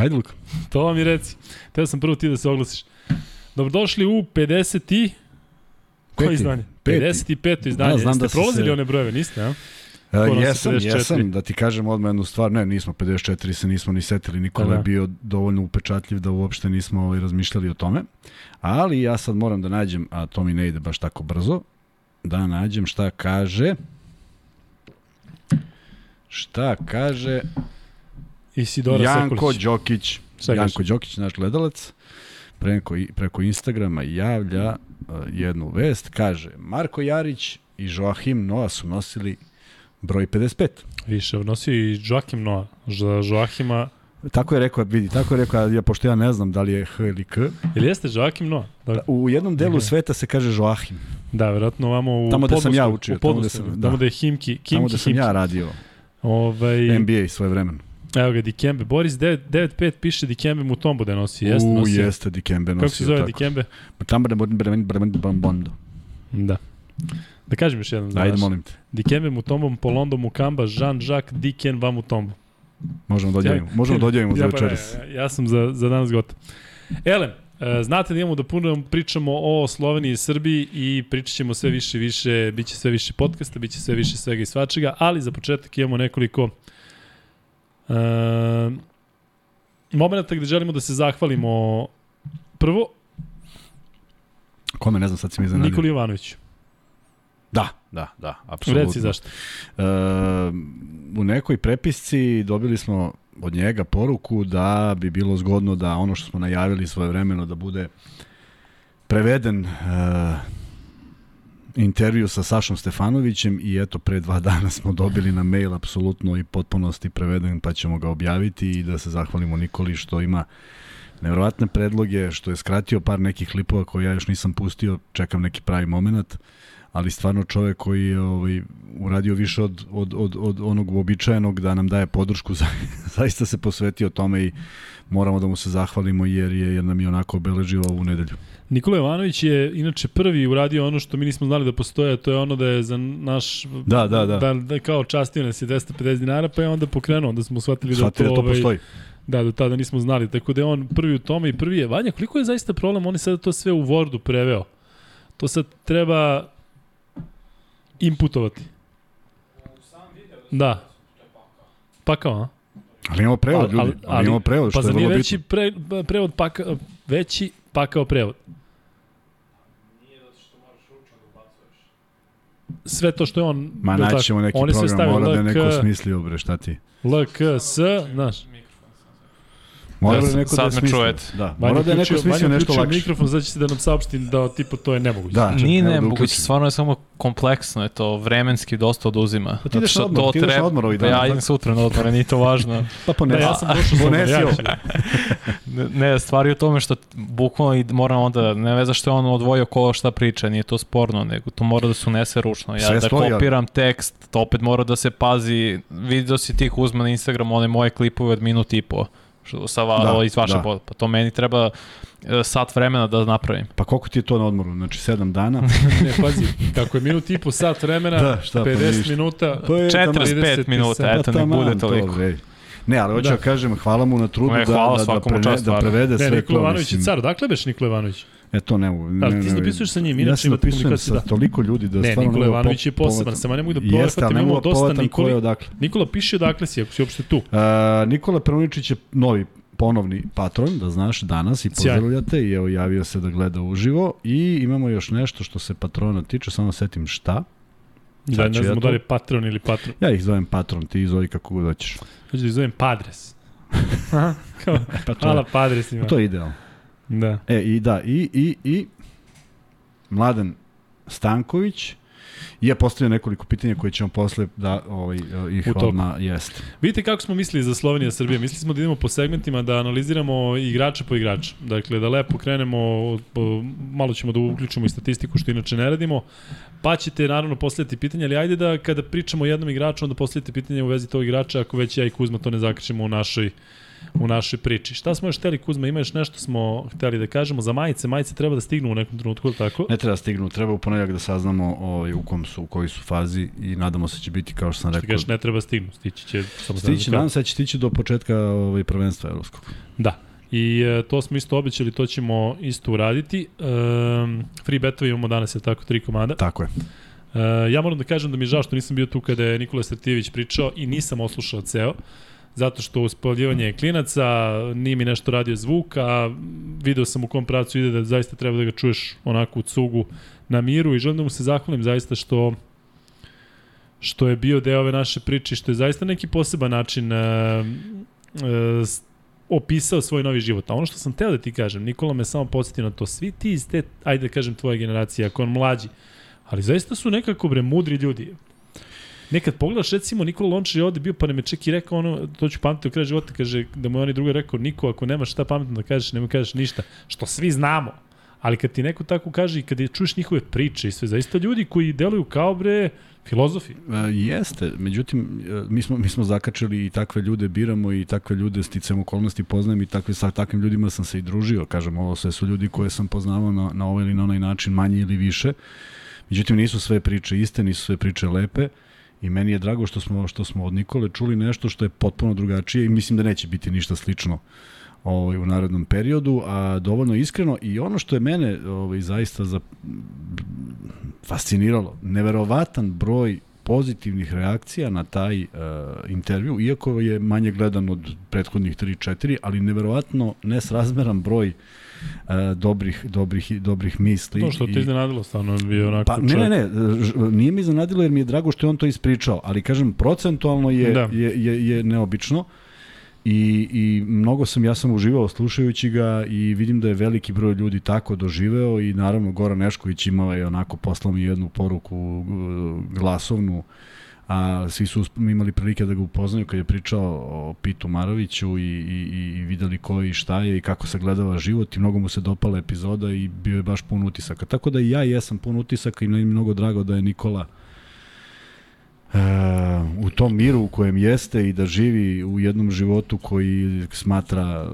Ajde, Luka. To vam i reci. Teo sam prvo ti da se oglasiš. Dobrodošli u 50 i... Koje Peti. izdanje? Peti. 55. izdanje. Da, znam Jeste da prolazili se- one brojeve, niste, a? Skoro jesam, 54. jesam, da ti kažem odmah jednu stvar, ne, nismo 54, se nismo ni setili, Nikola da. je bio dovoljno upečatljiv da uopšte nismo ovaj, razmišljali o tome, ali ja sad moram da nađem, a to mi ne ide baš tako brzo, da nađem šta kaže, šta kaže Isidora Janko Sekulić. Đokić, Janko? Đokić, naš gledalac, preko, preko Instagrama javlja uh, jednu vest, kaže Marko Jarić i Joachim Noa su nosili broj 55. Više, nosio i Joakim Noa. Za Joakima... Tako je rekao, vidi, tako je rekao, ja, pošto ja ne znam da li je H ili K. Ili jeste Joakim Noa? Da, U jednom delu Mhm. sveta se kaže Joachim, da verovatno ovamo u Tamo gde sam ja učio, u tamo gde Podmosku, sam- tamo da. gde je Himki, Kimki, tamo da sam Himki. ja radio Ovaj, NBA svoje vremeno. Evo ga, Dikembe. Boris 9- 95 piše Dikembe mu tombu da nosi. Jeste U, nosio. jeste, Dikembe nosio. Kako se zove tako. Dikembe? Tamo da budem bremen, bremen, bremen, bondo. Da. Da kažem još jednom. Ajde, znaš. molim te. Dikembe mu tombom, Polondo mu kamba, Jean-Jacques Diken vam mu tombu. Možemo da odjavimo. Možemo da odjavimo za ja, ne, večeras. Ja, ja sam za, za danas gotov. Elem, e, znate da imamo da puno pričamo o Sloveniji i Srbiji i pričat ćemo sve više i više, bit će sve više podcasta, bit će sve više svega i svačega, ali za početak imamo nekoliko e, momenta gde želimo da se zahvalimo prvo Kome, ne znam, sad si mi iznenadio. Nikoli Jovanoviću. Da, da, da, apsolutno. Reci zašto. E, u nekoj prepisci dobili smo od njega poruku da bi bilo zgodno da ono što smo najavili svoje vremeno da bude preveden e, intervju sa Sašom Stefanovićem i eto pre dva dana smo dobili na mail apsolutno i potpunosti preveden pa ćemo ga objaviti i da se zahvalimo Nikoli što ima nevrovatne predloge, što je skratio par nekih klipova koje ja još nisam pustio, čekam neki pravi moment ali stvarno čovek koji je ovaj, uradio više od, od, od, od onog uobičajenog da nam daje podršku, za, zaista se posvetio tome i moramo da mu se zahvalimo jer je jer nam je onako obeležio ovu nedelju. Nikola Jovanović je inače prvi uradio ono što mi nismo znali da postoje, to je ono da je za naš Da, da, da. da, da kao častio nas je 250 dinara, pa je onda pokrenuo, onda smo shvatili da Shvatili to, da to ovaj, postoji. Da, do tada nismo znali, tako da je on prvi u tome i prvi je. Vanja, koliko je zaista problem, on je sada to sve u Wordu preveo. To sad treba inputovati. Da. Pa kao, a? Ali imamo prevod, Ali- ljudi. ali- Ali, imamo prevod, Pa što za je nije vrlo veći bitno. pre, prevod paka, veći pakao prevod. Sve to što je on... Ma naćemo neki On program, mora da neko smislio, bre, šta ti? LK, S, znaš. Mora da sam- neko da sad je me smislio. čujete. Da, Vanja mora da je neko smislio Vanja nešto lakše. mikrofon, sad će se da nam saopšti da tipa to je nemoguće. Da. Nije evo da nemoguće, uključim. stvarno je samo kompleksno, je to vremenski dosta oduzima. Pa ti ideš na odmor, to ti ideš na treba- odmor ovih Pa dana, Ja idem sutra na odmor, nije to važno. Pa Da, ponesi. ja sam došao sa Ponesi ja ovo. ću. Ne, stvar je u tome što bukvalno i moram onda, ne veza što je on odvojio ko šta priča, nije to sporno, nego to mora da se unese ručno. Ja Sve da stoji, kopiram tekst, to opet mora da se pazi, vidio si tih uzma na Instagram, one moje klipove od minut i po, sa va, Da, iz vaše da. Pa to meni treba e, sat vremena da napravim. Pa koliko ti je to na odmoru? Znači, sedam dana? Ne, pazi, kako je minut i po sat vremena, Da, šta, pa 50 ništa. minuta, To je taman- 45 minuta, Pa eto, taman, bude to, toliko. bre. Ne, ali hoću Da. da. kažem, hvala mu na trudu Ne, da, da, da, prene, čast, da prevede ne, sve Nikola to. Ivanović je car, dakle beš Nikola Ivanović? E to ne mogu. Ne, Ali ti se dopisuješ sa njim, Ja inače se imate komunikaciju, sa da. toliko ljudi da Ne, stvarno Nikola Ivanović je po- poseban, samo ne mogu da ne imamo dosta Nikoli. odakle. Nikola piše odakle si, ako si uopšte tu. A, Nikola Prvoničić je novi ponovni patron, da znaš, danas i pozdravljate i evo javio se da gleda uživo i imamo još nešto što se patrona tiče, samo setim šta. Da, ne ja znamo to. da li je patron ili patron. Ja ih zovem patron, ti ih zovi kako god hoćeš. Hoću da ih zovem Padres. Aha, kao, Pa to, hvala je, Padresima. to je idealno. Da. E, i da, i, i, i Mladen Stanković je postavio nekoliko pitanja koje ćemo posle da ovaj, ih U toku. odmah jeste. Vidite kako smo mislili za Slovenija i Srbija. Mislili smo da idemo po segmentima, da analiziramo igrača po igrača. Dakle, da lepo krenemo, malo ćemo da uključimo i statistiku, što inače ne radimo. Pa ćete naravno postavljati pitanja, ali ajde da kada pričamo o jednom igraču, onda postavljate pitanje u vezi tog igrača, ako već ja i Kuzma to ne zakričemo u našoj u našoj priči. Šta smo još hteli, Kuzma, ima još nešto smo hteli da kažemo za majice, majice treba da stignu u nekom trenutku, tako? Ne treba da stignu, treba u ponedjak da saznamo ovaj, u kom su, u kojoj su fazi i nadamo se da će biti, kao što sam Što rekao, kažeš, ne treba stignu, stići će samo stići, nadam se da će stići do početka ovaj, prvenstva evropskog. Da. I e, to smo isto obećali, to ćemo isto uraditi. E, free betove imamo danas, je tako, tri komada. Tako je. E, ja moram da kažem da mi je žao što nisam bio tu kada je Nikola Stratijević pričao i nisam oslušao ceo zato što uspaljivanje klinaca, nije mi nešto radio zvuk, a video sam u kom pravcu ide da zaista treba da ga čuješ onako u cugu na miru i želim da mu se zahvalim zaista što što je bio deo ove naše priče, što je zaista neki poseban način uh, uh, opisao svoj novi život. A ono što sam teo da ti kažem, Nikola me samo podsjetio na to, svi ti iz te, ajde da kažem, tvoje generacije, ako on mlađi, ali zaista su nekako bre mudri ljudi. Nekad pogledaš, recimo, Nikola Lončar je ovde bio, pa ne me ček i rekao ono, to ću pamtiti u kraju života, kaže, da mu je onaj druga rekao, Niko, ako nemaš šta pametno da kažeš, nemoj kažeš ništa, što svi znamo. Ali kad ti neko tako kaže i kad je čuješ njihove priče i sve, zaista ljudi koji deluju kao bre, Filozofi? E, jeste, međutim, e, mi smo, mi smo zakačili i takve ljude biramo i takve ljude sticam okolnosti poznajem i takve, sa takvim ljudima sam se i družio. Kažem, ovo sve su ljudi koje sam poznavao na, na ovaj ili na onaj način, manje ili više. Međutim, nisu sve priče iste, nisu sve priče lepe. I meni je drago što smo, što smo od Nikole čuli nešto što je potpuno drugačije i mislim da neće biti ništa slično ovaj, u narednom periodu, a dovoljno iskreno i ono što je mene ovaj, zaista za, fasciniralo, neverovatan broj pozitivnih reakcija na taj uh, intervju, iako je manje gledan od prethodnih 3-4, ali neverovatno nesrazmeran broj uh, dobrih, dobrih, dobrih misli. To što te iznenadilo, stvarno je bio onako Pa, ne, ne, ne, nije mi iznenadilo jer mi je drago što je on to ispričao, ali kažem, procentualno je, da. je, je, je neobično. Uh, I, I mnogo sam, ja sam uživao slušajući ga i vidim da je veliki broj ljudi tako doživeo i naravno Goran Nešković imao je onako poslao mi jednu poruku uh, glasovnu a svi su imali prilike da ga upoznaju kad je pričao o Pitu Maroviću i, i, i videli ko i šta je i kako se gledava život i mnogo mu se dopala epizoda i bio je baš pun utisaka. Tako da i ja jesam pun utisaka i mi mnogo drago da je Nikola u tom miru u kojem jeste i da živi u jednom životu koji smatra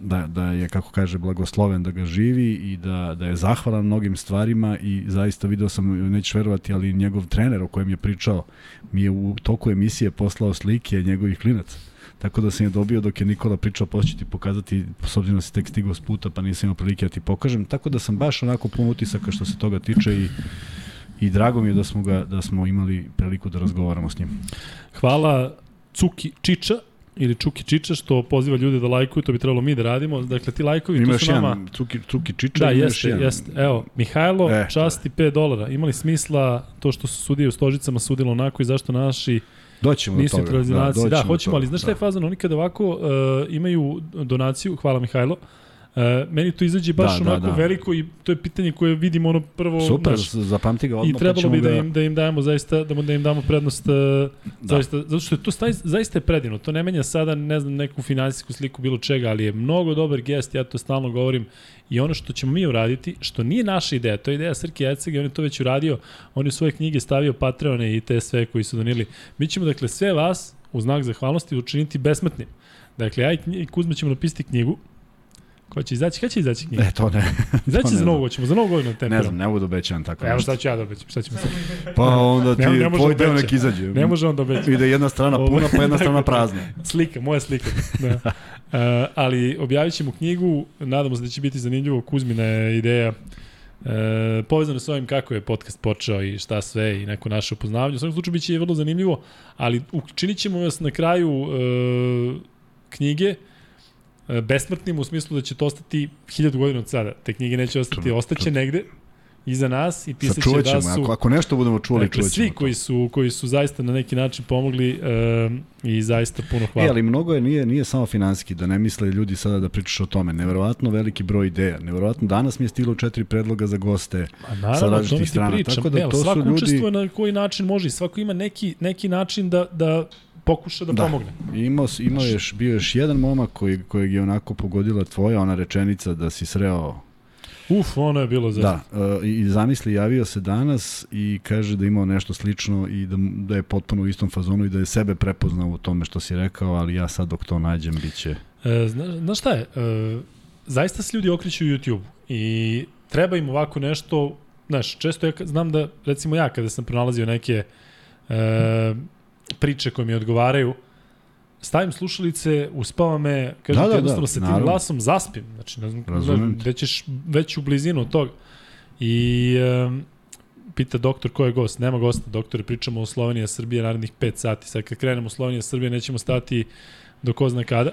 da, da je, kako kaže, blagosloven da ga živi i da, da je zahvalan mnogim stvarima i zaista video sam, nećeš verovati, ali njegov trener o kojem je pričao mi je u toku emisije poslao slike njegovih klinaca. Tako da sam je dobio dok je Nikola pričao, posle ti pokazati, s obzirom da si tek stigao s puta, pa nisam imao prilike da ti pokažem. Tako da sam baš onako pun utisaka što se toga tiče i i drago mi je da smo ga da smo imali priliku da razgovaramo s njim. Hvala Cuki Čiča ili Čuki Čiča što poziva ljude da lajkuju, to bi trebalo mi da radimo. Dakle, ti lajkovi imaš tu su nama... Jedan, Cuki, Cuki Čiča da, imaš jeste, jedan. jeste. Evo, Mihajlo, e, časti 5 dolara. Imali smisla to što su sudije u stožicama sudilo onako i zašto naši Doćemo do toga. Da, da, hoćemo, ali znaš šta je da. fazano? Oni kada ovako uh, imaju donaciju, hvala Mihajlo, uh, Uh, meni to izađe baš da, da onako da, da. veliko i to je pitanje koje vidimo ono prvo Super, naš, zapamti ga odmah. I pa trebalo bi da, da im da im dajemo zaista da mu da im damo prednost uh, da. zaista zato što je to staj, zaista je predivno. To ne menja sada ne znam neku finansijsku sliku bilo čega, ali je mnogo dobar gest, ja to stalno govorim. I ono što ćemo mi uraditi, što nije naša ideja, to je ideja Srke Ecega, on je to već uradio, on je u svoje knjige stavio Patreone i te sve koji su donili. Mi ćemo dakle sve vas u znak zahvalnosti učiniti besmrtnim. Dakle, ja i Kuzma ćemo napisati knjigu, Ko će izaći? Kada će izaći knjiga? E, to ne. Izaći za novu ćemo, za novu godinu temperom. Ne znam, ne budu obećan tako Evo šta ću ja da obećam, šta ćemo sad? Pa onda ti ne, ne tvoj deo nek izađe. Ne može on da obeća. Ide jedna strana puna, pa jedna strana prazna. slika, moja slika. Da. Uh, ali objavit ćemo knjigu, nadamo se da će biti zanimljivo, Kuzmina je ideja E, povezano s ovim kako je podcast počeo i šta sve i neko naše upoznavanje. U svakom slučaju biće vrlo zanimljivo, ali učinit ćemo vas na kraju e, knjige besmrtnim u smislu da će to ostati hiljadu godina od sada. Te knjige neće ostati, ostaće negde iza nas i pisaće da su... Ako, ako nešto budemo čuli, dakle, ćemo. Svi koji su, koji su zaista na neki način pomogli um, i zaista puno hvala. E, ali mnogo je, nije, nije samo finansijski, da ne misle ljudi sada da pričaš o tome. Neverovatno veliki broj ideja. Neverovatno danas mi je stilo četiri predloga za goste A naravno, sa različitih strana. Pričam. Tako da Evo, to svako su ljudi... učestvuje na koji način može i svako ima neki, neki način da, da pokuša da, da. pomogne. Imao, imao još, bio još jedan momak koji, kojeg je onako pogodila tvoja ona rečenica da si sreo Uf, ono je bilo za... Da, uh, i zamisli, javio se danas i kaže da imao nešto slično i da, da je potpuno u istom fazonu i da je sebe prepoznao u tome što si rekao, ali ja sad dok to nađem, bit će... E, zna, znaš šta je? E, zaista se ljudi okreću YouTube i treba im ovako nešto, znaš, često ja znam da, recimo ja kada sam pronalazio neke e, priče koje mi odgovaraju, stavim slušalice, uspava me, kažem Da, da, da, jednostavno da, sa tim naravno. glasom zaspim. Znači, ne znam, Razumem te. da ćeš već u blizinu od toga. I um, pita doktor ko je gost. Nema gosta, doktore, pričamo o Slovenija, Srbije narednih 5 sati. Sad kad krenemo Slovenija, Srbije, nećemo stati do ko zna kada.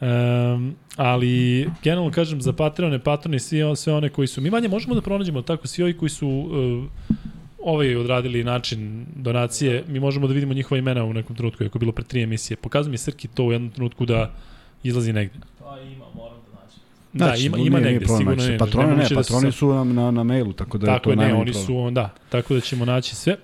Um, ali generalno kažem za Patreone, patrone i svi, sve one koji su mi manje možemo da pronađemo tako svi ovi koji su uh, ovaj odradili način donacije, mi možemo da vidimo njihova imena u nekom trenutku, ako je bilo pre tri emisije. Pokazuje mi Srki to u jednom trenutku da izlazi negde. Pa ima, moram da nađem. Da, Znači, ima, ima nije negde, problem sigurno naći se. ne. Patroni ne, nemoguće da patroni sa- su nam na, na mailu, tako da je Tako to je, ne, najmanji oni problem. su, on, da, tako da ćemo naći sve.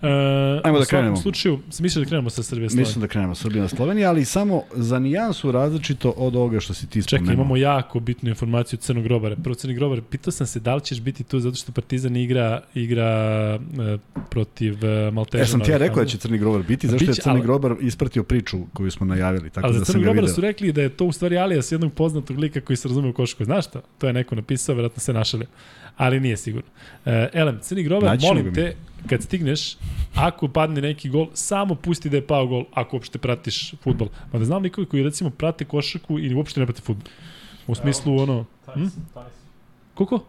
Ajmo da u svakom krenemo. slučaju, sam mislio da krenemo sa Srbije Slovenije. Mislim da krenemo Srbija na Slovenija, ali samo za nijansu različito od ovoga što si ti spomenuo. Čekaj, imamo jako bitnu informaciju od Crnog Grobara. Prvo Crni Grobar, pitao sam se da li ćeš biti tu zato što Partizan igra igra e, protiv e, Maltežana. E, sam ti ja rekao da će Crni Grobar biti, zašto je Crni Grobar ispratio priču koju smo najavili, tako Ali da za Crnog Grobara su rekli da je to u stvari alias jednog poznatog lika koji se razume u košarku. Znaš šta? To je neko napisao, verovatno se našalio. Ali nije sigurno. E, Elem, Crni Grobar, Naći molim te, kad stigneš, ako padne neki gol, samo pusti da je pao gol, ako uopšte pratiš futbol. Ma da znam likovi koji recimo prate košarku ili uopšte ne prate futbol. U smislu ono... Hm? Koliko?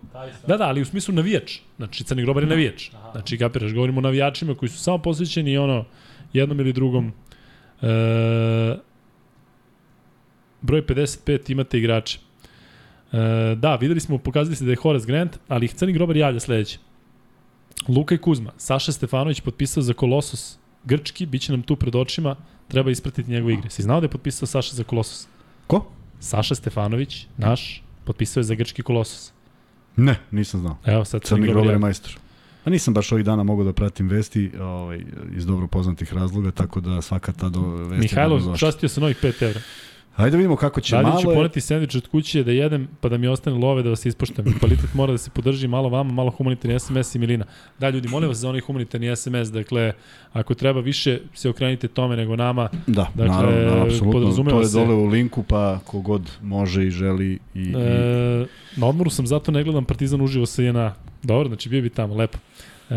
Da, da, ali u smislu navijač. Znači, Crni Grobar je navijač. Znači, kapiraš, govorimo o navijačima koji su samo posvećeni ono, jednom ili drugom. E, broj 55 imate igrače. E, da, videli smo, pokazali se da je Horace Grant, ali ih Crni Grobar javlja sledeće. Luka i Kuzma, Saša Stefanović potpisao za Kolosos Grčki, bit će nam tu pred očima, treba ispratiti njegove igre. Si znao da je potpisao Saša za Kolosos? Ko? Saša Stefanović, naš, potpisao je za Grčki Kolosos. Ne, nisam znao. Evo sad Crni Grobar javlja. je majstor. A nisam baš ovih dana mogao da pratim vesti ovaj, iz dobro poznatih razloga, tako da svaka ta do vesti... je Mihajlo, dobrodošla. častio se novih 5 evra. Ajde da vidimo kako će Dalje malo... ću je- poneti sandvič od kuće da jedem, pa da mi ostane love da vas ispoštem. Kvalitet mora da se podrži malo vama, malo humanitarni SMS i milina. Da, ljudi, molim vas za onaj humanitarni SMS, dakle, ako treba više, se okrenite tome nego nama. Da, Dakle, naravno, naravno, apsolutno. To je se- dole u linku, pa kogod može i želi i... i... E, na odmoru sam, zato ne gledam Partizan uživo sa JNA. Dobro, znači bio bi tamo, lepo. E,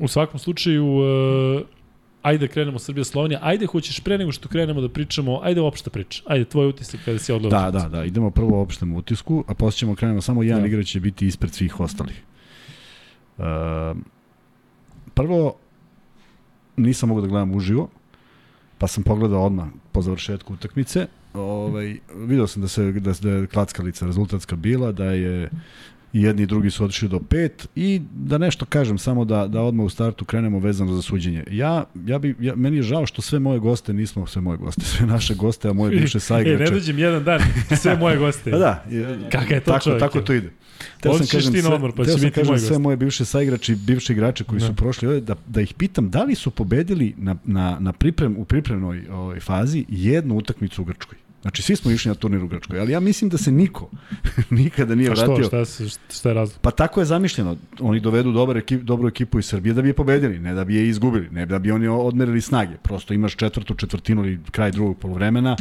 u svakom slučaju, e, ajde krenemo Srbija Slovenija. Ajde, hoćeš pre nego što krenemo da pričamo, ajde opšta priča. Ajde, tvoj utisak kada si odgledao. Da, da, da, idemo prvo opštem utisku, a posle ćemo krenemo samo jedan Da. igrač će biti ispred svih ostalih. Uh, prvo, nisam mogao da gledam uživo, pa sam pogledao odmah po završetku utakmice. Ovaj, video sam da se da, da je klackalica rezultatska bila, da je i jedni i drugi su otišli do pet i da nešto kažem samo da, da odmah u startu krenemo vezano za suđenje. Ja, ja bi, ja, meni je žao što sve moje goste, nismo sve moje goste, sve naše goste, a moje bivše E, saigrače. ne dođem jedan dan, sve moje goste. Pa da, Kakav je to tako, čovjek, Tako to ide. Teo Ovdje sam kažem ti na sve- odmor, pa će sam biti kažem moj sve moje bivše saigrači, bivši igrače koji Da. su prošli ovde, da, da ih pitam da li su pobedili na, na, na priprem, u pripremnoj ovaj, fazi jednu utakmicu u Grčkoj. Znači, svi smo išli na turnir u Grčkoj, ali ja mislim da se niko nikada nije A što, vratio. šta, se- šta je razlog? Pa tako je zamišljeno. Oni dovedu dobar ekip, dobru ekipu iz Srbije da bi je pobedili, ne da bi je izgubili, ne da bi oni odmerili snage. Prosto imaš četvrtu četvrtinu ili kraj drugog polovremena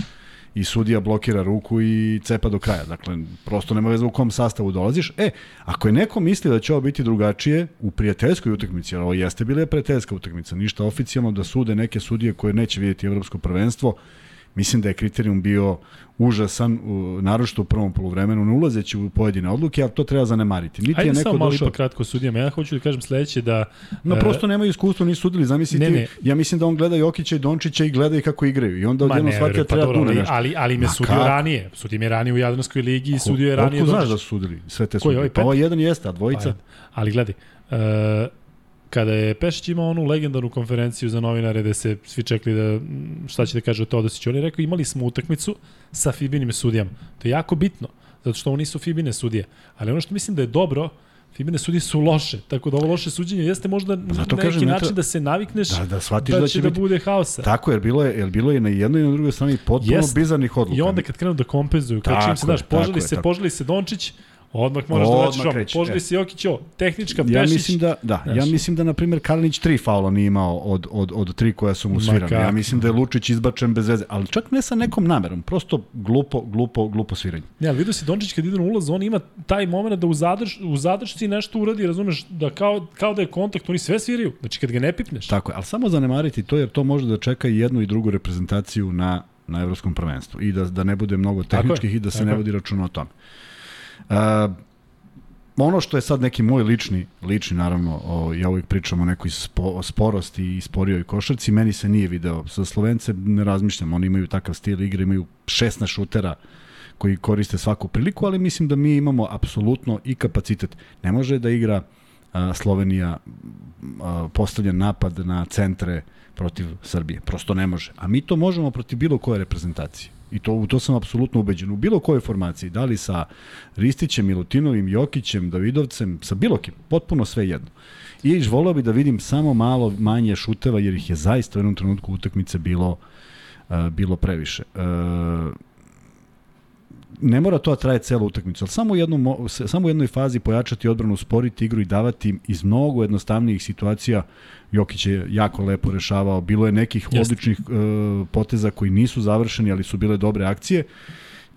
i sudija blokira ruku i cepa do kraja. Dakle, prosto nema veze u kom sastavu dolaziš. E, ako je neko misli da će ovo biti drugačije u prijateljskoj utakmici, jer ovo jeste bila je prijateljska utakmica, ništa oficijalno da sude neke sudije koje neće vidjeti evropsko prvenstvo, Mislim da je kriterijum bio užasan, naročito u prvom poluvremenu, ne ulazeći u pojedine odluke, ali to treba zanemariti. Niti Ajde je neko samo malo došao... ipak kratko sudijama. Ja hoću da kažem sledeće da... No, e, prosto nemaju iskustvo, nisu sudili, zamislite, Ne, ne. ja mislim da on gleda Jokića i Dončića i gleda i kako igraju. I onda odjedno shvatio da pa treba dobro, tu nešto. ali, ali me sudio kako? ranije. Sudio me ranije u Jadranskoj ligi i sudio je ranije Otkud znaš da su sudili sve te sudije? ovaj Pa ovo jedan jeste, a dvojica... Pa, ali gledaj, e, kada je Pešić imao onu legendarnu konferenciju za novinare gde se svi čekali da šta će da kaže o Teodosiću, on je rekao imali smo utakmicu sa Fibinim sudijama. To je jako bitno, zato što ovo nisu Fibine sudije. Ali ono što mislim da je dobro, Fibine sudije su loše, tako da ovo loše suđenje jeste možda Zato neki kažem, način treba- da se navikneš Da, da shvatiš da, da će da biti- bude haosa. Tako, jer bilo je, jer bilo je na jednoj i na drugoj strani potpuno Jest. bizarnih odluka. I onda kad krenu da kompenzuju, kad čim se, je, znaš, tako je, se, tako. poželi se Dončić, Odmah moraš da Odmah vraćaš ovo. Poželi se Jokić ovo. Tehnička, Ja Pešić. mislim da, da, Znaš. ja mislim da na primjer Kalinić tri faula nije imao od, od, od tri koja su mu svirane. Ja mislim da je Lučić izbačen bez veze, ali čak ne sa nekom namerom, prosto glupo, glupo, glupo sviranje. Ne, ali vidio si Dončić kad ide na ulaz, on ima taj moment da u, zadrž, u zadršci nešto uradi, razumeš, da kao, kao da je kontakt, oni sve sviraju. Znači kad ga ne pipneš. Tako je, ali samo zanemariti to jer to može da čeka i jednu i drugu reprezentaciju na, na evropskom prvenstvu i da, da ne bude mnogo Tako je, tehničkih i da se tako ne vodi računa o tome. Uh, ono što je sad neki moj lični, lični naravno, o, ja uvijek pričam o nekoj spo, sporosti i sporijoj košarci, meni se nije video. Za Slovence ne razmišljam, oni imaju takav stil igre, imaju 16 šutera koji koriste svaku priliku, ali mislim da mi imamo apsolutno i kapacitet. Ne može da igra a, Slovenija a, postavljen napad na centre protiv Srbije. Prosto ne može. A mi to možemo protiv bilo koje reprezentacije. I to, u to sam apsolutno ubeđen. U bilo kojoj formaciji, da li sa Ristićem, Milutinovim, Jokićem, Davidovcem, sa bilo kim, potpuno sve jedno. I volao bi da vidim samo malo manje šuteva, jer ih je zaista u jednom trenutku utakmice bilo, uh, bilo previše. Uh, ne mora to da traje celu utakmicu, ali samo u, jednom, samo u jednoj fazi pojačati odbranu, sporiti igru i davati im iz mnogo jednostavnijih situacija. Jokić je jako lepo rešavao, bilo je nekih Jeste. odličnih e, poteza koji nisu završeni, ali su bile dobre akcije.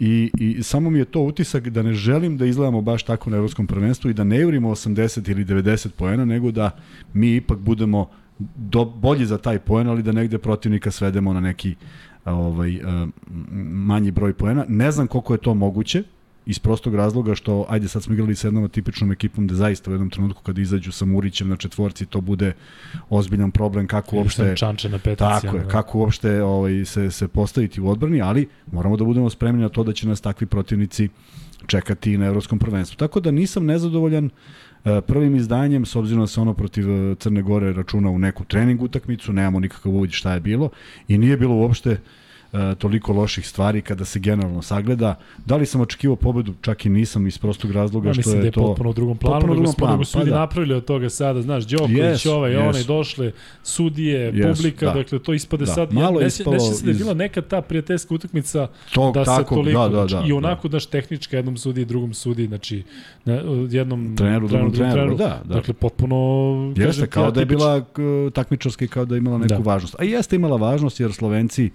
I, I samo mi je to utisak da ne želim da izgledamo baš tako na evropskom prvenstvu i da ne jurimo 80 ili 90 poena, nego da mi ipak budemo do, bolji za taj poen, ali da negde protivnika svedemo na neki ovaj manji broj poena. Ne znam koliko je to moguće, iz prostog razloga što, ajde sad smo igrali sa jednom tipičnom ekipom da zaista u jednom trenutku kad izađu sa Murićem na četvorci to bude ozbiljan problem kako uopšte Čanče na petici. Tako je, ono, kako uopšte ovaj, se, se postaviti u odbrani, ali moramo da budemo spremni na to da će nas takvi protivnici čekati na evropskom prvenstvu. Tako da nisam nezadovoljan e, prvim izdanjem, s obzirom da se ono protiv e, Crne Gore računa u neku trening utakmicu, nemamo nikakav uvid šta je bilo i nije bilo uopšte e, toliko loših stvari kada se generalno sagleda. Da li sam očekivao pobedu? Čak i nisam iz prostog razloga Ja što mislim da je je to... potpuno u drugom planu, potpuno u nego drugom nego planu, su pa da. napravili od toga sada, znaš, Đoković, Jesu, ovaj, jesu. onaj, došle, sudije, Jesu, publika, da. dakle, to ispade Da, sad, malo ja, je ne, se- ne ispalo da je iz- bila neka ta prijateljska utakmica Tog, da se takvog, toliko, da, da, da, i onako, znaš, tehnička jednom sudi, drugom sudi, znači, na, jednom Treneru, drugom treneru, da, da. Dakle, potpuno, Jeste, kažem kao da je bila k- takmičarska i kao da je imala neku Da. da. važnost. A jeste imala važnost jer Slovenci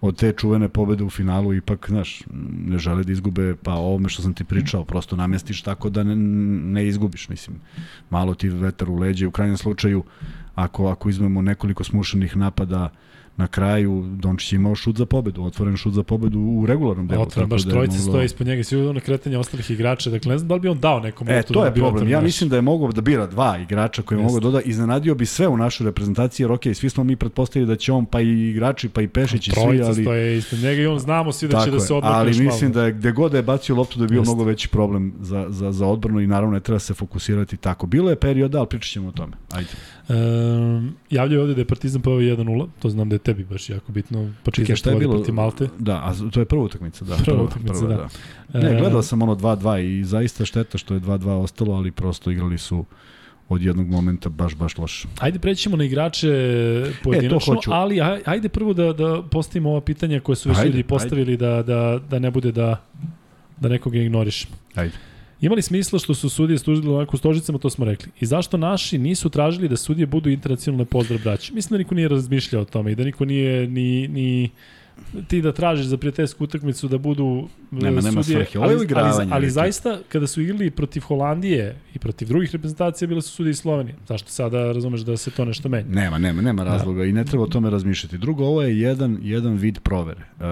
od te čuvene pobede u finalu ipak, znaš, ne žele da izgube, pa ovome što sam ti pričao, prosto namestiš tako da ne, ne izgubiš, mislim. Malo ti vetar u leđe, u krajnjem slučaju, ako, ako izmemo nekoliko smušenih napada na kraju, Dončić je imao šut za pobedu, otvoren šut za pobedu u regularnom delu. Otvoren, baš da je trojica moglo- stoje ispod njega svi ono kretanje ostalih igrača, dakle ne znam da li bi on dao nekom E, to da je problem. Ja mislim da je mogao da bira dva igrača koje Jeste. mogu doda. Iznenadio bi sve u našoj reprezentaciji, jer okej, svi smo mi pretpostavili da će on, pa i igrači, pa i Pešić i svi, Trojica ali... stoje ispod njega i on znamo svi da će da je, se odmakne ali mislim da je gde god da je bacio loptu da je bio Jeste. mnogo veći problem za, za, za odbranu i naravno ne treba se fokusirati tako. Bilo je perioda, ali pričat ćemo o tome. Ajde. Um, javljaju ovde da je Partizan poveo 1-0, to znam da je tebi baš jako bitno. Partizan Čekaj, šta je bilo? Malte. Da, a to je prva utakmica, da. Prva utakmica, da. Ne, E, gledao sam ono 2-2 i zaista šteta što je 2-2 ostalo, ali prosto igrali su od jednog momenta baš, baš loše. Ajde prećemo na igrače pojedinačno, hoću. ali aj- ajde prvo da, da postavimo ova pitanja koje su već Ajde, ljudi postavili da, da, da ne bude da, da nekoga ignoriš. Ajde. Imali smisla što su sudije služili onako u stožicama, to smo rekli. I zašto naši nisu tražili da sudije budu internacionalne pozdrav braće? Mislim da niko nije razmišljao o tome i da niko nije ni, ni ti da tražiš za prijateljsku utakmicu da budu e, Nema- nema sudije, svrhe. Ovo je ali, ali, ali zaista kada su igrali protiv Holandije i protiv drugih reprezentacija bile su sudije iz Slovenije. Zašto sada razumeš da se to nešto menja? Nema, nema, nema razloga i ne treba o tome razmišljati. Drugo, ovo je jedan, jedan vid provere. Uh,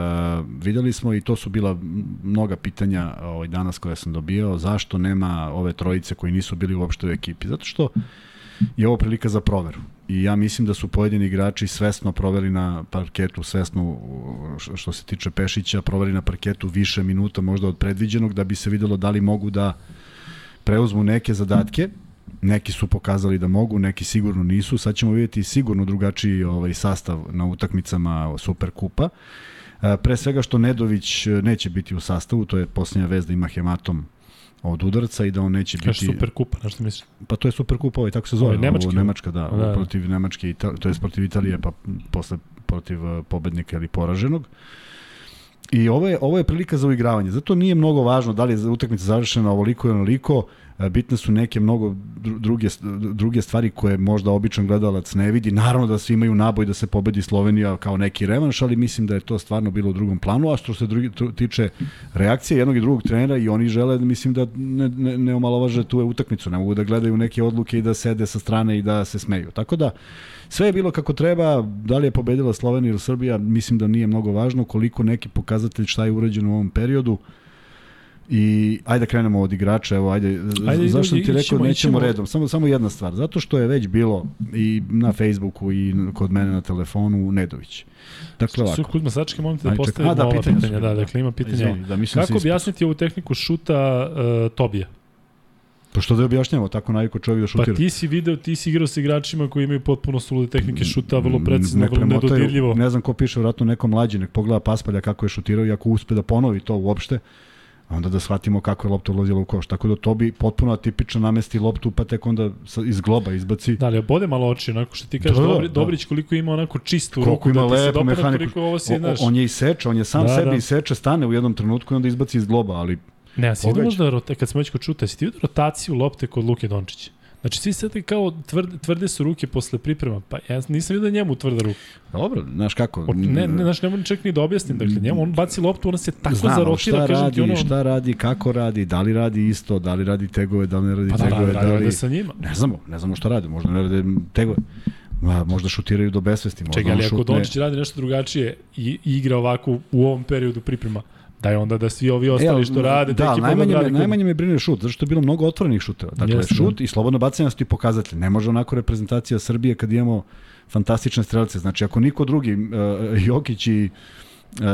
videli smo i to su bila mnoga pitanja ovaj, danas koje sam dobio, zašto nema ove trojice koji nisu bili uopšte u ekipi. Zato što je ovo prilika za proveru. I ja mislim da su pojedini igrači svesno proveli na parketu, svesno što se tiče Pešića, proveli na parketu više minuta možda od predviđenog da bi se videlo da li mogu da preuzmu neke zadatke neki su pokazali da mogu, neki sigurno nisu. Sad ćemo vidjeti sigurno drugačiji ovaj sastav na utakmicama Superkupa. E, Pre svega što Nedović e, neće biti u sastavu, to je posljednja vez da ima hematom od udarca i da on neće Kaže biti... super kupa, nešto misliš? Pa to je Superkupa, ovaj, tako se zove. Ovaj, nemački, ovo, Nemačka, da, Da, da. protiv Nemačke, to je protiv Italije, pa posle protiv eh, pobednika ili poraženog. I ovo je, ovo je prilika za uigravanje. Zato nije mnogo važno da li je utakmica završena ovoliko ili onoliko. Bitne su neke mnogo druge, druge stvari koje možda običan gledalac ne vidi. Naravno da svi imaju naboj da se pobedi Slovenija kao neki revanš, ali mislim da je to stvarno bilo u drugom planu. A što se drugi, tiče reakcije jednog i drugog trenera i oni žele, mislim da ne, ne, ne omalovaže tu utakmicu. Ne mogu da gledaju neke odluke i da sede sa strane i da se smeju. Tako da, Sve je bilo kako treba, da li je pobedila Slovenija ili Srbija, mislim da nije mnogo važno, koliko neki pokazatelj šta je urađeno u ovom periodu. I ajde da krenemo od igrača, evo ajde, ajde zašto ti rekao ićemo, nećemo ićemo. redom, samo samo jedna stvar, zato što je već bilo i na Facebooku i kod mene na telefonu Nedović. Dakle ovako. Kuzma, sačekaj, molim te da postavim da, pitanja, pitanja da, dakle ima pitanja. Izvini, da, mislim Kako objasniti ovu tehniku šuta uh, Tobija? Pa što da objašnjamo, tako najko čovjek da šutira. Pa ti si video, ti si igrao sa igračima koji imaju potpuno sulude tehnike šuta, vrlo precizno, vrlo nedodirljivo. Ne znam ko piše, vratno neko mlađi, nek pogleda Paspalja kako je šutirao i ako uspe da ponovi to uopšte, onda da shvatimo kako je lopta ulazila u koš. Tako da to bi potpuno atipično namesti loptu, pa tek onda iz globa izbaci. Da, ali bode malo oči, onako što ti kažeš, da, Dobri, da. Dobrić koliko ima onako čistu koliko ruku, ima da ti se dopada koliko ovo si, znaš. On je iseča, on je sam da, sebi da. iseča, stane u jednom trenutku i onda izbaci iz globa, ali Ne, a si vidio možda, kad smo već kod čuta, si ti vidio rotaciju lopte kod Luke Dončića? Znači, svi sad kao tvrde, tvrde su ruke posle priprema. Pa ja nisam vidio da njemu tvrda ruka. Dobro, znaš kako. O, ne, ne, znaš, ne moram čak ni da objasnim. Dakle, njemu on baci loptu, ona se tako Znam, zarotira. Šta kažem radi, ti ono... šta radi, kako radi, da li radi isto, da li radi tegove, da li ne radi pa tegove. Da, da, da, li... sa njima. Ne znamo, ne znamo šta radi. Možda ne rade tegove. Ma, možda šutiraju do besvesti. Možda Čekaj, ali ako Dončić radi nešto drugačije i, i igra ovako u ovom periodu priprema, da je onda da svi ovi ostali e, što rade, da, najmanje, me, najmanje me brine šut, zato što je bilo mnogo otvorenih šuteva. Dakle, Jeste, šut da. i slobodno bacanje su ti pokazatelji. Ne može onako reprezentacija Srbije kad imamo fantastične strelce. Znači, ako niko drugi, uh, Jokić i uh,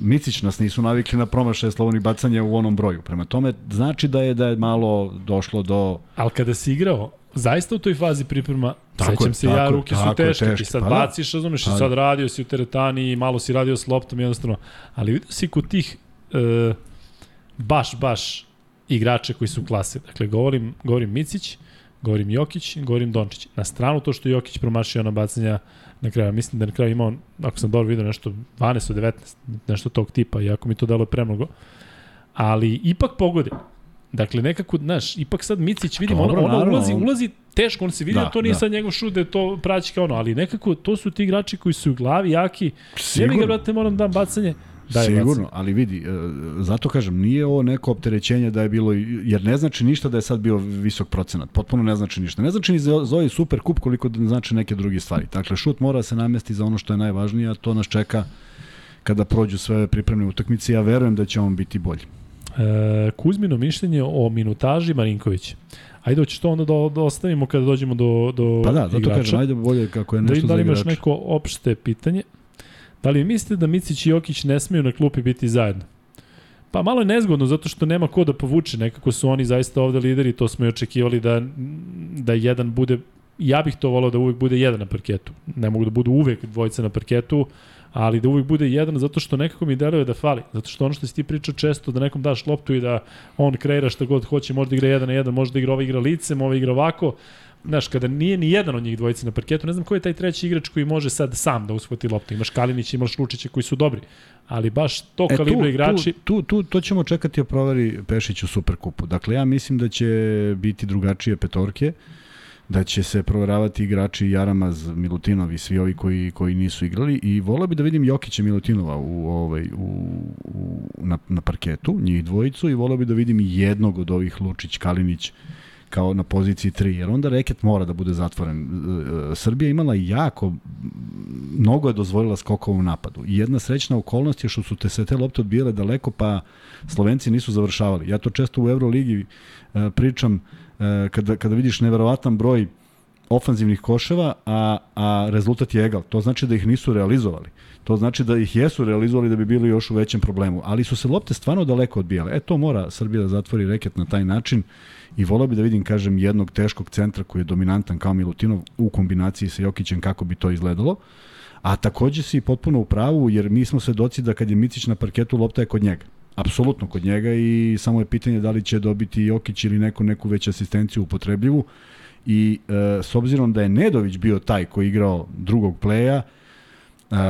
Micić nas nisu navikli na promašaje slobodnih bacanja u onom broju. Prema tome, znači da je da je malo došlo do... Ali kada si igrao, zaista u toj fazi priprema, tako sećam se tako, ja, ruke tako, su teške, teške, ti sad pa da. baciš, razumeš, i pa sad da. radio si u teretani, malo si radio s loptom, jednostavno, ali vidio si kod tih e, baš, baš igrače koji su klase, dakle, govorim, govorim Micić, govorim Jokić, govorim Dončić. Na stranu to što Jokić promašio na bacanja na kraju, mislim da na kraju imao, ako sam dobro vidio, nešto 12 od 19, nešto tog tipa, iako mi to delo je premnogo, ali ipak pogodi. Dakle, nekako, znaš, ipak sad Micić, vidimo, ono, ono ulazi, ulazi teško, on se vidi da, da to nije da. sad njegov šut, da je to praći kao ono, ali nekako to su ti igrači koji su u glavi jaki. Sigurno. Ja ga, brate, moram da bacanje. Da Sigurno, bacanje. ali vidi, e, zato kažem, nije ovo neko opterećenje da je bilo, jer ne znači ništa da je sad bio visok procenat, potpuno ne znači ništa. Ne znači ni za, za ovaj super kup koliko da znači neke druge stvari. Dakle, šut mora se namesti za ono što je najvažnije, a to nas čeka kada prođu sve pripremne utakmice. Ja verujem da će on biti bolji. E, Kuzmino mišljenje o minutaži Marinkovića. Ajde, hoćeš to onda da, da ostavimo kada dođemo do, do Pa da, zato igrača. kažem, ajde bolje kako je nešto da, da li imaš neko opšte pitanje? Da li mislite da Micić i Jokić ne smeju na klupi biti zajedno? Pa malo je nezgodno zato što nema ko da povuče, nekako su oni zaista ovde lideri, to smo i očekivali da, da jedan bude, ja bih to volao da uvek bude jedan na parketu. Ne mogu da budu uvek dvojica na parketu, ali da uvijek bude jedan zato što nekako mi deluje da fali. Zato što ono što si ti pričao često da nekom daš loptu i da on kreira šta god hoće, možda igra jedan na jedan, možda igra ovaj igra licem, ovaj igra ovako. Znaš, kada nije ni jedan od njih dvojici na parketu, ne znam ko je taj treći igrač koji može sad sam da usvoti loptu. Imaš Kalinić, imaš Lučića koji su dobri, ali baš to e, kalibra igrači... Tu, tu, tu, to ćemo čekati o proveri Pešić u Superkupu. Dakle, ja mislim da će biti drugačije petorke. Uh, da će se proveravati igrači Jaramaz, Milutinov i svi ovi koji, koji nisu igrali i volao bi da vidim Jokića Milutinova u, ovaj, u, u, na, na parketu, njih dvojicu i volao bi da vidim jednog od ovih Lučić, Kalinić kao na poziciji 3, jer onda reket mora da bude zatvoren. E, e, Srbija imala jako, mnogo je dozvolila skokova u napadu. I jedna srećna okolnost je što su te se te lopte odbijale daleko, pa Slovenci nisu završavali. Ja to često u Euroligi e, pričam, kada, kada vidiš neverovatan broj ofanzivnih koševa, a, a rezultat je egal. To znači da ih nisu realizovali. To znači da ih jesu realizovali da bi bili još u većem problemu. Ali su se lopte stvarno daleko odbijale. E to mora Srbija da zatvori reket na taj način i volao bi da vidim, kažem, jednog teškog centra koji je dominantan kao Milutinov u kombinaciji sa Jokićem kako bi to izgledalo. A takođe si potpuno u pravu, jer mi smo svedoci da kad je Micić na parketu, lopta je kod njega apsolutno kod njega i samo je pitanje da li će dobiti Jokić ili neku neku veću asistenciju upotrebljivu. I e, s obzirom da je Nedović bio taj koji igrao drugog pleja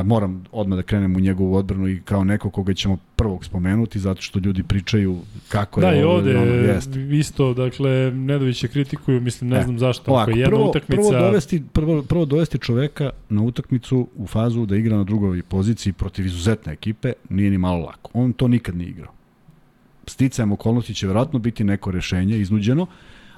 moram odmah da krenem u njegovu odbranu i kao neko koga ćemo prvog spomenuti, zato što ljudi pričaju kako Da, je i ovo ovde ili ono, jeste. isto, dakle, Nedovića kritikuju, mislim, ne E, znam zašto, Ovako, ako je jedna prvo, utakmica... prvo, dovesti, prvo, prvo dovesti čoveka na utakmicu u fazu da igra na drugoj poziciji protiv izuzetne ekipe nije ni malo lako. On to nikad nije igrao. Sticajem okolnosti će verovatno biti neko rešenje iznuđeno,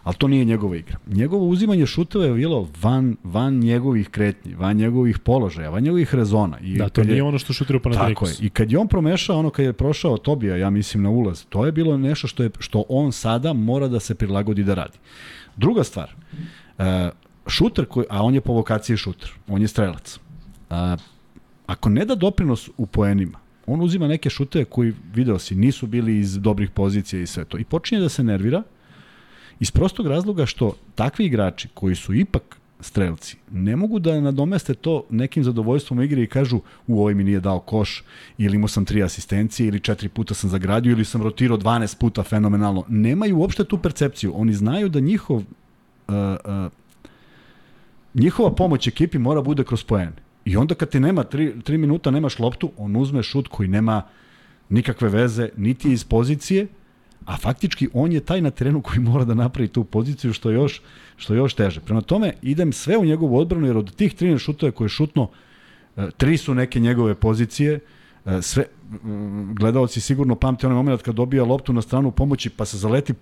ali to nije njegova igra. Njegovo uzimanje šuteva je bilo van, van njegovih kretnji, van njegovih položaja, van njegovih rezona. I Da, to kad je- nije ono što šutira Tako je. I kad je on promešao ono kad je prošao Tobija, ja mislim na ulaz, to je bilo nešto što je što on sada mora da se prilagodi da radi. Druga stvar. Uh, šuter koji a on je po vokaciji šuter, on je strelac. Uh, ako ne da doprinos u poenima, on uzima neke šuteve koji video si nisu bili iz dobrih pozicija i sve to i počinje da se nervira iz prostog razloga što takvi igrači koji su ipak strelci ne mogu da nadomeste to nekim zadovoljstvom igre i kažu u ovoj mi nije dao koš ili imao sam tri asistencije ili četiri puta sam zagradio ili sam rotirao 12 puta fenomenalno. Nemaju uopšte tu percepciju. Oni znaju da njihov uh, uh, njihova pomoć ekipi mora bude kroz poene. I onda kad ti nema 3 3 minuta nemaš loptu, on uzme šut koji nema nikakve veze, niti iz pozicije, a faktički on je taj na terenu koji mora da napravi tu poziciju što je još što je još teže. Prema tome idem sve u njegovu odbranu jer od tih 13 šutova koje je šutno e, tri su neke njegove pozicije. e, Sve gledaoci sigurno pamte onaj moment kad dobija loptu na stranu pomoći pa se zaleti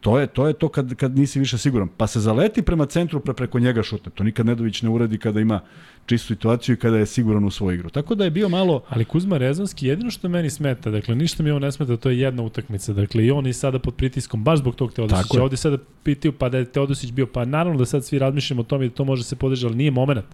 To je to je to kad kad nisi više siguran. Pa se zaleti prema centru pre preko njega šutne. To nikad Nedović ne uradi kada ima čistu situaciju i kada je siguran u svoju igru. Tako da je bio malo Ali Kuzma Rezonski, jedino što meni smeta, dakle, ništa mi ovo ne smeta, to je jedna utakmica. Dakle, i on je sada pod pritiskom, baš zbog tog Teodosića. Ovde sada pitaju, pa da je Teodosić bio, pa naravno da sad svi razmišljamo o tome da to može se podržati, ali nije moment.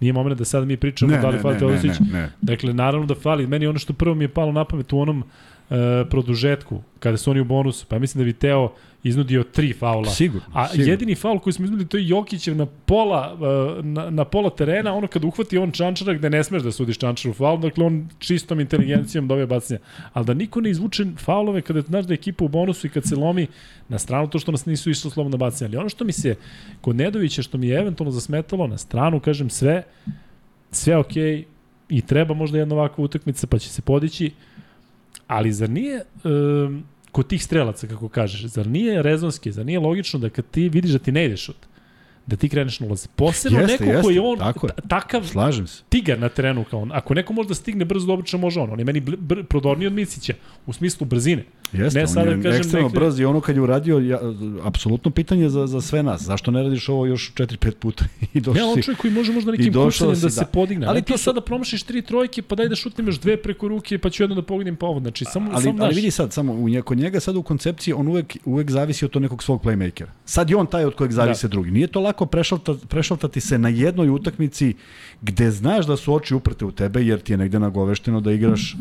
Nije moment da sad mi pričamo ne, da li ne, fali ne, ne, Teodosić. ne, ne. Dakle, naravno da fali. Meni ono što prvo mi je palo na pamet u onom e, produžetku, kada su oni u bonusu, pa mislim da bi Teo iznudio tri faula. Sigurno. A sigurno. jedini faul koji smo izgledali to je Jokićev na pola, uh, na, na pola terena, ono kad uhvati on čančara gde ne smeš da sudiš čančaru faul, dakle on čistom inteligencijom dobije bacanja. Ali da niko ne izvuče faulove kada znaš da je ekipa u bonusu i kad se lomi na stranu to što nas nisu išlo slobodno bacanja. Ali ono što mi se kod Nedovića, što mi je eventualno zasmetalo, na stranu, kažem sve, sve okej okay, i treba možda jedna ovakva utakmica pa će se podići, ali zar nije... Um, kod tih strelaca, kako kažeš, zar nije rezonski, zar nije logično da kad ti vidiš da ti ne ide šut, da ti kreneš na ulaz. Posebno Jeste, neko koji jeste, je on tako je. ta- takav Slažem se. tigar na terenu kao on. Ako neko može da stigne brzo do obično može on. On je meni br br prodorniji od Micića u smislu brzine. Jeste, Ne, ne, sada on je kažem ekstremno neke- brz i ono kad je uradio, ja, apsolutno pitanje za, za sve nas. Zašto ne radiš ovo još 4-5 puta i došli Ja, on čovjek koji može možda nekim došao kucanjem da, si, se da. podigne. Ali Ali ti su- sada promašiš tri trojke, pa daj da šutnem još dve preko ruke, pa ću jedno da pogodim pa ovo. Znači, samo, ali, samo ali vidi sad, samo u nje, kod njega sad u koncepciji on uvek, uvek zavisi od tog nekog svog playmakera. Sad je on taj od kojeg zavise da. drugi. Nije to lako prešalta, prešaltati se na jednoj utakmici gde znaš da su oči uprte u tebe jer ti je negde nagovešteno da igraš e,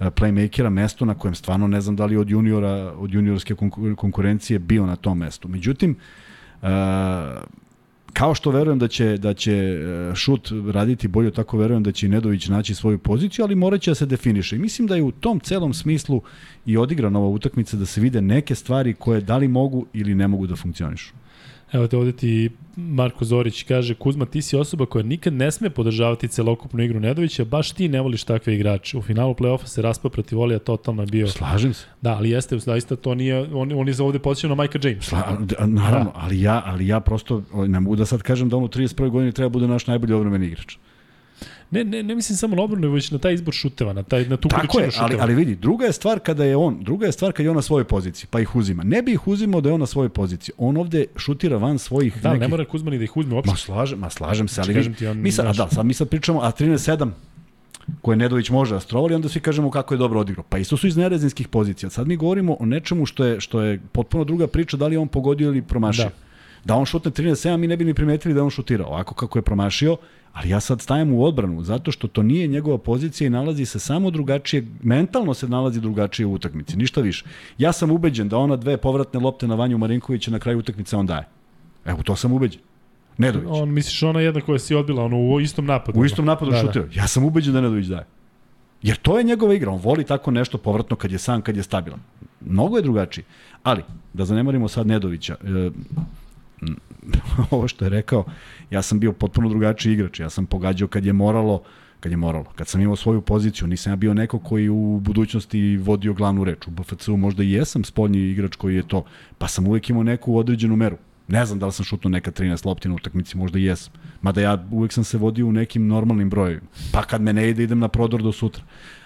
playmakera mesto na kojem stvarno ne znam da li od juniora od juniorske konku- konkurencije bio na tom mestu. Međutim uh, kao što verujem da će da će e, šut raditi bolje, tako verujem da će i Nedović naći svoju poziciju, ali moraće da se definiše. I mislim da je u tom celom smislu i odigrana ova utakmica da se vide neke stvari koje da li mogu ili ne mogu da funkcionišu. Evo te ovde ti Marko Zorić kaže Kuzma ti si osoba koja nikad ne sme podržavati celokupnu igru Nedovića, baš ti ne voliš takve igrače. U finalu play-offa se raspao protiv Olija, totalno je bio. Slažem se. Da, ali jeste, zaista to nije, on, on je ovde počeo na Micah James. Sla, naravno, ali ja, ali ja prosto ne mogu da sad kažem da on u 31. godini treba bude naš najbolji obrambeni igrač. Ne, ne, ne mislim samo na obranu, već na taj izbor šuteva, na, taj, na tu Tako količinu je, šuteva. ali, ali vidi, druga je stvar kada je on, druga je stvar kada je on na svojoj poziciji, pa ih uzima. Ne bi ih uzimao da je on na svojoj poziciji. On ovde šutira van svojih Da, nekih... ne mora Kuzma ni da ih uzme uopšte. Ma slažem, ma slažem se, ali Znači, kažem vi, ti, on mi sad, a da, sad mi sad pričamo, a 13-7 koje Nedović može astrovali, onda svi kažemo kako je dobro odigrao. Pa isto su iz nerezinskih pozicija. Sad mi govorimo o nečemu što je, što je potpuno druga priča, da li je on pogodio ili promašio. Da. Da. Da on šutne 13-7, mi ne bi ni primetili da on šutirao. Ovako kako je promašio, ali ja sad stajem u odbranu, zato što to nije njegova pozicija i nalazi se samo drugačije, mentalno se nalazi drugačije u utakmici, ništa više. Ja sam ubeđen da ona dve povratne lopte na Vanju Marinkovića na kraju utakmice on daje. Evo, to sam ubeđen. Nedović. On misliš ona jedna koja si odbila, ono u istom napadu. U istom napadu Da, da, da. šutira. Ja sam ubeđen da Nedović daje. Jer to je njegova igra. On voli tako nešto povratno kad je sam, kad je stabilan. Mnogo je drugačiji. Ali, da zanemarimo sad Nedovića, e, ovo što je rekao, ja sam bio potpuno drugačiji igrač. Ja sam pogađao kad je moralo kad je moralo. Kad sam imao svoju poziciju, nisam ja bio neko koji u budućnosti vodio glavnu reč. U BFC-u možda i jesam spoljni igrač koji je to, pa sam uvek imao neku određenu meru. Ne znam da li sam šutnuo neka 13 lopti na utakmici, možda i jesam. Mada ja uvek sam se vodio u nekim normalnim brojevima. Pa kad me ne ide, idem na prodor do sutra.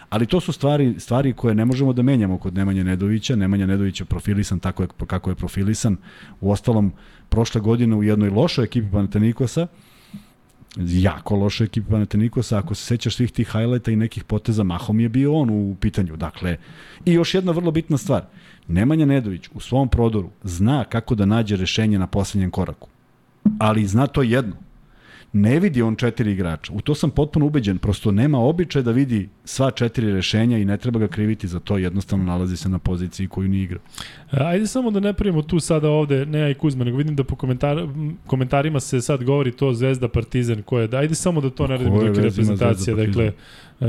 Ali to su stvari, stvari koje ne možemo da menjamo kod Nemanja Nedovića. Nemanja Nedović je profilisan tako je, kako je profilisan. U ostalom, prošle godine u jednoj lošoj ekipi Panatenikosa, jako loša ekipa Panatenikosa, ako se sećaš svih tih highlighta i nekih poteza, mahom je bio on u pitanju. Dakle, i još jedna vrlo bitna stvar. Nemanja Nedović u svom prodoru zna kako da nađe rešenje na poslednjem koraku. Ali zna to jedno – ne vidi on četiri igrača. U to sam potpuno ubeđen. Prosto nema običaja da vidi sva četiri rešenja i ne treba ga kriviti za to. Jednostavno nalazi se na poziciji koju ni igra. Ajde samo da ne pravimo tu sada ovde, ne ja i Kuzma, nego vidim da po komentar, komentarima se sad govori to Zvezda Partizan koje da ajde samo da to ne radimo dok je reprezentacija. Dakle, uh,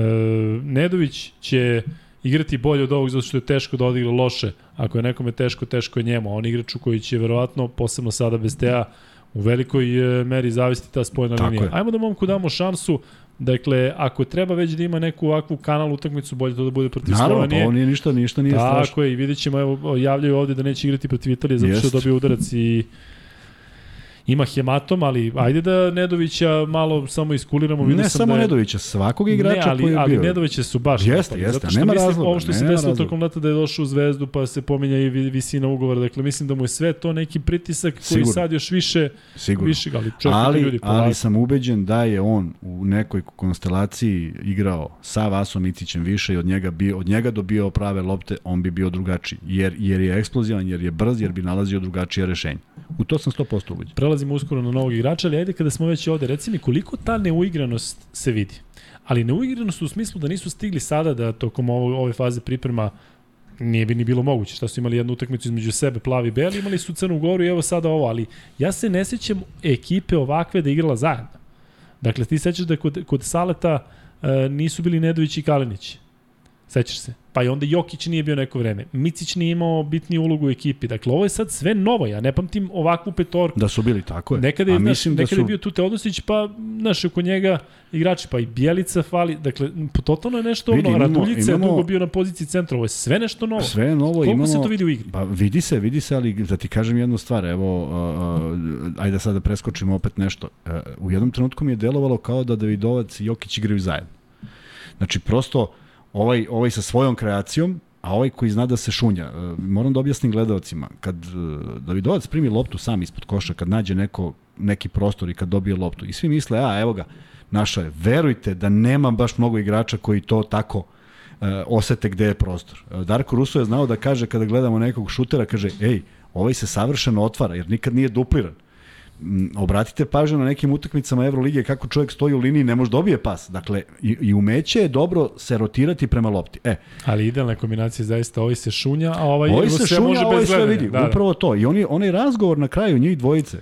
Nedović će igrati bolje od ovog zato što je teško da odigra loše. Ako je nekome teško, teško je njemu. On igraču koji će verovatno, posebno sada bez Teja, u velikoj e, meri zavisi ta spojna Tako linija. Je. Ajmo da momku damo šansu Dakle, ako treba već da ima neku ovakvu kanal utakmicu, bolje to da bude protiv Naravno, Slovenije. Naravno, pa on ništa, ništa nije Tako strašno. Tako je, i vidjet ćemo, evo, javljaju ovde da neće igrati protiv Italije zato što je dobio udarac i ima hematom, ali ajde da Nedovića malo samo iskuliramo. Ne samo da je... Nedovića, svakog igrača ne, ali, koji je ali bio. Ali Nedovića su baš jeste, jeste, zato što nema mislim, razloga. Ovo što se desilo tokom leta da je došao u Zvezdu, pa se pominja i visina ugovora. Dakle, mislim da mu je sve to neki pritisak koji Sigurno. sad još više... Sigurno. Više, ali, ali, ljudi ali sam ubeđen da je on u nekoj konstelaciji igrao sa Vasom Icićem više i od njega, bio, od njega dobio prave lopte, on bi bio drugačiji. Jer, jer je eksplozivan, jer je brz, jer bi nalazio drugačije rešenje. U to sam 100% ubeđen. Prelazimo uskoro na novog igrača, ali ajde kada smo već ovde, reci mi koliko ta neuigranost se vidi? Ali neuigranost u smislu da nisu stigli sada da tokom ovo, ove faze priprema nije bi ni bilo moguće. Šta su imali jednu utakmicu između sebe, plavi i beli, imali su Crnu Goru i evo sada ovo, ali ja se ne sećam ekipe ovakve da igrala zajedno. Dakle, ti sećaš da kod, kod Saleta uh, nisu bili Nedović i Kalinić. Sećaš se? Pa i onda Jokić nije bio neko vreme. Micić nije imao bitniju ulogu u ekipi. Dakle, ovo je sad sve novo. Ja ne pamtim ovakvu petorku. Da su bili, tako je. Nekada je, A mislim nekada da su... je bio tu Teodosić, pa, znaš, oko njega igrači, pa i Bjelica fali. Dakle, totalno je nešto Vidi, ono. Raduljica imamo, je dugo bio na poziciji centra. Ovo je sve nešto novo. Sve je novo. Koliko imamo, se to vidi u igri? Pa vidi se, vidi se, ali da ti kažem jednu stvar. Evo, uh, uh, ajde sad da preskočimo opet nešto. Uh, u jednom trenutku mi je delovalo kao da Davidovac i Jokić igraju zajedno. Znači, prosto, ovaj, ovaj sa svojom kreacijom, a ovaj koji zna da se šunja. E, moram da objasnim gledalcima, kad e, Davidovac primi loptu sam ispod koša, kad nađe neko, neki prostor i kad dobije loptu, i svi misle, a evo ga, naša je. Verujte da nema baš mnogo igrača koji to tako uh, osete gde je prostor. Darko Ruso je znao da kaže kada gledamo nekog šutera, kaže, ej, ovaj se savršeno otvara, jer nikad nije dupliran obratite pažnju na nekim utakmicama Evrolige kako čovjek stoji u liniji ne može dobije pas. Dakle, i, i umeće je dobro se rotirati prema lopti. E. Ali idealna kombinacija je zaista ovaj se šunja, a ovaj, ovaj se šunja, može ovaj sve vidi. Da, da. Upravo to. I oni, onaj razgovor na kraju njih dvojice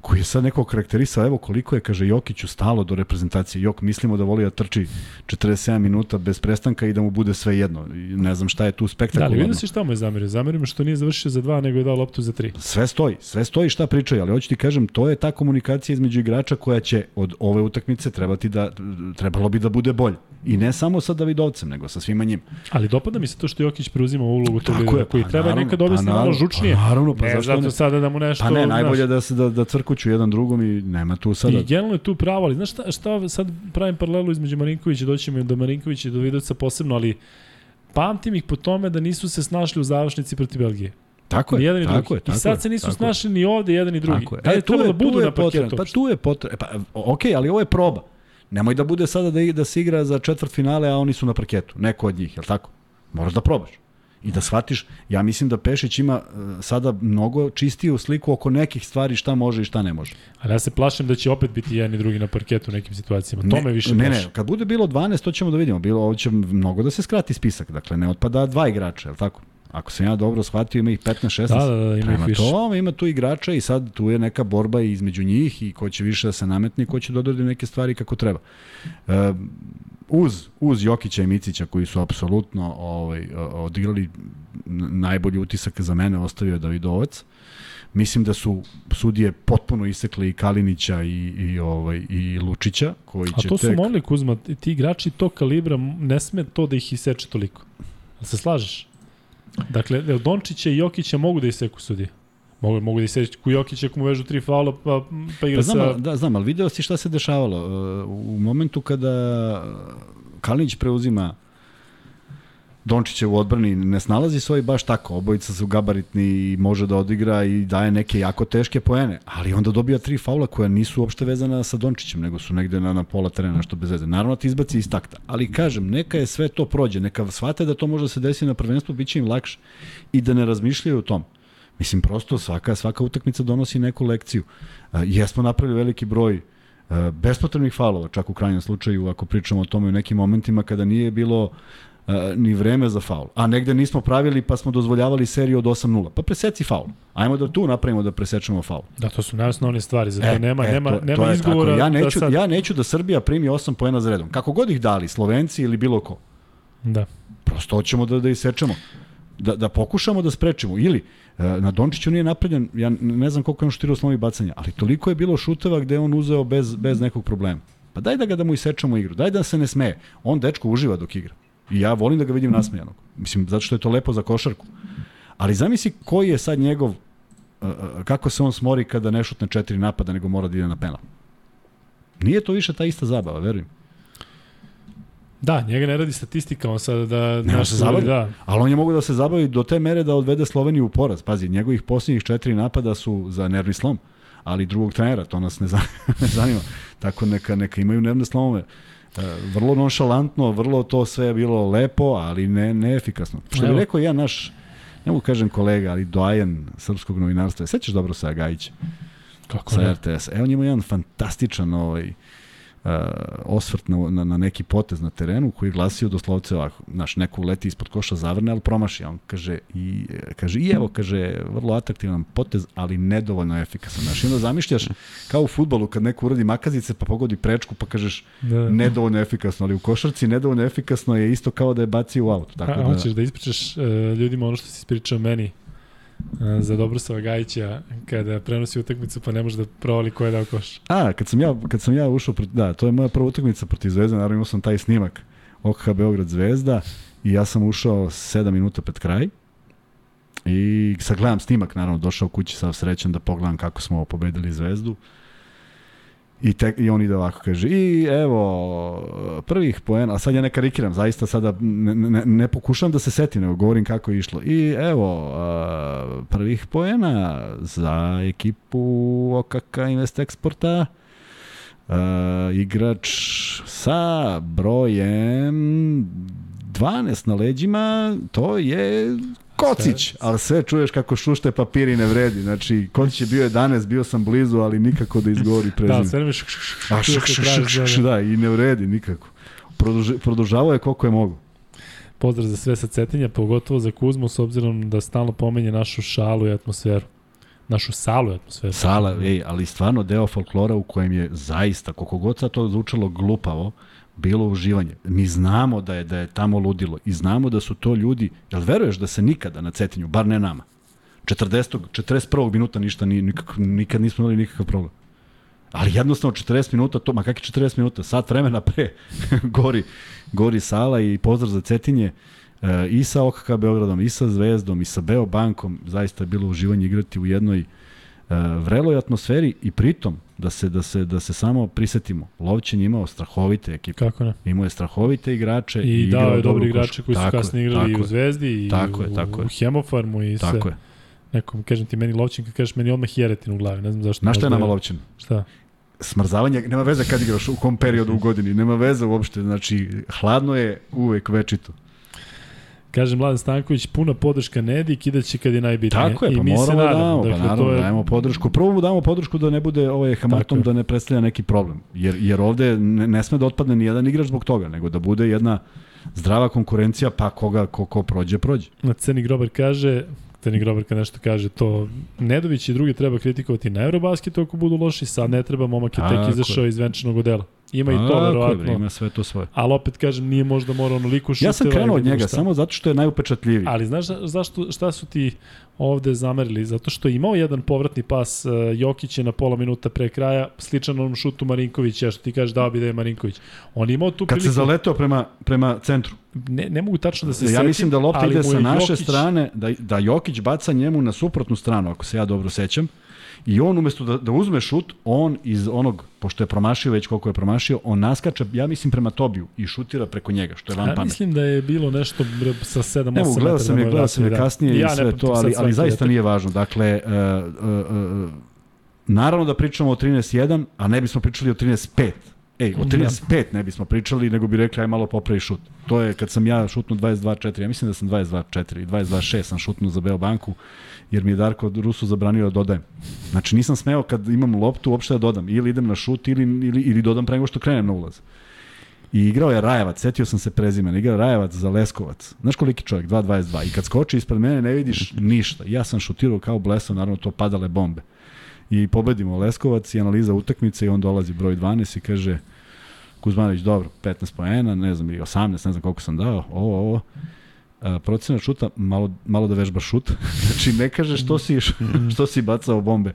koji je sad neko karakterisao, evo koliko je, kaže Jokiću, stalo do reprezentacije. Jok, mislimo da voli da trči 47 minuta bez prestanka i da mu bude sve jedno. Ne znam šta je tu spektakularno. Da, ali vidio si šta mu je zamerio? Zamerio što nije završio za dva, nego je dao loptu za tri. Sve stoji, sve stoji šta pričaju, ali hoću ti kažem, to je ta komunikacija između igrača koja će od ove utakmice trebati da, trebalo bi da bude bolje. I ne samo sa Davidovcem, nego sa svima njim. Ali dopada mi se to što Jokić preuzima ulogu tog lidera, koji pa treba naravno, nekad objasniti pa malo žučnije. Pa naravno, pa ne, zašto zato ne? sada da mu nešto... Pa ne, najbolje da se da, da crkuću jedan drugom i nema tu sada. I generalno je tu pravo, ali znaš šta, šta sad pravim paralelu između Marinkovića, doćemo do Marinkovića i do Vidovca posebno, ali pamtim ih po tome da nisu se snašli u završnici protiv Belgije. Tako je, jedan i tako je. Tako I sad se nisu snašli ni ovde jedan i drugi. Tako je. Da e, tu je, da budu tu je na parketu. Pa tu je potrebno. Pa, ok, ali ovo je proba. Nemoj da bude sada da, da se igra za četvrt finale, a oni su na parketu. Neko od njih, je li tako? Moraš da probaš. I da shvatiš, ja mislim da Pešić ima uh, sada mnogo čistiju sliku oko nekih stvari šta može i šta ne može. Ali ja se plašim da će opet biti jedan i drugi na parketu u nekim situacijama. To ne, me više Ne, plaši. ne, kad bude bilo 12, to ćemo da vidimo. Bilo, ovo će mnogo da se skrati spisak. Dakle, ne otpada dva igrača, je li tako? Ako sam ja dobro shvatio, ima ih 15-16. Da, da, da, ima ih više. To, ima tu igrača i sad tu je neka borba između njih i ko će više da se nametne i ko će dodati neke stvari kako treba. E, uz, uz Jokića i Micića koji su apsolutno ovaj, odigrali najbolji utisak za mene ostavio Davidovac. Mislim da su sudije potpuno isekli i Kalinića i, i, ovaj, i Lučića, koji A će to su tek... molili Kuzma, ti igrači tog kalibra ne sme to da ih iseče toliko. Jel se slažeš? Dakle, Dončića i Jokića mogu da iseku sudije? Mogu, mogu da iseku Jokića ako mu vežu tri faula pa, pa igra Pa znam, sa... da, znam, ali video si šta se dešavalo. E, U momentu kada Kalinić preuzima Dončića u odbrani ne snalazi svoj baš tako, obojica su gabaritni i može da odigra i daje neke jako teške poene, ali onda dobija tri faula koja nisu uopšte vezana sa Dončićem, nego su negde na, na pola terena, što bez veze. Naravno ti izbaci iz takta, ali kažem, neka je sve to prođe, neka shvate da to može da se desi na prvenstvu, bit će im lakše i da ne razmišljaju o tom. Mislim, prosto svaka, svaka utakmica donosi neku lekciju. Uh, jesmo napravili veliki broj uh, bespotrebnih faulova, čak u krajnjem slučaju, ako pričamo o tome u nekim momentima kada nije bilo uh, ni vreme za faul. A negde nismo pravili pa smo dozvoljavali seriju od 8-0. Pa preseci faul. Ajmo da tu napravimo da presečemo faul. Da, to su najosnovnije stvari, zato e, nema, e, nema, to, nema to izgovora tako. Ja neću, da sad... ja neću da Srbija primi 8 poena za redom. Kako god ih dali, Slovenci ili bilo ko. Da. Prosto hoćemo da, da isečemo. Da, da pokušamo da sprečimo. Ili, na Dončiću nije napravljen, ja ne znam koliko je on šutirao slovi bacanja, ali toliko je bilo šuteva gde on uzeo bez, bez nekog problema. Pa daj da ga da mu isečemo igru, daj da se ne smeje. On dečko uživa dok igra. I ja volim da ga vidim nasmejanog. Mislim, zato što je to lepo za košarku. Ali zamisli koji je sad njegov, e, e, kako se on smori kada ne šutne četiri napada, nego mora da ide na penal. Nije to više ta ista zabava, verujem. Da, njega ne radi statistika, on sada da... Ne, on se zabavi. Da, Ali on je mogu da se zabavi do te mere da odvede Sloveniju u poraz. Pazi, njegovih posljednjih četiri napada su za nervni slom, ali drugog trenera, to nas ne zanima. Tako neka, neka imaju nervne slomove. E, vrlo nonšalantno, vrlo to sve je bilo lepo, ali ne, neefikasno. Što bi rekao ja naš, ne mogu kažem kolega, ali doajen srpskog novinarstva. Sećaš dobro sa Gajića? kako sa. RTS. Evo on ima jedan fantastičan ovaj, uh, osvrt na, na, na neki potez na terenu koji je glasio doslovce ovako, znaš, neko uleti ispod koša zavrne, ali promaši. On kaže, i, kaže, i evo, kaže, vrlo atraktivan potez, ali nedovoljno efikasan. Znaš, onda zamišljaš kao u futbolu kad neko uradi makazice pa pogodi prečku pa kažeš Da. nedovoljno efikasno, ali u košarci nedovoljno efikasno je isto kao da je bacio u auto. Tako A, da, hoćeš da ispričaš uh, ljudima ono što si ispričao meni uh, za Dobrosava Gajića kada prenosi utakmicu pa ne može da provali ko je dao koš. A, kad sam ja, kad sam ja ušao, proti, da, to je moja prva utakmica protiv Zvezde, naravno imao sam taj snimak OKH Beograd Zvezda i ja sam ušao 7 minuta pred kraj i sad gledam snimak, naravno, došao kući sav srećan da pogledam kako smo pobedili Zvezdu I, te, I on ide ovako, kaže, i evo, prvih poena, a sad ja ne karikiram, zaista sada ne, ne, ne pokušam da se setim, nego govorim kako je išlo. I evo, prvih poena za ekipu OKK Invest Exporta, igrač sa brojem 12 na leđima, to je Kocić, ali sve čuješ kako šušte papiri ne vredi. Znači, Kocić je bio 11, bio sam blizu, ali nikako da izgovori prezime. Da, sve mi šk, da, i ne vredi nikako. Produži, produžavao je koliko je mogu. Pozdrav za sve sa Cetinja, pogotovo za Kuzmu, s obzirom da stalno pomenje našu šalu i atmosferu. Našu salu i atmosferu. Sala, ej, ali stvarno deo folklora u kojem je zaista, koliko god sad to zvučalo glupavo, bilo uživanje. Mi znamo da je da je tamo ludilo i znamo da su to ljudi, jel veruješ da se nikada na Cetinju, bar ne nama, 40. 41. minuta ništa ni nikak, nikad nismo imali nikakav problem. Ali jednostavno 40 minuta, to, ma kakvi 40 minuta, sat vremena pre gori, gori sala i pozdrav za Cetinje e, i sa OKK Beogradom, i sa Zvezdom, i sa Beobankom, zaista je bilo uživanje igrati u jednoj e, vreloj atmosferi i pritom da se da se da se samo prisetimo. Lovćen je imao strahovite ekipe. Kako ne? Imao je strahovite igrače I, igrao dao je dobri igrače koji su Tako je, kasnije igrali i u Zvezdi i Tako u, je, tako je. u Hemofarmu i sve. Tako je. Nekom, kažem ti meni Lovćin, kad kažeš meni odmah Jeretin u glavi, ne znam zašto. Znaš šta je nama Lovćen? Šta? Smrzavanje, nema veze kad igraš, u kom periodu u godini, nema veze uopšte, znači hladno je uvek večito. Kaže Mladen Stanković, puna podrška Nedi, kidaće kad je najbitnije. Tako je, I pa mi se moramo da nadamo. damo, pa dakle, naravno, to je, dajemo podršku. Prvo mu damo podršku da ne bude ovaj hamatom, da ne predstavlja neki problem. Jer, jer ovde ne, ne sme da otpadne ni jedan igrač zbog toga, nego da bude jedna zdrava konkurencija, pa koga, ko, ko prođe, prođe. Na Ceni Grober kaže, Ceni Grober kad nešto kaže, to Nedović i drugi treba kritikovati na Eurobasketu ako budu loši, sad ne treba, momak je tek izašao iz venčanog odela. Ima i to, verovatno. Ima sve to svoje. Ali opet kažem, nije možda morao onoliko šuteva. Ja sam krenuo od njega šta. samo zato što je najupečatljiviji. Ali znaš za- zašto, šta su ti ovde zamerili? Zato što je imao jedan povratni pas uh, Jokić je na pola minuta pre kraja, sličan onom šutu Marinkovića, što ti kažeš dao bi da je Marinković. On je imao tu Kad se priliku, zaleteo prema, prema centru. ne, ne mogu tačno da se ja setim, mislim da lopta ide sa naše Jokić- strane, da, da Jokić baca njemu na suprotnu stranu, ako se ja dobro sećam. I on umesto da, da uzme šut, on iz onog, pošto je promašio već koliko je promašio, on naskače, ja mislim, prema Tobiju i šutira preko njega, što je van Ja pamet. mislim da je bilo nešto sa 7-8 metara. Mogu, gledao sam je, da gledao sam je da. kasnije i Ja sve ne to, ali, ali zaista nije važno. Dakle, uh, uh, uh, naravno da pričamo o 13-1, a ne bismo pričali o 13-5. Ej, o 13-5 ne bismo pričali, nego bi rekli aj malo popravi šut. To je kad sam ja šutnuo 22-4, ja mislim da sam 22-4 i 22-6 sam šutnuo za Beobanku, jer mi je Darko Rusu zabranio da dodajem. Znači nisam smeo kad imam loptu uopšte da dodam. Ili idem na šut ili, ili, ili dodam pre nego što krenem na ulaz. I igrao je Rajevac, setio sam se prezimena, igrao je Rajevac za Leskovac. Znaš koliki čovjek, 2.22. I kad skoči ispred mene ne vidiš ništa. Ja sam šutirao kao blesav, naravno to padale bombe. I pobedimo Leskovac i analiza utakmice i on dolazi broj 12 i kaže Kuzmanović, dobro, 15 poena, ne znam, ili 18, ne znam koliko sam dao, ovo, ovo. A, procena šuta, malo, malo da vežbaš šut. znači ne kaže što si, što si bacao bombe,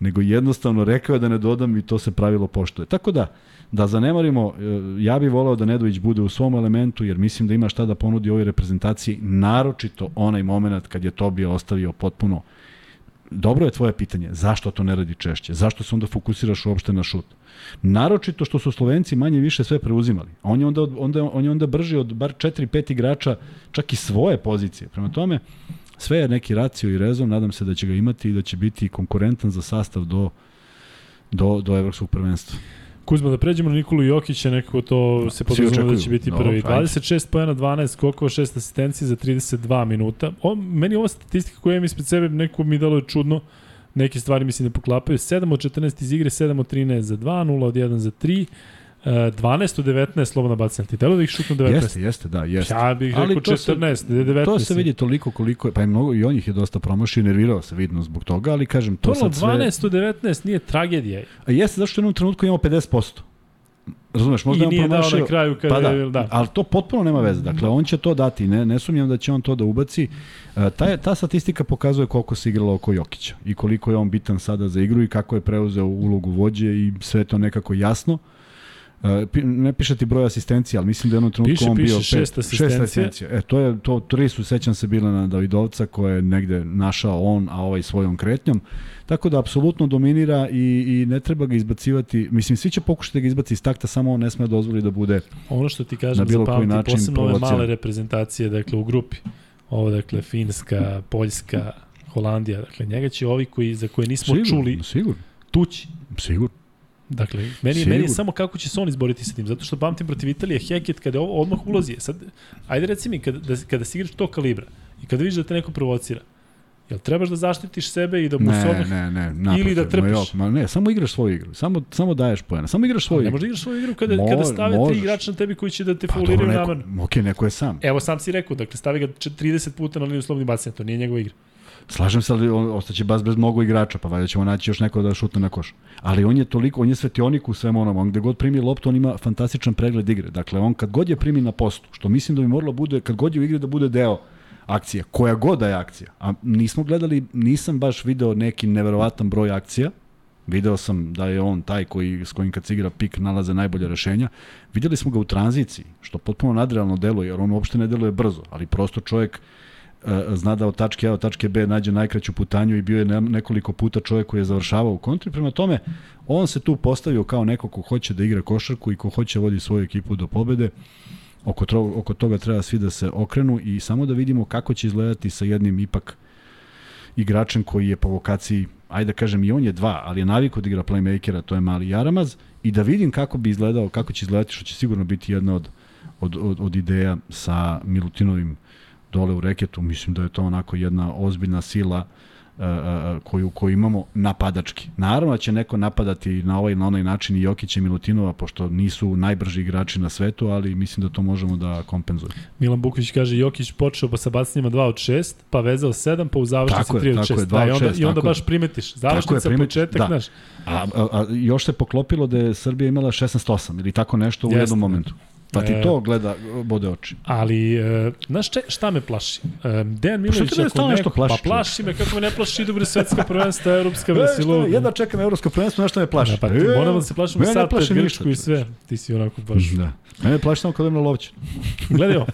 nego jednostavno rekao je da ne dodam i to se pravilo poštuje. Tako da, da zanemarimo, e, ja bih voleo da Nedović bude u svom elementu, jer mislim da ima šta da ponudi ovoj reprezentaciji, naročito onaj moment kad je Tobija ostavio potpuno Dobro je tvoje pitanje, zašto to ne radi češće? Zašto se onda fokusiraš uopšte na šut? Naročito što su Slovenci manje više sve preuzimali. On je onda, onda, on je onda brži od bar 4-5 igrača, čak i svoje pozicije. Prema tome, sve je neki racio i rezon, nadam se da će ga imati i da će biti konkurentan za sastav do, do, do evropskog prvenstva. Kuzma, da pređemo na Nikolu Jokića, nekako to se svi podrazumeva da očekuju. će biti prvi. ajde. 26 pojena, 12 skokova, 6 asistencije za 32 minuta. O, meni ova statistika koja imam ispred sebe, neko mi dalo je čudno, neke stvari mislim da poklapaju. 7 od 14 iz igre, 7 od 13 za 2, 0 od 1 za 3, Uh, 12 od 19 slobodna bacanja. Ti delo da ih šutnu 19? Jeste, jeste, da, jeste. Ja bih Ali rekao to se- 14, 19. To se vidi toliko koliko je, pa i mnogo i on ih je dosta promašio, nervirao se vidno zbog toga, ali kažem, to To sad sve... 12 od 19 nije tragedija. A jeste zašto u jednom trenutku imamo 50%. Razumeš, možda I je dao promašio... na kraju kada Pa da, je, da. ali to potpuno nema veze. Dakle, on će to dati, ne, ne sumnjam da će on to da ubaci. E, ta, ta statistika pokazuje koliko se igralo oko Jokića i koliko je on bitan sada za igru i kako je preuzeo ulogu vođe i sve je to nekako jasno. Ne piše ti broj asistencija, ali mislim da je u jednom trenutku Piše, on piše, bio šest asistencija. asistencija. E, to je, to, tri su, sećam se, bile na Davidovca koje je negde našao on, a ovaj svojom kretnjom. Tako da apsolutno dominira i, i ne treba ga izbacivati. Mislim, svi će pokušati da ga izbaci iz takta, samo on ne sme dozvoli da bude Ono što ti kažem bilo za koji pamti, način posebno ove male reprezentacije, dakle u grupi. Ovo, dakle, Finska, Poljska, Holandija, dakle, njega će ovi koji, za koje nismo sigurno, čuli Sigurno, tući. sigurno. Dakle, meni, meni je samo kako će se on izboriti sa tim, zato što pamtim protiv Italije, Heket kada je ovo odmah ulazi. Sad, ajde reci mi, kada, da, kada si igrač tog kalibra i kada vidiš da te neko provocira, jel trebaš da zaštitiš sebe i da mu se Ne, odmah... ne, ne, naprotiv, Ili da ma trpiš. jok, Ma ne, samo igraš svoju igru. Samo, samo daješ pojena. Samo igraš svoju Ne igru. možeš da igraš svoju igru kada, Mo- kada stave tri možeš. igrača na tebi koji će da te Pa fauliraju namerno. ok, neko je sam. Evo sam si rekao, dakle stavi ga č- 30 puta na liniju slobodnih bacanja, to nije njegova igra. Slažem se, ali on, ostaće bas bez mnogo igrača, pa valjda ćemo naći još neko da šutne na koš. Ali on je toliko, on je svetionik u svemu onom, on gde god primi loptu, on ima fantastičan pregled igre. Dakle, on kad god je primi na postu, što mislim da bi moralo bude, kad god je u igri da bude deo akcija, koja god da je akcija. A nismo gledali, nisam baš video neki neverovatan broj akcija, Video sam da je on taj koji, s kojim kad se igra pik nalaze najbolje rešenja. Videli smo ga u tranziciji, što potpuno nadrealno deluje, jer on uopšte ne deluje brzo, ali prosto čovjek zna da od tačke A do tačke B nađe najkraću putanju i bio je ne- nekoliko puta čovjek koji je završavao u kontri. Prema tome, on se tu postavio kao neko ko hoće da igra košarku i ko hoće vodi svoju ekipu do pobede. Oko, tro, oko toga treba svi da se okrenu i samo da vidimo kako će izgledati sa jednim ipak igračem koji je po vokaciji, ajde da kažem i on je dva, ali je navikao da igra playmakera, to je mali Jaramaz, i da vidim kako bi izgledao, kako će izgledati, što će sigurno biti jedna od, od, od, od ideja sa Milutinovim dole u reketu. Mislim da je to onako jedna ozbiljna sila koju, koju imamo napadački. Naravno da će neko napadati na ovaj na onaj način i Jokića i Milutinova, pošto nisu najbrži igrači na svetu, ali mislim da to možemo da kompenzujemo. Milan Buković kaže Jokić počeo pa sa bacanjima 2 od 6, pa vezao 7, pa u završnici 3 od 6. Je, da, i onda, 6, i onda baš primetiš. Završnica, primeti, početak, da. znaš. A, a, a, još se poklopilo da je Srbija imala 16-8 ili tako nešto u Jeste. jednom momentu. Pa ti e, to gleda, bode oči. Ali, e, znaš če, šta me plaši? E, Dejan Milović, pa ako neko, plaši, pa plaši me, kako me ne plaši dobro svetska prvenstva, evropska vesilo. E, jedva čekam evropsko prvenstvo, nešto me plaši. Da, pa ti e, moramo da se plašimo sad pred Grčku i sve. Ti si onako baš... Da. Mene plaši samo kad idem na lovće. Gledaj ovo.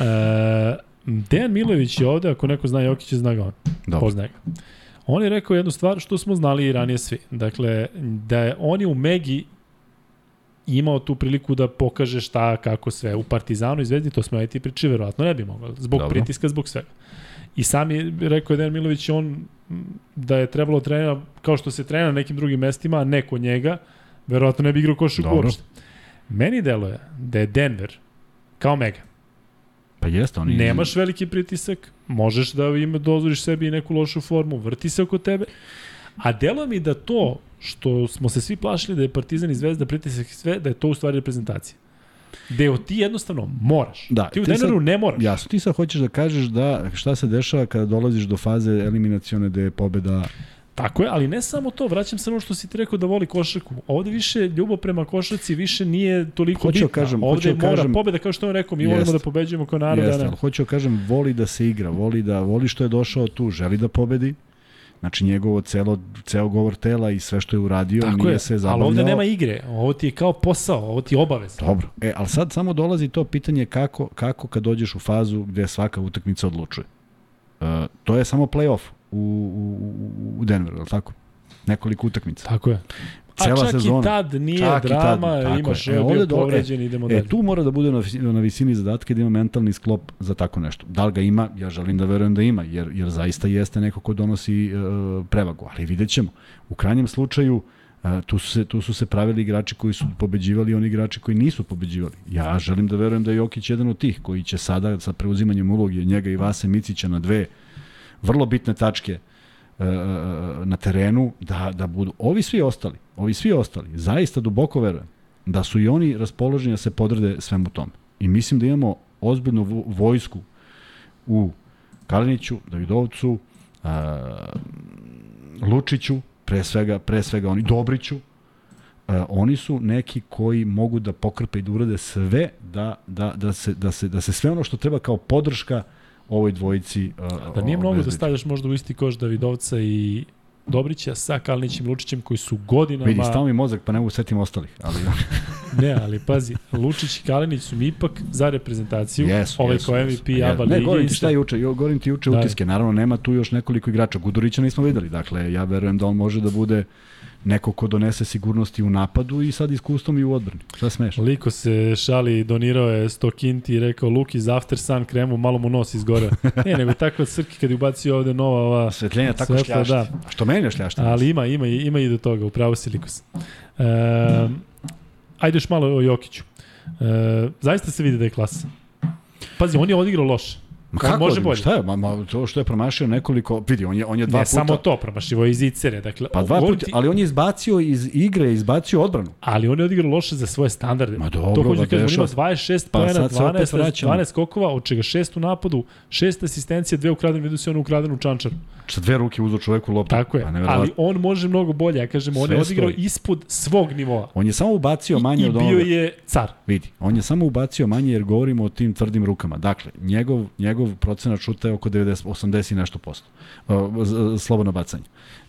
E, Dejan Milović je ovde, ako neko zna Jokića, zna ga on. Dobro. Poznaje ga. On je rekao jednu stvar što smo znali i ranije svi. Dakle, da je on je u Megi imao tu priliku da pokaže šta, kako sve. U Partizanu i Zvezdi to smo ajti priči, verovatno ne bi mogao. Zbog Dobro. pritiska, zbog svega. I sam je rekao Dejan Milović on da je trebalo trenera kao što se trena na nekim drugim mestima, a ne kod njega, verovatno ne bi igrao košarku uopšte. Meni deluje da je Denver kao Mega. Pa jeste, oni... Nemaš veliki pritisak, možeš da ima dozvoriš sebi neku lošu formu, vrti se oko tebe, a deluje mi da to što smo se svi plašili da je Partizan i Zvezda pritisak i sve, da je to u stvari reprezentacija. Deo ti jednostavno moraš. Da, ti u Denveru ne moraš. Jasno, ti sad hoćeš da kažeš da šta se dešava kada dolaziš do faze eliminacione da je pobeda Tako je, ali ne samo to, vraćam se ono što si ti rekao da voli košarku. Ovde više ljubav prema košarci više nije toliko hoću bitna. Kažem, Ovde hoću mora kažem, pobeda, kao što on rekao, mi jest, volimo da pobeđujemo kao narod. Jeste, ne. hoću kažem, voli da se igra, voli da voli što je došao tu, želi da pobedi, Znači njegovo celo, ceo govor tela i sve što je uradio Tako nije je, se zabavljao. Ali ovde nema igre, ovo ti je kao posao, ovo ti je obavez. Dobro, e, ali sad samo dolazi to pitanje kako, kako kad dođeš u fazu gde svaka utakmica odlučuje. Uh, to je samo play-off u, u, u Denveru, je li tako? Nekoliko utakmica. Tako je. Cela A čak sezona. i tad nije čak drama, tad, imaš e, ovde bio povređen, e, idemo dalje. E, tu mora da bude na, na visini zadatka da ima mentalni sklop za tako nešto. Da li ga ima? Ja želim da verujem da ima, jer, jer zaista jeste neko ko donosi uh, prevagu. Ali vidjet ćemo. U krajnjem slučaju, uh, tu, su se, tu su se pravili igrači koji su pobeđivali i oni igrači koji nisu pobeđivali. Ja želim da verujem da je Jokić jedan od tih koji će sada sa preuzimanjem uloge njega i Vase Micića na dve vrlo bitne tačke uh, E, e, na terenu da, da budu ovi svi ostali, ovi svi ostali, zaista duboko verujem da su i oni raspoloženi da se podrede svemu tome. I mislim da imamo ozbiljnu vojsku u Kaliniću, Davidovcu, Lučiću, pre svega, pre svega oni, Dobriću, oni su neki koji mogu da pokrpe i da urade sve da, da, da, se, da, se, da se sve ono što treba kao podrška ovoj dvojici. Uh, da nije mnogo da stavljaš možda u isti koš Davidovca i Dobrića sa Kalnićem Lučićem koji su godinama... Vidi, stao mi mozak pa ne mogu setim ostalih. Ali... ne, ali pazi, Lučić i Kalinić su mi ipak za reprezentaciju. Yes, ovaj yes, kao MVP yes. ABA Ne, govorim ti šta juče, govorim ti juče da. utiske. Naravno, nema tu još nekoliko igrača. Gudurića nismo videli. Dakle, ja verujem da on može da bude neko ko donese sigurnosti u napadu i sad iskustvom i u odbrani. Šta smeš? Liko se šali, donirao je 100 kinti i rekao Luki za After Sun kremu, malo mu nos izgore. ne, nego tako Srki kad je ubacio ovde nova ova... Svetljenja tako svetla, šljašti. Da. A što meni je šljašti? Ali ima, ima, ima i do toga, upravo si Likos. E, ajde još malo o Jokiću. E, zaista se vidi da je klasa. Pazi, on je odigrao loše. Ma kako može bolje? Šta je? Ma, ma, to što je promašio nekoliko, vidi, on je, on je dva ne, puta... samo to, promašivo iz Icere. Dakle, pa dva puta, ali on je izbacio iz igre, izbacio odbranu. Ali on je odigrao loše za svoje standarde. Ma dobro, to hoću da kažem, on ima 26 pa, pojena, 12, 12 skokova, od čega 6 u napadu, 6 asistencija, dve ukradene, vidio se on ukradenu čančaru. Sa dve ruke uzo čoveku loptu. Tako je, pa, ali on može mnogo bolje, ja kažem, on je odigrao stoji. ispod svog nivoa. On je samo ubacio manje I, od onoga. I bio je car. Vidi, on je samo ubacio manje jer govorimo o tim tvrdim rukama. Dakle, njegov, njegov procenat šuta je oko 90, 80 i nešto posto. Uh, slobodno bacanje.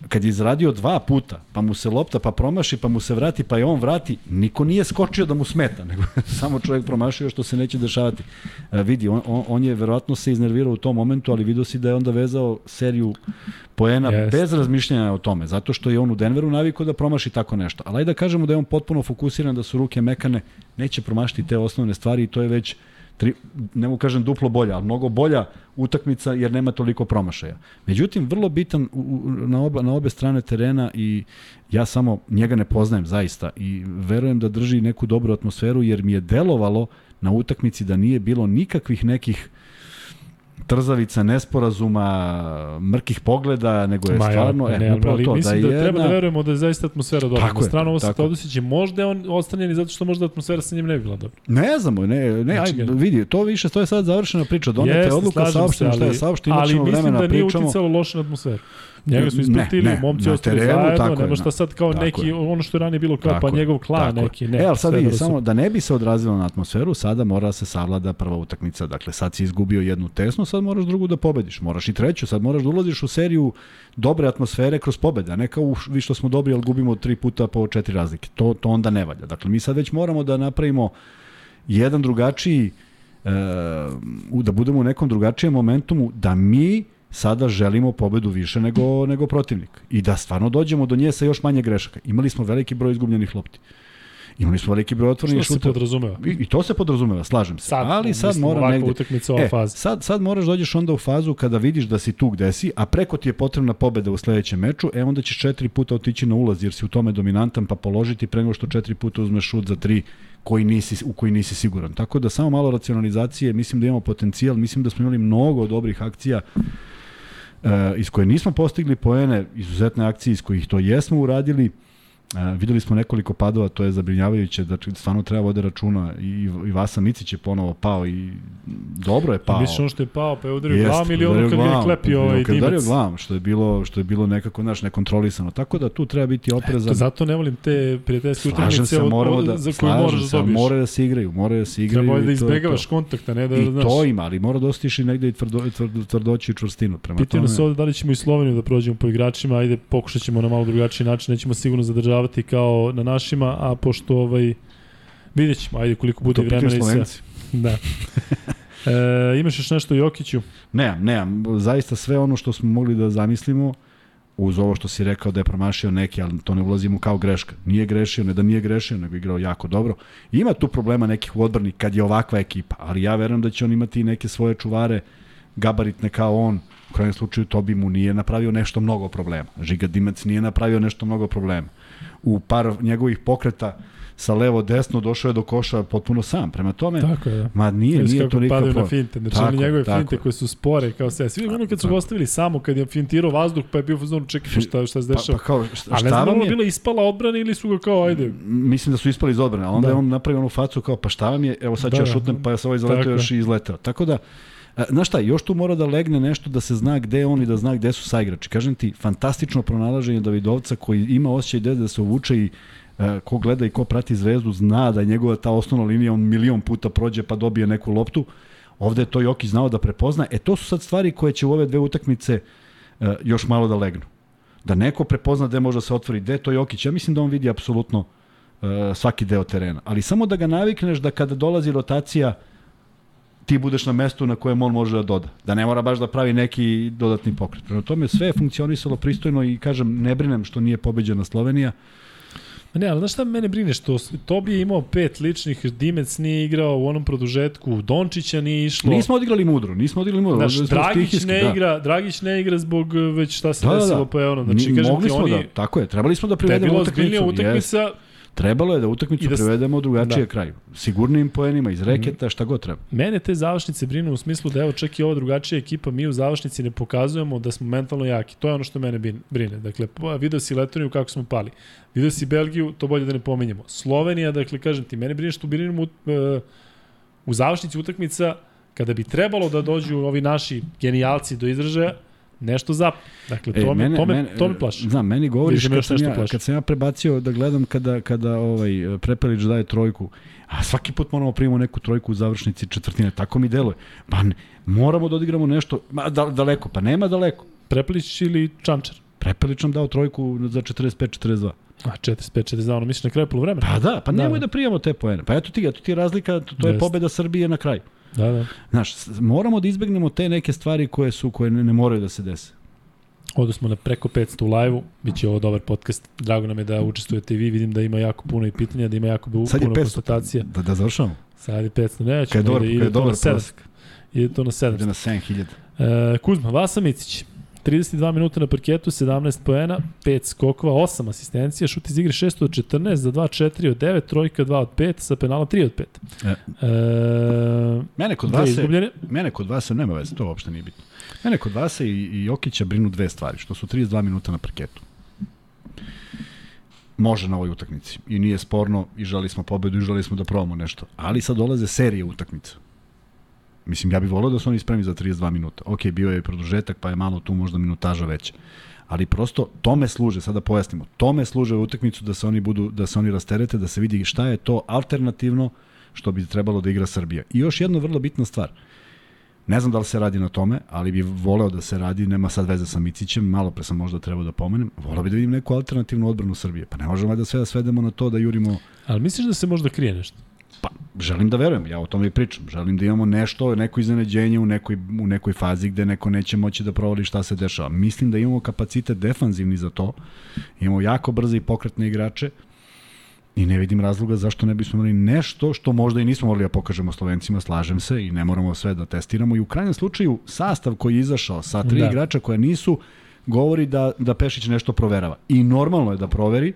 Kad je izradio dva puta, pa mu se lopta, pa promaši, pa mu se vrati, pa je on vrati, niko nije skočio da mu smeta, nego samo čovjek promašio što se neće dešavati. Uh, vidi, on, on, on je verovatno se iznervirao u tom momentu, ali vidio si da je onda vezao seriju poena yes. bez razmišljanja o tome, zato što je on u Denveru navikao da promaši tako nešto. Ali da kažemo da je on potpuno fokusiran, da su ruke mekane, neće promašiti te osnovne stvari i to je već tri, ne mu kažem duplo bolja, ali mnogo bolja utakmica jer nema toliko promašaja. Međutim, vrlo bitan u, u, na, oba, na obe strane terena i ja samo njega ne poznajem zaista i verujem da drži neku dobru atmosferu jer mi je delovalo na utakmici da nije bilo nikakvih nekih trzavica nesporazuma, mrkih pogleda, nego je Ma ja, stvarno, ne, e, ali upravo to, da mislim je da, jedna... treba da verujemo da je zaista atmosfera dobra. Tako Na stranu ovo sa tako. Todosić možda je on ostanjen i zato što možda atmosfera sa njim ne bi bila dobra. Ne znamo, ne, ne, Znači aj, ga- vidi, to više, to je sad završena priča, donete Jeste, odluka, se, saopšteno šta je ali- saopšteno, imat Ali ćemo mislim vremena da da nije pričamo. uticalo loše na atmosferu. Njega su ispratili, ne, momci ostali terenu, zajedno, tako je, nema šta na- sad kao neki, je. ono što je ranije bilo kao pa je, njegov klan tako je. neki, ne. E, ali sad vidi, da su- samo da ne bi se odrazilo na atmosferu, sada mora da se savlada prva utakmica. Dakle, sad si izgubio jednu tesnu, sad moraš drugu da pobediš. Moraš i treću, sad moraš da ulaziš u seriju dobre atmosfere kroz pobede, a ne kao vi što smo dobri, ali gubimo tri puta po četiri razlike. To, to onda ne valja. Dakle, mi sad već moramo da napravimo jedan drugačiji e, da budemo u nekom drugačijem momentumu da mi sada želimo pobedu više nego, nego protivnik i da stvarno dođemo do nje sa još manje grešaka. Imali smo veliki broj izgubljenih lopti. Imali smo veliki broj otvorenih Što se šuteva. podrazumeva? I, I to se podrazumeva, slažem se. Sad, ali sad mora negde... utakmica, ova e, faza. Sad, sad moraš dođeš onda u fazu kada vidiš da si tu gde si, a preko ti je potrebna pobeda u sledećem meču, e onda ćeš četiri puta otići na ulaz jer si u tome dominantan, pa položiti pre nego što četiri puta uzmeš šut za tri koji nisi, u koji nisi siguran. Tako da samo malo racionalizacije, mislim da imamo potencijal, mislim da smo imali mnogo dobrih akcija iz koje nismo postigli poene, izuzetne akcije iz kojih to jesmo uradili. Uh, videli smo nekoliko padova, to je zabrinjavajuće, da stvarno treba vode računa i, i Vasa Micić je ponovo pao i dobro je pao. Misliš ono što je pao, pa je udario Jeste, glavom ili ono kad ga je glavom, klepio ovaj Kad je udario dimac? glavom, što je bilo, što je bilo nekako, znaš, nekontrolisano. Tako da tu treba biti oprezan. To zato ne volim te prijateljske utakmice od- od- da, za slažem moraš da dobiješ. moraju da se igraju, moraju da se igraju. Treba i da izbegavaš kontakta, ne da, I znaš. to ima, ali mora da ostiš i negde i tvrdo, tvrdo, tvrdoću i čvrstinu. Prema Pitaju tome, nas ovde da li ćemo i Sloveniju da prođemo po igračima, ajde pokušat ćemo na malo drugačiji način, nećemo sigurno zadržavati kao na našima, a pošto ovaj, vidjet ćemo, ajde koliko bude to vremena i sve. Da. E, imaš još nešto Jokiću? Nemam, nemam. Zaista sve ono što smo mogli da zamislimo, uz ovo što si rekao da je promašio neki, ali to ne ulazimo kao greška. Nije grešio, ne da nije grešio, nego je igrao jako dobro. Ima tu problema nekih u odbrani kad je ovakva ekipa, ali ja verujem da će on imati i neke svoje čuvare gabaritne kao on. U krajem slučaju Tobi mu nije napravio nešto mnogo problema. Žiga Dimac nije napravio nešto mnogo problema. U par njegovih pokreta sa levo desno došao je do koša potpuno sam. Prema tome, Tako je, da. ma nije, Vidiš nije to nikakav padaju na finte. Znači, Tako njegove tako finte je. koje su spore kao sve. Svi ono kad su ga ostavili samo, kad je fintirao vazduh, pa je bio u fazonu čekaj šta, šta se Pa, dešava. pa kao, šta, A ne šta znam da je? bila ispala odbrana ili su ga kao, ajde, Mislim da su ispali iz odbrane, ali onda Da. je on napravio onu facu kao pa šta vam je, evo sad ću Da, ja da. šutnem, pa ja se ovaj zaletao još i izletao. Tako da, znaš šta, još tu mora da legne nešto da se zna gde on i da zna gde su saigrači. Kažem ti, fantastično pronalaženje Davidovca koji ima osjećaj gde da se uvuče i e, ko gleda i ko prati zvezdu zna da je njegova ta osnovna linija on milion puta prođe pa dobije neku loptu. Ovde je to Jokić znao da prepozna. E to su sad stvari koje će u ove dve utakmice e, još malo da legnu. Da neko prepozna gde može da se otvori, gde to Jokić. Ja mislim da on vidi apsolutno e, svaki deo terena. Ali samo da ga navikneš da kada dolazi rotacija ti budeš na mestu na kojem on može da doda. Da ne mora baš da pravi neki dodatni pokret. Prema tome sve je funkcionisalo pristojno i kažem ne brinem što nije pobeđena Slovenija. Ma Ne, ali znaš šta mene brine? Što Tobi je imao pet ličnih, Dimec nije igrao u onom produžetku, Dončića nije išlo. Nismo odigrali mudro, nismo odigrali mudro. Znaš, Dragić ne, da. igra, Dragić ne igra zbog e, već šta se Da, da, desilo da. po euro. Znači, Ni- kažem mogli ti, smo oni, da, tako je, trebali smo da da je privedemo bila utakmicu. ozbiljnija Jest. utakmica, Trebalo je da utakmicu da privedemo drugačije da. kraju. Sigurnim poenima, iz reketa, šta god treba. Mene te završnice brinu u smislu da evo čak i ova drugačija ekipa, mi u završnici ne pokazujemo da smo mentalno jaki. To je ono što mene brine. Dakle, video si Letoniju kako smo pali. Video si Belgiju, to bolje da ne pominjemo. Slovenija, dakle, kažem ti, mene brine što brinemo u, e, u završnici utakmica kada bi trebalo da dođu ovi naši genijalci do izražaja, nešto zap. Dakle, to, me, to, me, to me plaši. Znam, meni govoriš da kad sam, ja, plaši. kad sam ja prebacio da gledam kada, kada ovaj, Prepelić daje trojku, a svaki put moramo primamo neku trojku u završnici četvrtine, tako mi deluje. Pa ne, moramo da odigramo nešto, ma, da, daleko, pa nema daleko. Prepelić ili Čančar? Prepelić nam dao trojku za 45-42. A 45 42 ono misliš na kraju poluvremena? Pa da, pa Da. nemoj da prijamo te poene. Pa eto ti, eto ti razlika, to, to je pobeda Srbije na kraju. Da, da. Znaš, moramo da izbegnemo te neke stvari koje su koje ne, ne moraju da se dese. Odo smo na preko 500 u live-u, bit će ovo dobar podcast. Drago nam je da učestvujete i vi, vidim da ima jako puno i pitanja, da ima jako bu- Sad je puno 500. konstatacija. Da, da završamo. Sad je 500, ne, Kad ćemo je dobar, ide, kad je ide to na dobar 7. prosek. Ide to na 7. Ide na 7000. E, Kuzma, Vasa Micić. 32 minuta na parketu, 17 poena, 5 skokova, 8 asistencija, šut iz igre 6 od 14, za 2 4 od 9, trojka 2 od 5, sa penala 3 od 5. E, E, mene kod vas izgubljene. mene kod vas se, nema veze, to uopšte nije bitno. Mene kod vas i, i Jokića brinu dve stvari, što su 32 minuta na parketu. Može na ovoj utakmici i nije sporno i želi smo pobedu i želi smo da probamo nešto. Ali sad dolaze serije utakmica. Mislim, ja bih volio da su oni spremni za 32 minuta. Ok, bio je produžetak, pa je malo tu možda minutaža veća. Ali prosto tome služe, sada pojasnimo, tome služe utakmicu da se oni budu da se oni rasterete, da se vidi šta je to alternativno što bi trebalo da igra Srbija. I još jedna vrlo bitna stvar. Ne znam da li se radi na tome, ali bi voleo da se radi, nema sad veze sa Micićem, malo pre sam možda trebao da pomenem, voleo bi da vidim neku alternativnu odbranu Srbije. Pa ne možemo da sve da svedemo na to da jurimo Ali misliš da se možda krije nešto? Pa, želim da verujem, ja o tome i pričam. Želim da imamo nešto, neko iznenađenje u nekoj, u nekoj fazi gde neko neće moći da provali šta se dešava. Mislim da imamo kapacitet defanzivni za to. Imamo jako brze i pokretne igrače i ne vidim razloga zašto ne bismo imali nešto što možda i nismo morali da pokažemo Slovencima, slažem se i ne moramo sve da testiramo. I u krajnjem slučaju sastav koji je izašao sa tri Da. igrača koja nisu govori da, da Pešić nešto proverava. I normalno je da proveri,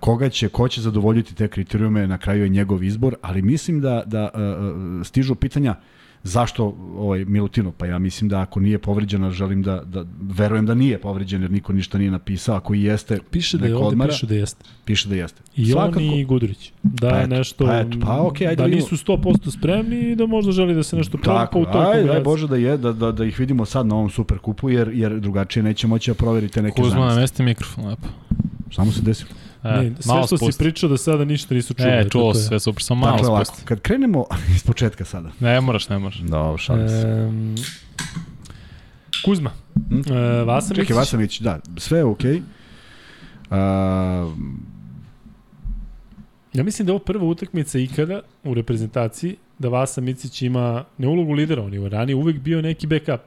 koga će, ko će zadovoljiti te kriterijume, na kraju je njegov izbor, ali mislim da, da a, a, stižu pitanja zašto ovaj Milutino? Pa ja mislim da ako nije povređen, a želim da, da verujem da nije povređen jer niko ništa nije napisao, ako i jeste, Piše da je ovde, odmara, piše da jeste. piše da jeste. I on i Gudurić. Da Pa je eto, nešto, pa eto, pa okej, ajde da vidimo. nisu 100% spremni i da možda želi da se nešto proba Tako, u toj ajde, kombinaciji. Bože da je, da, da, da ih vidimo sad na ovom super kupu, jer, jer drugačije neće moći da proverite neke Kuzma znanosti. namesti mikrofon lepo. Samo se desilo. E, Ne, sve što si pričao da sada ništa nisu čuli. E, čuo sve super, samo malo dakle, ovako, spusti. kad krenemo iz početka sada. Ne moraš, ne moraš. Da, šalim se. Ehm, Kuzma. Hm? E, Vasamić. Čekaj, Vasamić, da, sve je okej. Okay. Ja mislim da je ovo prva utakmica ikada u reprezentaciji da Vasa Micić ima ne ulogu lidera, on je ranije uvek bio neki backup.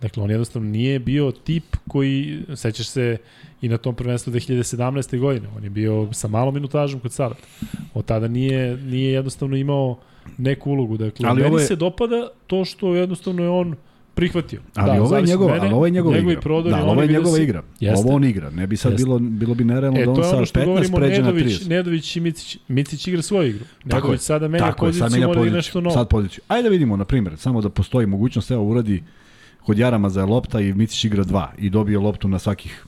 Dakle, on jednostavno nije bio tip koji, sećaš se i na tom prvenstvu 2017. godine, on je bio sa malom minutažom kod Salata. Od tada nije, nije jednostavno imao neku ulogu. Dakle, Ali meni je- se dopada to što jednostavno je on prihvatio. Ali ovo je njegova, mene, ali ovo je njegova igra. prodori, da, ovo je njegova igra. Jeste. Ovo on igra. Ne bi sad Jeste. bilo, bilo bi nerealno E, da on sa što 15 govorimo pređe na Nedović, 30. Nedović i Micić. Micić igra svoju igru. Tako Nedović je. sada menja Tako poziciju, sad menja mora da poziciju. nešto novo. Sad poziciju. Ajde da vidimo, na primjer, samo da postoji mogućnost, evo uradi kod Jarama za lopta i Micić igra dva i dobije loptu na svakih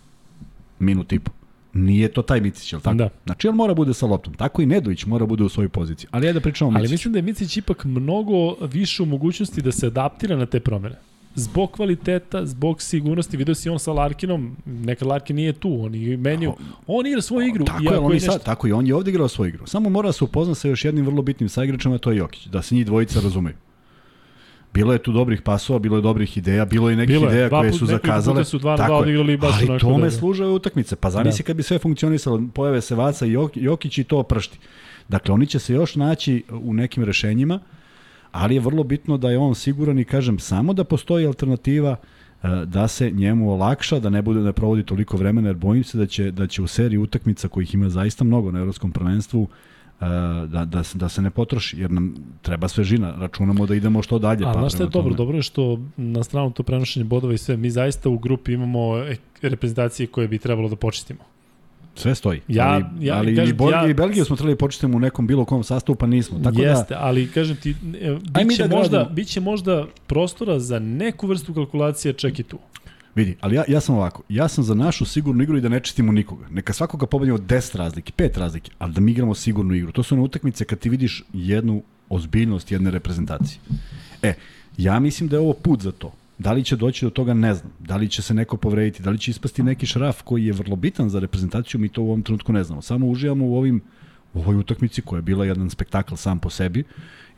minut i po. Nije to taj Micić, je li tako? Da. Znači, on mora bude sa loptom. Tako i Nedović mora bude u svojoj poziciji. Ali ajde da pričamo o Ali Miciću. mislim da je Micić ipak mnogo više u mogućnosti da se adaptira na te promene. Zbog kvaliteta, zbog sigurnosti, video si on sa Larkinom, nekad Larkin nije tu, on i menju, on igra svoju igru. Tako i je, on i nešto- sad, tako i on je ovde igrao svoju igru. Samo mora da se upozna sa još jednim vrlo bitnim saigračem, a to je Jokić. Da se njih dvojica razumeju. Bilo je tu dobrih pasova, bilo je dobrih ideja, bilo je nekih Bilo je, ideja dva koje put- su zakazale. su dva Tako dva odigrali baš Ali tome dobro. služe ove utakmice. Pa zamisli Da. kad bi sve funkcionisalo, pojave se Vaca i Jok, Jokić i to pršti. Dakle, oni će se još naći u nekim rešenjima, ali je vrlo bitno da je on siguran i kažem, samo da postoji alternativa e, da se njemu olakša, da ne bude da provodi toliko vremena, jer bojim se da će, da će u seriji utakmica kojih ima zaista mnogo na evropskom prvenstvu, da, da, se, da se ne potroši, jer nam treba svežina, računamo da idemo što dalje. A pa znaš šta je dobro? tome- Dobro je što na stranu to prenošenje bodova i sve, mi zaista u grupi imamo e- reprezentacije koje bi trebalo da počistimo. Sve stoji. Ja- ali, ja- ali kažem i, Bolgiju ja- i Belgiju smo trebali počistiti u nekom bilo kom sastavu, pa nismo. Tako Jeste, da, ali kažem ti, e, biće, da možda, gradimo. biće možda prostora za neku vrstu kalkulacije čak i tu. Vidi, ali ja, ja sam ovako, ja sam za našu sigurnu igru i da ne čistimo nikoga. Neka svakoga pobedimo 10 razlike, 5 razlike, ali da mi igramo sigurnu igru. To su one utakmice kad ti vidiš jednu ozbiljnost jedne reprezentacije. E, ja mislim da je ovo put za to. Da li će doći do toga, ne znam. Da li će se neko povrediti, da li će ispasti neki šraf koji je vrlo bitan za reprezentaciju, mi to u ovom trenutku ne znamo. Samo uživamo u ovim u ovoj utakmici koja je bila jedan spektakl sam po sebi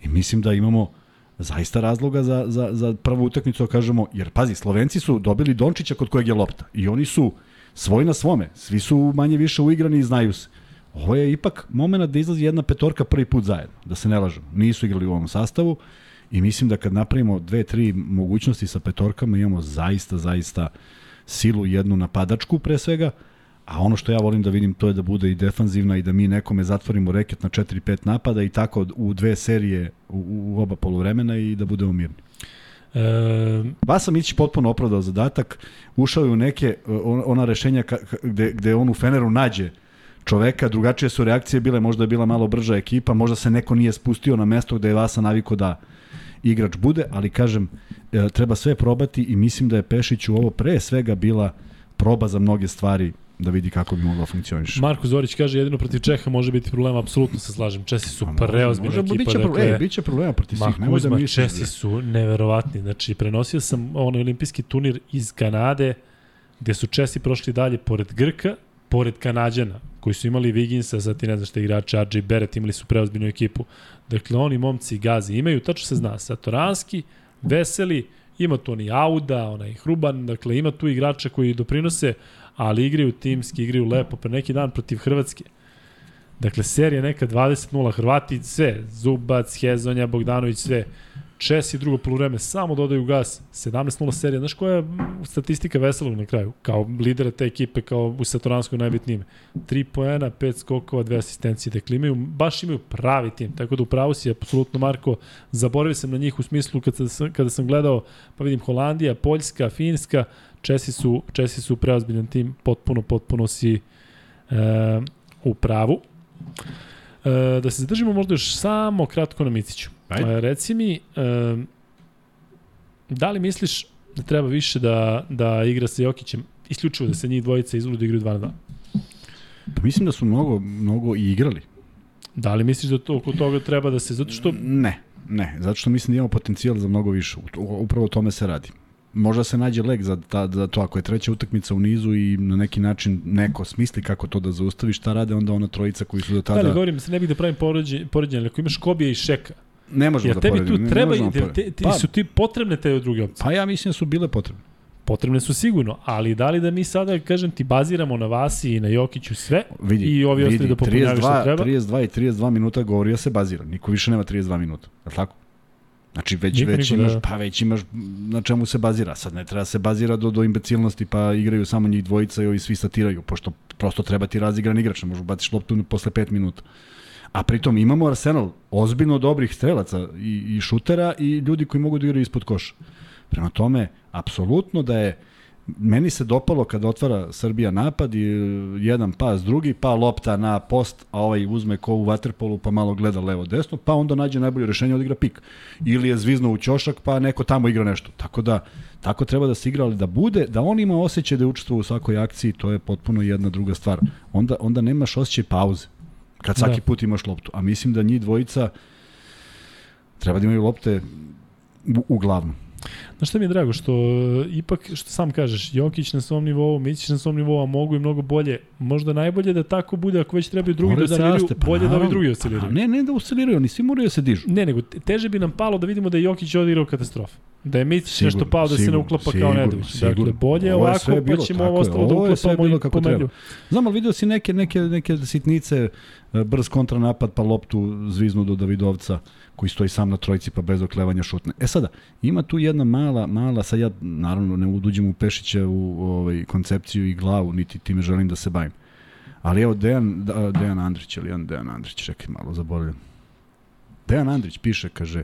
i mislim da imamo zaista razloga za, za, za prvu utakmicu, da kažemo, jer pazi, Slovenci su dobili Dončića kod kojeg je lopta i oni su svoj na svome, svi su manje više uigrani i znaju se. Ovo je ipak moment da izlazi jedna petorka prvi put zajedno, da se ne lažemo. Nisu igrali u ovom sastavu i mislim da kad napravimo dve, tri mogućnosti sa petorkama imamo zaista, zaista silu jednu napadačku pre svega, a ono što ja volim da vidim to je da bude i defanzivna i da mi nekome zatvorimo reket na 4-5 napada i tako u dve serije u, u oba poluvremena i da budemo mirni. E, Vasa Mićić potpuno opravdao zadatak, ušao je u neke on- ona rešenja ka, gde, gde on u Feneru nađe čoveka, drugačije su reakcije bile, možda je bila malo brža ekipa, možda se neko nije spustio na mesto gde je Vasa naviko da igrač bude, ali kažem, e, treba sve probati i mislim da je Pešiću ovo pre svega bila proba za mnoge stvari da vidi kako bi mogla funkcioniš. Marko Zorić kaže jedino protiv Čeha može biti problem, apsolutno se slažem. Česi su preozbiljna ekipa. Biće, pro, dakle, e, biće problema protiv svih, nemoj da misliš. Česi su neverovatni. Znači, prenosio sam onaj olimpijski turnir iz Kanade, gde su Česi prošli dalje pored Grka, pored Kanadjana, koji su imali Viginsa, sad ti ne znaš šta igrače, RJ Barrett, imali su preozbiljnu ekipu. Dakle, oni momci gazi imaju, tačno se zna, Satoranski, Veseli, ima tu oni Auda, onaj Hruban, dakle ima tu igrača koji doprinose, ali igraju timski, igraju lepo, pre neki dan protiv Hrvatske. Dakle, serija neka 20-0, Hrvati sve, Zubac, Hezonja, Bogdanović, sve. Česi drugo poluvreme samo dodaju gas, 17-0 serija. Znaš koja je statistika Veselog na kraju? Kao lidera te ekipe, kao u Satoranskoj najbitnije ime. 3 poena, 5 skokova, 2 asistencije. Dakle, imaju, baš imaju pravi tim. Tako da upravo si, apsolutno Marko, zaboravio sam na njih u smislu kada sam, kada sam gledao, pa vidim Holandija, Poljska, Finska, Česi su, Česi su preozbiljan tim, potpuno, potpuno si e, u pravu. E, da se zadržimo možda još samo kratko na Miciću. Ajde. E, reci mi, e, da li misliš da treba više da, da igra sa Jokićem, isključivo da se njih dvojica izvolu da igraju 2 na 2? Pa mislim da su mnogo, mnogo i igrali. Da li misliš da to oko toga treba da se, zato što Ne, ne, zato što mislim da imamo potencijal za mnogo više. Upravo o tome se radi. Možda se nađe leg za, ta, za to ako je treća utakmica u nizu i na neki način neko smisli kako to da zaustavi, šta rade onda ona trojica koji su do da tada... govorim, se ne bih da pravim poređenje, poređenje ali ako imaš Kobija i Šeka, ne možemo jer da tebi poredimo. tu ne- treba, ne možemo te, da te, poredimo. ti, su ti potrebne te druge opcije. Pa ja mislim da su bile potrebne. Potrebne su sigurno, ali da li da mi sada, kažem ti, baziramo na Vasi i na Jokiću sve Vidi, i ovi ostali da popunjavaju što 32, treba? 32 i 32 minuta govori da se bazira. Niko više nema 32 minuta. Je li tako? Znači već, Niko, već niko, imaš, da. pa već imaš na čemu se bazira. Sad ne treba se bazira do, do imbecilnosti pa igraju samo njih dvojica i ovi svi satiraju, pošto prosto treba ti razigran igrač, ne možeš baciš loptu posle 5 minuta. A pritom imamo Arsenal ozbiljno dobrih strelaca i, i šutera i ljudi koji mogu da igraju ispod koša. Prema tome, apsolutno da je meni se dopalo kada otvara Srbija napad i e, jedan pas drugi, pa lopta na post, a ovaj uzme ko u vaterpolu pa malo gleda levo desno, pa onda nađe najbolje rešenje odigra pik. Ili je zvizno u ćošak pa neko tamo igra nešto. Tako da tako treba da se igra, ali da bude, da on ima osjećaj da je učestvovao u svakoj akciji, to je potpuno jedna druga stvar. Onda, onda nemaš osjećaj pauze. Kad svaki Da. put imaš loptu. A mislim da njih dvojica treba da imaju lopte u, uglavnom. Znaš šta mi je drago, što e, ipak, što sam kažeš, Jokić na svom nivou, Mićić na svom nivou, a mogu i mnogo bolje. Možda najbolje da tako bude, ako već trebaju drugi da Moraju osciliraju, raste, pa bolje da ovi naravno. drugi Pa, osciliraju. ne, ne da osciliraju, oni svi moraju da se dižu. Ne, nego te- teže bi nam palo da vidimo da je Jokić odigrao katastrofu. Da je Mićić Sigurno, nešto pao, da se ne uklapa kao sigurno, Nedović. Dakle, bolje Ovo je ovako, sve bilo, pa ćemo ovo je. ostalo da je uklapamo i kako pomelju. Znam, ali vidio si neke, neke, neke sitnice, e, brz kontranapad, pa loptu zviznu do Davidovca, koji stoji sam na trojici, pa bez oklevanja šutne. E sada, ima tu jedna mala, mala, sad ja naravno ne uđem u Pešiće u ovaj, koncepciju i glavu, niti time želim da se bavim. Ali evo Dejan, da, Dejan Andrić, ili on Dejan Andrić, čekaj malo, zaboravljam. Dejan Andrić piše, kaže,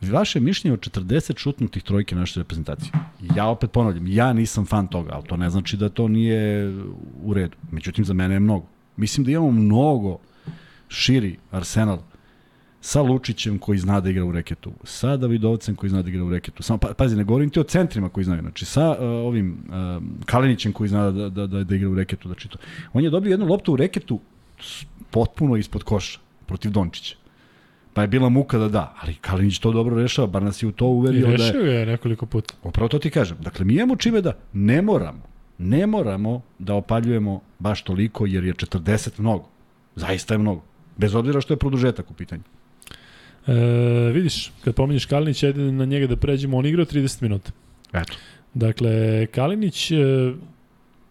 vaše mišljenje o 40 šutnutih trojke naše reprezentacije. Ja opet ponavljam, ja nisam fan toga, ali to ne znači da to nije u redu. Međutim, za mene je mnogo. Mislim da imamo mnogo širi arsenal sa Lučićem koji zna da igra u reketu, sa Davidovcem koji zna da igra u reketu. Samo pa, pazi, ne govorim ti o centrima koji znaju, znači sa uh, ovim uh, Kalinićem koji zna da, da, da, da igra u reketu, znači to. On je dobio jednu loptu u reketu potpuno ispod koša protiv Dončića. Pa je bila muka da da, ali Kalinić to dobro rešava, bar nas je u to I uverio da je... rešio je nekoliko puta. Upravo to ti kažem. Dakle, mi imamo čime da ne moramo, ne moramo da opaljujemo baš toliko, jer je 40 mnogo. Zaista je mnogo. Bez obzira što je produžetak u pitanju. E, vidiš, kad pominješ Kalinić, ajde na njega da pređemo, on igrao 30 minuta. Eto. Dakle, Kalinić, e,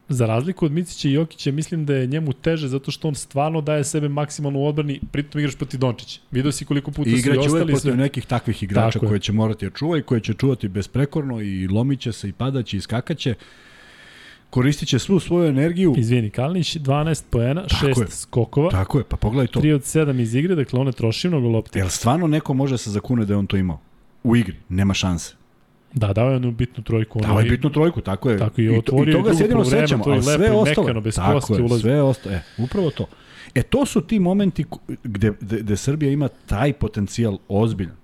za razliku od Micića i Jokića, mislim da je njemu teže zato što on stvarno daje sebe maksimalno u odbrani, pritom igraš protiv Dončića. Vidio si koliko puta I su i ostali protiv sve. nekih takvih igrača Tako je. koje će morati da čuva i koje će čuvati besprekorno i lomiće se i padaće i skakaće. Koristit će svu svoju energiju. Izvini, Kalinić 12 poena, Tako 6 je. skokova, Tako je, pa pogledaj to. 3 od 7 iz igre, dakle on ne troši mnogo lopte. Jel stvarno neko može se zakune da je on to imao? U igri, nema šanse. Da, dao je onu bitnu trojku. Dao je bitnu trojku, tako je. Tako i I, to, i toga se jedino sećamo, je ali sve ostalo. mekano, bez tako kosti je, ulazi. sve ostalo. E, upravo to. E, to su ti momenti gde, gde, gde Srbija ima taj potencijal ozbiljan.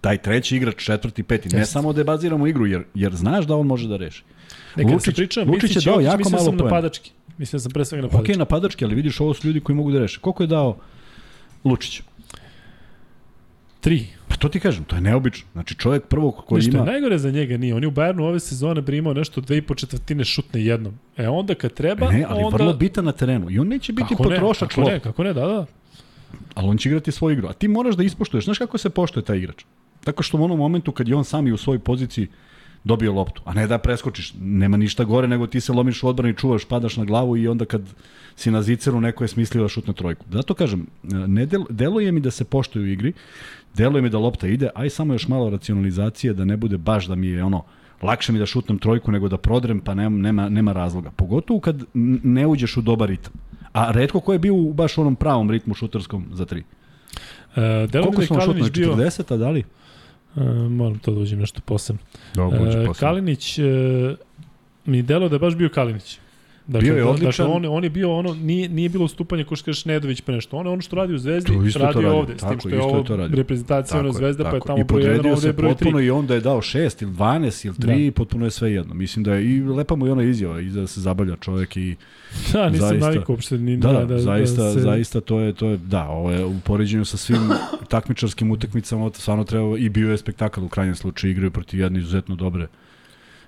Taj treći igrač, četvrti, peti. Ne Jeste. samo da je baziramo igru, jer, jer znaš da on može da reši. Nekad Lučić- se pričam, Lučić je Mistić, dao jako malo poena. napadački. Mislim da sam pre svega napadački. napadački, ali vidiš, ovo su ljudi koji mogu da reše. Koliko je dao Lučić? Tri. Pa to ti kažem, to je neobično. Znači čovjek prvog koji Ništa, ima... najgore za njega nije. On je u Bayernu ove sezone primao nešto dve i po četvrtine šutne jednom. E onda kad treba, Ne, ali onda... vrlo bitan na terenu. I on neće biti Kako ne, potrošač kako lopte. ne, kako ne, da, da. ali on će igrati svoju igru. A ti moraš da ispoštuješ. Znaš kako se poštuje taj igrač? Tako što u onom momentu kad je on sam i u svojoj poziciji dobio loptu, a ne da preskočiš. Nema ništa gore nego ti se lomiš u odbrani, čuvaš, padaš na glavu i onda kad si na ziceru neko je smislio da šutne trojku. Zato kažem, ne del, deluje mi da se poštuje u igri, deluje mi da lopta ide, aj samo još malo racionalizacije da ne bude baš da mi je ono lakše mi da šutnem trojku nego da prodrem, pa nema, nema, nema razloga. Pogotovo kad ne uđeš u dobar ritam. A redko ko je bio u baš onom pravom ritmu šutarskom za tri. E, Koliko smo šutnuli? bio... 40, a da li? E, moram to da uđem nešto posebno. Dobro, E, Kalinić e, mi delo da je baš bio Kalinić. Dakle, Bio je da- odličan. Dakle, on, on je bio ono, nije, nije bilo ustupanje ko što kažeš Nedović pa nešto. On je ono što radi u Zvezdi, To isto radi radi. ovde. S tim Tako, što je ovo reprezentacija ono Zvezda, pa je tamo I broj 1, podredio ovde je broj 3. potpuno i onda je dao 6 ili 12 ili 3 i potpuno je sve jedno. Mislim da je i lepa mu je ona izjava i da se zabavlja čovjek i Da, nisam zaista. navikao uopšte ni da, da, da, da, zaista, da se... zaista to je, to je, da, ovo je u poređenju sa svim takmičarskim utakmicama, stvarno treba, i bio je spektakl u krajnjem slučaju, igraju protiv jedne izuzetno dobre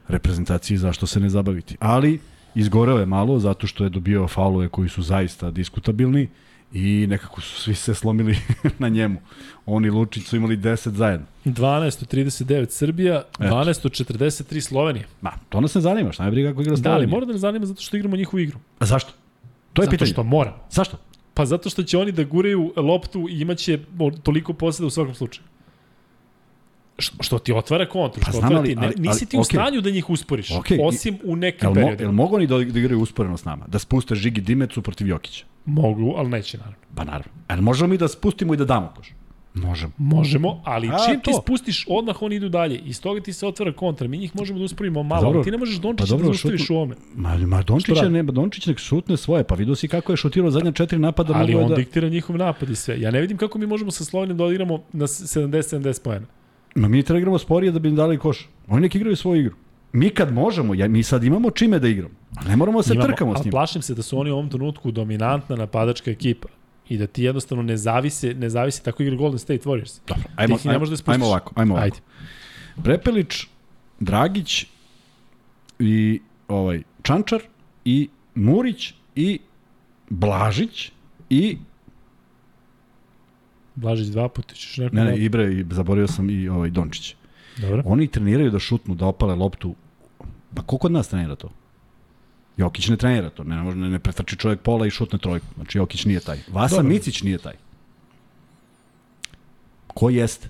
reprezentacije, zašto se ne zabaviti. Ali, izgoreo je malo, zato što je dobio faulove koji su zaista diskutabilni i nekako su svi se slomili na njemu. Oni Lučić su imali 10 zajedno. 12 od 39 Srbija, 12 od 43 Slovenija. Ma, to nas ne zanima, šta je briga kako igra Da, ali Slovenija. mora da ne zanima zato što igramo njihovu igru. A zašto? To je zato pitanje. što moramo. Zašto? Pa zato što će oni da guraju loptu i imaće toliko poseda u svakom slučaju. Što ti otvara kontru, Pa što otvara ali- ti, ne, ali- nisi ti u okej. stanju da njih usporiš, i- osim u nekim mo, periodima. jel mogu oni da, da igraju usporeno s nama? Da spuste Žigi Dimecu protiv Jokića? Mogu, ali neće naravno. Pa naravno. Jel možemo mi da spustimo i da damo koš? Možemo. Možemo, ali A, čim ti to. spustiš, odmah oni idu dalje. Iz toga ti se otvara kontra. Mi njih možemo da usporimo malo, dobro. ali ti ne možeš Dončića Pa dobro, da zaustaviš u ovome. Ma, ma Dončić, Šta je, ne, Dončić nek šutne svoje, pa vidio si kako je šutirao zadnja četiri napada. Ali on da... diktira njihov napad i sve. Ja ne vidim kako mi možemo sa Slovenijom da odigramo na 70-70 pojena. Ma mi treba igramo sporije da bi im dali koš. Oni nek igraju svoju igru. Mi kad možemo, ja, mi sad imamo čime da igramo. Ne moramo da se trkamo s njima. plašim se da su oni u ovom trenutku dominantna napadačka ekipa i da ti jednostavno ne zavise, ne zavise tako igra Golden State Warriors. Dobro, ajmo, ih ne ajmo, da spustiš. ajmo ovako, ajmo ovako. Ajde. Prepelić, Dragić i ovaj Čančar i Murić i Blažić i Blažić dva puta, ćeš neko ne ne Ibre i zaboravio sam i ovaj Dončić. Dobro. Oni treniraju da šutnu, da opale loptu. Pa ko kod nas trenira to? Jokić ne trenira to, ne, ne, ne pretrči čovjek pola i šutne trojku. Znači Jokić nije taj. Vasa Dobro. Micić nije taj. Ko jeste?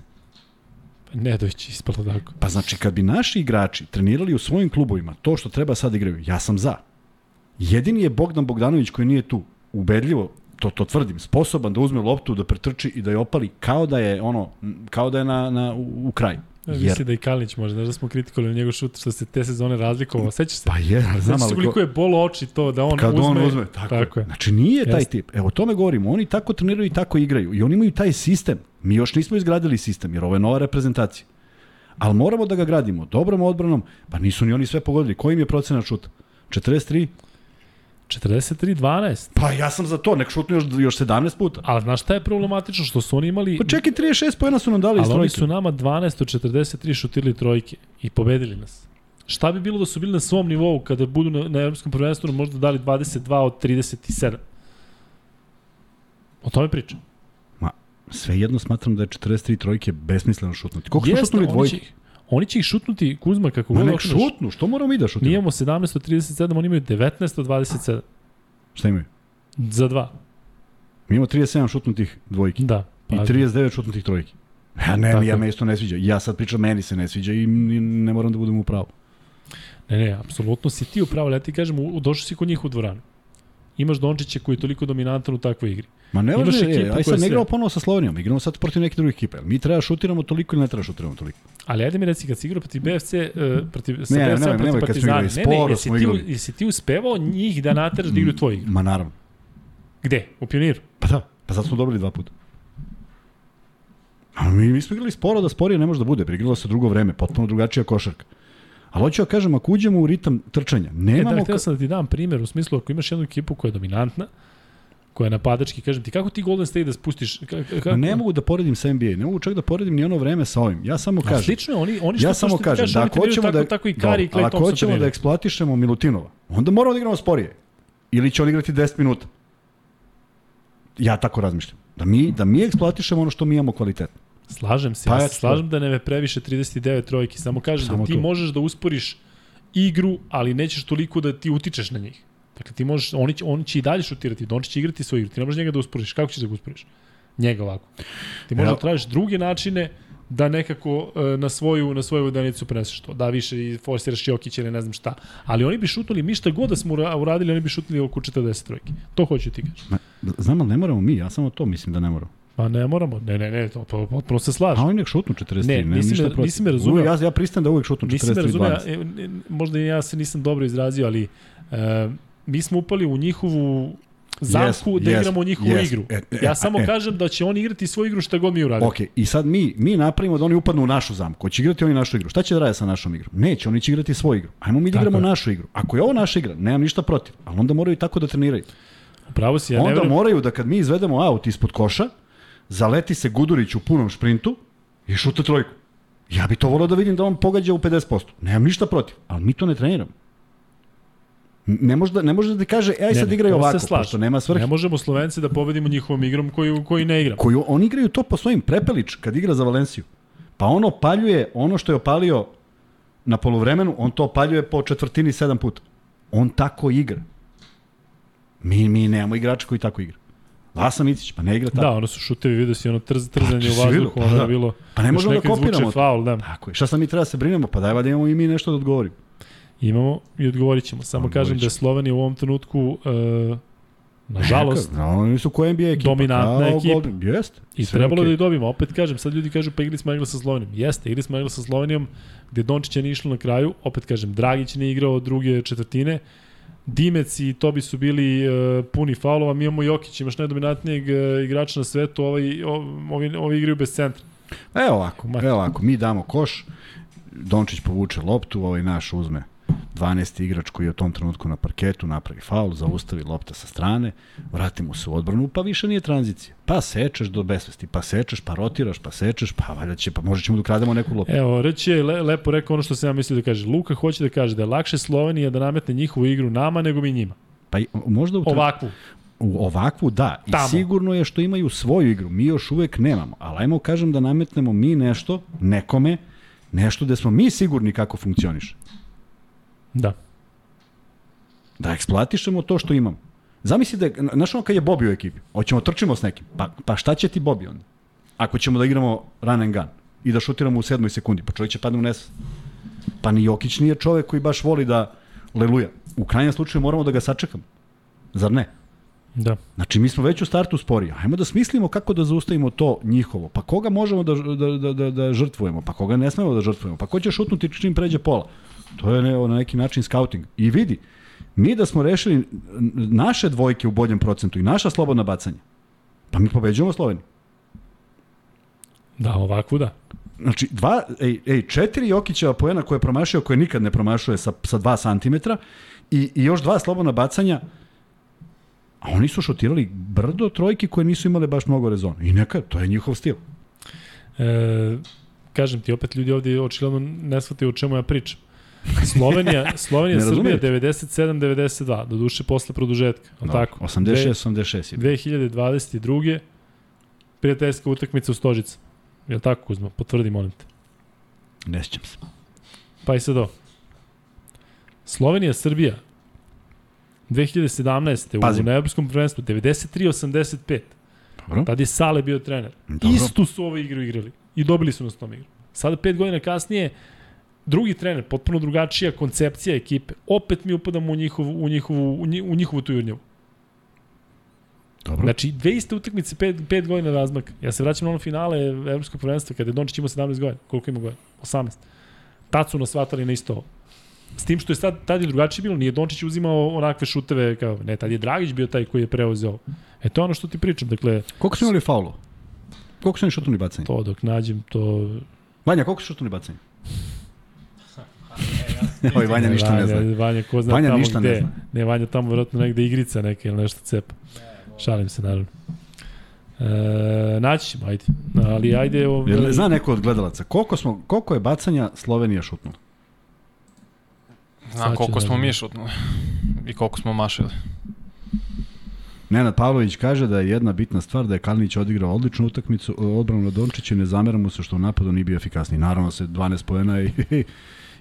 Nedović ispalo tako. Pa znači kad bi naši igrači trenirali u svojim klubovima to što treba sad igraju, ja sam za. Jedini je Bogdan Bogdanović koji nije tu. Ubedljivo, to, to tvrdim, sposoban da uzme loptu, da pretrči i da je opali kao da je ono, kao da je na, na, u, u kraju. Ja, Jer, Misli da i Kalinić može, znaš da smo kritikovali njegov šut što se te sezone razlikovao. Sećaš se? pa je, znam, Znaš ali koliko ko, je bolo oči to da on kad uzme. on uzme, tako, tako je. Znači nije taj Jeste. tip. Evo o tome govorimo, oni tako treniraju i tako igraju. I oni imaju taj sistem. Mi još nismo izgradili sistem, jer ovo je nova reprezentacija. Ali moramo da ga gradimo dobrom odbranom, pa nisu ni oni sve pogodili. Koji im je procenat šuta? 43? 43-12. Pa ja sam za to, nek šutnu još, još 17 puta. Ali znaš šta je problematično? Što su oni imali... Pa čekaj, 36 pojena su nam dali iz ali oni trojke. su nama 12 od 43 šutirali trojke i pobedili nas. Šta bi bilo da su bili na svom nivou kada budu na, na evropskom prvenstvu možda dali 22 od 37? O tome pričam. Ma, sve jedno smatram da je 43 trojke besmisleno šutnuti. Koliko smo Jeste, šutnuli oni dvojke? će, oni će ih šutnuti Kuzma kako Ma god nek okreneš. šutnu, što moramo mi da Mi šutiramo? imamo 17 od 37, oni imaju 19 od 27. Šta imaju? Za dva. Mi imamo 37 šutnutih dvojki. Da. I 39 šutnutih trojki. Ja ne, Tako ja me isto ne sviđa. Ja sad pričam, meni se ne sviđa i ne moram da budem u pravu. Ne, ne, apsolutno si ti upravo, ali ja ti kažem, u- došao si kod njih u dvoranu. Imaš Dončića koji je toliko dominantan u takvoj igri. Ma ne važno je, aj sad ne sve- igramo ponovo sa Slovenijom, igramo sad protiv neke druge ekipe. Mi treba šutiramo toliko ili ne treba šutiramo toliko? Ali ajde mi reci, kad si igrao protiv BFC, uh, protiv, sa Ne, ne, BFC, nemoj, protiv Partizana, ne, ne, sporo jesi ti, jesi ti uspevao njih da nateraš da igraju tvoj igru? Ma naravno. Gde? U Pioniru? Pa da, pa zato smo dobili dva puta. A mi, mi smo igrali sporo da sporije ne može da bude. Igralo se drugo vreme, potpuno drugačija košarka. Ali hoću da kažem, ako uđemo u ritam trčanja, E, nemamo... da, htio sam da ti dam primjer, u smislu ako imaš jednu ekipu koja je dominantna, koja je napadački, kažem ti, kako ti Golden State da spustiš? Ka, ka, Ma ne mogu da poredim sa NBA, ne mogu čak da poredim ni ono vreme sa ovim. Ja samo A kažem, slično je, oni, oni što, ja samo što ti kažem, kažeš, da ako hoćemo tako, da... tako i Kari Clay ako hoćemo da eksploatišemo Milutinova, onda moramo da igramo sporije. Ili će on igrati 10 minuta. Ja tako razmišljam. Da mi, da mi eksploatišemo ono što mi imamo kvalitetno. Slažem se, Pa ja slažem da ne me previše 39 trojki, samo kažem Samo da ti to. možeš da usporiš igru, ali nećeš toliko da ti utičeš na njih. Dakle, ti možeš, oni će, oni će i dalje šutirati, Dončić će igrati svoju igru, ti ne možeš njega da usporiš. Kako ćeš da ga usporiš? Njega ovako. Ti možeš da tražiš druge načine da nekako e, na svoju na svoju vodanicu preneseš to. Da više i forsiraš Jokića ili ne znam šta. Ali oni bi šutnuli mi šta god da smo ura- uradili, oni bi šutnuli oko 40 trojki. To hoću ti kažem. Znam, ali ne moramo mi, ja samo to mislim da ne moramo. Pa ne moramo. Ne, ne, ne, to pa potpuno se A slažem. oni nek šutnu 43, Ne, ne, nisi me- nisi me razumeo. Uvijek- Ja, ja pristam da uvijek šutnu Nisi me 43 razumeo, 12. e, ne, možda ja se nisam dobro izrazio, ali e, mi smo upali u njihovu zamku Jesmo, da jesmo, igramo njihovu jesmo. igru. E, e, ja samo e. kažem da će oni igrati svoju igru šta god mi uradimo. Ok, i sad mi, mi napravimo da oni upadnu u našu zamku. Hoće igrati oni našu igru. Šta će da rade sa našom igrom? Neće, oni će igrati svoju igru. Ajmo mi da igramo je. našu igru. Ako je ovo naša igra, nemam ništa protiv. Ali onda moraju tako da treniraju. Pravo si, ja ne onda verujem. moraju da kad mi izvedemo aut ispod koša, zaleti se Gudurić u punom šprintu i šuta trojku. Ja bi to volao da vidim da on pogađa u 50%. Nemam ništa protiv, ali mi to ne treniramo. Ne može da, ne može da ti kaže, ej Ne, sad ne, igraj ovako, pošto nema svrhe. Ne možemo Slovence da pobedimo njihovom igrom koju, koji ne igramo. koju oni igraju to po svojim prepelič kad igra za Valenciju. Pa on opaljuje ono što je opalio na poluvremenu, on to opaljuje po četvrtini sedam puta. On tako igra. Mi, mi nemamo igrača koji tako igra. Vasa Micić, pa ne igra tako. Da, ono su šutevi, vidio si ono trz, trzanje Pa, u vazduhu, pa ono da. je bilo... Pa ne možemo da kopiramo. Faul, da. Tako je. Šta sad mi treba da se brinemo? Pa daj da imamo i mi nešto da odgovorimo. Imamo i odgovorit ćemo. Samo Odgovorit kažem da je. Slovenija u ovom trenutku, uh, nažalost, Neka, oni su NBA ekipa. Dominantna kao ekipa. Golden- Jeste. I trebalo okej. da ih dobijemo. Opet kažem, sad ljudi kažu pa igli smo igli sa Slovenijom. Jeste, igli smo igli sa Slovenijom, gde Dončić nije išlo na kraju. Opet kažem, Dragić nije igrao druge četvrtine. Dimec i Tobi su bili uh, puni faulova. Mi imamo Jokić, imaš najdominantnijeg uh, igrača na svetu. Ovaj, ovi, ovi igraju bez centra. Evo ovako, evo ovako, mi damo koš, Dončić povuče loptu, ovaj naš uzme 12. igrač koji je u tom trenutku na parketu, napravi faul, zaustavi lopta sa strane, vrati mu se u odbranu, pa više nije tranzicija. Pa sečeš do besvesti, pa sečeš, pa rotiraš, pa sečeš, pa valjda će, pa možda ćemo da ukrademo neku loptu. Evo, reći je le, lepo rekao ono što sam ja mislio da kaže. Luka hoće da kaže da je lakše Slovenija da nametne njihovu igru nama nego mi njima. Pa možda u, tre- Ovakvu. u ovakvu da, i Tamo. sigurno je što imaju svoju igru, mi još uvek nemamo, ali ajmo kažem da nametnemo mi nešto, nekome, nešto gde smo mi sigurni kako funkcioniše. Da. Da eksploatišemo to što imamo. Zamisli da, znaš ono kad je Bobi u ekipi, hoćemo trčimo s nekim, pa, pa šta će ti Bobi onda? Ako ćemo da igramo run and gun i da šutiramo u sedmoj sekundi, pa čovjek će padne u nesvest. Pa ni Jokić nije čovjek koji baš voli da leluja. U krajnjem slučaju moramo da ga sačekamo. Zar ne? Da. Znači, mi smo već u startu spori. Ajmo da smislimo kako da zaustavimo to njihovo. Pa koga možemo da, da, da, da, da žrtvujemo? Pa koga ne smemo da žrtvujemo? Pa ko će šutnuti čim pređe pola? To je ne, na neki način scouting. I vidi, mi da smo rešili naše dvojke u boljem procentu i naša slobodna bacanja, pa mi pobeđujemo Sloveniju. Da, ovakvu da. Znači, dva, ej, ej, četiri Jokićeva pojena koje je promašio, koje nikad ne promašuje sa, sa dva santimetra i, i još dva slobodna bacanja, a oni su šutirali brdo trojki koje nisu imale baš mnogo rezona. I neka, to je njihov stil. E, kažem ti, opet ljudi ovdje očigledno ne shvataju o čemu ja pričam. Slovenija, Slovenija Srbija razumete. 97-92, do duše posle produžetka, ali tako? 86-86 je. 2022. prijateljska utakmica u Stožicu. Je tako, Kuzma? Potvrdi, molim te. Ne sjećam se. Pa i sad ovo. Slovenija, Srbija, 2017. Pazim. u Evropskom prvenstvu, 93-85. Dobro. Tad je Sale bio trener. Dobro. Istu su ovu igru igrali. I dobili su nas tom igru. Sada, pet godina kasnije, drugi trener, potpuno drugačija koncepcija ekipe. Opet mi upadamo u njihovu, u njihovu, u nji- u njihovu tu jurnjavu. Dobro. Znači, dve iste utakmice, pet, pet godina razmak. Ja se vraćam na ono finale Evropskog prvenstva kada je Dončić imao 17 godina. Koliko ima godina? 18. Tad su nas shvatali na isto ovo. S tim što je sad, tad je drugačije bilo, nije Dončić uzimao onakve šuteve kao, ne, tad je Dragić bio taj koji je preuzeo. E to je ono što ti pričam, dakle, Koliko su imali faulu? Koliko su oni šutnuli bacanje? to dok nađem, to... Vanja, koliko su šutnuli bacanje? Oj, Vanja ništa ne zna. Vanja, Vanja, ko zna Vanja tamo ništa ne gde. zna. Ne, Vanja tamo vjerojatno negde igrica neke ili nešto cepa. Šalim se, naravno. E, naći ćemo, ajde. Ali ajde... Ovaj, Jel zna neko od gledalaca, koliko, smo, koliko je bacanja Slovenija šutnula? Znam koliko da smo mi šutnuli. I koliko smo mašili. Nenad Pavlović kaže da je jedna bitna stvar da je Kalinić odigrao odličnu utakmicu odbranu na Dončiću i ne zamera mu se što u napadu nije bio efikasniji. Naravno se 12 poena i,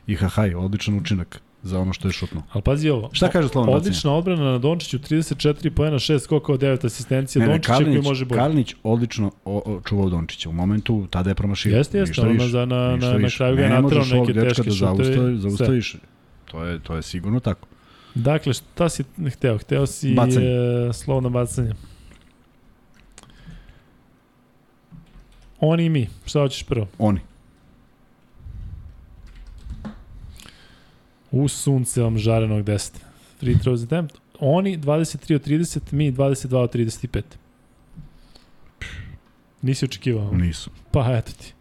i hahaj, odličan učinak za ono što je šutno. Ali pazi ovo. Šta kaže Slovan? Odlična odbrana na Dončiću, 34 poena, 6 skokova, 9 asistencija. Dončića koji Kalinić, može bolje. Kalinić odlično o, o, čuvao Dončića. U momentu tada je promašio. Jeste, jeste, više, za- na- na- na kraju ga ovog neke teške da zaustavi, zaustaviš. To je, to je sigurno tako. Dakle, šta si hteo? Hteo si Bacanje. e, slovno bacanje. Oni i mi. Šta hoćeš prvo? Oni. U sunce vam žarenog 10. Free throws attempt. Oni 23 od 30, mi 22 od 35. Nisi očekivao? Nisu. Pa eto ti.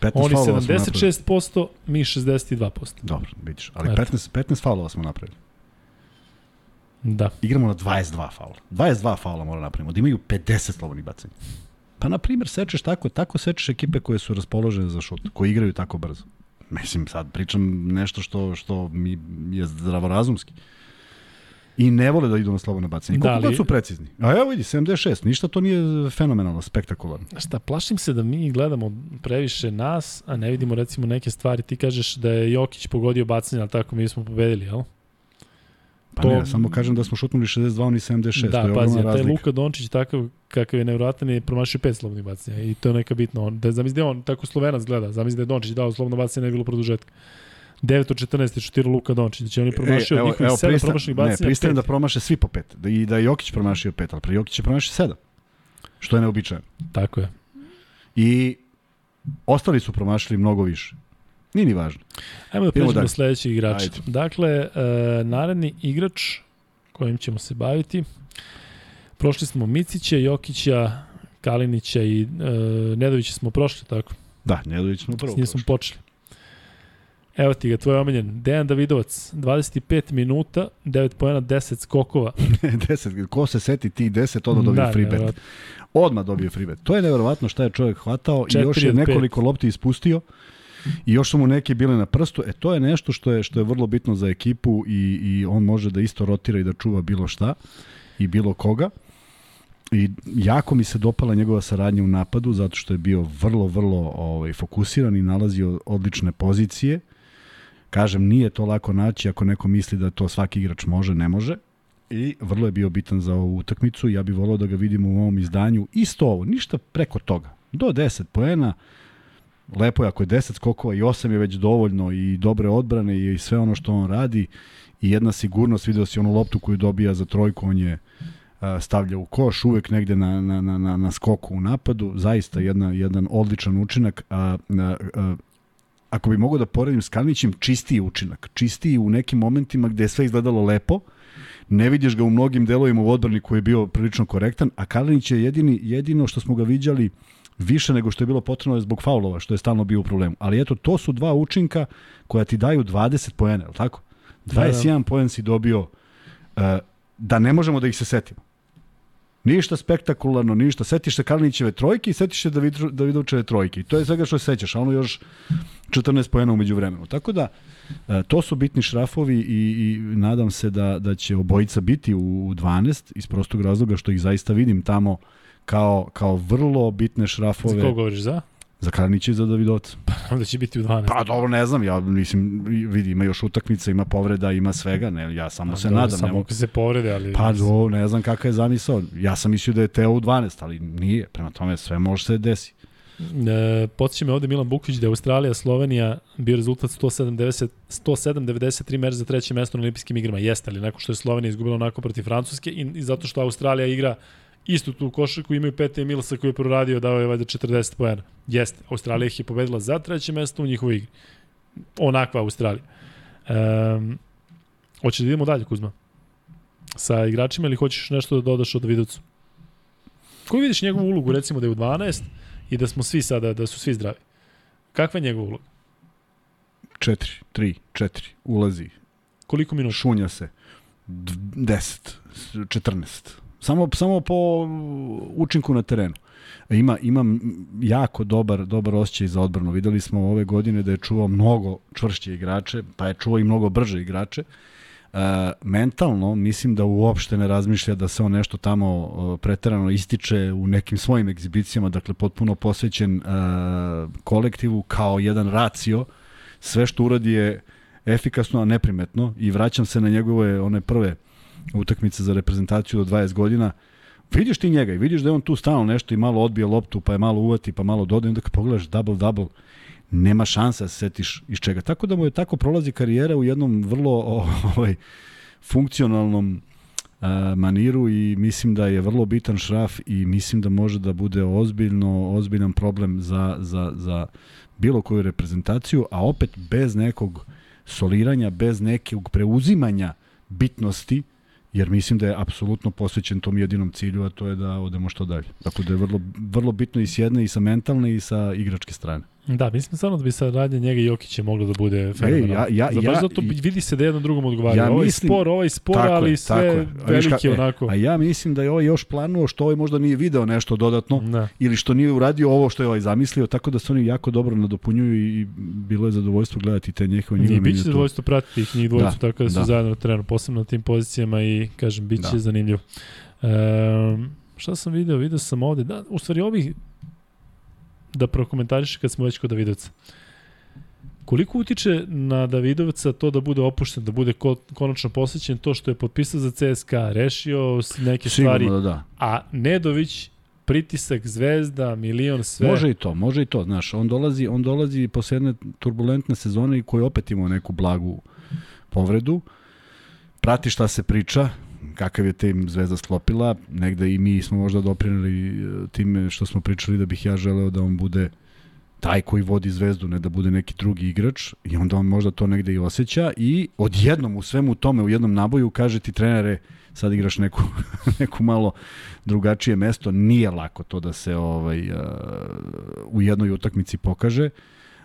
15 Oni faulova smo napravili. 76%, mi 62%. Dobro, vidiš. Ali Eto. 15, 15 faulova smo napravili. Da. Igramo na 22 faula. 22 faula mora napravimo. Da imaju 50 slobodnih bacanja. Pa, na primjer, sečeš tako, tako sečeš ekipe koje su raspoložene za šut, koji igraju tako brzo. Mislim, sad pričam nešto što, što mi je zdravorazumski. I ne vole da idu na slobodno bacanje. Da, Koliko ali- god su precizni. A evo vidi, 76. Ništa to nije fenomenalno, spektakularno. Šta, plašim se da mi gledamo previše nas, a ne vidimo recimo neke stvari. Ti kažeš da je Jokić pogodio bacanje, ali tako mi smo pobedili, jel? Pa To- ne, samo kažem da smo šutnuli 62, oni 76. da, to je pazi, ogromna a taj. Luka Dončić takav kakav je nevratan je promašio pet slobodnih bacanja i to je neka bitno. On, da zamisli da on tako slovenac gleda, zamisli da je Dončić dao slobodno bacanje, ne bi bilo produžetka. 9 od 14 je šutirao Luka Dončić, znači on je promašio od njihovih 7 pristan- promašenih Ne, bacanja. pristajem da promaše svi po pet. Da, I da je Jokić promašio pet, ali pre Jokić je promašio sedam. Što je neobičajno. Tako je. I ostali su promašili mnogo više. Nije ni važno. Ajmo da pređemo dalje. do sledećeg igrača. Ajde. Dakle, e, naredni igrač kojim ćemo se baviti, prošli smo Micića, Jokića, Kalinića i e, Nedovića smo prošli, tako? Da, Njedović smo prvo. S njim smo počeli. Evo ti ga, tvoj omiljen. Dejan Davidovac, 25 minuta, 9 pojena, 10 skokova. prošli. 10. Ko se seti tih 10, odmah dobije Da, free bet. Odmah dobije free bet. To je neverovatno šta je čovjek hvatao i još je nekoliko lopti ispustio. I još su mu neke bile na prstu. E to je nešto što je što je vrlo bitno za ekipu i, i on može da isto rotira i da čuva bilo šta i bilo koga. I jako mi se dopala njegova saradnja u napadu zato što je bio vrlo, vrlo ovaj, fokusiran i nalazio odlične pozicije. Kažem, nije to lako naći ako neko misli da to svaki igrač može, ne može. I vrlo je bio bitan za ovu utakmicu. Ja bih volao da ga vidimo u ovom izdanju. Isto ovo, ništa preko toga. Do 10 poena, lepo je ako je 10 skokova i 8 je već dovoljno i dobre odbrane i sve ono što on radi i jedna sigurnost, video si onu loptu koju dobija za trojku, on je stavlja u koš, uvek negde na, na, na, na, skoku u napadu, zaista jedna, jedan odličan učinak, a, a, a ako bi mogao da poredim s Kalinićem, čistiji učinak, čistiji u nekim momentima gde je sve izgledalo lepo, ne vidiš ga u mnogim delovima u odbrani koji je bio prilično korektan, a Kalinić je jedini, jedino što smo ga viđali više nego što je bilo potrebno je zbog faulova, što je stalno bio u problemu. Ali eto, to su dva učinka koja ti daju 20 poena, je li tako? Da, da. 21 poen si dobio uh, da ne možemo da ih se setimo. Ništa spektakularno, ništa. Setiš se Kalinićeve trojke i setiš se David- Davidovčeve trojke. I to je svega što se sećaš, a ono još 14 poena umeđu vremenu. Tako da, e, to su bitni šrafovi i, i nadam se da, da će obojica biti u, u 12 iz prostog razloga što ih zaista vidim tamo kao, kao vrlo bitne Za šrafove koga govoriš, za? za Kalinića i za Davidovca. Da će biti u 12. Pa dobro, ne znam, ja mislim, vidi, ima još utakmica, ima povreda, ima svega, ne, ja samo se Dobro, nadam. Samo ne ako se povrede, ali... Pa do, ne znam kakav je zamisao. Ja sam mislio da je Teo u 12, ali nije. Prema tome sve može se desi. E, podsjeća me ovde Milan Bukvić da je Australija, Slovenija bio rezultat 107-90 107-93 meč za treće mesto na olimpijskim igrama. Jeste, ali nakon što je Slovenija izgubila onako protiv Francuske i, i zato što Australija igra istu tu košarku, imaju Pete Milsa koji je proradio, dao je valjda 40 pojena. Jeste, Australija ih je pobedila za treće mesto u njihovoj igri. Onakva Australija. Um, hoćeš da idemo dalje, Kuzma? Sa igračima ili hoćeš nešto da dodaš od Vidovcu? Koju vidiš njegovu ulogu, recimo da je u 12 i da smo svi sada, da su svi zdravi? Kakva je njegova uloga? 4, 3, 4, ulazi, Koliko minuta? šunja se, D- 10, 14. Samo, samo po učinku na terenu. Ima, ima jako dobar, dobar osjećaj za odbranu. Videli smo ove godine da je čuvao mnogo čvršće igrače, pa je čuvao i mnogo brže igrače. E, mentalno mislim da uopšte ne razmišlja da se on nešto tamo e, preterano ističe u nekim svojim egzibicijama, dakle potpuno posvećen e, kolektivu kao jedan racio. Sve što uradi je efikasno, a neprimetno i vraćam se na njegove one prve utakmice za reprezentaciju do 20 godina. Vidiš ti njega i vidiš da je on tu stalno nešto i malo odbije loptu, pa je malo uvati, pa malo dodaje, onda kad pogledaš double-double, nema šanse da se setiš iz čega. Tako da mu je tako prolazi karijera u jednom vrlo ovaj, funkcionalnom maniru i mislim da je vrlo bitan šraf i mislim da može da bude ozbiljno ozbiljan problem za, za, za bilo koju reprezentaciju, a opet bez nekog soliranja, bez nekog preuzimanja bitnosti, jer mislim da je apsolutno posvećen tom jedinom cilju, a to je da odemo što dalje. Tako da je vrlo, vrlo bitno i s jedne i sa mentalne i sa igračke strane. Da, mislim stvarno da bi saradnja njega i Jokića moglo da bude fenomenalno. ja- ja- ja- zato vidi se da jedan drugom odgovara. Ja ovaj mislim- spor, ovaj spor, Tako je, ali tako sve je. Viš velike ka- e, onako. A ja mislim da je ovaj još planuo što ovaj možda nije video nešto dodatno Da. ili što nije uradio ovo što je ovaj zamislio, tako da se oni jako dobro nadopunjuju i bilo je zadovoljstvo gledati te njihove njihove I biće zadovoljstvo pratiti ih njih dvojicu, Da, tako da su da. zajedno na terenu, posebno na tim pozicijama i, kažem, bit će Da. zanimljivo. Um, šta sam video? Video sam ovde, da, u stvari ovih, da prokomentariš kad smo već kod Davidovca. Koliko utiče na Davidovca to da bude opušten, da bude ko, konačno posvećen to što je potpisao za CSKA, rešio neke stvari, Sigurno da da. a Nedović pritisak, zvezda, milion, sve. Može i to, može i to, znaš, on dolazi, on dolazi posle jedne turbulentne sezone i koji opet imao neku blagu povredu. Prati šta se priča, kakav je tim Zvezda sklopila, negde i mi smo možda doprinali e, time što smo pričali da bih ja želeo da on bude taj koji vodi Zvezdu, ne da bude neki drugi igrač i onda on možda to negde i osjeća i odjednom u svemu tome u jednom naboju kaže ti trenere sad igraš neku, neku malo drugačije mesto, nije lako to da se ovaj uh, u jednoj utakmici pokaže.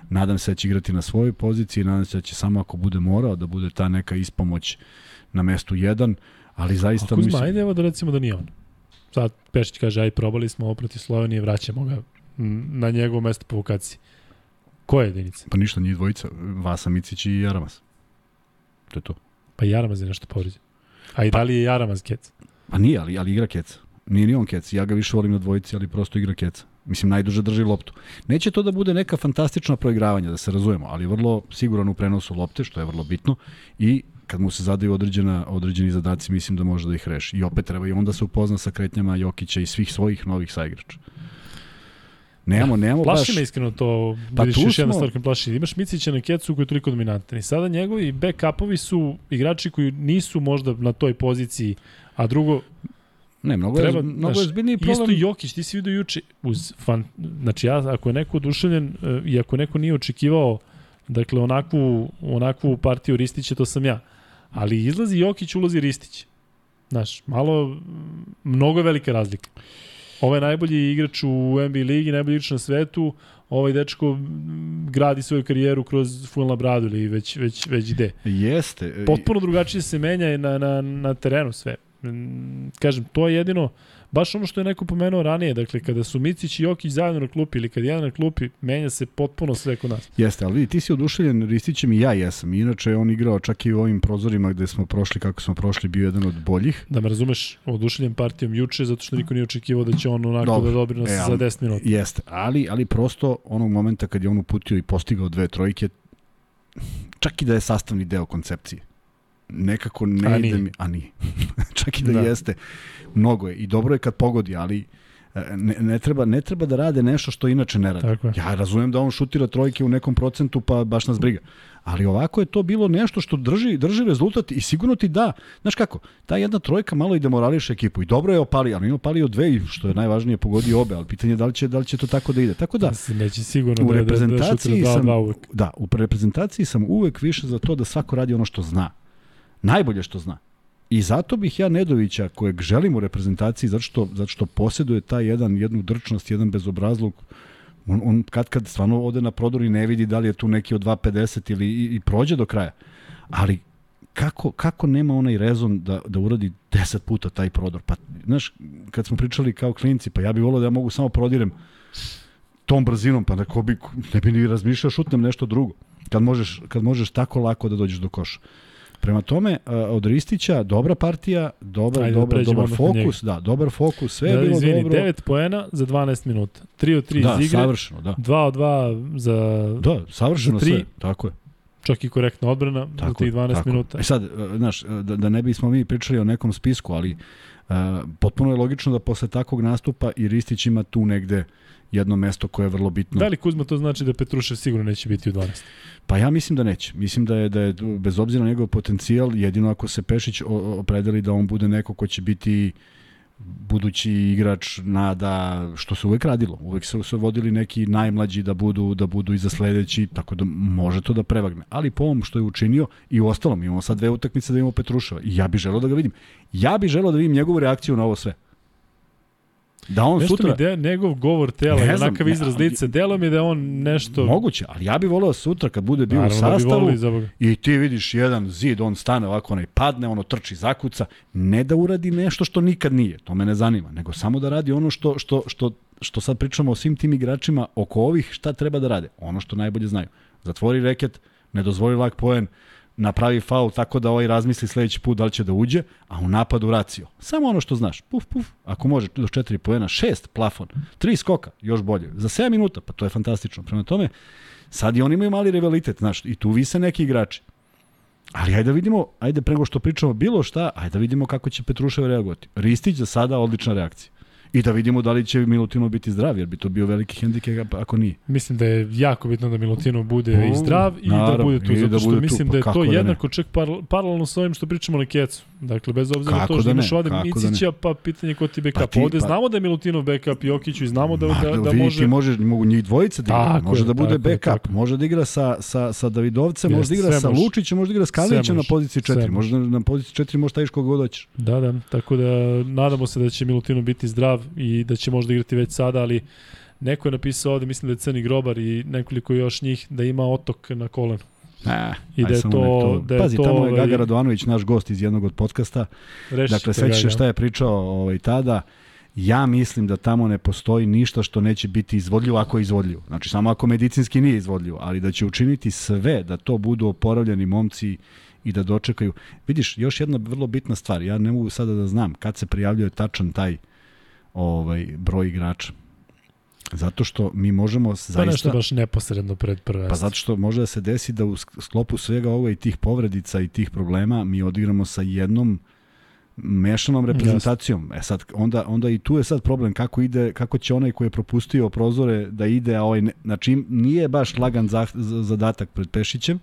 Nadam se da će igrati na svojoj poziciji, nadam se da će samo ako bude morao da bude ta neka ispomoć na mestu 1, ali zaista mislim... ajde evo da recimo da nije on. Sad Pešić kaže, aj probali smo oproti Slovenije, vraćamo ga na njegovo mesto po vokaciji. Koje jedinice? Pa ništa, njih dvojica, Vasa Micić i Jaramas. To je to. Pa Jaramaz je nešto povređen. A i da li je Jaramaz kec? Pa nije, ali, ali igra keca. Nije ni on keca. Ja ga više volim na dvojici, ali prosto igra keca. Mislim, najduže drži loptu. Neće to da bude neka fantastična proigravanja, da se razumemo, ali vrlo siguran u prenosu lopte, što je vrlo bitno, i kad mu se zadaju određena, određeni zadaci, mislim da može da ih reši. I opet treba i onda se upozna sa kretnjama Jokića i svih svojih novih saigrača. Nemamo, nemamo baš... Plaši me iskreno to, Pa pa vidiš još jedna smo- stvar koja plaši. Imaš Micića na kecu koji je toliko dominantan i sada njegovi backupovi su igrači koji nisu možda na toj poziciji, a drugo, Ne, mnogo, treba, je, mnogo je znaš, zbiljniji Isto problem. Jokić, ti si vidio juče, uz fan, znači ja, ako je neko oduševljen e, i ako neko nije očekivao dakle onakvu, onakvu partiju Ristića, to sam ja. Ali izlazi Jokić, ulazi Ristić. Znaš, malo, mnogo je velika razlika. Ovo je najbolji igrač u NBA ligi, najbolji igrač na svetu, ovaj dečko gradi svoju karijeru kroz full bradu ili već, već, već gde. Jeste. Potpuno drugačije se menja na, na, na terenu sve. Kažem, to je jedino, baš ono što je neko pomenuo ranije, dakle, kada su Micić i Jokić zajedno na klupi ili kad je jedan na klupi, menja se potpuno sve kod nas. Jeste, ali vidi, ti si oduševljen Ristićem i ja jesam. Inače, on igrao čak i u ovim prozorima gde smo prošli, kako smo prošli, bio jedan od boljih. Da me razumeš, oduševljen partijom juče, zato što niko nije očekivao da će on onako Dobro. da dobri nas E, za ali- 10 minuta. Jeste, ali, ali prosto onog momenta kad je on uputio i postigao dve trojke, čak i da je sastavni deo koncepcije. Nekako ne A ide mi, a nije. čak i da, Da. jeste, mnogo je. I dobro je kad pogodi, ali E, ne, ne, treba, ne treba da rade nešto što inače ne rade. Ja razumem da on šutira trojke u nekom procentu, pa baš nas briga. Ali ovako je to bilo nešto što drži, drži rezultat i sigurno ti da. Znaš kako, ta jedna trojka malo i demorališe ekipu. I dobro je opali, ali on je opalio dve i što je najvažnije pogodio obe, ali pitanje je da li će, da li će to tako da ide. Tako da, neće sigurno u da, da, da reprezentaciji sam, 2 uvek. da, u reprezentaciji sam uvek više za to da svako radi ono što zna. Najbolje što zna. I zato bih ja Nedovića, kojeg želim u reprezentaciji, zato što, zato što posjeduje taj jedan, jednu drčnost, jedan bezobrazluk, on, on kad kad stvarno ode na prodor i ne vidi da li je tu neki od 2.50 ili i, i prođe do kraja. Ali kako, kako nema onaj rezon da, da uradi 10 puta taj prodor? Pa, znaš, kad smo pričali kao klinci, pa ja bih volio da ja mogu samo prodirem tom brzinom, pa neko bi, ne bi ni razmišljao šutnem nešto drugo. Kad možeš, kad možeš tako lako da dođeš do koša. Prema tome, a, od Ristića, dobra partija, dobar, Ajde da dobar, pređemo dobar fokus, da, dobar fokus, sve je Da, bilo izvini, dobro. 9 poena za 12 minuta. 3 od 3 da, iz igre, savršeno, da. 2 od 2 za Da, savršeno Za tri- sve, tako je. čak i korektna odbrana za Tako, tih 12 tako. minuta. E sad, e, znaš, e, da, da ne bismo mi pričali o nekom spisku, ali uh, potpuno je logično da posle takvog nastupa i Ristić ima tu negde jedno mesto koje je vrlo bitno. Da li Kuzma to znači da Petrušev sigurno neće biti u 12? Pa ja mislim da neće. Mislim da je da je bez obzira na njegov potencijal, jedino ako se Pešić opredeli da on bude neko ko će biti budući igrač nada što se uvek radilo. Uvek su se vodili neki najmlađi da budu da budu i za sledeći, tako da može to da prevagne. Ali po ovom što je učinio i u ostalom imamo sad dve utakmice da imamo Petruševa i ja bih želeo da ga vidim. Ja bih želeo da vidim njegovu reakciju na ovo sve. Da on Nešto sutra mi de, njegov govor tela, Ne onakav ne, izraz lice, delo mi da on nešto... moguće, ali ja bih voleo sutra kad bude bio u Naravno da bi sastavu Boga. I ti vidiš jedan zid, on stane ovako, onaj padne, ono trči, zakuca, ne da uradi nešto što nikad nije, to me ne zanima, nego samo da radi ono što, što, što, što sad pričamo o svim tim igračima oko ovih, šta treba da rade, ono što najbolje znaju. Zatvori reket, ne dozvoli lak poen, napravi faul tako da ovaj razmisli sledeći put da li će da uđe, a u napadu racio. Samo ono što znaš. Puf, puf. Ako može do 4 poena, 6 plafon, 3 skoka, još bolje. Za 7 minuta, pa to je fantastično. Prema tome, sad i oni imaju mali rivalitet, znaš, i tu vise neki igrači. Ali ajde da vidimo, ajde prego što pričamo bilo šta, ajde da vidimo kako će Petrušev reagovati. Ristić za sada odlična reakcija. I da vidimo da li će Milutinov biti zdrav, jer bi to bio veliki hendikep ako nije. Mislim da je jako bitno da Milutinov bude i U, zdrav i da naravno, bude tu, da zato što tu, mislim pa da je to da ne. jednako čak par, paralelno sa ovim što pričamo o Kecu. Dakle, bez obzira na Kako to što da ne, imaš ovde da Micića, pa pitanje ko ti backup. Pa ti- ovde pa- znamo da je Milutinov backup Jokiću i znamo da, Ma, da, da vidi, može... Ti možeš, mogu njih dvojice da igra, može da bude backup, može da igra sa, sa, sa Davidovcem, može da igra sa može. Lučićem, može da igra s Kalinićem na može, poziciji sve 4, može. može da na poziciji 4 može staviš koga god hoćeš. Da, da, tako da nadamo se da će Milutinov biti zdrav i da će možda igrati već sada, ali neko je napisao ovde, mislim da je Crni Grobar i nekoliko još njih, da ima otok na kolenu. A, I da je to- nek da je Pazi, to, tamo je ovaj, Gaga Radovanović, naš gost iz jednog od podcasta. Reši Dakle, sećaš se šta je pričao ovaj, tada. Ja mislim da tamo ne postoji ništa što neće biti izvodljivo ako je izvodljivo. Znači, samo ako medicinski nije izvodljivo, ali da će učiniti sve da to budu oporavljeni momci i da dočekaju. Vidiš, još jedna vrlo bitna stvar, ja ne mogu sada da znam kad se prijavljuje tačan taj ovaj broj igrača. Zato što mi možemo Pa zaista... nešto baš neposredno pred prvenstvo. Pa zato što može da se desi da u sk- sklopu svega ovoga i tih povredica i tih problema mi odigramo sa jednom mešanom reprezentacijom. E sad onda onda i tu je sad problem kako ide kako će onaj koji je propustio prozore da ide a ovaj ne, znači nije baš lagan zah, z- zadatak pred Pešićem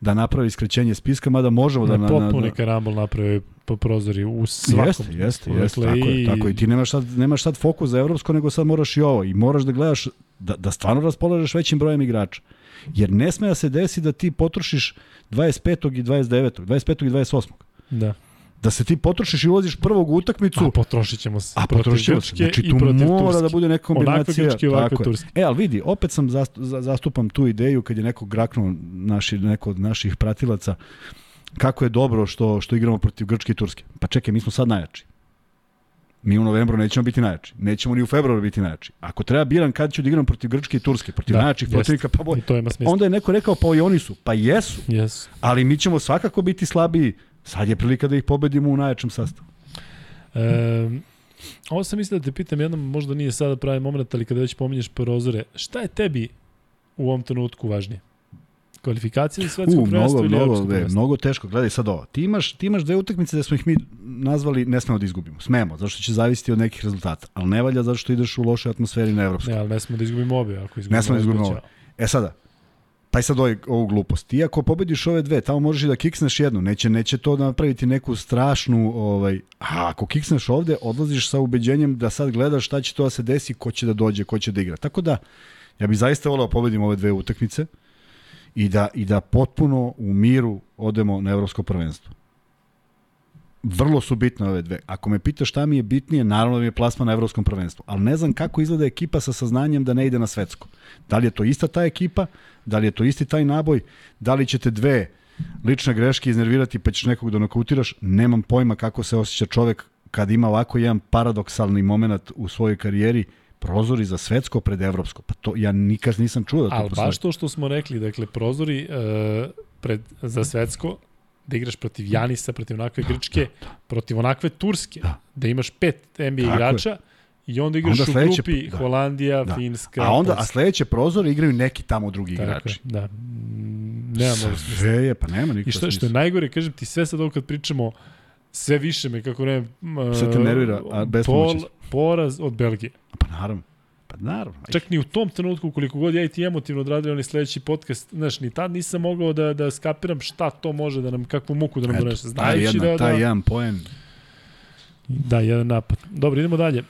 da napravi skrećenje spiska, mada možemo da na, na, na, potpuni na karambol naprave po prozori u svakom. Jeste, jeste, jeste, Dakle, tako je, tako je. Ti nemaš sad, nemaš sad fokus za evropsko, nego sad moraš i ovo. I moraš da gledaš, da, da stvarno raspolažeš većim brojem igrača. Jer ne sme da se desi da ti potrošiš 25. i 29. 25. i 28. Da. Da se ti potrošiš i ulaziš prvog u utakmicu, A potrošit ćemo se a potrošit ćemo se. Znači tu mora Turske. da bude neka kombinacija. Grčke i ovakve tako je. Turske. E, ali vidi, opet sam zast, za- zastupam tu ideju kad je neko graknuo naši, neko od naših pratilaca kako je dobro što, što igramo protiv Grčke i Turske. Pa čekaj, mi smo sad najjači. Mi u novembru nećemo biti najjači. Nećemo ni u februaru biti najjači. Ako treba biram kad ću da igram protiv Grčke i Turske, protiv Da, da, najjačih protivnika, pa boj. Onda je neko rekao, pa i oni su. Pa jesu, Yes. ali mi ćemo svakako biti slabiji. Sad je prilika da ih pobedimo u najjačem sastavu. E, ovo sam mislio da te pitam jednom, možda nije sada pravi moment, ali kada već pominješ prozore, šta je tebi u ovom trenutku važnije? Kvalifikacije za svetsko prvenstvo mnogo, ili mnogo, ve, mnogo teško. Gledaj sad ovo. Ti imaš, ti imaš dve utakmice da smo ih mi nazvali ne smemo da izgubimo. Smemo, zašto će zavisiti od nekih rezultata. Ali ne valja zato što ideš u lošoj atmosferi na evropskom. Ne, ali ne smo da izgubimo obe. Ako izgubimo Ne smemo da izgubimo obe, ovo. E sada, i sad ovaj, ovu glupost. Ti ako pobediš ove dve, tamo možeš i da kiksneš jednu. Neće, neće to napraviti neku strašnu... Ovaj, a ako kiksneš ovde, odlaziš sa ubeđenjem da sad gledaš šta će to da se desi, ko će da dođe, ko će da igra. Tako da, ja bih zaista volao da pobedim ove dve utakmice i da, i da potpuno u miru odemo na evropsko prvenstvo. Vrlo su bitne ove dve. Ako me pitaš šta mi je bitnije, naravno da mi je plasma na evropskom prvenstvu. Ali ne znam kako izgleda ekipa sa saznanjem da ne ide na svetsko. Da li je to ista ta ekipa, da li je to isti taj naboj, da li ćete dve lične greške iznervirati pa ćeš nekog da nokautiraš, nemam pojma kako se osjeća čovek kad ima ovako jedan paradoksalni moment u svojoj karijeri, prozori za svetsko pred evropsko. Pa to ja nikad nisam čuo da to Ali postoji. baš to što smo rekli, dakle, prozori uh, pred, za svetsko, da igraš protiv Janisa, protiv onakve Grčke, protiv onakve Turske, Da. da imaš pet NBA Tako igrača i onda igraš Onda u sledeće- grupi da. Holandija, Da. Finska, A onda, a sledeće prozore igraju neki tamo drugi Tako je, igrači. Da, nema. Sve je, pa nema nikakva I što, što je najgore, kažem ti, sve sad ovo kad pričamo, sve više me, kako ne... m, Sve te nervira, a bespomoćni pol, poraz od Belgije. Pa naravno. Pa naravno. Čak ni u tom trenutku, koliko god ja i ti emotivno odradili onaj sledeći podcast, znaš, ni tad nisam mogao da, da skapiram šta to može da nam, kakvu muku da nam eto, donese. taj, Znajući jedna, da, taj da, jedan poen. da, jedan napad. Dobro, idemo dalje. E,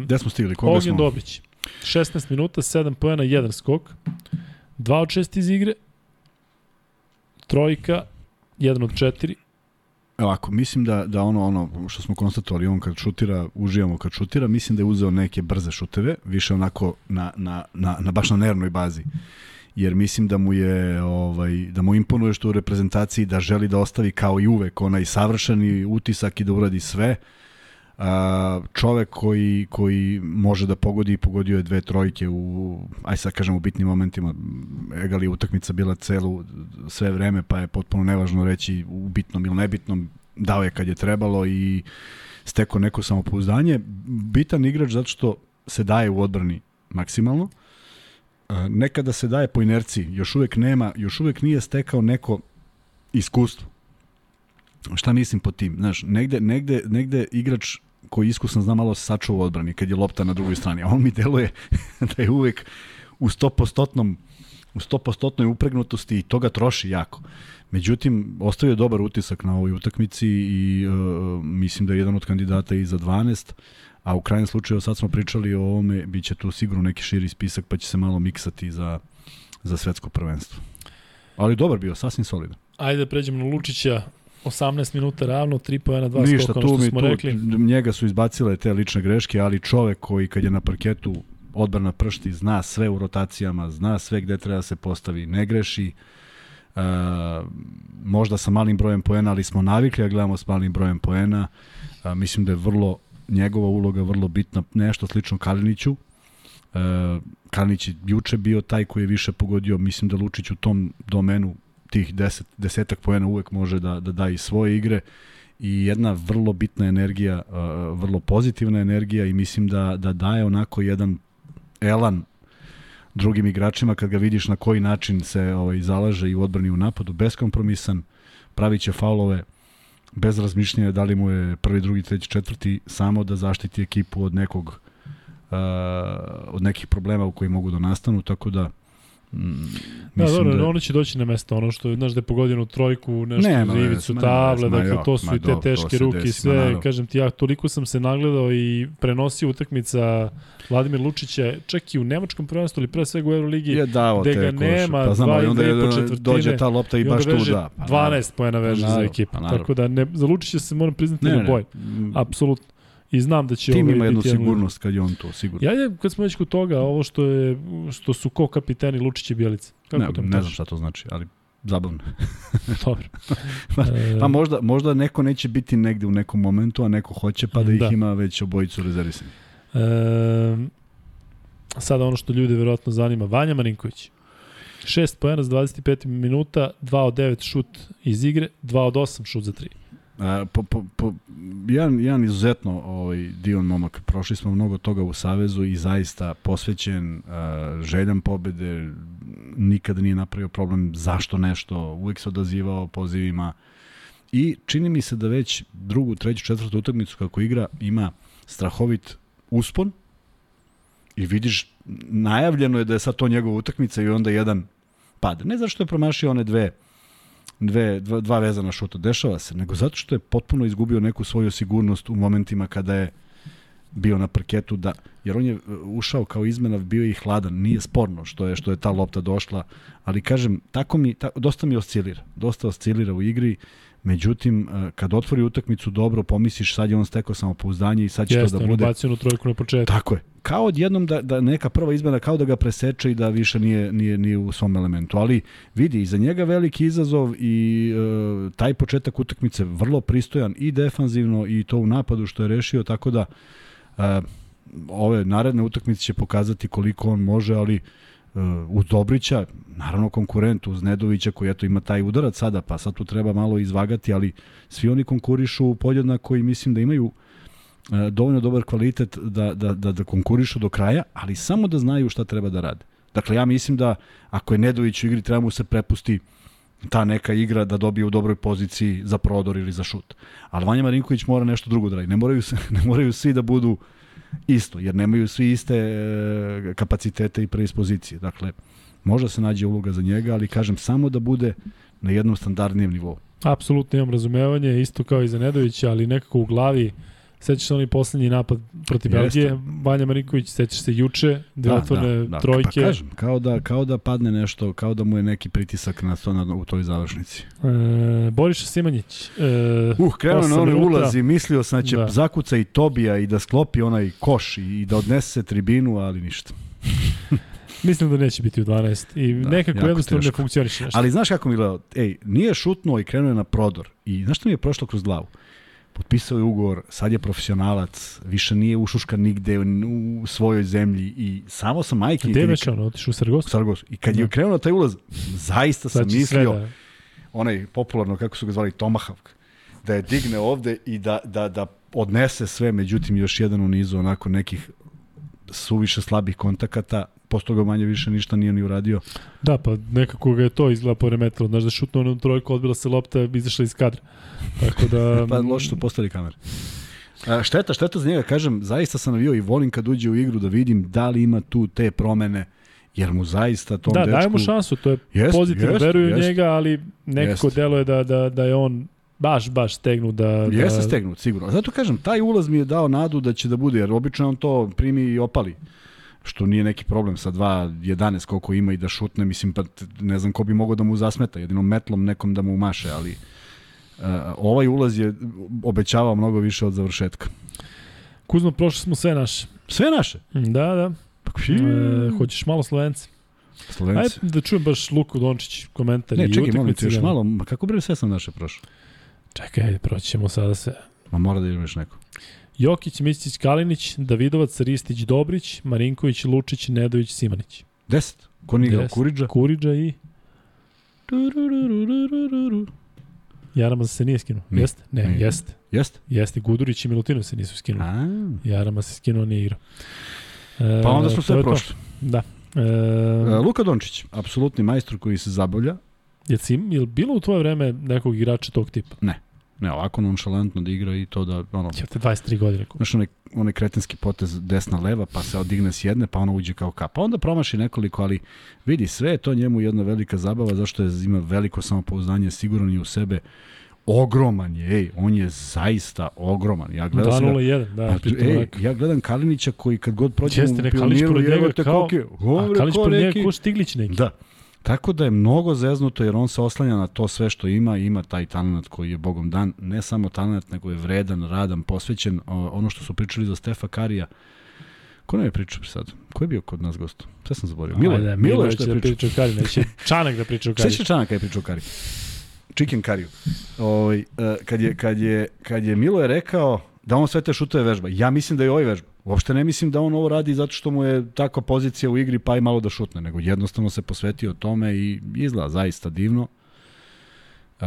Gde smo stigli? Koga Ognjen smo? Dobić. 16 minuta, 7 pojena, 1 skok. 2 od 6 iz igre. Trojka, 1 od 4. Ovako, mislim da, da ono, ono što smo konstatovali, on kad šutira, uživamo kad šutira, mislim da je uzeo neke brze šuteve, više onako na, na, na, na baš na nervnoj bazi. Jer mislim da mu je ovaj da mu imponuje što u reprezentaciji da želi da ostavi kao i uvek onaj savršeni utisak i da uradi sve. A, čovek koji, koji može da pogodi i pogodio je dve trojke u, aj sad kažem u bitnim momentima, egali je utakmica bila celu sve vreme, pa je potpuno nevažno reći u bitnom ili nebitnom, dao je kad je trebalo i steko neko samopouzdanje. Bitan igrač zato što se daje u odbrani maksimalno. Nekada se daje po inerciji, još uvek nema, još uvek nije stekao neko iskustvo. Šta mislim po tim? Znaš, negde, negde, negde igrač koji je iskusan zna malo se sačuva odbrani kad je lopta na drugoj strani, a on mi deluje da je uvek u 100% u 100% upregnutosti i to ga troši jako. Međutim, ostavio dobar utisak na ovoj utakmici i uh, mislim da je jedan od kandidata i za 12, a u krajnjem slučaju sad smo pričali o ovome, bit će tu sigurno neki širi spisak pa će se malo miksati za, za svetsko prvenstvo. Ali dobar bio, sasvim solidan. Ajde da pređemo na Lučića. 18 minuta ravno, 3 pojena, 2 Ništa, skoka, ono što mi smo tu, rekli. njega su izbacile te lične greške, ali čovek koji kad je na parketu odbrana pršti, zna sve u rotacijama, zna sve gde treba da se postavi, ne greši. Uh, možda sa malim brojem poena, ali smo navikli da gledamo s malim brojem poena. Uh, mislim da je vrlo njegova uloga vrlo bitna, nešto slično Kaliniću. Uh, Kalinić je juče bio taj koji je više pogodio, mislim da Lučić u tom domenu tih deset, desetak poena uvek može da, da da i svoje igre i jedna vrlo bitna energija, vrlo pozitivna energija i mislim da, da daje onako jedan elan drugim igračima kad ga vidiš na koji način se ovaj, zalaže i u odbrani u napadu, beskompromisan, pravit će faulove, bez razmišljanja da li mu je prvi, drugi, treći, četvrti, samo da zaštiti ekipu od nekog uh, od nekih problema u koji mogu da nastanu, tako da mm, Da, dobro, da, ono će doći na mesto, ono što znaš, da je u trojku, nešto Nema za ivicu ma table, ma dakle, to su ma i te to teške ruke i sve, naravno. kažem ti, ja toliko sam se nagledao i prenosio utakmica Vladimir Lučića, čak i u nemačkom prvenstvu, ali pre svega u Euroligi, je dao gde ga nema, pa znam, dva i onda dve po četvrtine, dođe ta lopta i, i baš tu da. Pa, 12 pojena veže Pa za ekipu. pa. Tako da ne, za Lučića se moram priznati Ne, da ne, boj. ne. Apsolutno. I znam da će Tim ovaj ima jednu sigurnost kad je on tu, sigurno. Ja idem, kad smo već kod toga, ovo što je što su ko kapiteni Lučić i Bjelica. Kako ne, to ne znam šta to znači, ali zabavno. Dobro. Pa- E, Pa možda, možda neko neće biti negde u nekom momentu, a neko hoće, pa da ih Da. ima već obojicu rezervisani. E, sada ono što ljude verovatno zanima. Vanja Marinković. 6 pojena za 25 minuta, 2 od 9 šut iz igre, 2 od 8 šut za 3. A, po, po, po, jedan, jedan izuzetno ovaj, divan momak. Prošli smo mnogo toga u Savezu i zaista posvećen, a, željan pobede, nikada nije napravio problem zašto nešto, uvek se odazivao pozivima i čini mi se da već drugu, treću, četvrtu utakmicu kako igra ima strahovit uspon i vidiš najavljeno je da je sad to njegova utakmica i onda jedan pad. Ne zato što je promašio one dve dve, dva, dva vezana šuta, dešava se, nego zato što je potpuno izgubio neku svoju sigurnost u momentima kada je bio na parketu da jer on je uh, ušao kao izmena bio i hladan nije sporno što je što je ta lopta došla ali kažem tako mi ta, dosta mi oscilira dosta oscilira u igri međutim uh, kad otvori utakmicu dobro pomisliš sad je on stekao samopouzdanje i sad će Jeste, to da bude bacio na trojku na početku. tako je kao odjednom da, da neka prva izmena kao da ga preseče i da više nije, nije, nije u svom elementu ali vidi iza njega veliki izazov i uh, taj početak utakmice vrlo pristojan i defanzivno i to u napadu što je rešio tako da ove naredne utakmice će pokazati koliko on može, ali uh, uz Dobrića, naravno konkurent uz Nedovića koji eto ima taj udarac sada, pa sad tu treba malo izvagati, ali svi oni konkurišu podjednako i mislim da imaju uh, dovoljno dobar kvalitet da, da, da, da konkurišu do kraja, ali samo da znaju šta treba da rade. Dakle, ja mislim da ako je Nedović u igri, treba mu se prepusti ta neka igra da dobije u dobroj poziciji za prodor ili za šut. Ali Vanja Marinković mora nešto drugo da radi. Ne moraju, ne moraju svi da budu isto, jer nemaju svi iste e, kapacitete i predispozicije. Dakle, možda se nađe uloga za njega, ali kažem samo da bude na jednom standardnijem nivou. Apsolutno imam razumevanje, isto kao i za Nedovića, ali nekako u glavi Sećaš se onaj poslednji napad protiv. Belgije, Vanja Marinković, sećaš se juče, dve da, otvorne da, da. trojke. Pa kažem, kao da, kao da padne nešto, kao da mu je neki pritisak na to na, u toj završnici. E, Boriša Simanjić. E, uh, krenuo na onaj ulazi, mislio sam da će da. zakuca i Tobija i da sklopi onaj koš i da odnese tribinu, ali ništa. Mislim da neće biti u 12 i da, nekako jednostavno teško. ne funkcioniše nešto. Ali znaš kako mi gledao? Ej, nije šutnuo i krenuo je na prodor. I znaš što mi je prošlo kroz glavu? Potpisao je ugovor, sad je profesionalac, više nije ušuškan nigde u svojoj zemlji i samo sam majke... Gde je već ono, otišu u Sargos? Sargos. I kad da. je krenuo na taj ulaz, zaista sam mislio, sve, da. onaj popularno, kako su ga zvali, Tomahawk, da je digne ovde i da, da, da odnese sve, međutim još jedan u nizu onako nekih suviše slabih kontakata, posle toga manje više ništa nije ni uradio. Da, pa nekako ga je to izgleda poremetilo. Znaš da šutno onom trojku, odbila se lopta, izašla iz kadra. Tako da... pa loše su postali kamere. A, šteta, šteta za njega, kažem, zaista sam navio i volim kad uđe u igru da vidim da li ima tu te promene, jer mu zaista tom da, dečku... Da, dajemo šansu, to je jest, pozitivno, jest, veruju jest, njega, ali nekako jest. deluje da, da, da je on baš, baš stegnut da... Jeste da... stegnut, sigurno. Zato kažem, taj ulaz mi je dao nadu da će da bude, jer obično on to primi i opali što nije neki problem sa 2.11 koliko ima i da šutne, mislim, pa ne znam ko bi mogao da mu zasmeta, jedino metlom nekom da mu maše, ali uh, ovaj ulaz je obećavao mnogo više od završetka. Kuzmo, prošli smo sve naše. Sve naše? Da, da. Pa, e, hoćeš malo Slovence? Slovenci. Ajde da čujem baš Luku Dončić komentar. Ne, čekaj, molim ti još malo, kako bre sve sam naše prošlo? Čekaj, proći ćemo sada sve. Ma mora da idem neko. Jokić, Micić, Kalinić, Davidovac, Ristić, Dobrić, Marinković, Lučić, Nedović, Simanić. Deset. Ko nije igrao? Kuriđa? Kuriđa i... Jarama se nije skinuo. Nije. Jeste? Ne, nije. jeste. Jeste? Jeste. Gudurić i Milutinov se nisu skinuli. A. Jarama se skinuo, nije igrao. E, pa onda smo sve prošli. Da. E, e, Luka Dončić, apsolutni majstor koji se zabavlja. Je, si, je bilo u tvoje vreme nekog igrača tog tipa? Ne. Ne, ovako nonšalantno da igra i to da, ono... Ćete 23 godine. Znaš, onaj, onaj kretenski potez desna leva, pa se odigne s jedne, pa ono uđe kao kap. Pa onda promaši nekoliko, ali vidi, sve je to njemu jedna velika zabava, zašto je, ima veliko samopouzdanje, siguran je u sebe. Ogroman je, ej, on je zaista ogroman. Ja gledam 2-0-1, da. A, ej, ja gledam Kalinića koji kad god prođe u pioniru, evo te kao, kolike, a Kalinić pored njega ko Stiglić neki. Da, Tako da je mnogo zeznuto jer on se oslanja na to sve što ima, ima taj talent koji je bogom dan, ne samo talent, nego je vredan, radan, posvećen. Ono što su pričali za Stefa Karija, Ko nam je pričao sad? Ko je bio kod nas gost? Sve sam zaboravio. Milo, Ajde, Milo, Milo je što je pričao. Da Kari, neće Čanak da priča o Kari. Sveća Čanak je pričao o Kari. Chicken Kariju. Ovaj, uh, kad, je, kad, je, kad je Milo je rekao da on sve te šutove vežba, ja mislim da je ovaj vežba. Uopšte ne mislim da on ovo radi zato što mu je takva pozicija u igri pa i malo da šutne, nego jednostavno se posvetio tome i izgleda zaista divno. Uh,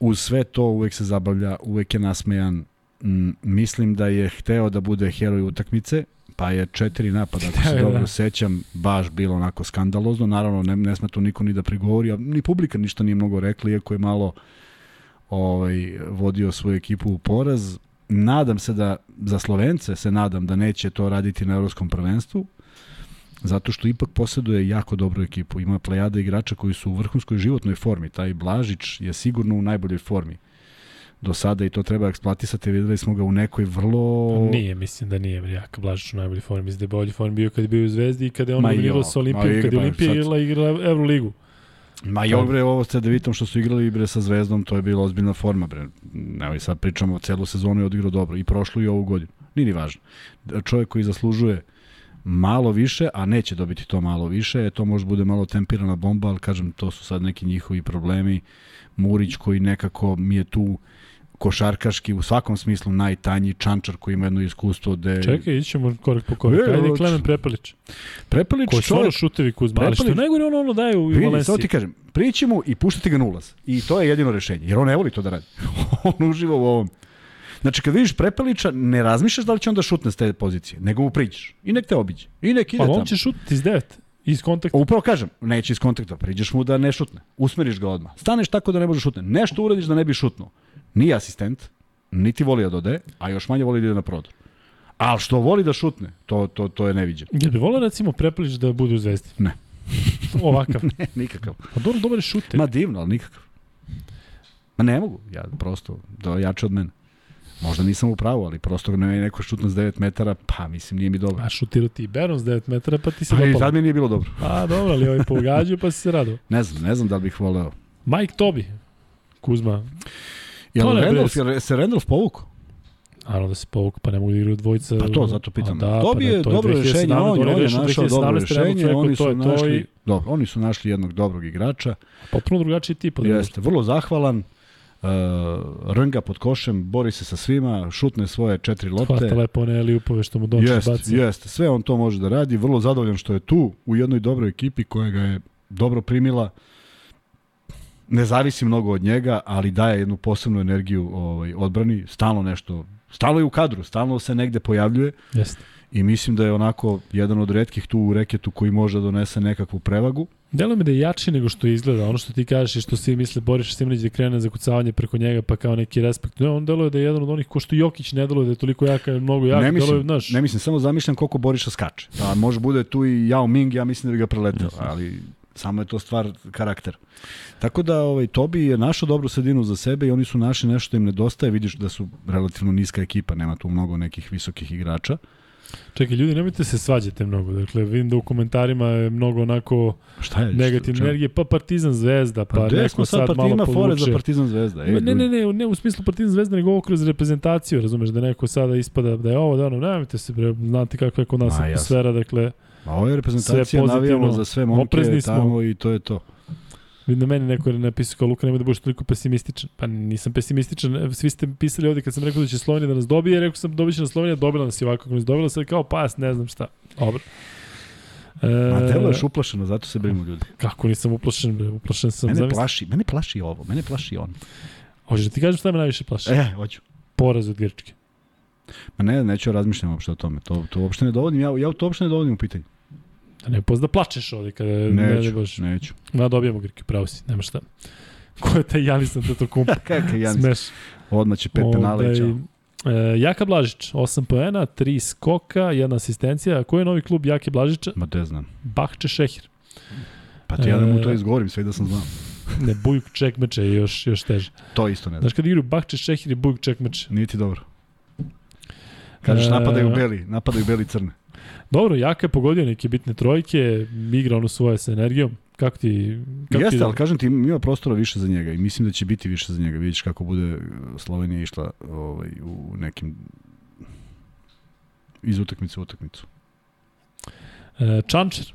uz sve to uvek se zabavlja, uvek je nasmejan. Mm, mislim da je hteo da bude heroj utakmice, pa je četiri napada, ako se dobro da. sećam, baš bilo onako skandalozno. Naravno, ne, ne sme to niko ni da prigovori, a ni publika ništa nije mnogo rekla, iako je malo ovaj, vodio svoju ekipu u poraz. Nadam se da, za Slovence se nadam da neće to raditi na evropskom prvenstvu, zato što ipak posjeduje jako dobru ekipu. Ima plejada igrača koji su u vrhunskoj životnoj formi. Taj Blažić je sigurno u najboljoj formi do sada i to treba eksploatisati. Videli smo ga u nekoj vrlo... Pa nije, mislim da nije Jaka Blažić u najboljoj formi. Mislim da je bolji formi bio kad je bio u Zvezdi i kada je on jo, sa Olimpijom, kad je pa Olimpija igrala, igrala Euroligu. Ma i bre, ovo sa Devitom što su igrali bre sa Zvezdom, to je bila ozbiljna forma bre. Evo i sad pričamo, celu sezonu je odigrao dobro i prošlu i ovu godinu. Nije ni važno. Čovjek koji zaslužuje malo više, a neće dobiti to malo više, e, to može bude malo tempirana bomba, ali kažem, to su sad neki njihovi problemi. Murić koji nekako mi je tu košarkaški u svakom smislu najtanji čančar koji ima jedno iskustvo da Čekaj, ićemo korak po korak. E, Ajde. Klemen Prepelić. Prepelić ono čovjek šutevi Kuzma. Ali što Prepelić- najgore, ono, ono daju u Vidi, samo Valenciji. ti kažem, prići mu i puštati ga na ulaz. I to je jedino rešenje, jer on ne voli to da radi. on uživa u ovom. Znači, kad vidiš Prepelića, ne razmišljaš da li će onda šutne s te pozicije, nego mu priđeš. I nek te obiđe. I nek ide Pa tamo. on će šutiti iz devet. Iz kontakta. Upravo kažem, neće iz kontakta, priđeš mu da ne šutne. Usmeriš ga odmah. Staneš tako da ne može šutne. Nešto uradiš da ne bi šutnuo. Nije asistent, niti voli da dode, a još manje voli da ide na prodor. Ali što voli da šutne, to, to, to je neviđeno. Jel bi volao recimo Prepelić da bude u Zvezdi? Ne. Ovakav. Ne, nikakav. Pa dobro, dobar je šuter. Ma divno, ali nikakav. Ma ne mogu, ja prosto, da je jače od mene. Možda nisam u pravu, ali prosto ne je neko šutno s 9 metara, pa mislim nije mi dobro. A šutirao ti i Beron s 9 metara, pa ti se Pa i dopalo. tad mi nije bilo dobro. A dobro, ali ovaj pogađao pa si se radao. Ne znam, ne znam da li bih voleo. Mike Tobi. Kuzma. To ne, Randolph, jel se Randolph povukao? Naravno da se povuk, pa ne mogu da igraju dvojica. Pa to, zato pitam. Da, pa je ne, to dobro 2017, rešenje, on, on je našao dobro 2017, Randolph rešenje, rekao, oni to su je to našli, i- dobro, oni su našli jednog dobrog igrača. Potpuno drugačiji tip. drugog. Jeste, vrlo zahvalan. Uh, rnga pod košem, bori se sa svima, šutne svoje četiri Hvata lopte. lepo one Eliupove što mu Dončić Jeste, baci. jeste, sve on to može da radi, vrlo zadovoljan što je tu u jednoj dobroj ekipi koja ga je dobro primila. Ne zavisi mnogo od njega, ali daje jednu posebnu energiju ovaj odbrani, stalno nešto, stalno je u kadru, stalno se negde pojavljuje Jeste. i mislim da je onako jedan od retkih tu u reketu koji može da donese nekakvu prevagu. Delo mi da je jači nego što izgleda. Ono što ti kažeš i što svi misle Boriša Simanić da krene za kucavanje preko njega pa kao neki respekt. Ne, on deluje da je jedan od onih ko što Jokić ne deluje da je toliko jak, a mnogo jak. ne deluje, mislim, znaš, ne mislim, samo zamišljam koliko Boriša skače. A može bude tu i Yao Ming, ja mislim da bi ga preleteo, ali samo je to stvar karaktera. Tako da ovaj Tobi je našao dobru sredinu za sebe i oni su našli nešto što im nedostaje, vidiš da su relativno niska ekipa, nema tu mnogo nekih visokih igrača. Čekaj, ljudi, nemojte se svađate mnogo. Dakle, vidim da u komentarima je mnogo onako Šta je? negativne energije, pa Partizan Zvezda, pa, Pa, neko sad, sad malo ima fore za povuče. Partizan Zvezda. E, Ne, ne, ne, ne, ne u smislu Partizan Zvezda, nego ovo kroz reprezentaciju, razumeš, da neko sada ispada da je ovo, da ono, nemojte se, bre, znate kakva je kod nas Ma, jasno. atmosfera, dakle, Ma ovo je reprezentacija, navijamo za sve momke tamo i to je to. Vidim da meni neko je napisao kao Luka, nemoj da budeš toliko pesimističan. Pa nisam pesimističan, svi ste pisali ovde kad sam rekao da će Slovenija da nas dobije, rekao sam dobit će nas Slovenija, dobila nas i ovako kako nas dobila, sad kao pas, ne znam šta. Dobro. E, Ma telo je uplašeno, zato se brinu ljudi. kako nisam uplašen, uplašen sam. Mene zamisli- plaši, mene plaši ovo, mene plaši on. Hoćeš da ti kažem šta me najviše plaši? E, hoću. Poraz od Grčke. Ma ne, neću razmišljam uopšte o tome. To, to uopšte ne dovodim, ja, ja to uopšte ne dovodim u pitanje. Da ne poz da plačeš ovde kada ne, ne, Neću, bož. neću. Ma dobijamo Grke, pravo si, nema šta. Ko je taj Janisan Tetokumpa? Kakav Janis. Smeš. Odmah će pet penala i čao. E, Jaka Blažić, 8 poena, 3 skoka, jedna asistencija. Ko je novi klub Jake Blažića? Ma te znam. Bahče Šehir. Pa ti ja da mu to E. izgovorim, sve da sam znao. Ne, Bujuk Čekmeče je još, još teže. To isto ne znam. Znaš kad igraju Bahče Šehir i Bujuk Čekmeče? Nije ti dobro. Kažeš, E. napadaju beli, napadaju beli crne. Dobro, Jaka je pogodio neke bitne trojke, igra ono svoje sa energijom. Kako ti... Kako Jeste, ti ali kažem ti, ima prostora više za njega i mislim da će biti više za njega. Vidiš kako bude Slovenija išla ovaj, u nekim iz utakmice u utakmicu. E, Čančer.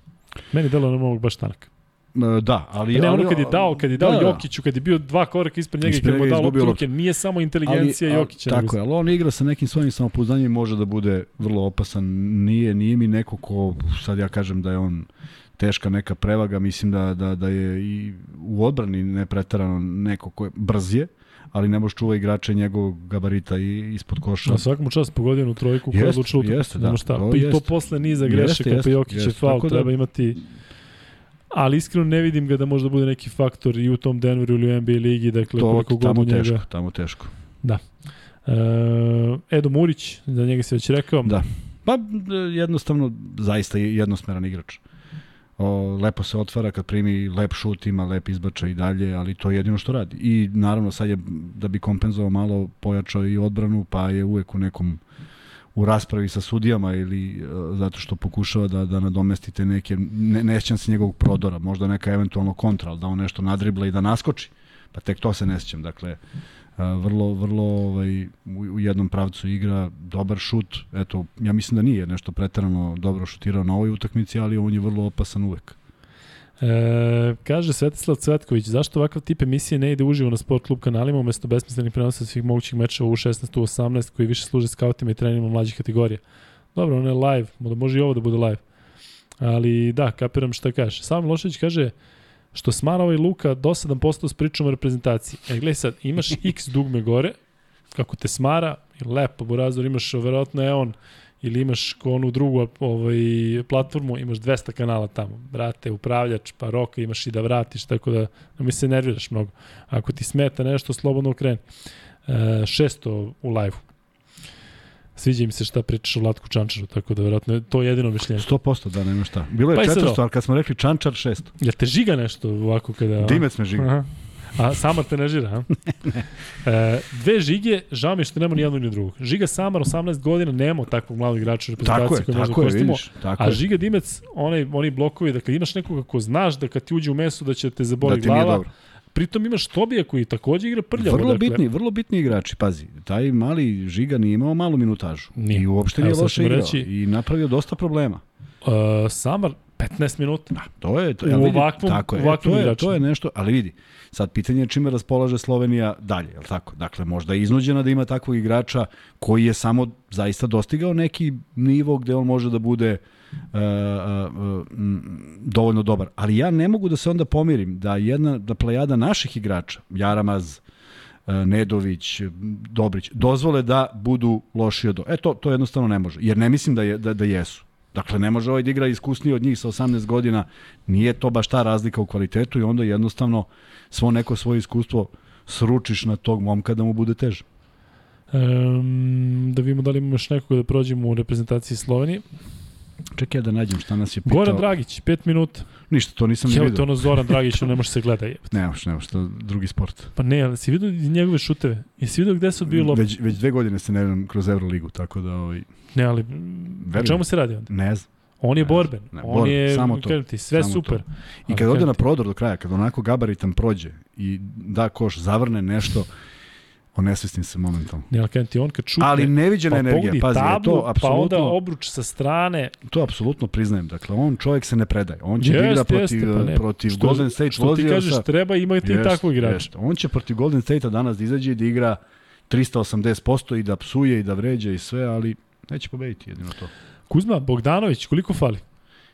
Meni delo na ovog baš tanak. E, Da, ali... Ne, ono kad je dao, kad je dao da, da. Jokiću, kad je bio dva koraka ispred njega i Ispred kad mu dao loptu ruke, nije samo inteligencija ali, Jokića. Tako nego- je, ali on igra sa nekim svojim samopouzdanjem i može da bude vrlo opasan. Nije, nije mi neko ko, sad ja kažem da je on teška neka prevaga, mislim da, da, da je i u odbrani nepretarano neko ko je brz je, ali ne može čuva igrače njegovog gabarita i ispod koša. Na svakom čas pogodio u trojku koja je odlučila jeste, da. Šta. Pa I to posle niza grešaka, jeste, pa Jokić je faul, da- treba imati... ali iskreno ne vidim ga da možda bude neki faktor i u tom Denveru ili u NBA ligi, dakle To koliko god tamo njega... teško, tamo teško. Uh, Edo Murić, za njega se već rekao. Da. Pa e, jednostavno, zaista je jednosmeran igrač. O, lepo se otvara kad primi lep šut, ima lep izbačaj i dalje, ali to je jedino što radi. I naravno sad je, da bi kompenzovao malo, pojačao i odbranu, pa je uvek u nekom u raspravi sa sudijama ili uh, zato što pokušava da da nadomestite neke ne, ne sjećam se njegovog prodora, možda neka eventualno kontra, ali da on nešto nadribla i da naskoči. Pa tek to se ne. Dakle, uh, vrlo vrlo ovaj u, u jednom pravcu igra dobar šut. Eto, ja mislim da nije nešto preterano dobro šutirao na ovoj utakmici, ali on je vrlo opasan uvek. E, kaže Svetislav Cvetković, zašto ovakav tip emisije ne ide uživo na sport klub kanalima umesto besmislenih prenosa svih mogućih mečeva u 16 u 18 koji više služe skautima i trenerima mlađih kategorija? Dobro, on je live, da može i ovo da bude live. Ali da, kapiram šta kaže. Sam Milošević kaže što smara ovaj Luka dosadan postao s pričom o reprezentaciji. E, gledaj sad, imaš x dugme gore, kako te smara, lepo, Burazor, imaš verovatno je on, ili imaš ko onu drugu ovaj, platformu, imaš 200 kanala tamo. Brate, upravljač, pa roka imaš i da vratiš, tako da da mi se nerviraš mnogo. Ako ti smeta nešto, slobodno okreni. E, 600 u live-u. Sviđa mi se šta pričaš o Latku Čančaru, tako da verovatno je to jedino mišljenje. 100% da nema šta. Bilo je Pa i sad 400, ovo. ali kad smo rekli Čančar 600. Jel te žiga nešto ovako kada... Dimec me žiga. Aha. A Samar te ne žira, a? e, dve žige, žao mi je što nema ni jednog ni drugog. Žiga Samar, 18 godina, nema takvog mladog igrača u reprezentaciji koji možda koristimo. vidiš. Tako A. Žiga Dimec, onaj, oni blokovi, da kad imaš nekoga ko znaš da kad ti uđe u mesu da će te Da zaboli nije glava, dobro. pritom imaš Tobija koji takođe igra prljavo. Vrlo dakle, bitni, vrlo bitni igrači, pazi. Taj mali Žiga nije imao malu minutažu. Nije. I uopšte Evo nije loše igrao. reći- I napravio dosta problema. Uh, Samar, 15 minuta. To je to, U ovakvom- tako je. E, to je igračima. to je nešto, ali vidi. Sad pitanje je čime raspolaže Slovenija dalje, je l' tako? Dakle, možda je iznuđena da ima takvog igrača koji je samo zaista dostigao neki nivo gde on može da bude uh, uh, m, dovoljno dobar. Ali ja ne mogu da se onda pomirim da jedna da plejada naših igrača, Jaramaz, uh, Nedović, Dobrić, dozvole da budu loši od... E, to, to jednostavno ne može. Jer ne mislim da, je, da, da jesu. Dakle, ne može ovaj da igra iskusniji od njih sa 18 godina. Nije to baš ta razlika u kvalitetu i onda jednostavno svo neko svoje iskustvo sručiš na tog momka da mu bude teže. Um, da vidimo da li imamo još nekoga da prođemo u reprezentaciji Slovenije. Čekaj da nađem šta nas je pitao. Goran Dragić, 5 minuta. Ništa, to nisam ni Evo to vidio. ono Zoran Dragić, on ne može se gleda. jebote. Nemaš, nemaš, to je drugi sport. Pa ne, ali si vidio njegove šuteve? Jesi vidio gde su lopte? Već, već dve godine se ne igram kroz Euroligu, tako da ovaj, Ne, ali Verujem. čemu se radi onda? ne znam. On je Ne, borben. ne, on borben, je, samo to. kažem ti, sve Samo super. I Ali kad ode na prodor do kraja, kad onako gabaritan prođe i da koš, zavrne nešto, onesvestim se momentalno. Ne, ali ti, on kad šutne, Ali neviđena pa energija, pazi, tablu, to pa onda apsolutno, obruč sa strane. to apsolutno priznajem. Dakle, on čovjek se ne predaje. On će Jeste, igra protiv, jeste, pa ne. protiv Što- Golden State Što ti kažeš, treba imati Jeste, takvog igrača. jeste. On će protiv Golden State-a danas da izađe i da igra 380% i da psuje i da vređa i sve, ali neće pobediti jedino to. Kuzma, Bogdanović, koliko fali?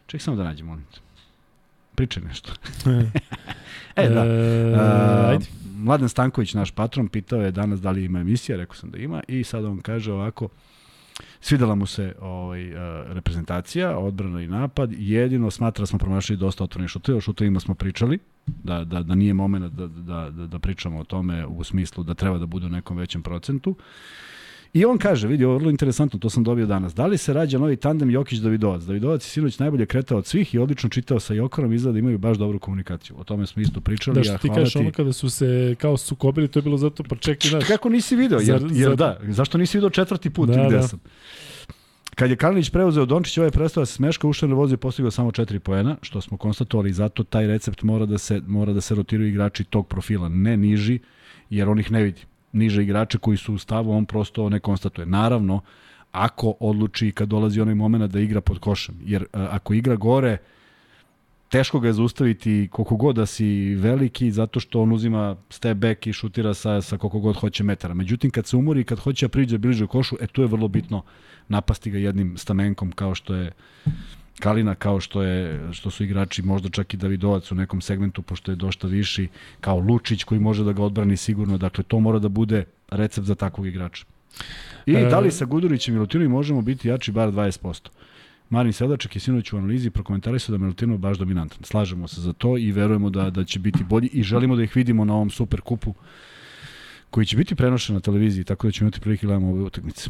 Ček samo da nađem, molim te. Pričaj nešto. e, da. E, A, ajde. Mladen Stanković, naš patron, pitao je danas da li ima emisija, rekao sam da ima i sad on kaže ovako, svidela mu se ovaj, uh, reprezentacija, odbrana i napad, jedino smatra da smo promašili dosta otvorenih šuteva, o šutevima smo pričali, da, da, da nije moment da, da, da, da pričamo o tome u smislu da treba da bude u nekom većem procentu. I on kaže, vidi, ovo je vrlo interesantno, to sam dobio danas. Da li se rađa novi tandem Jokić-Davidovac? Davidovac je sinoć najbolje kretao od svih i odlično čitao sa Jokorom, izgleda da imaju baš dobru komunikaciju. O tome smo isto pričali. Da ja, što ti hvala kažeš ono kada su se kao sukobili, to je bilo zato, pa čekaj, znaš, Kako nisi video? Jer, jer zar- da, zašto nisi video četvrti put Da, da, gde da. sam? Kad je Kalinić preuzeo Dončić, ovaj prestao da se smeška, ušao na vozu i postigao samo 4 poena, što smo konstatovali, zato taj recept mora da se mora da se rotiraju igrači tog profila, ne niži, jer on ih ne vidi. Niže igrače koji su u stavu, on prosto ne konstatuje. Naravno, ako odluči kad dolazi onaj moment da igra pod košem, jer a, ako igra gore, teško ga je zaustaviti koliko god da si veliki, zato što on uzima step back i šutira sa, sa koliko god hoće metara. Međutim, kad se umori, kad hoće da priđe bliže košu, e tu je vrlo bitno napasti ga jednim stamenkom kao što je Kalina, kao što je što su igrači možda čak i Davidovac u nekom segmentu, pošto je dosta viši, kao Lučić koji može da ga odbrani sigurno. Dakle, to mora da bude recept za takvog igrača. I E, da li sa Gudurićem i Lutinom možemo biti jači bar 20%? Marin Sedaček je sinoć u analizi prokomentarisao da Milutinov baš dominantan. Slažemo se za to i verujemo da, da će biti bolji i želimo da ih vidimo na ovom super kupu koji će biti prenošen na televiziji, tako da ćemo imati prilike da gledamo ove utakmice.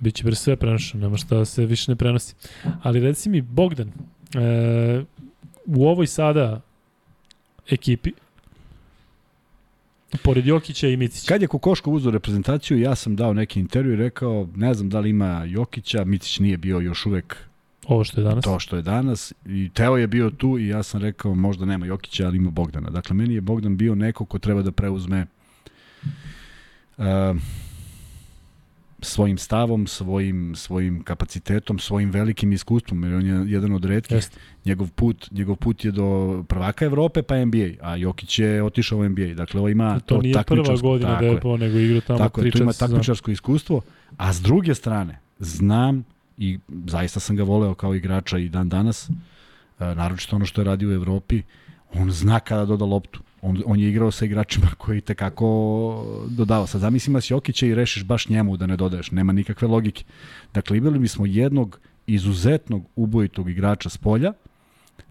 Biće bre sve prenošeno, nema šta se više ne prenosi. Ali reci mi, Bogdan, e, u ovoj sada ekipi, pored Jokića i Micića, Kad je Kokoško uzeo reprezentaciju, ja sam dao neki intervju i rekao, ne znam da li ima Jokića, Micić nije bio još uvek ovo što je danas, to što je danas i Teo je bio tu i ja sam rekao možda nema Jokića, ali ima Bogdana. Dakle, meni je Bogdan bio neko ko treba da preuzme uh, svojim stavom, svojim, svojim kapacitetom, svojim velikim iskustvom, jer on je jedan od redkih. Jeste. Njegov put, njegov put je do prvaka Evrope pa NBA, a Jokić je otišao u NBA. Dakle, ovo ima to, to, nije prva godina da je. po, nego igra tamo Tako 3-4 tu ima takmičarsko iskustvo, a s druge strane, znam i zaista sam ga voleo kao igrača i dan danas, e, naročito ono što je radio u Evropi, on zna kada doda loptu. On, on je igrao sa igračima koji te kako dodava. Sad zamisli imaš Jokića i rešiš baš njemu da ne dodaješ. Nema nikakve logike. Dakle, imali bismo jednog izuzetnog ubojitog igrača s polja.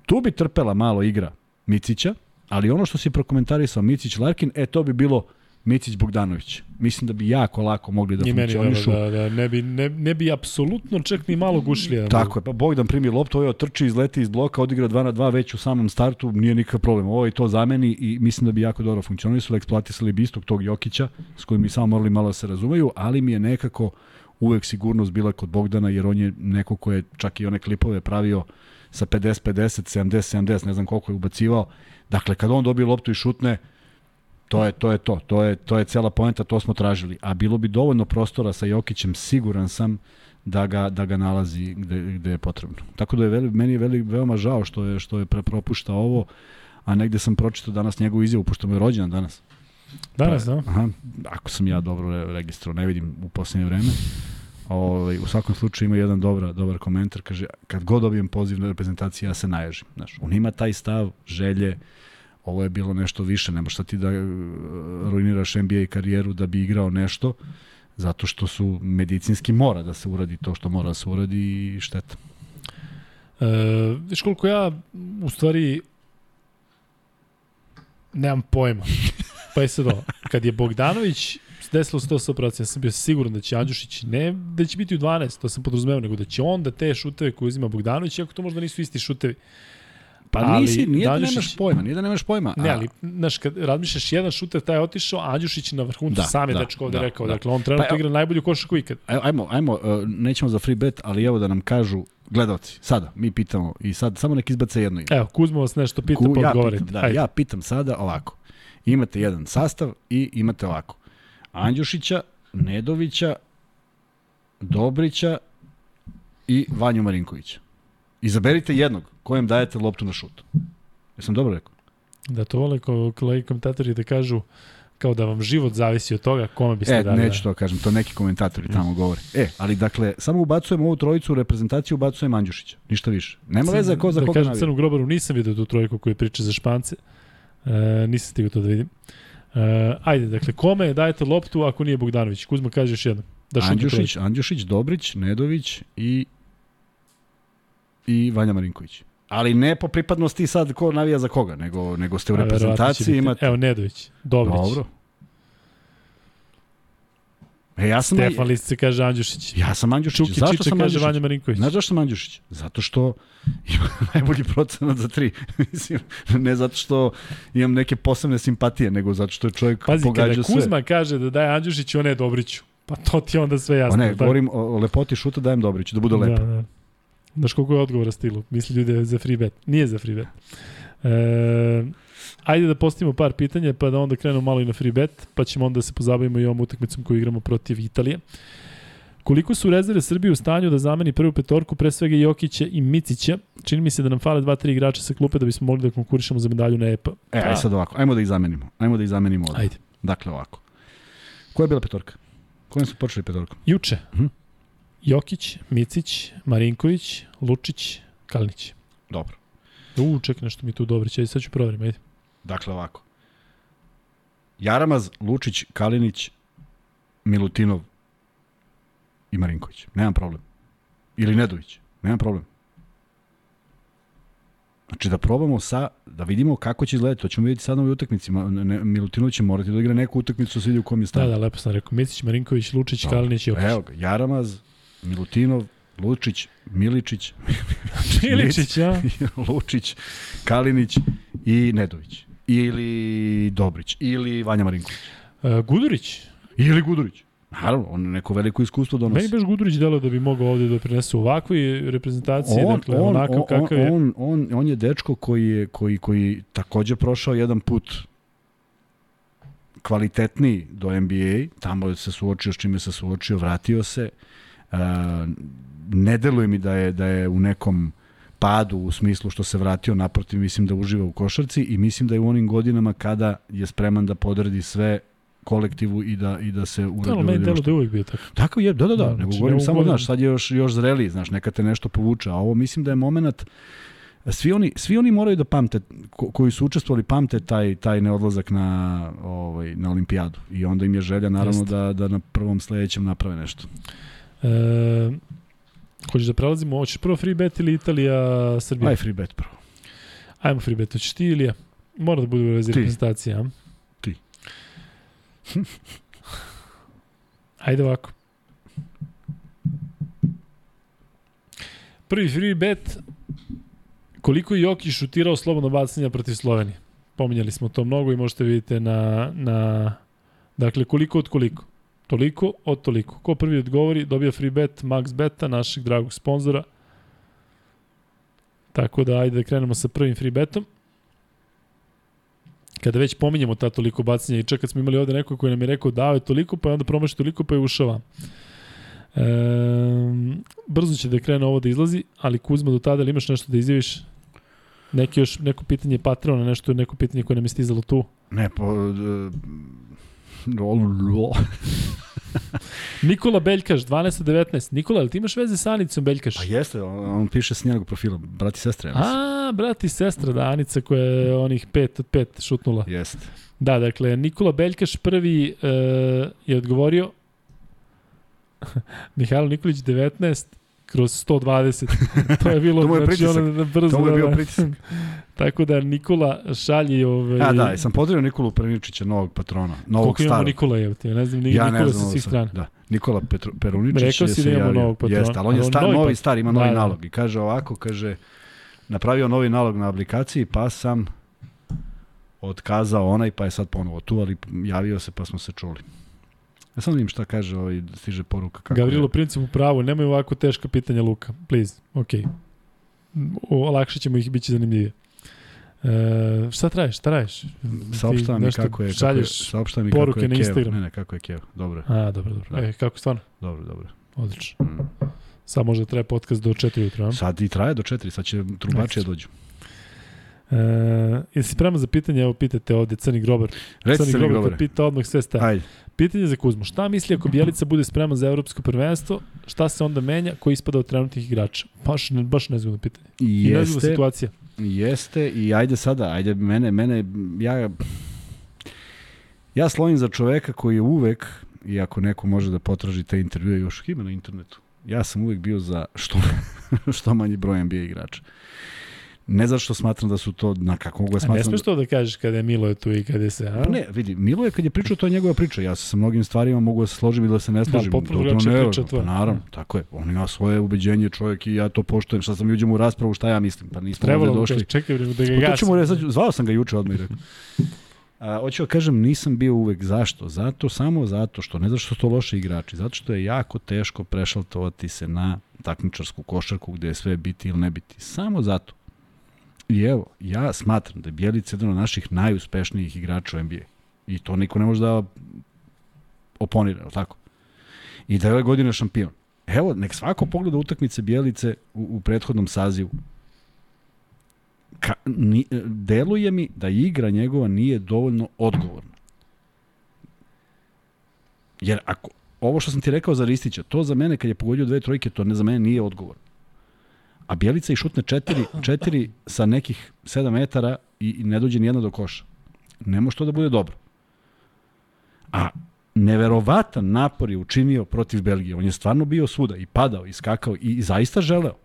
Tu bi trpela malo igra Micića, ali ono što si prokomentarisao Micić Larkin, e to bi bilo Micić Bogdanović. Mislim da bi jako lako mogli da I funkcionišu. da, da, ne bi, ne, ne bi apsolutno čak ni malo gušlije. da Tako je, pa Bogdan primi loptu, ovaj otrči, izleti iz bloka, odigra 2 na 2 već u samom startu, nije nikakav problem. Ovo i to zameni i mislim da bi jako dobro funkcionisalo, eksploatisali bi istog tog Jokića, s kojim bi samo morali malo da se razumeju, ali mi je nekako uvek sigurnost bila kod Bogdana, jer on je neko ko je čak i one klipove pravio sa 50-50, 70-70, ne znam koliko je ubacivao. Dakle, kad on dobije loptu i šutne, To je to je to. To je to je cela poenta, to smo tražili. A bilo bi dovoljno prostora sa Jokićem, siguran sam da ga da ga nalazi gde, gde je potrebno. Tako da je veli, meni je veli, veoma žao što je što je prepropušta ovo, a negde sam pročitao danas njegovu izjavu pošto mu je rođendan danas. Danas, da? Aha, ako sam ja dobro re- registrovao, ne vidim u poslednje vreme. Ovaj u svakom slučaju ima jedan dobar dobar komentar, kaže kad god dobijem poziv na reprezentaciju ja se naježim, znaš. On ima taj stav, želje, ovo je bilo nešto više, nema šta ti da e, ruiniraš NBA karijeru da bi igrao nešto, zato što su medicinski mora da se uradi to što mora da se uradi i šteta. E, viš koliko ja u stvari nemam pojma. Pa je sad ovo, kad je Bogdanović desilo se to sa operacijom, ja sam bio siguran da će Andjušić, ne da će biti u 12, to sam podrazumeo, nego da će on da te šuteve koje uzima Bogdanović, iako to možda nisu isti šutevi. Pa Ali nisi, nije da nemaš pojma, nije da nemaš pojma. Ne, ali, znaš, kad razmišljaš jedan šuter, taj je otišao, a Andjušić je na vrhuncu, Da, sam je da, dečko ovde da, rekao, da. dakle, on trenutno Pa, igra najbolju košarku ikad. Ajmo, ajmo, uh, nećemo za free bet, ali evo da nam kažu gledalci, sada, mi pitamo i sad samo nek izbace jedno ime. Evo, Kuzmo vas nešto pita, Ku- pa ja pitam, da, ja pitam sada ovako. Imate jedan sastav i imate ovako. Andjušića, Nedovića, Dobrića i Vanju Marinkovića. Izaberite jednog kojem dajete loptu na šut. Jesam dobro rekao? Da to vole ko, kolegi komentatori da kažu kao da vam život zavisi od toga kome biste E, dali. neću to kažem, to neki komentatori tamo govore. E, ali dakle, samo ubacujemo ovu trojicu u reprezentaciju, ubacujemo Andjušića. Ništa više. Nema veze ko za da koga kažem. Crnu grobaru, nisam vidio tu trojku koju priča za Špance. E, nisam stigao to da vidim. E, ajde, dakle, kome dajete loptu ako nije Bogdanović? Kuzma kaže još jedno. Da Andjušić. Andjušić, Dobrić, Nedović i i Vanja Marinković. Ali ne po pripadnosti sad ko navija za koga, nego, nego ste u reprezentaciji biti- imate... Evo, Nedović, Dobrić. Dobro. E, ja sam, Stefan Lisce kaže Andjušić. ja sam Andjušić. Čuki Zašto Čiče sam kaže Andjušić? Vanja Marinković. Znaš zašto sam Andjušić? Zato što ima najbolji procenat za tri. Mislim, ne zato što imam neke posebne simpatije, nego zato što je čovjek Pazi, pogađa kada sve. Kuzma kaže da daje Andjušiću, on je Dobriću. Pa to ti onda sve jasno. O ne, tako? govorim o, o lepoti šuta dajem Dobriću, da bude lepo. Da, da. Znaš koliko je odgovora stilu? Misli ljudi da je za free bet. Nije za free bet. E, ajde da postavimo par pitanja, pa da onda krenemo malo i na free bet, pa ćemo onda se pozabavimo i ovom utakmicom koju igramo protiv Italije. Koliko su rezerve Srbije u stanju da zameni prvu petorku, pre svega Jokića i Micića? Čini mi se da nam fale dva, tri igrača sa klupe da bismo mogli da konkurišemo za medalju na EPA. E, aj sad ovako, ajmo da ih zamenimo. Ajmo da ih zamenimo ovdje. Ajde. Dakle, ovako. Koja je bila petorka? Kojom su počeli petorkom? Juče. Mhm. Jokić, Micić, Marinković, Lučić, Kalinić. Dobro. U, čekaj, nešto mi tu dobro će, sad ću proverim, ajde. Dakle, ovako. Jaramaz, Lučić, Kalinić, Milutinov i Marinković. Nemam problem. Ili Nedović. Nema problem. Znači da probamo sa, da vidimo kako će izgledati, to ćemo vidjeti sad na ovoj utakmici. Milutinović će morati da igra neku utakmicu, da se vidi u kom je Da, stanju. da, lepo sam rekao. Micić, Marinković, Lučić. Kalinić, Jokić. Evo ga, Jaramaz, Milutinov, Lučić, Miličić, Iličić, ja? Lučić, Kalinić i Nedović. Ili Dobrić, ili Vanja Marinković. E, Gudurić. Ili Gudurić. Naravno, on neko veliko iskustvo donosi. Meni baš Gudurić delo da bi mogao ovde da prinese u ovakvoj reprezentaciji, on, dakle, on, onakav on, kakav je. on, on, on je dečko koji je koji koji takođe prošao jedan put kvalitetniji do NBA, tamo se suočio s čime se suočio, vratio se. Uh, ne deluje mi da je da je u nekom padu u smislu što se vratio naprotiv, mislim da uživa u košarci i mislim da je u onim godinama kada je spreman da podredi sve kolektivu i da i da se Da, uradi ali meni delo da je uvijek bio tako. Tako je, da, da, da, Da, nego znači, govorim ne samo, ugodim. znaš, sad je još, još zreliji, znaš, neka te nešto povuče, a ovo mislim da je moment, svi oni, svi oni moraju da pamte, ko, koji su učestvovali, pamte taj, taj neodlazak na, ovaj, na olimpijadu i onda im je želja naravno Jeste. da, da na prvom sledećem naprave nešto. E, hoćeš da prelazimo, hoćeš prvo free bet ili Italija, Srbija? Aj free bet prvo. Ajmo free bet, hoćeš ti ili ja? Mora da bude u vezi Ti. reprezentacije, a? Ti. Ajde ovako. Prvi free bet, koliko je Jokić šutirao slobodno bacanja protiv Slovenije? Pominjali smo to mnogo i možete vidite na, na dakle koliko od koliko. Toliko od toliko. Ko prvi odgovori dobija free bet Max Beta, našeg dragog sponzora. Tako da ajde da krenemo sa prvim free betom. Kada već pominjemo ta toliko bacanja i čak kad smo imali ovde neko koji nam je rekao dao je toliko, pa je onda promaši toliko, pa je ušao vam. E, brzo će da krene ovo da izlazi, ali Kuzma do tada ili imaš nešto da izjaviš? Neki još, neko pitanje Patreona, nešto, neko pitanje koje nam je stizalo tu. Ne, po... Nikola Beljkaš, 12-19. Nikola, ali ti imaš veze sa Anicom Beljkaš? Pa jeste, on, on piše s njegovog profila, brat i sestra, ja. A, brat i sestra, da, Anica koja je onih 5 od 5 šutnula. Jeste. Da, dakle, Nikola Beljkaš prvi uh, je odgovorio Mihajlo Nikolić 19 kroz 120. to je bilo To mu je znači, ono na brzo. To je bio da, da. pritisak. Tako da Nikola šalji ovaj A da, sam pozdravio Nikolu Peruničića, novog patrona, novog Koliko imamo starog. Nikola je, ti ne znam, ni Ja Nikola ne sa znam svih sad. strana. Da. Nikola Petru, Peruničić Rekao je si se da imamo javio. novog patrona. Jeste, ali on je star, novi novi pat- star, ima Da, novi da. nalog. I kaže ovako, kaže, napravio novi nalog na aplikaciji, pa sam otkazao onaj, pa je sad ponovo tu, ali javio se, pa smo se čuli. Ja sam vidim šta kaže, ovaj, stiže poruka. Kako Gavrilo je. Princip u pravu, nemoj ovako teška pitanja Luka, please, okej. O, olakšat ćemo ih, bit će zanimljivije. E, šta traješ, šta radiš? Saopštavam mi kako je, kako je, saopštavam mi kako je Kev. Ne, ne, kako je Kev. Dobro, A, dobro, dobro. Da. E, kako stvarno? dobro, dobro. Odlično. Mm. Sad možda traje podcast do 4 jutra. Sad i traje do četiri, sad će trubačije Ekstra. dođu. E, jesi spreman za pitanje? Evo pitate ovde Crni Grobar. Reci Crni mi Grobar pita odmah sve staje. Ajde. Pitanje za Kuzmu. Šta misli ako Bjelica bude spreman za evropsko prvenstvo? Šta se onda menja? Ko ispada od trenutnih igrača? Baš, ne, baš nezgodno pitanje. I nezgodna Jeste, situacija. Jeste i ajde sada, ajde mene, mene, ja, ja slovim za čoveka koji je uvek, iako neko može da potraži te intervjue, još ih ima na internetu, ja sam uvek bio za što, što manji broj NBA igrača. Ne zato što smatram da su to, na kako mogu da A ne smatram... smeš to da kažeš kada je Milo je tu i kada je se, a? Pa ne, vidi, Milo je kad je pričao, to je njegova priča. Ja se sa mnogim stvarima mogu da se složim ili da se ne složim. potpuno To- to drugačija priča tvoja. Pa naravno, tako je. On ima svoje ubeđenje čovjek i ja to poštujem. Šta sam uđem u raspravu, šta ja mislim? Pa nismo Trebalo ovde da došli. bre, da ga Pa to gasim. ćemo reći, zvao sam ga juče odmah i rekao. A, hoću da kažem, nisam bio uvek. Zašto? Zato, samo zato što, ne zato što su to loše igrači, zato što je jako teško prešaltovati se na takmičarsku košarku gde je sve biti ili ne biti. Samo zato. I evo, ja smatram da je Bjelica jedan od naših najuspešnijih igrača u NBA. I to niko ne može da oponira, je tako? I da je ove godine šampion. Evo, nek svako pogleda utakmice Bjelice u, u prethodnom sazivu ka, ni, deluje mi da igra njegova nije dovoljno odgovorna. Jer ako, ovo što sam ti rekao za Ristića, to za mene kad je pogodio dve trojke, to ne za mene nije odgovor. A Bjelica i šutne četiri, četiri sa nekih 7 metara i, i ne dođe nijedna do koša. Ne može to da bude dobro. A neverovatan napor je učinio protiv Belgije. On je stvarno bio svuda i padao i skakao i, i zaista želeo.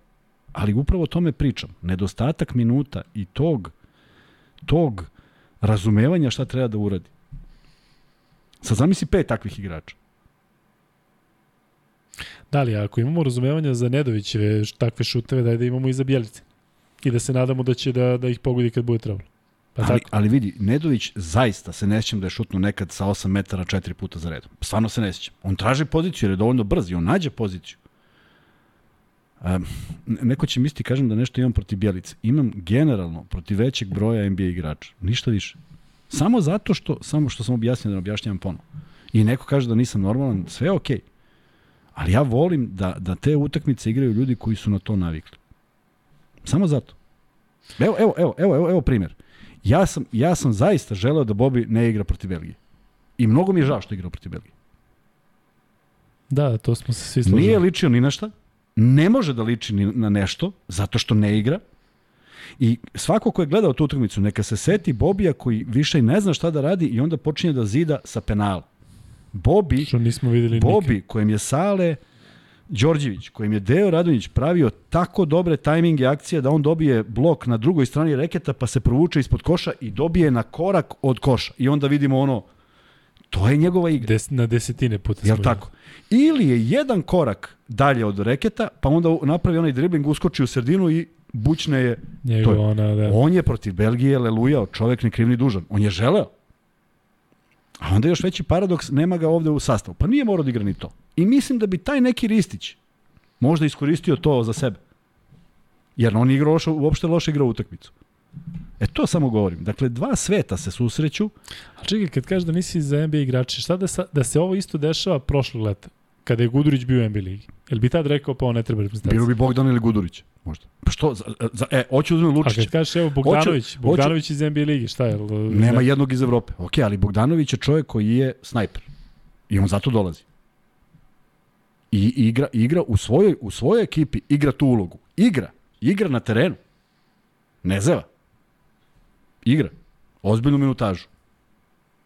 Ali upravo o tome pričam. Nedostatak minuta i tog, tog razumevanja šta treba da uradi. Sad zamisli pet takvih igrača. Da li, ako imamo razumevanja za Nedovićeve takve šuteve, daj da imamo i za Bjelice. I da se nadamo da će da, da ih pogodi kad bude trebalo. Pa ali, tako. ali vidi, Nedović zaista se ne sjećam da je šutno nekad sa 8 metara četiri puta za redom. Stvarno se ne sjećam. On traži poziciju jer je dovoljno brz i on nađe poziciju. Um, neko će misliti, kažem da nešto imam protiv Bjelice. Imam generalno protiv većeg broja NBA igrača. Ništa više. Samo zato što, samo što sam objasnio da ne objašnjavam ponovo. I neko kaže da nisam normalan, sve je okej. Ali ja volim da, da te utakmice igraju ljudi koji su na to navikli. Samo zato. Evo, evo, evo, evo, evo, evo primjer. Ja sam, ja sam zaista želeo da Bobi ne igra protiv Belgije. I mnogo mi je žao što je igrao protiv Belgije. Da, to smo se svi složili. Nije ličio ni na šta, ne može da liči ni na nešto, zato što ne igra. I svako ko je gledao tu utakmicu, neka se seti Bobija koji više ne zna šta da radi i onda počinje da zida sa penala. Bobi, Što nismo videli nikad. Bobi kojem je Sale Đorđević, kojim je Deo Radonjić pravio tako dobre tajminge akcije da on dobije blok na drugoj strani reketa pa se provuče ispod koša i dobije na korak od koša. I onda vidimo ono, to je njegova igra. Des, na desetine puta. Jel tako? Ili je jedan korak dalje od reketa, pa onda napravi onaj dribling, uskoči u sredinu i bućne je. videli. to je- ona, da. On je protiv Belgije lelujao, čovek ne krivni dužan. On je želeo. A onda još veći paradoks, nema ga ovde u sastavu. Pa nije morao da igra ni to. I mislim da bi taj neki Ristić možda iskoristio to za sebe. Jer on igra loše, uopšte loše igra utakmicu. E to samo govorim. Dakle, dva sveta se susreću. A čekaj, kad kažeš da nisi za NBA igrače, šta da, sa, da se ovo isto dešava prošlog leta? Kada je Gudurić bio u NBA ligi. Jel bi tad rekao pa on ne treba reprezentacija? Bilo bi Bogdan ili Gudurić. Možda. Pa što? Za, za, e, hoću uzmem A Lučića. kad kažeš evo Bogdanović, Hoću- Bogdanović iz NBA ligi, šta je? Nema jednog iz Evrope. Ok, ali Bogdanović je čovjek koji je snajper. I on zato dolazi. I igra, igra u svojoj, u svojoj ekipi, igra tu ulogu. Igra. Igra na terenu. Ne zeva. Igra. Ozbiljnu minutažu.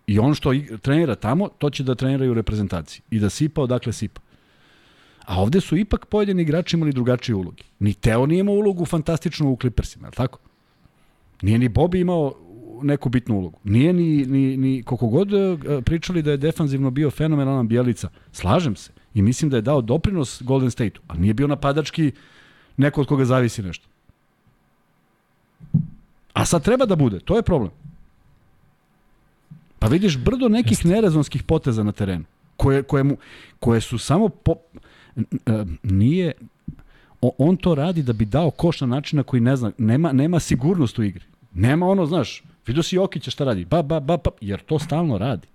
I on što igra, trenira tamo, to će da trenira i u reprezentaciji. I da sipa odakle sipa. A ovde su ipak pojedini igrači imali drugačije uloge. Ni Teo nije imao ulogu fantastičnu u Clippersima, je tako? Nije ni Bobby imao neku bitnu ulogu. Nije ni, ni, ni koliko god e, pričali da je defanzivno bio fenomenalan Bjelica. Slažem se. I mislim da je dao doprinos Golden State-u. Ali nije bio napadački neko od koga zavisi nešto. A sad treba da bude. To je problem. Pa vidiš brdo nekih nerezonskih poteza na terenu. Koje, koje, mu, koje su samo... Po, nije... o- On to radi da bi dao koš na način na koji ne zna, nema, nema sigurnost u igri. Nema ono, znaš, vidio si Jokića šta radi, ba, ba, ba, ba, jer to stalno radi.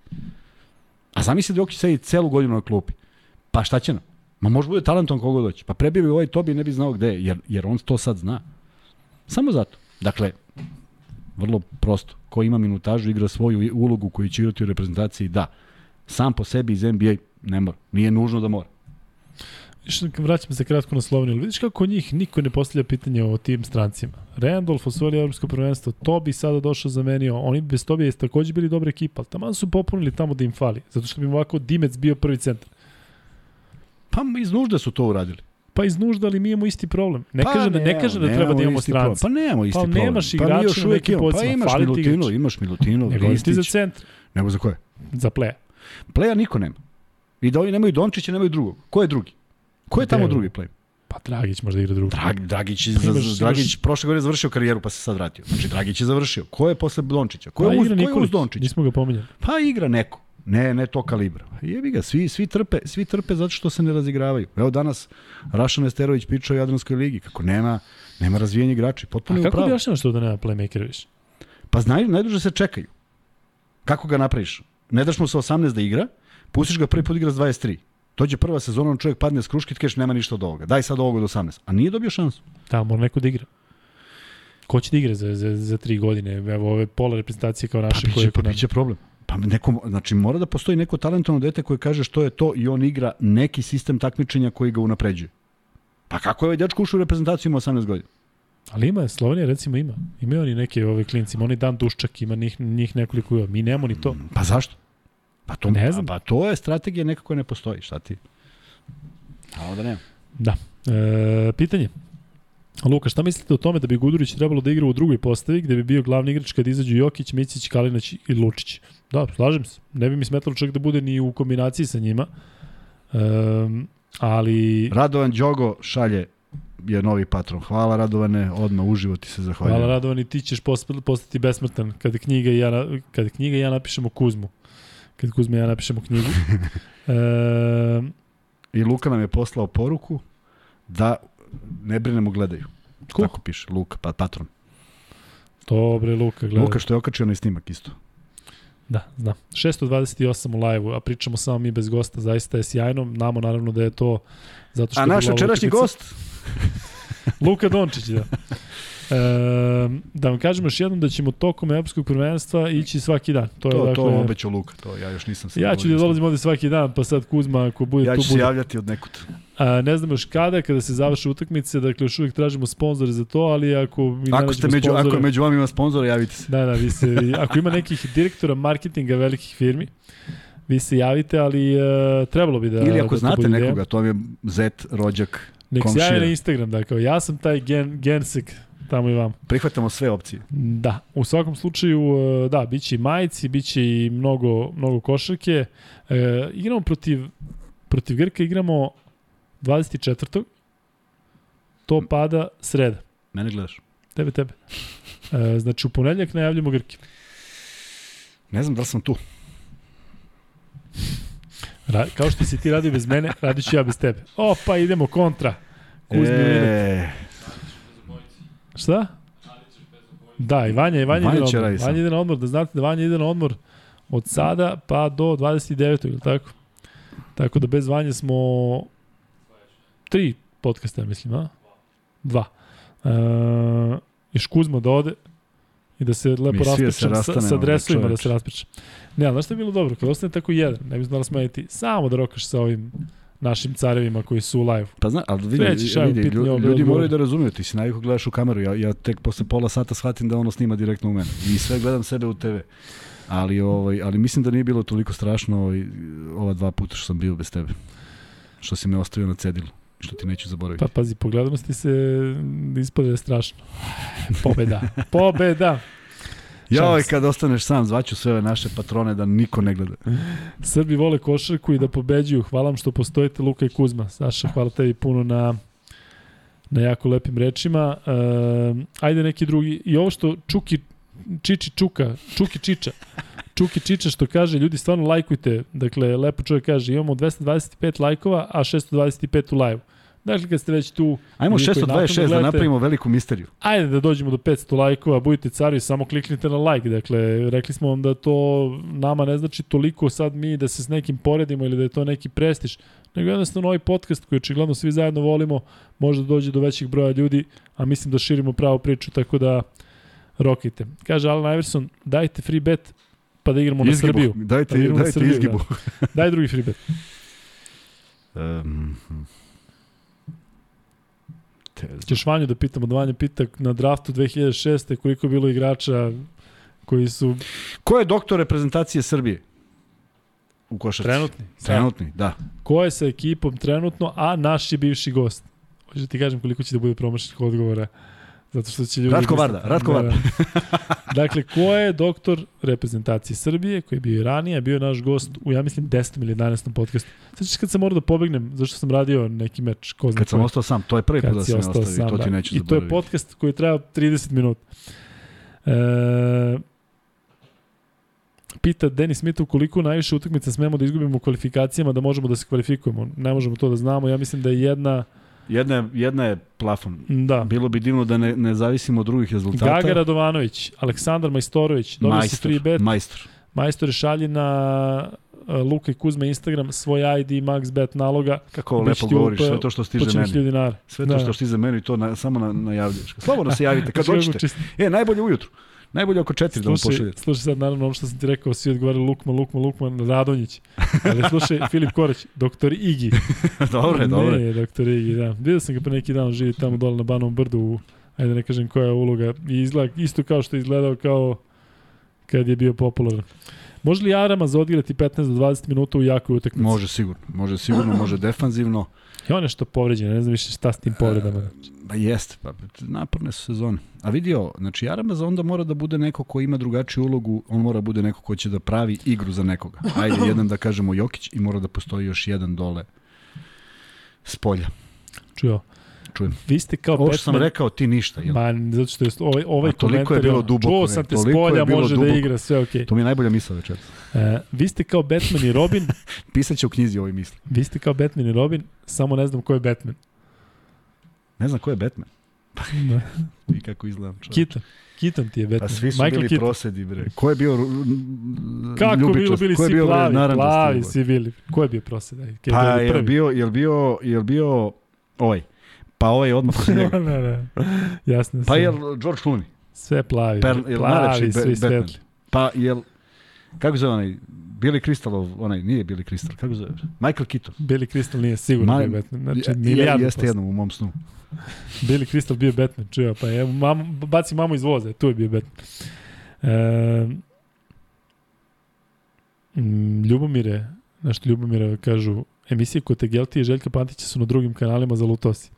A zamisli da Jokić sedi celu godinu na klupi. Pa šta će nam? Ma može bude talentom kogo doći. Pa prebio bi ovaj Tobi ne bi znao gde je, jer, jer on to sad zna. Samo zato. Dakle, vrlo prosto. Ko ima minutažu, igra svoju ulogu koju će igrati u reprezentaciji, da. Sam po sebi iz NBA ne mora. Nije nužno da mora. Vraćam se kratko na Sloveniju, ali vidiš kako njih niko ne postavlja pitanje o tim strancima. Randolph osvojili evropsko prvenstvo, Tobi sada došao zamenio, oni bez Tobi je takođe bili dobra ekipa, ali tamo su popunili tamo da im fali, zato što bi ovako Dimec bio prvi centar. Pa iz nužde su to uradili. Pa iz nužda, ali mi imamo isti problem. Ne pa kaže da ne kaže da treba da imamo strance. Pa nemamo isti Pa problem. nemaš pa mi igrača još na. Pa imaš fali ti Milutinov, igrač. imaš Milutinov, Nego isti za centar, Nego za koje? za pleja. Pleja niko nema. I da oni nemaju Dončića, nemaju drugog. Ko je drugi? Ko je tamo drugi play? Pa Dragić možda igra drugo. Drag, Dragić, je, Pa za, imaš- Dragić prošle godine završio karijeru pa se sad vratio. Znači Dragić je završio. Ko je posle Dončića? Ko Pa je, uz, igra ko je uz Dončića? nismo ga pominjali. Pa igra neko. Ne, ne to kalibra. Jebi ga, svi, svi, trpe, svi trpe zato što se ne razigravaju. Evo danas Rašan Esterović pričao o Jadranskoj ligi, kako nema, nema razvijenja igrača. Potpuno A kako objašnjavaš to da nema playmakera više? Pa znaju, najduže se čekaju. Kako ga napraviš? Ne daš mu sa 18 da igra, pustiš ga prvi put igra s 23. Dođe prva sezona, on čovjek padne s kruške ti kažeš nema ništa od ovoga. Daj sad ovoga do 18. A nije dobio šansu. Da, mora neko da igra. Ko će da igra za, za, za tri godine? Evo ove pola reprezentacije kao Pa naše koje biće, pa biće problem. Pa neko, znači mora da postoji neko talentovno dete koje kaže što je to i on igra neki sistem takmičenja koji ga unapređuje. Pa kako je ovaj dečko ušao u reprezentaciju ima 18 godina? Ali ima, Slovenija recimo ima. Imaju oni neke ove klinci, ima oni Dan Duščak, ima njih, njih nekoliko. Mi nemamo ni to. Pa zašto? Pa to, Ne znam. Pa to je strategija nekako koja ne postoji, šta ti? A onda nema. Da. E, pitanje. Luka, šta mislite o tome da bi Gudurić trebalo da igra u drugoj postavi, gde bi bio glavni igrač kad izađu Jokić, Micić, Kalinić i Lučić? Da, slažem se. Ne bi mi smetalo čak da bude ni u kombinaciji sa njima. Um, ali... Radovan Đogo šalje je novi patron. Hvala Radovane, odmah uživo ti se zahvaljujem. Hvala Radovan i ti ćeš postati besmrtan kada knjiga i ja, kada knjiga i ja napišemo Kuzmu. Kad Kuzma i ja napišemo knjigu. e, I Luka nam je poslao poruku da ne brinemo gledaju. Ko? Tako piše, Luka, pa patron. dobre, Luka, gledaj. Luka što je okačio onaj snimak isto. Da, znam. 628 u live-u, a pričamo samo mi bez gosta, zaista je sjajno. Namo naravno da je to zato što A naš večerašnji gost? Luka Dončić, da. E, da vam kažemo još jednom da ćemo tokom evropskog prvenstva ići svaki dan. To je To, dakle, to obećao Luka, to ja još nisam se Ja ću da dolazim ovde svaki dan, pa sad Kuzma ako bude Ja tu ću se javljati od nekud. A, ne znam još kada, kada se završe utakmice, dakle još uvijek tražimo sponzore za to, ali ako mi Ako, ste među, sponzore, ako među vama ima sponzora, javite se. Da, da, vi se, ako ima nekih direktora marketinga velikih firmi, vi se javite, ali e, trebalo bi da... Ili ako da znate nekoga, to vam je zet, rođak, Nek se javi na Instagram, da, kao ja sam taj gen, gensek, tamo i vam. prihvatamo sve opcije. Da, u svakom slučaju, e, da, bit će i majici, bit će i mnogo, mnogo košarke. E, igramo protiv, protiv Grka, igramo 24. To pada sreda. Mene gledaš? Tebe, tebe. E, znači, u ponedljak najavljamo Grke. Ne znam da li sam tu. Ra, kao što si ti radio bez mene, radit ću ja bez tebe. Opa, idemo kontra. Kuzmi e... Šta? Da, i Vanja, i Vanja, Vanja ide na odmor. Vanja ide na odmor, da znate da Vanja ide na odmor od sada pa do 29. ili tako? Tako da bez Vanje smo tri podcasta, mislim, a? Dva. E, još Kuzma da ode i da se lepo raspričam sa, sa dresovima da se raspričam. Ne, ali znaš šta je bilo dobro? Kad ostane tako jedan, ne bi znala smeniti, samo da rokaš sa ovim našim carevima koji su u live. pa zna, ali vidi, šajbu vidi pitanje, ljudi, ljudi moraju da razumiju, ti si navikao gledaš u kameru, ja, ja tek posle pola sata shvatim da ono snima direktno u mene. I sve gledam sebe u TV. Ali, ovaj, ali mislim da nije bilo toliko strašno ovaj, ova dva puta što sam bio bez tebe. Što si me ostavio na cedilu. Što ti neću zaboraviti. Pa pazi, po gledanosti se ispade je strašno. Pobeda. Pobeda. Se. kad ostaneš sam, zvaću sve ove naše patrone da niko ne gleda. Srbi vole košarku i da pobeđuju. Hvala vam što postojite, Luka i Kuzma. Saša, hvala tebi puno na na jako lepim rečima. E, ajde neki drugi. I ovo što Čuki Čiči Čuka, Čuki Čiča. Čuki Čiča što kaže, ljudi stvarno lajkujte. Dakle, lepo čovjek kaže, imamo 225 lajkova, a 625 u live. Dakle, kad ste već tu... Ajmo vi koji naknadno 626 da gledate, napravimo veliku misteriju. Ajde da dođemo do 500 lajkova, budite cari, samo kliknite na like. Dakle, rekli smo vam da to nama ne znači toliko sad mi da se s nekim poredimo ili da je to neki prestiž, nego jednostavno ovaj podcast koji očigledno svi zajedno volimo, može da dođe do većih broja ljudi, a mislim da širimo pravu priču, tako da rokajte. Kaže Alan Iverson, dajte free bet pa da igramo na Izgibu. Srbiju. Dajte, Pa da igramo na dajte Srbiju, izgibu. Da. Daj drugi free bet. Um, te, Ćeš Vanju da pitamo, da Vanja pita na draftu 2006. koliko je bilo igrača koji su Ko je doktor reprezentacije Srbije? U košarci. trenutni. Trenutni, da. Ko je sa ekipom trenutno, a naš je bivši gost? Hoćeš da ti kažem koliko će da bude promašenih odgovora? Zato što će ljudi... Ratko Varda, Ratko Da, Varda. da. dakle, ko je doktor reprezentacije Srbije, koji je bio i ranije, bio je naš gost u, ja mislim, 10. ili 11. podcastu. Svećaš kad sam morao da pobegnem, zašto sam radio neki meč, ko zna Kad sam ostao sam, to je prvi put da sam ostao sam, to ti da. neću I to je zaboraviti. podcast koji treba 30 minuta. E, pita Denis Smith koliko najviše utakmica smemo da izgubimo u kvalifikacijama da možemo da se kvalifikujemo. Ne možemo to da znamo. Ja mislim da je jedna... Jedna, je- jedna je plafon. Da. Bilo bi divno da ne, ne zavisimo od drugih rezultata. Gaga Radovanović, Aleksandar Majstorović, dobio si majstor, free bet. majstor. Majstore šalji na uh, Luka i Kuzma Instagram svoj ID MaxBet naloga. Kako Biće lepo govoriš, upe- sve to što stiže meni. 1000 dinara. Sve to što stiže meni, to na, samo na, najavljaš. Slobodno se javite kad Znači, hoćete. čisto- E, najbolje ujutru. Najbolje oko četiri da mu Slušaj, pošaljete. slušaj sad, naravno, ono što sam ti rekao, svi odgovarali Lukman, Lukman, Lukman, Radonjić. Ali slušaj, Filip Korać, doktor Igi. dobro, dobro. Ne, doktor Igi, da. Vidio sam ga pre neki dan, živi tamo dole na Banom brdu, u, ajde ne kažem koja je uloga. I izgleda isto kao što je izgledao kao kad je bio popularan. Može li Aramaz odigrati 15 do 20 minuta u jakoj utakmici? Može sigurno, može sigurno, može defanzivno. I on je što povređen, ne znam više šta s tim povredama. Pa jeste, pa naporne su sezone. A vidio, znači Aramaz onda mora da bude neko ko ima drugačiju ulogu, on mora da bude neko ko će da pravi igru za nekoga. Ajde, jedan da kažemo Jokić i mora da postoji još jedan dole s polja. Čuo. Čujem. Vi ste kao Ovo što Batman... sam rekao, ti ništa. Jel? Ma, zato što je ovaj, ovaj A toliko komentar... je bilo duboko, Čuo sam te s polja, bilo može da duboko. igra, sve okej. To mi je najbolja misla večer. E, vi ste kao Batman i Robin, Pisaće u knjizi ovoj misli. vi ste kao Batman i Robin, samo ne znam ko je Batman. Ne znam ko je Batman. Da. I kako izgledam čovjek. Kitan. Kitan ti je Batman. Pa svi su Michael bili Keaton. prosedi, bre. Ko je bio Kako bilo ljubičast? bili Ko je svi bio, bre, plavi, narandžasti, plavi bre? svi bili. Ko je bio prosed? Aj, Pa je je bio, je bio, je bio ovaj? Pa ovaj odmah posle njega. ne, ne. Jasno. Pa je George Clooney. Sve plavi. Per, jel plavi, svi svetli. Pa jel, kako zove onaj, Billy Crystalov, onaj, nije Billy Crystal, kako zove? Michael Keaton. Billy Crystal nije sigurno Ma- bio Batman. Znači, Je- Jeste jednom u mom snu. Billy Crystal bio Batman, čuo, pa je, mam, baci mamu iz voza, tu je bio Batman. E, Ljubomire, nešto Ljubomire kažu, emisije kod Tegelti i Željka Pantića su na drugim kanalima za Lutosi.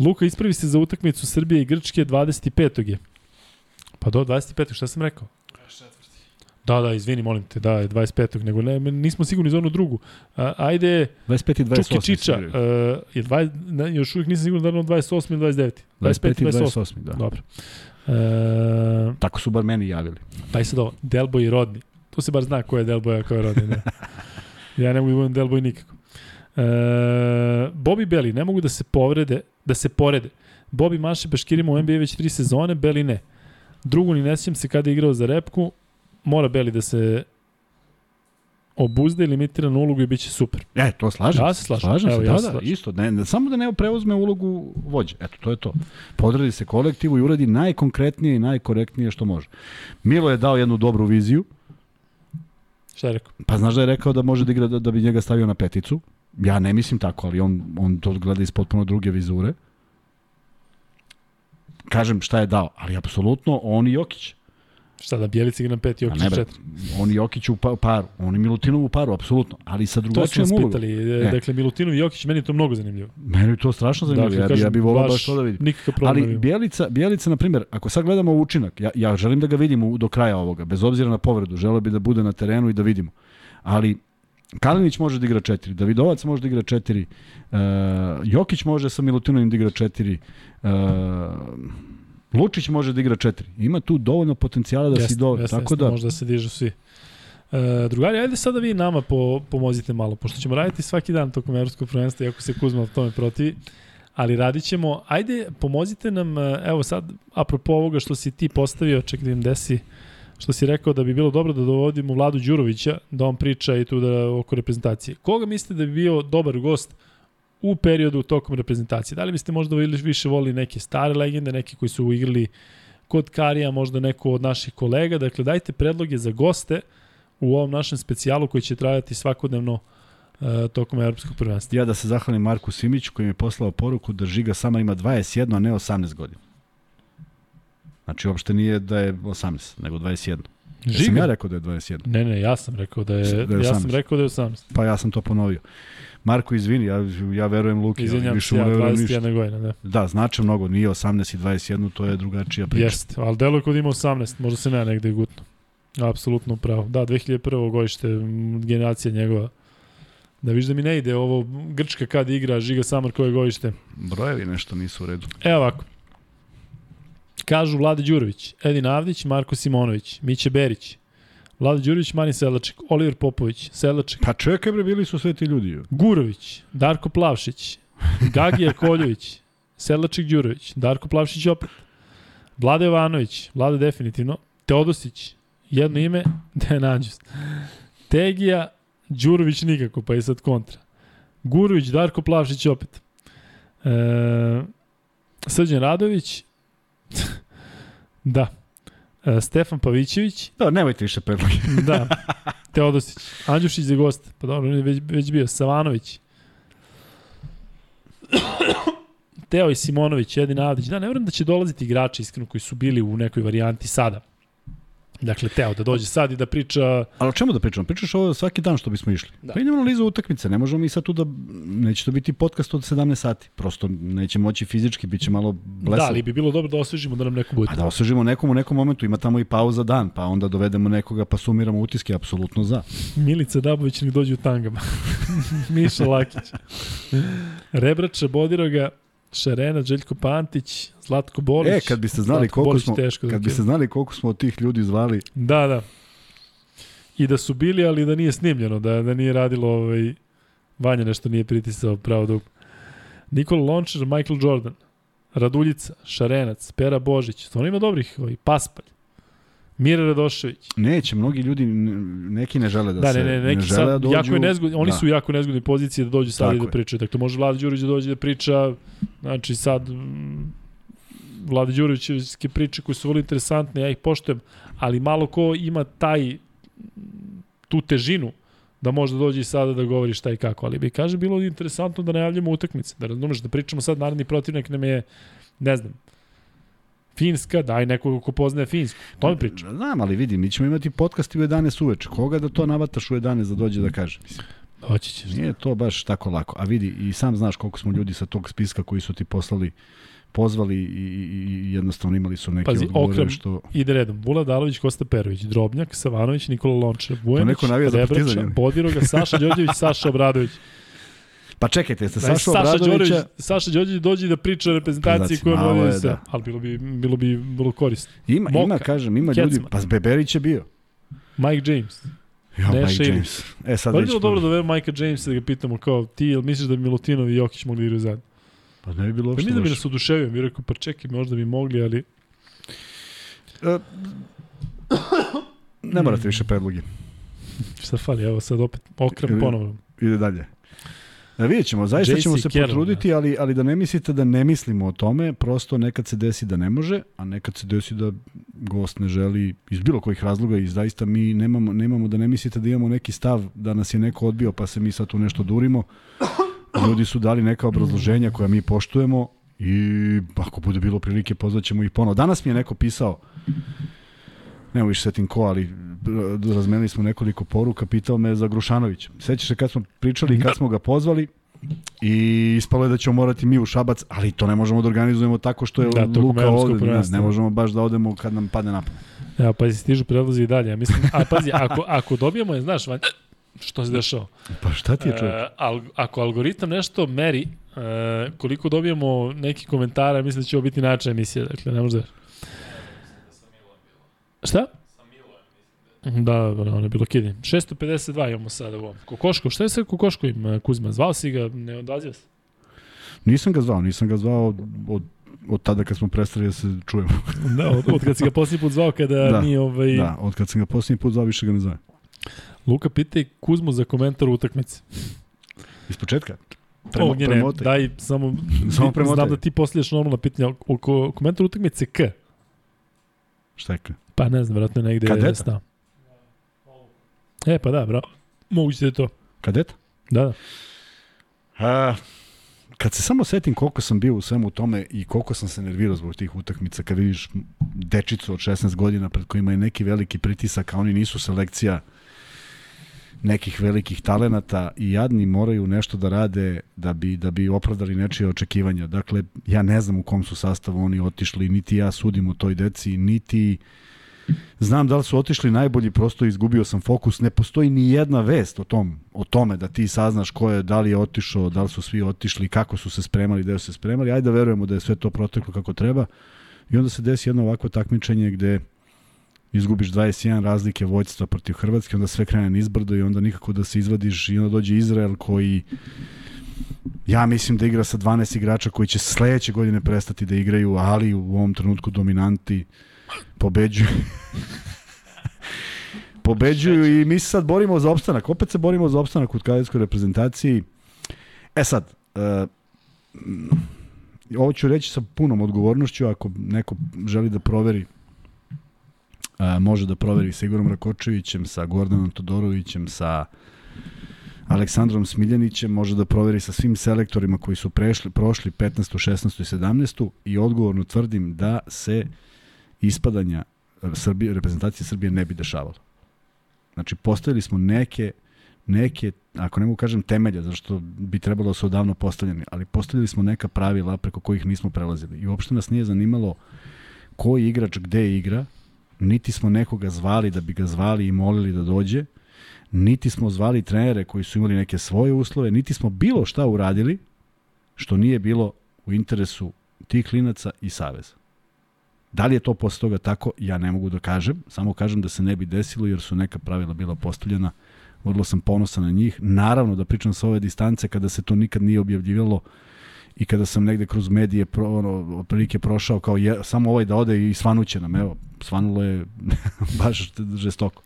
Luka, ispravi se za utakmicu Srbije i Grčke 25. je. Pa do 25. šta sam rekao? Da, da, izvini, molim te, da, je 25. nego ne, nismo sigurni za onu drugu. A, ajde, 25 i 28. Čuki Čiča, uh, je 20, ne, još uvijek nisam siguran da li on 28 ili 29. 25 i 28. 28, da. Dobro. E, Tako su bar meni javili. i sad ovo, Delboy i Rodni. Tu se bar zna ko je Delboy, a ko je Rodni. Da. ja ne mogu da budem Delboy nikako. E, Bobby Belly, ne mogu da se povrede, da se porede. Bobby maše Baškirima u NBA već tri sezone, Belly ne. Drugu ni ne sjećam se kada je igrao za repku, mora Belly da se obuzda i limitira na ulogu i bit će super. E, to slažem Ja se slažem. Slažem Evo, se, ja da, se da, slažem. isto. Ne, ne, samo da ne preuzme ulogu vođe. Eto, to je to. Podredi se kolektivu i uradi najkonkretnije i najkorektnije što može. Milo je dao jednu dobru viziju, Šta je rekao? pa znaš da je rekao da može da igra da, da bi njega stavio na peticu. Ja ne mislim tako, ali on, on to gleda iz potpuno druge vizure. Kažem šta je dao, ali apsolutno on i Jokić. Šta da Bjelica igra na pet, A Jokić ne na četiri. on i Jokić u pa- paru, on i Milutinov u paru, apsolutno, ali sa To smo drugačijom nas ulogom. pitali. E. Dakle, Milutinov i Jokić, meni je to mnogo zanimljivo. Meni je to strašno zanimljivo, ja, bi, ja kažem, bih volao baš to da vidim. Ali Bjelica, Bjelica, na primjer, ako sad gledamo učinak, ja, ja želim da ga vidimo u- do kraja ovoga, bez obzira na povredu, želeo bi da bude na terenu i da vidimo. Ali Kalinić može da igra četiri, Davidovac može da igra četiri, uh, Jokić može sa Milutinovim da igra četiri, uh, Lučić može da igra četiri. Ima tu dovoljno potencijala da si do... tako da, Možda se dižu svi. E, drugari, ajde sada vi nama po, pomozite malo, pošto ćemo raditi svaki dan tokom Evropskog prvenstva, iako se Kuzma tome protivi, ali radit ćemo, ajde pomozite nam, e, evo sad, apropo ovoga što si ti postavio, čekaj da im desi, što si rekao da bi bilo dobro da dovodimo Vladu Đurovića, da on priča i tu da oko reprezentacije. Koga mislite da bi bio dobar gost u periodu tokom reprezentacije? Da li biste možda ili više volili neke stare legende, neke koji su igrali kod Karija, možda neko od naših kolega. Dakle, dajte predloge za goste u ovom našem specijalu koji će trajati svakodnevno uh, tokom evropskog prvenstva. ja da se zahvalim Marku Simiću koji mi je poslao poruku da Žiga sama ima 21, a ne 18 godina. Znači, uopšte nije da je 18, nego 21. Ja sam ja rekao da je 21. Ne, ne, ja sam rekao da je, Da je ja sam 18. rekao da je 18. Pa ja sam to ponovio. Marko, izvini, ja, ja verujem Luki. ali Izvinjam više se, mu ja, ne verujem ništa. 21 godina, da. Da, znači mnogo, nije 18 i 21, to je drugačija priča. Jeste, ali deluje kod ima 18, možda se ne negde gutno. Apsolutno pravo. Da, 2001. godište, generacija njegova. Da viš da mi ne ide ovo Grčka kad igra, Žiga Samar koje godište. Brojevi nešto nisu u redu. Evo ovako. Kažu Vlade Đurović, Edin Avdić, Marko Simonović, Miće Berić, Vlade Đurović, Mani Selaček, Oliver Popović, Selaček, Pa čekaj bre, bili su sve ti ljudi. jo. Gurović, Darko Plavšić, Gagija Koljović, Sedlaček Đurović, Darko Plavšić opet, Vlade Jovanović, Vlade definitivno, Teodosić, jedno ime, Dejan Anđus, Tegija, Đurović nikako, pa je sad kontra. Gurović, Darko Plavšić opet. E, Srđan Radović, da. E, Stefan Pavićević, Da, nemojte više predloge. Da. Teodosić. Andjušić za gost. Pa dobro, već, već bio. Savanović. Teo i Simonović, Edin Avdić. Da, ne vjerujem da će dolaziti igrači iskreno koji su bili u nekoj varijanti sada. Dakle, teo da dođe sad i da priča... Ali o čemu da pričamo? Pričaš ovo svaki dan što bismo išli. Da. Pa idemo analizu utakmice, ne možemo mi sad tu da, neće to biti podcast od 17 sati. Prosto neće moći fizički, bit će malo blesavo. Da, ali bi bilo dobro da osvežimo da nam neko bude. Pa da osvežimo nekom u nekom momentu, ima tamo i pauza dan, pa onda dovedemo nekoga pa sumiramo utiske, apsolutno za. Milica Dabović nek dođe u tangama. Miša Lakić. Rebrača, Bodiroga, Šarena, Željko Pantić, Zlatko Bolić. E, kad biste znali Zlatko koliko Bolić smo, teško da kad biste znali koliko smo od tih ljudi zvali, Da, da. I da su bili, ali da nije snimljeno, da, da nije radilo ovaj, Vanja nešto nije pritisao pravo dug. Nikola Lončar, Michael Jordan, Raduljica, Šarenac, Pera Božić, stvarno ima dobrih, ovaj, Paspalj, Mira Radošević. neće, mnogi ljudi, neki ne žele da, Da, se, ne, ne, neki žele da sad, dođu. jako je nezgodni, oni da. su u jako nezgodnoj poziciji da dođu sad i da pričaju. Dakle, može Vlada Đurić da dođe da priča, znači sad Vlada Đurićevske priče koje su vrlo interesantne, ja ih poštujem, ali malo ko ima taj tu težinu da može da dođe i sada da govori šta i kako, ali bi kaže bilo interesantno da najavljamo utakmice, da razumeš da pričamo sad naredni protivnik nam je ne znam Finska, daj nekoga ko poznaje Finsku. To mi priča. Znam, ali vidi, mi ćemo imati podcast u 11 uveče. Koga da to navataš u 11 da dođe da kaže? Doći ćeš. Nije to baš tako lako. A vidi, i sam znaš koliko smo ljudi sa tog spiska koji su ti poslali pozvali i, i, jednostavno imali su neke Pazi, odgovore Okrem, što... Ide redom. Bula Dalović, Kosta Perović, Drobnjak, Savanović, Nikola Lončar, Vujanić, li? Bodiroga, Saša Đorđević, Saša Obradović. Pa čekajte, jeste Saša Saša Obradovića... Saša Đorđević dođe da priča o reprezentaciji Znači, koja vodi je, sve. da. Ali bilo bi, bilo bi vrlo korisno. Ima, Moka, ima, kažem, ima ljudi... Kecman. Pa Beberić je bio. Mike James. Jo, Mike Ilić. James. E, sad Pa već... bilo dobro da vedemo Majka Jamesa da ga pitamo kao ti, jel misliš da bi Milutinov i Jokić mogli da igraju zajedno? Pa ne bi bilo Pa uopšte mi da bi nas oduševio, mi rekao pa čekaj, možda bi mogli, ali E, Ne morate više predlogi. šta fali, evo sad opet okrem Ili- ponovno. Ide dalje. Da vidjet ćemo, zaista JC ćemo se Carroll, potruditi, ali, ali da ne mislite da ne mislimo o tome, prosto nekad se desi da ne može, a nekad se desi da gost ne želi iz bilo kojih razloga i zaista mi nemamo, nemamo da ne mislite da imamo neki stav da nas je neko odbio pa se mi sad tu nešto durimo. Ljudi su dali neka obrazloženja koja mi poštujemo i ako bude bilo prilike pozvaćemo ih ponovo. Danas mi je neko pisao ne više setim ko, ali razmenili smo nekoliko poruka, pitao me za Grušanović. Sećaš se kad smo pričali i kad smo ga pozvali i ispalo je da ćemo morati mi u Šabac, ali to ne možemo da organizujemo tako što je Da, Luka ovde. Ne, ne možemo baš da odemo kad nam padne na pamet. Evo, pazi, stižu predlozi i dalje. Ja mislim, a pazi, ako, ako dobijemo, je, znaš, Vanja, što se dešava? Pa šta ti je čovjek? E, al, ako algoritam nešto meri, e, koliko dobijemo neki komentara, mislim da će ovo biti način emisije, dakle, ne može da... Šta? Da, da, ono je bilo kidding. 652 imamo sada u ovom. Kokoško, šta je sa Kokoškovim, e, Kuzma? Zvao si ga, ne odazio se? Nisam ga zvao, nisam ga zvao od, od, od tada kad smo prestali da se čujemo. Da, od, od kad si ga posljednji put zvao kada Da, nije ovaj... Da, od kad sam ga posljednji put zvao više ga ne zove. Luka pita i Kuzmu za komentar u utakmici. Iz početka? Premo, Ovdje ne, premotaj. daj samo, Samo premotaj. znam da ti postavljaš normalna pitanja oko komentar utakmice K. Šta je? Pa ne znam, vjerojatno je negde Kadeta? stav. E, pa da, bravo. Moguće da je to. Kadeta? Da, da. A, kad se samo setim koliko sam bio u svemu tome i koliko sam se nervirao zbog tih utakmica, kad vidiš dečicu od 16 godina pred kojima je neki veliki pritisak, a oni nisu selekcija nekih velikih talenata i jadni moraju nešto da rade da bi, da bi opravdali nečije očekivanja. Dakle, ja ne znam u kom su sastavu oni otišli, niti ja sudim o toj deci, niti znam da li su otišli najbolji, prosto izgubio sam fokus. Ne postoji ni jedna vest o, tom, o tome da ti saznaš ko je, da li je otišao, da li su svi otišli, kako su se spremali, gde su se spremali. Ajde da verujemo da je sve to proteklo kako treba. I onda se desi jedno ovako takmičenje gde izgubiš 21 razlike vojstva protiv Hrvatske, onda sve krene nizbrdo i onda nikako da se izvadiš i onda dođe Izrael koji ja mislim da igra sa 12 igrača koji će sledeće godine prestati da igraju, ali u ovom trenutku dominanti pobeđuju. pobeđuju i mi se sad borimo za opstanak. Opet se borimo za opstanak u kadetskoj reprezentaciji. E sad, uh, ovo ću reći sa punom odgovornošću, ako neko želi da proveri a, može da proveri sa Igorom Rakočevićem, sa Gordanom Todorovićem, sa Aleksandrom Smiljanićem, može da proveri sa svim selektorima koji su prešli, prošli 15. 16. i 17. i odgovorno tvrdim da se ispadanja Srbije, reprezentacije Srbije ne bi dešavalo. Znači, postavili smo neke, neke, ako ne mogu kažem temelja, zašto bi trebalo da su odavno postavljeni, ali postavili smo neka pravila preko kojih nismo prelazili. I uopšte nas nije zanimalo koji igrač gde igra, niti smo nekoga zvali da bi ga zvali i molili da dođe, niti smo zvali trenere koji su imali neke svoje uslove, niti smo bilo šta uradili što nije bilo u interesu tih klinaca i saveza. Da li je to posle toga tako, ja ne mogu da kažem, samo kažem da se ne bi desilo jer su neka pravila bila postavljena, vrlo sam ponosan na njih. Naravno da pričam sa ove distance kada se to nikad nije objavljivalo i kada sam negde kroz medije pro, ono, otprilike prošao kao je, samo ovaj da ode i svanuće nam, evo, svanulo je baš žestoko.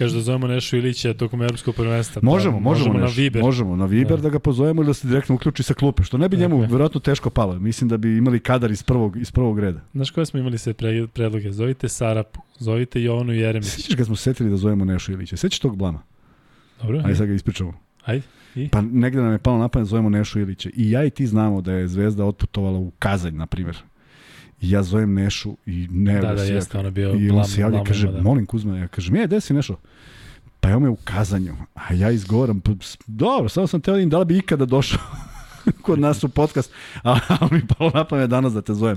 Kaže da zovemo Nešu Ilića tokom evropskog prvenstva. Možemo, Pa, možemo, na neš, Viber. Možemo na Viber da. Da. da ga pozovemo ili da se direktno uključi sa klupe, što ne bi njemu Dakle. verovatno teško palo. Mislim da bi imali kadar iz prvog, iz prvog reda. Znaš koje smo imali sve pre, predloge? Zovite Sarapu, zovite Jovanu Jeremić. Sjećaš kad smo se setili da zovemo Nešu Ilića? Sjećaš tog blama? Dobro, Ajde sad ga ispričamo. ajde. I? Pa negde nam je palo na pamet da zovemo Nešu Ilića. I ja i ti znamo da je Zvezda otputovala u Kazanj, na primjer. I ja zovem Nešu i ne Da, da, jeste, ono bio I on se javlja i kaže, da. molim Kuzma, ja kažem, je, gde si Nešo? Pa evo me u Kazanju. A ja izgovoram, pa, dobro, samo sam teo da da li bi ikada došao kod nas u podcast, a, a mi palo na pamet danas da te zovem.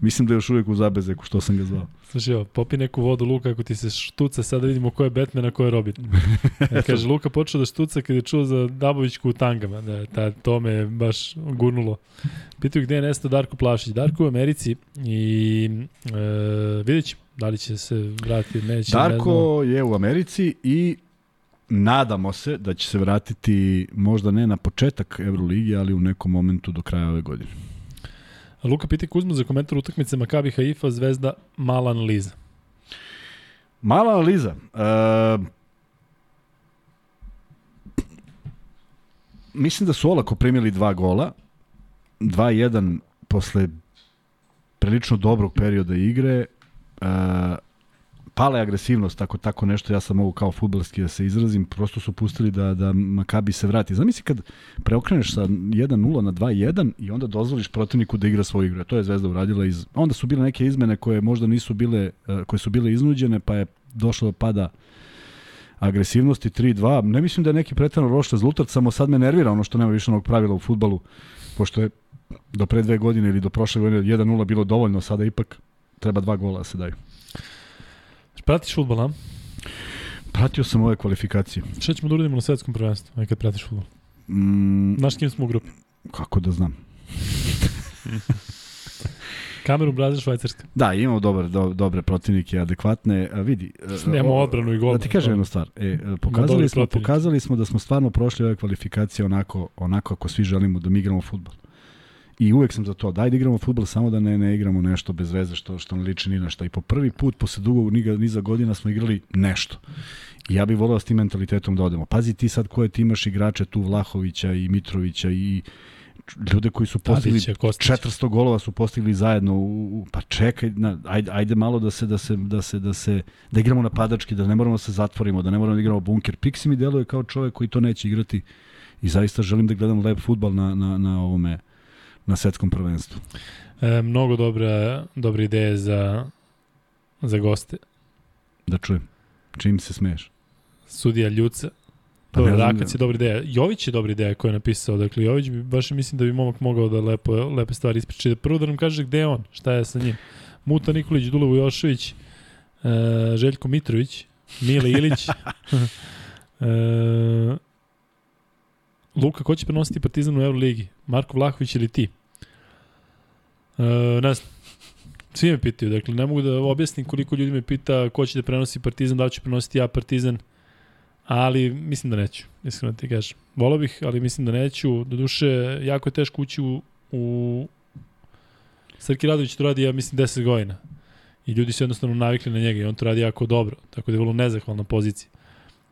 Mislim da je još uvijek u zabezeku što sam ga zvao. Slušaj, evo, popi neku vodu Luka ako ti se štuca, sad da vidimo ko je Batman, a ko je Robin. Kaže, Luka počeo da štuca kad je čuo za Dabovićku u tangama. Da, ta, to me baš gurnulo. Pitaju gde je nestao Darko Plavšić. Darko u Americi i e, vidjet ćemo da li će se vratiti, neće. ne znam. Darko je u Americi i nadamo se da će se vratiti možda ne na početak Euroligi, ali u nekom momentu do kraja ove godine. Luka pita Kuzma za komentar utakmice Makabi Haifa, Zvezda, mala analiza. Mala analiza. Uh, mislim da su olako primili dva gola. 2-1 posle prilično dobrog perioda igre. Uh, pala je agresivnost, tako, tako nešto, ja sam mogu kao futbalski da se izrazim, prosto su pustili da, da Makabi se vrati. Zamisli kad preokreneš sa 1-0 na 2-1 i onda dozvoliš protivniku da igra svoju igru. To je Zvezda uradila. Iz... Onda su bile neke izmene koje možda nisu bile, eh, koje su bile iznuđene, pa je došlo do pada agresivnosti 3-2. Ne mislim da je neki pretredno loš rezultat, samo sad me nervira ono što nema više onog pravila u futbalu, pošto je do pre dve godine ili do prošle godine 1-0 bilo dovoljno, sada ipak treba dva gola da se daju. Pratiš futbol, a? Pratio sam ove kvalifikacije. Šta ćemo da uradimo na svetskom prvenstvu, aj kad pratiš futbol? Mm, Znaš kim smo u grupi? kako da znam. Kameru, Brazil, Švajcarska. Da, imamo dobar, do, dobre protivnike, adekvatne. A, vidi, e, Nemamo o- odbranu i gol. Da ti kažem jednu stvar. E, pokazali, smo, protivnike. pokazali smo da smo stvarno prošli ove kvalifikacije onako, onako ako svi želimo da mi igramo futbol. I uvek sam za to. Daj da igramo futbol samo da ne, ne igramo nešto bez veze što, što ne liči ni na šta. I po prvi put, posle dugog niga, niza godina smo igrali nešto. I ja bih voleo s tim mentalitetom da odemo. Pazi ti sad koje ti imaš igrače tu Vlahovića i Mitrovića i ljude koji su postigli Tadića, Kostića. 400 golova su postigli zajedno u, u pa čekaj na, ajde, ajde malo da se da se da se da se da igramo napadački da ne moramo da se zatvorimo da ne moramo da igramo bunker Pixi mi deluje kao čovjek koji to neće igrati i zaista želim da gledam lep fudbal na na na ovome na svetskom prvenstvu E, mnogo dobra, dobre ideje za, za goste. da čujem čim se smeješ Sudija Ljuca. Pa znam, Rakac je dobra ideja. Jović je dobra ideja koju je napisao. Dakle, Jović bi, baš mislim da bi momak mogao da lepo, lepe stvari ispriča. Prvo da nam kaže gde je on, šta je sa njim. Muta Nikolić, Dule Vujošević, e, Željko Mitrović, Mile Ilić, e, Luka, ko će prenositi Partizan u Euroligi? Marko Vlahović ili ti? E, ne znam. Svi me pitaju, dakle ne mogu da objasnim koliko ljudi me pita ko će da prenosi Partizan, da li ću prenositi ja Partizan, ali mislim da neću, iskreno ti kažem. Volao bih, ali mislim da neću. Doduše, jako je teško ući u, u... Srki Radović to radi, ja mislim, 10 godina. I ljudi su jednostavno navikli na njega i on to radi jako dobro, tako da je vrlo nezahvalna pozicija.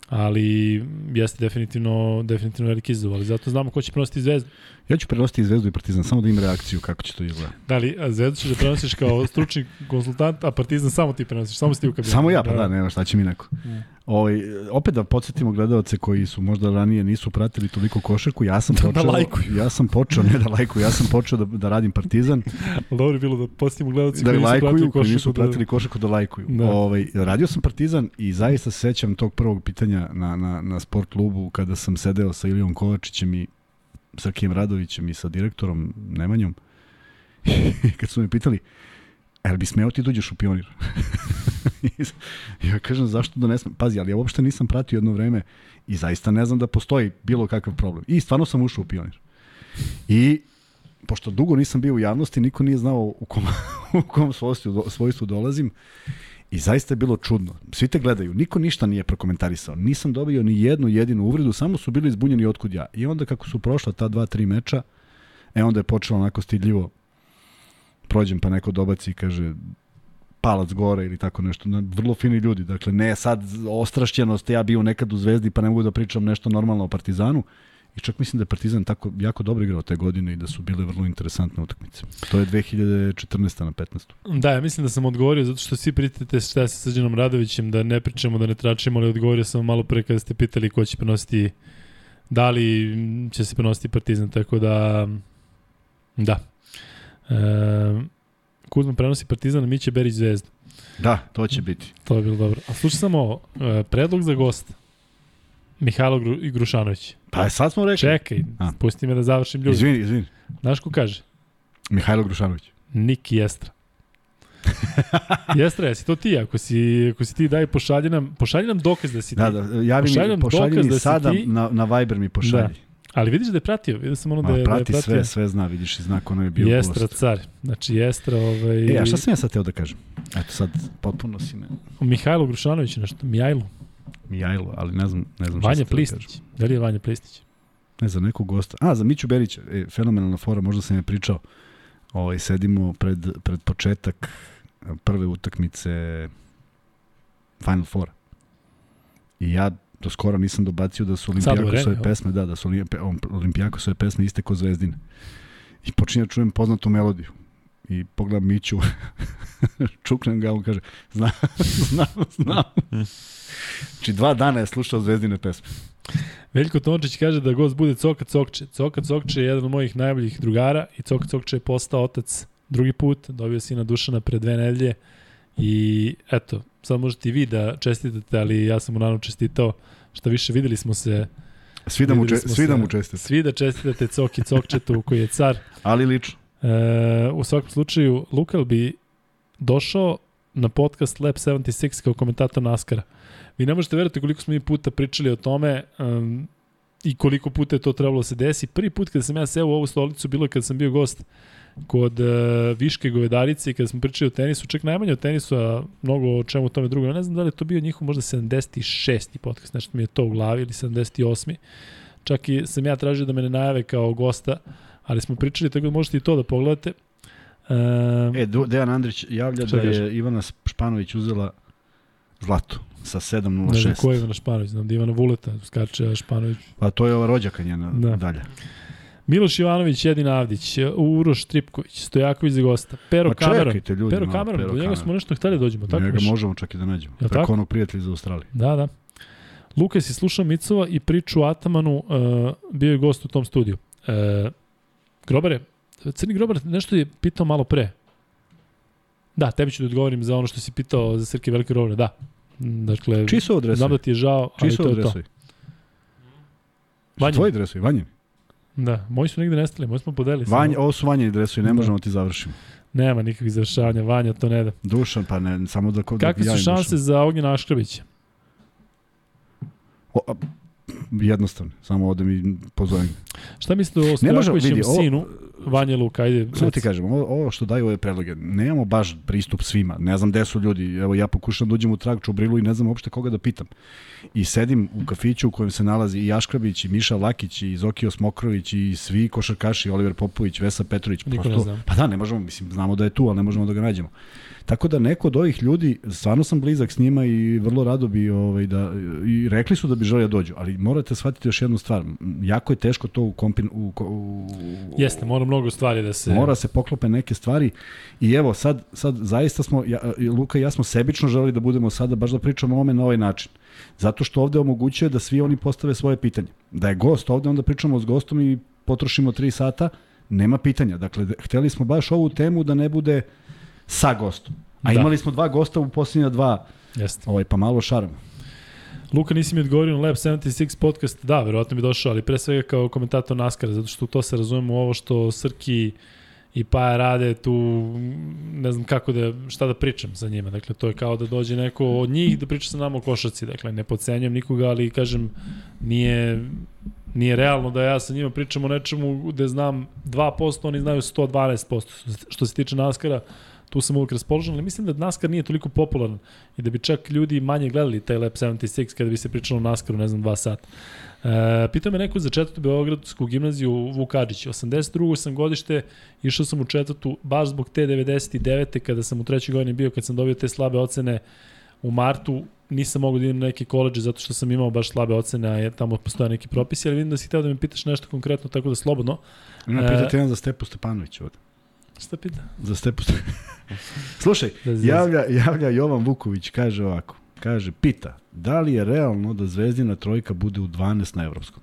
Ali jeste definitivno, definitivno veliki izazov, ali zato znamo ko će prenositi zvezdu. Ja ću prenositi Zvezdu i Partizan samo da im reakciju kako će to izgleda Da li, a zvezdu ćeš da prenosiš kao stručni konsultant, a partizan samo ti prenosiš, samo si ti u kabinu. samo ja pa da nema šta će mi neko Mm. Ovaj, opet da podsjetimo gledalce koji su možda ranije nisu pratili toliko košarku, ja sam Da- da počeo, lajkuju. ja sam počeo, ne da lajkuju, ja sam počeo da, da radim Partizan, Dobro je bilo da postimo gledalci da koji nisu lajkuju, pratili koji nisu. Da, pratili košarku da lajkuju. Da. Ovaj, radio sam Partizan i zaista se sećam tog prvog pitanja na, na, na sport klubu kada sam sedeo sa Ilijom Kovačićem i Srkijem Radovićem i sa direktorom Nemanjom. Kad su me pitali, jel bi smeo ti dođeš u pionir? Ja kažem, zašto da ne smem? Pazi, ali ja uopšte nisam pratio jedno vreme i zaista ne znam da postoji bilo kakav problem. I stvarno sam ušao u pionir. I pošto dugo nisam bio u javnosti, niko nije znao u kom, u kom svojstvu, svojstvu dolazim. I zaista je bilo čudno. Svi te gledaju, niko ništa nije prokomentarisao. Nisam dobio ni jednu jedinu uvredu, samo su bili zbunjeni otkud ja. I onda kako su prošla ta dva, tri meča, e onda je počelo onako stidljivo. Prođem pa neko dobaci i kaže palac gore ili tako nešto. Vrlo fini ljudi. Dakle, ne sad ostrašćenost, ja bio nekad u Zvezdi pa ne mogu da pričam nešto normalno o Partizanu. I čak mislim da je Partizan tako jako dobro igrao te godine i da su bile vrlo interesantne utakmice. To je 2014. na 15. Da, ja mislim da sam odgovorio zato što svi pritate šta je sa Srđanom Radovićem, da ne pričamo, da ne tračimo, ali odgovorio sam malo pre kada ste pitali ko će prenositi, da li će se prenositi Partizan, tako da, da. E, Kuzma prenosi Partizan, a Miće Berić Zvezdu. Da, to će biti. To je bilo dobro. A slušaj samo e, predlog za gosta. Mihajlo Gru, Grušanović. Pa sad smo rekli. Čekaj, A. pusti me da završim ljudi. Izvini, izvini. Znaš ko kaže? Mihajlo Grušanović. Niki Jestra. Jestra, jesi to ti? Ako si, ako si ti, daj, pošalji nam, pošalji nam dokaz da si Da, ti. da, javi Pošalji mi, pošalji mi da sada ti- na, na Viber mi pošalji. Da. Ali vidiš da je pratio, vidio sam ono da Ma, je, da je prati pratio. sve, sve zna, vidiš i zna ko je bio Jestra gost. car. Znači Jestra, ovaj... E, a šta sam ja sad teo da kažem? Eto sad, potpuno si me... Mihajlo Grušanović, nešto, Mijajlo. Mijajlo, ali ne znam, ne znam Vanja da. Plistić. Da li je Vanja Plistić? Ne, za nekog gosta. A, za Miću Berića. E, fenomenalna fora, možda sam je pričao. Ovaj, sedimo pred, pred početak prve utakmice Final Four. I ja do skoro nisam dobacio da su Olimpijakosove jel? pesme, da, da su Olimp- Olimpijakosove pesme iste ko Zvezdine. I počinjem da čujem poznatu melodiju. I pogledam Miću, čuknem ga, on kaže, znam, znam, znam. Znači dva dana je slušao Zvezdine pesme. Veljko Tončić kaže da gost bude Coka Cokče. Coka Cokče je jedan od mojih najboljih drugara i Coka Cokče je postao otac drugi put, dobio sina Dušana pre dve nedelje i eto, sad možete i vi da čestitate, ali ja sam mu naravno čestitao, šta više videli smo se, Svi da mu, če, svi da mu čestite. svi da čestitate Coki Cokčetu koji je car. Ali lično. E, u svakom slučaju, Lukal bi došao na podcast Lab 76 kao komentator Naskara. Vi ne možete verovati koliko smo mi puta pričali o tome um, i koliko puta je to trebalo da se desi. Prvi put kada sam ja seo u ovu stolicu bilo je kada sam bio gost kod uh, Viške Govedarice i kada smo pričali o tenisu, čak najmanje o tenisu, a mnogo o čemu tome drugom. Ja ne znam da li je to bio njihov možda 76. podcast, nešto mi je to u glavi ili 78. Čak i sam ja tražio da me ne najave kao gosta, ali smo pričali, tako da možete i to da pogledate. Um, E, Dejan Andrić javlja da je Ivana Španović uzela zlato sa ne znam 7.06. ko je Ivana Španović, znam da Ivana Vuleta skače, Španović. Pa to je ova rođaka njena Da. da. dalje. Miloš Ivanović, Jedin Avdić, Uroš Tripković, Stojaković za gosta, Pero Ma Cameron. čekajte ljudi. Pero Cameron, do njega smo nešto hteli da dođemo, tako Njega možemo čak i da nađemo. Jel Preko tako? onog prijatelja iz Australije. Da, da. Lukas je slušao Micova i priču Atamanu, uh, bio je gost u tom studiju. Uh, Grobare, Crni Grobar nešto je pitao malo pre. Da, tebi ću da odgovorim za ono što si pitao za Srke Velike Grobare, da. Dakle, Čiji su ovo dresovi? znam da ti je žao, Čiji ali to je to. dresovi? Vanjin. Tvoji dresovi, Vanjini. Da, moji su negde nestali, moji smo podelili. Vanj, samo- ovo su Vanjini dresovi, ne Da. možemo ti završimo. Nema nikakvih završavanja, Vanja to ne da. Dušan, pa ne, samo da... da Kakve su šanse Dušan. za Ognjena Aškrabića? O, a, jednostavno, samo ovde mi pozovem. Šta mislite o Stojakovićem sinu, Vanja Luka, ajde. Samo ti kažem, ovo, ovo što daju ove predloge, nemamo baš pristup svima. Ne znam gde su ljudi. Evo ja pokušam da uđem u trag Čubrilu i ne znam uopšte koga da pitam. I sedim u kafiću u kojem se nalazi i Jaškrabić, i Miša Lakić, i Zokio Smokrović, i svi košarkaši, Oliver Popović, Vesa Petrović. Niko Prosto-. Pa da, ne možemo, mislim, znamo da je tu, ali ne možemo da ga nađemo. Tako da neko od ovih ljudi, stvarno sam blizak s njima i vrlo rado bi ovaj, da, i rekli su da bi želeli da dođu, ali morate shvatiti još jednu stvar. Jako je teško to u, kompin, u, u, Jeste, mora mnogo stvari da se... Mora se poklope neke stvari i evo sad, sad zaista smo, ja, Luka i ja smo sebično želeli da budemo sada baš da pričamo o ome na ovaj način. Zato što ovde omogućuje da svi oni postave svoje pitanje. Da je gost ovde, onda pričamo s gostom i potrošimo 3 sata, nema pitanja. Dakle, hteli smo baš ovu temu da ne bude sa gostom. A da. imali smo dva gosta u posljednja dva, Jeste. ovaj, pa malo šarm. Luka, nisi mi odgovorio na Lab 76 podcast, da, verovatno bi došao, ali pre svega kao komentator NASCAR, zato što to se razumemo u ovo što Srki i Paja rade tu, ne znam kako da, šta da pričam sa njima. Dakle, to je kao da dođe neko od njih da priča sa nama o košarci. Dakle, ne podcenjam nikoga, ali kažem, nije, nije realno da ja sa njima pričam o nečemu gde znam 2%, oni znaju 112%. Što se tiče NASCAR-a, tu sam uvijek raspoložen, ali mislim da NASCAR nije toliko popularan i da bi čak ljudi manje gledali taj Lab 76 kada bi se pričalo o NASCAR-u, ne znam, dva sata. E, pitao me neko za četvrtu Beogradsku gimnaziju Vukadžić. 82. sam godište, išao sam u četvrtu baš zbog te 99. kada sam u trećoj godini bio, kad sam dobio te slabe ocene u martu, nisam mogao da idem na neke koleđe zato što sam imao baš slabe ocene, a tamo postoje neki propisi, ali vidim da si htio da me pitaš nešto konkretno, tako da slobodno. Ima pitati jedan za Stepu Stepanović ovde. Šta pita? Za Stepu Slušaj, javlja, javlja Jovan Vuković, kaže ovako, kaže, pita, da li je realno da Zvezdina trojka bude u 12 na evropskom?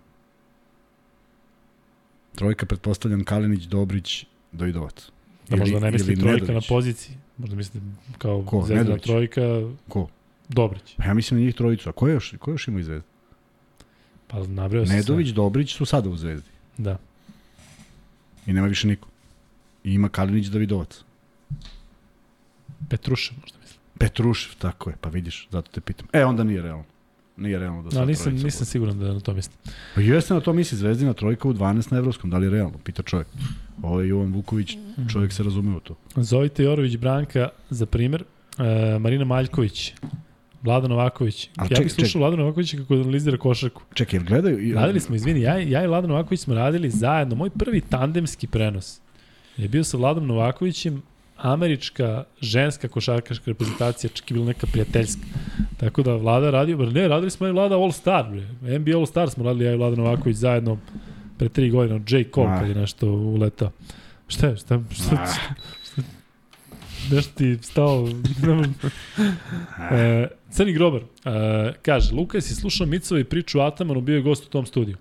Trojka, pretpostavljam, Kalinić, Dobrić, Dovidovac. Da možda ne misli trojka Nedović. na poziciji. Možda misli kao ko? Zvezdina Nedović. trojka. Ko? Dobrić. Pa ja mislim na njih trojicu. A ko još, ko još ima i Zvezda? Pa nabrao se Nedović, sve. Dobrić su sada u Zvezdi. Da. I nema više niko. I ima Kalinić, Davidovac. Petrušev možda mislim. Petrušev, tako je, pa vidiš, zato te pitam. E, onda nije realno. Nije realno da se no, nisam, nisam bude. siguran da na to mislim. Pa jeste na to misli Zvezdina trojka u 12 na evropskom, da li je realno? Pita čovjek. Ovo je Jovan Vuković, čovjek se razume u to. Zovite Jorović Branka za primer. E, Marina Maljković, Vlada Novaković. A, ja ček, bih slušao Vlada Novakovića kako analizira košarku. Čekaj, gledaju... Radili smo, izvini, ja, ja i Vlada Novaković smo radili zajedno. Moj prvi tandemski prenos je bio sa Vladom Novakovićem američka ženska košarkaška reprezentacija, čak je bila neka prijateljska. Tako da Vlada radio, ne, radili smo i Vlada All Star, bre. NBA All Star smo radili ja i Vlada Novaković zajedno pre tri godine, od J. Cole kad je nešto uletao. Šta je, šta, šta, šta, šta nešto ti stao. e, Crni grobar, e, kaže, Luka, si slušao Micova i priču Atamanu, bio je gost u tom studiju.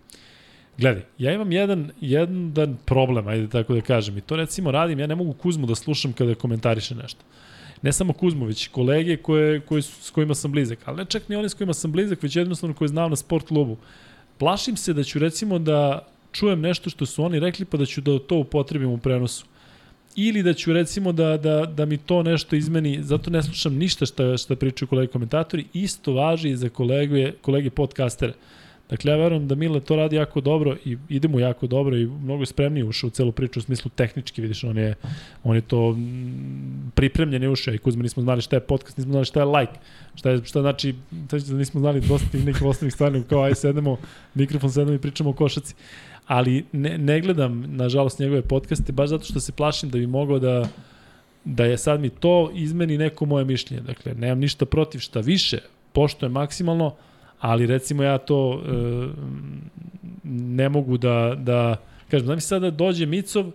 Gledaj, ja imam jedan, jedan problem, ajde tako da kažem, i to recimo radim, ja ne mogu Kuzmu da slušam kada komentariše nešto. Ne samo Kuzmu, već kolege koje, koje su, s kojima sam blizak, ali ne čak ni oni s kojima sam blizak, već jednostavno koje znam na sport klubu. Plašim se da ću recimo da čujem nešto što su oni rekli, pa da ću da to upotrebim u prenosu. Ili da ću recimo da, da, da mi to nešto izmeni, zato ne slušam ništa šta, šta pričaju kolege komentatori, isto važi i za kolege, kolege podcastere. Dakle, ja verujem da Mile to radi jako dobro i ide mu jako dobro i mnogo spremnije ušao u celu priču u smislu tehnički, vidiš, on je, on je to mm, pripremljen je ušao i Kuzma nismo znali šta je podcast, nismo znali šta je like, šta, je, šta znači, da nismo znali dosta tih nekih osnovnih stvari, kao aj sedemo, mikrofon sedemo i pričamo o košaci. Ali ne, ne gledam, nažalost, njegove podcaste, baš zato što se plašim da bi mogao da, da je sad mi to izmeni neko moje mišljenje. Dakle, nemam ništa protiv šta više, pošto je maksimalno, ali recimo ja to e, ne mogu da, da kažem, znam mi sada da dođe Micov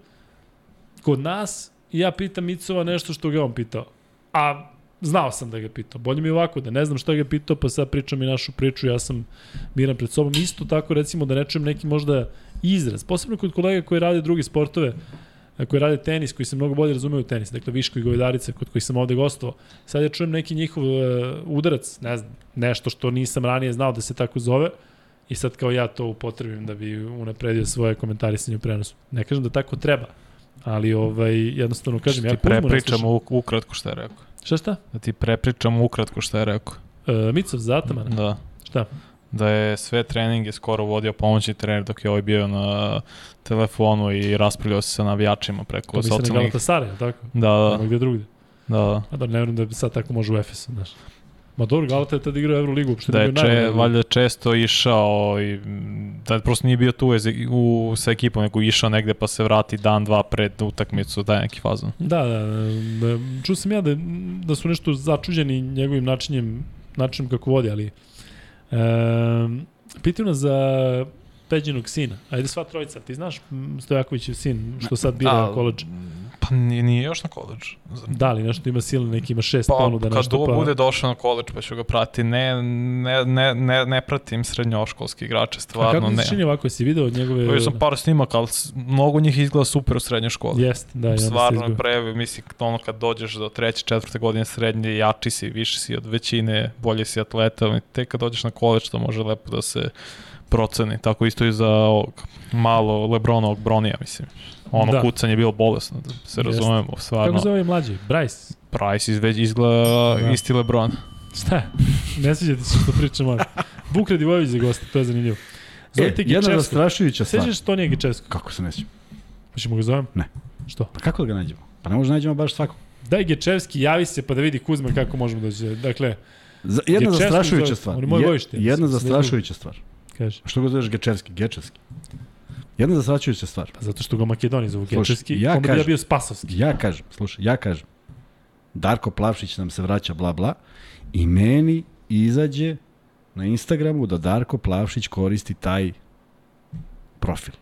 kod nas i ja pitam Micova nešto što ga on pitao. A znao sam da ga pitao. Bolje mi ovako da ne znam šta ga pitao, pa sad pričam i našu priču, ja sam miran pred sobom. Isto tako recimo da nečujem neki možda izraz, posebno kod kolega koji rade druge sportove, koji rade tenis, koji se mnogo bolje razumeju u tenis, dakle Viško i Govedarica, kod kojih sam ovde gostovao. Sad ja čujem neki njihov uh, udarac, ne znam, nešto što nisam ranije znao da se tako zove, i sad kao ja to upotrebim da bi unapredio svoje komentarisanje u prenosu. Ne kažem da tako treba, ali ovaj, jednostavno kažem, ja ti prepričamo ukratko šta je rekao. Šta šta? Da ti prepričamo ukratko šta je rekao. Uh, Micov za Atamana? Da. Šta? Da je sve treninge skoro vodio pomoćni trener dok je ovaj bio na telefonu i raspravljao se sa navijačima preko to socijalnih... To bi se na Galatasaraj, tako? Da, da. Nema gde drugde. Da, da. A da ne vjerujem da sad tako može u Efesu, znaš. Ma dobro, Galata je tad igrao Euroligu, uopšte Da je bio če, valjda često išao i da prosto nije bio tu u, u, sa ekipom, nego išao negde pa se vrati dan, dva pred utakmicu, da je neki fazon. Da, da, da, čuo sam ja da, da su nešto začuđeni njegovim načinjem, načinom kako vodi, ali pitaju nas za Peđinog sina. Ajde sva trojica, ti znaš Stojakovićev sin, što sad bira A, koleđ. Pa nije, nije još na koleđ. Da li nešto ima silne, neki ima šest Pa, ponuda, kad nešto dugo pa... bude došao na koleđ pa ću ga prati. Ne, ne, ne, ne, ne pratim srednjoškolski igrače, A stvarno kako ti ne. se čini ovako, si video od njegove... Vidio sam par snimaka, ali mnogo njih izgleda super u srednjoj školi. Jest, da, se Stvarno je pre, mislim, ono kad dođeš do treće, četvrte godine srednje, jači si, više si od većine, bolje si atleta, ali tek kad dođeš na koleđ to može lepo da se proceni. Tako isto i za ovog malo Lebronovog Bronija, mislim. Ono Da. da. kucanje je bilo bolesno, da se razumemo, stvarno. Kako zove mlađi? Bryce? Price izveć izgleda Da. isti Lebron. Šta? Ne sviđate se što pričam ovdje. Vuk Radivojević za gosta, to je zanimljivo. E, Zovite jedna zastrašujuća stvar. Sećaš Tonija Gičevskog? Kako se nećemo? Hoćemo ga zovem? Ne. Što? Pa kako da ga nađemo? Pa ne možemo da nađemo baš svakog. Daj Gečevski, javi se pa da vidi Kuzma kako možemo doći. Dakle, Za, jedna Gečevski zastrašujuća zove- stvar. on je moj Je- bojište, Jedna zastrašujuća stvar. kaže. Što ga zoveš Gečevski? Gečevski. Jedna zastrašujuća stvar. Pa zato što ga Makedoni zovu Gečevski, ja onda bi ja kažem- bio Spasovski. Ja kažem, slušaj, ja kažem, Darko Plavšić nam se vraća, bla, bla, i meni izađe na Instagramu da Darko Plavšić koristi taj profil.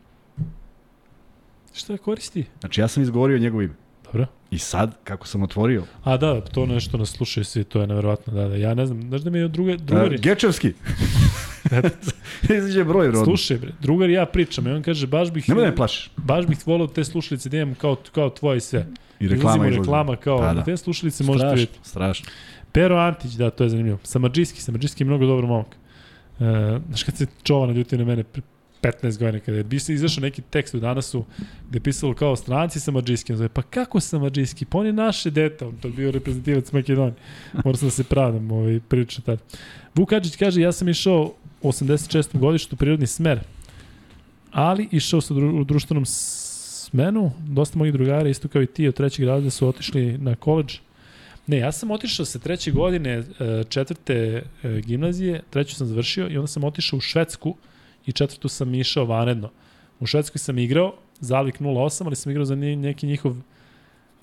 Šta koristi? Znači, ja sam izgovorio njegovo ime. Dobro. I sad, kako sam otvorio, A da, to nešto nas slušaju svi, to je neverovatno. Da, da. Ja ne znam, znaš da mi je druge, uh, drugari... Gečevski. izađe broj rodno. Slušaj bre, drugar i ja pričam i on kaže baš bih Nemoj da me plašiš. baš bih volao te slušalice da imam kao kao tvoje sve. I reklama izlazi. reklama kao da. da. te slušalice možete Strašno, vidjeti. strašno. Pero Antić, da, to je zanimljivo. Samadžijski, Samadžijski je mnogo dobro momak. E, znaš kad se čova ljuti na mene pre 15 godina, kada je bis- izašao neki tekst u danasu gde je pisalo kao stranci Samadžijski, on zove, pa kako Samadžijski? Pa on je naše deta, on to bio reprezentativac Makedonije. Moram sam da se pravdam ovaj, priča tad. Vuk Adžić kaže, ja sam išao 86. godištu prirodni smer, ali išao sam u dru- u društvenom smenu, dosta mojih drugara, isto kao i ti od trećeg razreda su otišli na koleđ, Ne, ja sam otišao sa treće godine e, četvrte e, gimnazije, treću sam završio i onda sam otišao u Švedsku i četvrtu sam išao vanredno. U Švedskoj sam igrao, Zalvik 08, ali sam igrao za neki njihov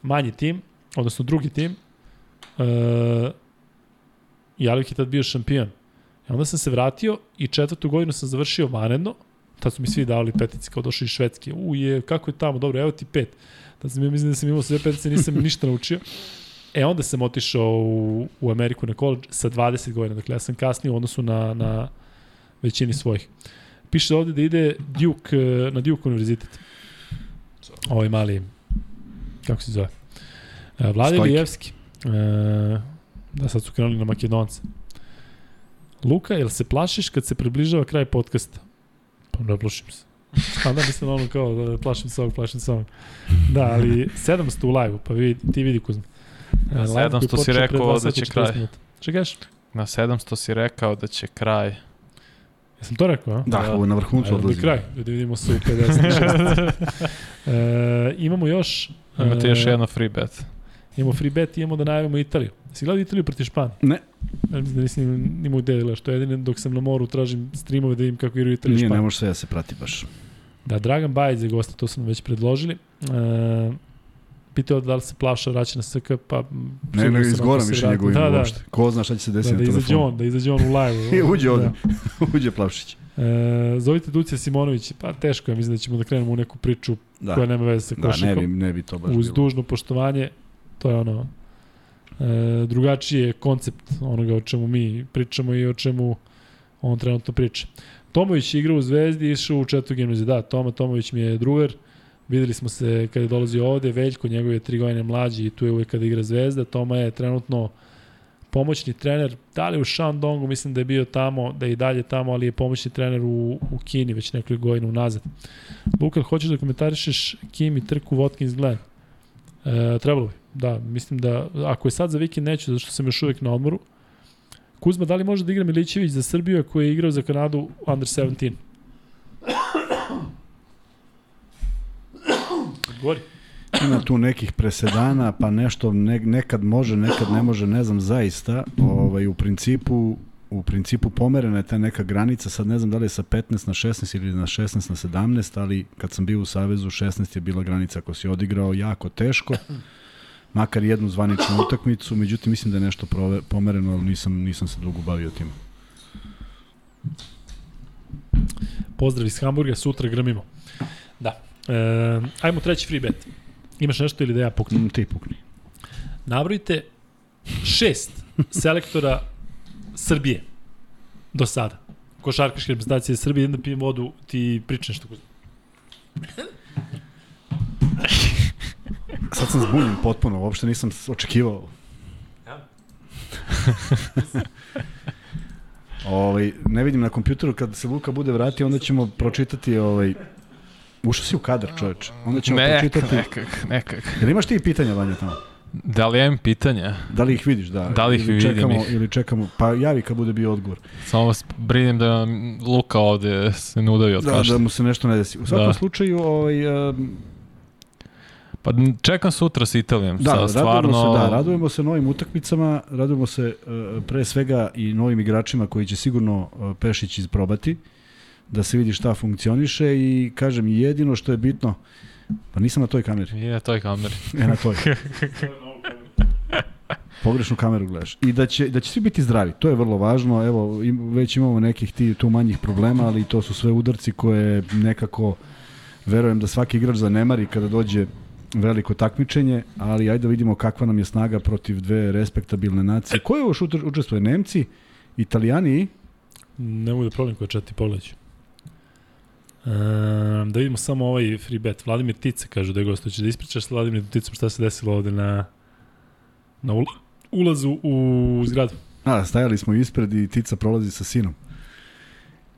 manji tim, odnosno drugi tim. E, I Alvik je tad bio šampion. I onda sam se vratio i četvrtu godinu sam završio vanredno. Tad su mi svi davali petici kao došli iz Švedske. U je, kako je tamo, dobro, evo ti pet. Tad sam ja mislim da sam imao sve petice, nisam ništa naučio. E, onda sam otišao u, u Ameriku na koleđ sa 20 godina. Dakle, ja sam kasnije u odnosu na, na većini svojih. Piše ovde da ide Duke, eh, na Duke univerzitet. Ovaj mali, kako se zove? E, Vlade. Lijevski. E, da, sad su krenuli na Makedonce. Luka, jel se plašiš kad se približava kraj podcasta? Pa ne plašim se. A da, mislim ono kao da plašim se ovog, plašim se ovog. Da, ali 700 u live-u, pa vidi, ti vidi Kuzma. Na live koji 700 si rekao da će 40 kraj. minuta. Šta kažeš? Na 700 si rekao da će kraj. Jesam to rekao, a? Da, Da. ovo na vrhuncu Ajde, do odlazi. kraj, da vidimo se u 56. e, imamo još... Imate e, još jedno free bet. Imamo free bet i imamo da najavimo Italiju. Si gledao Italiju protiv Španije? Ne. Ja mislim da nisam imao da gledaš. To je jedino dok sam na moru tražim streamove da vidim kako igraju Italiju i Nije, ne može sve da se prati baš. Da, Dragan Bajić za gosta, to smo već predložili. E, pitao da li se Plavša vraća na SK, pa... Ne, ne, izgoram više njegovo ime da, da, uopšte. Ko zna šta će se Da, desiti da na izađe telefonu. on, da izađe on u live. I uđe ovde. Da. Uđe Plavšić. E, zovite Ducija Simonović, pa teško je, mislim da ćemo da krenemo u neku priču Da, koja nema veze sa da ne, bi, ne bi to baš Uz bilo. dužno poštovanje, to je ono, e, drugačiji je koncept onoga o čemu mi pričamo i o čemu on trenutno priča. Tomović je igrao u Zvezdi išao u četvrtu gimnaziju. Da, Toma Tomović mi je drugar. Videli smo se kada je dolazio ovde, Veljko, njegov je tri godine mlađi i tu je uvek kada igra Zvezda. Toma je trenutno pomoćni trener, da li u Shandongu, mislim da je bio tamo, da je i dalje tamo, ali je pomoćni trener u, u Kini već nekoliko godina unazad. Luka, hoćeš da komentarišeš Kim i trku Watkins Glen? E, trebalo bi, da, mislim da, ako je sad za vikend neću, zato što sam još uvek na odmoru. Kuzma, da li može da igra Milićević za Srbiju ako je igrao za Kanadu under 17? Gori. Ima tu nekih presedana, pa nešto ne, nekad može, nekad ne može, ne znam zaista. Ovaj, u principu u principu pomerena je ta neka granica, sad ne znam da li je sa 15 na 16 ili na 16 na 17, ali kad sam bio u Savezu, 16 je bila granica ako si odigrao jako teško, makar jednu zvaničnu utakmicu, međutim mislim da je nešto prove, pomereno, ali nisam, nisam se dugo bavio tim. Pozdrav iz Hamburga, sutra grmimo. Da. E, ajmo treći free bet. Imaš nešto ili da ja puknem? Mm, ti pukni. Nabrojite šest selektora Srbije do sada. Košarkaške reprezentacije Srbije, da pijem vodu, ti pričam nešto. Sad sam zbunjen potpuno, uopšte nisam očekivao. Ja. ovaj, ne vidim na kompjuteru, kad se Luka bude vratio, onda ćemo pročitati ovaj, Ušao si u kadar, čoveče. Onda ćemo nekak, pročitati... nekak, nekak. Jel imaš ti pitanja, Vanja, tamo? Da li ja imam pitanja? Da li ih vidiš, da? Da li ih ili vidim čekamo, ih? Ili čekamo, pa javi kad bude bio odgovor. Samo vas brinim da Luka ovde se ne udavi od Da, kašlja. da mu se nešto ne desi. U svakom Da. slučaju, ovaj, um, Pa čekam sutra sa Italijom. da, Sa, radujemo stvarno, se, da, radujemo se novim utakmicama, radujemo se uh, pre svega i novim igračima koji će sigurno uh, Pešić isprobati, da se vidi šta funkcioniše i kažem, jedino što je bitno, pa nisam na toj kameri, Je na toj kameri. e na toj. Pogrešnu kameru gledaš. I da će, da će svi biti zdravi, to je vrlo važno. Evo, im, već imamo nekih ti, tu manjih problema, ali to su sve udarci koje nekako verujem da svaki igrač zanemari kada dođe veliko takmičenje, ali ajde da vidimo kakva nam je snaga protiv dve respektabilne nacije. Ko je još učer- učestvuje? Nemci, Italijani i? Ne mogu da problem koja četi pogledaću. Um, da vidimo samo ovaj free bet. Vladimir Tice kaže da je gostujući. Da ispričaš s Vladimir Ticom šta se desilo ovde na, na ul ulazu u zgradu. A, stajali smo ispred i Tica prolazi sa sinom.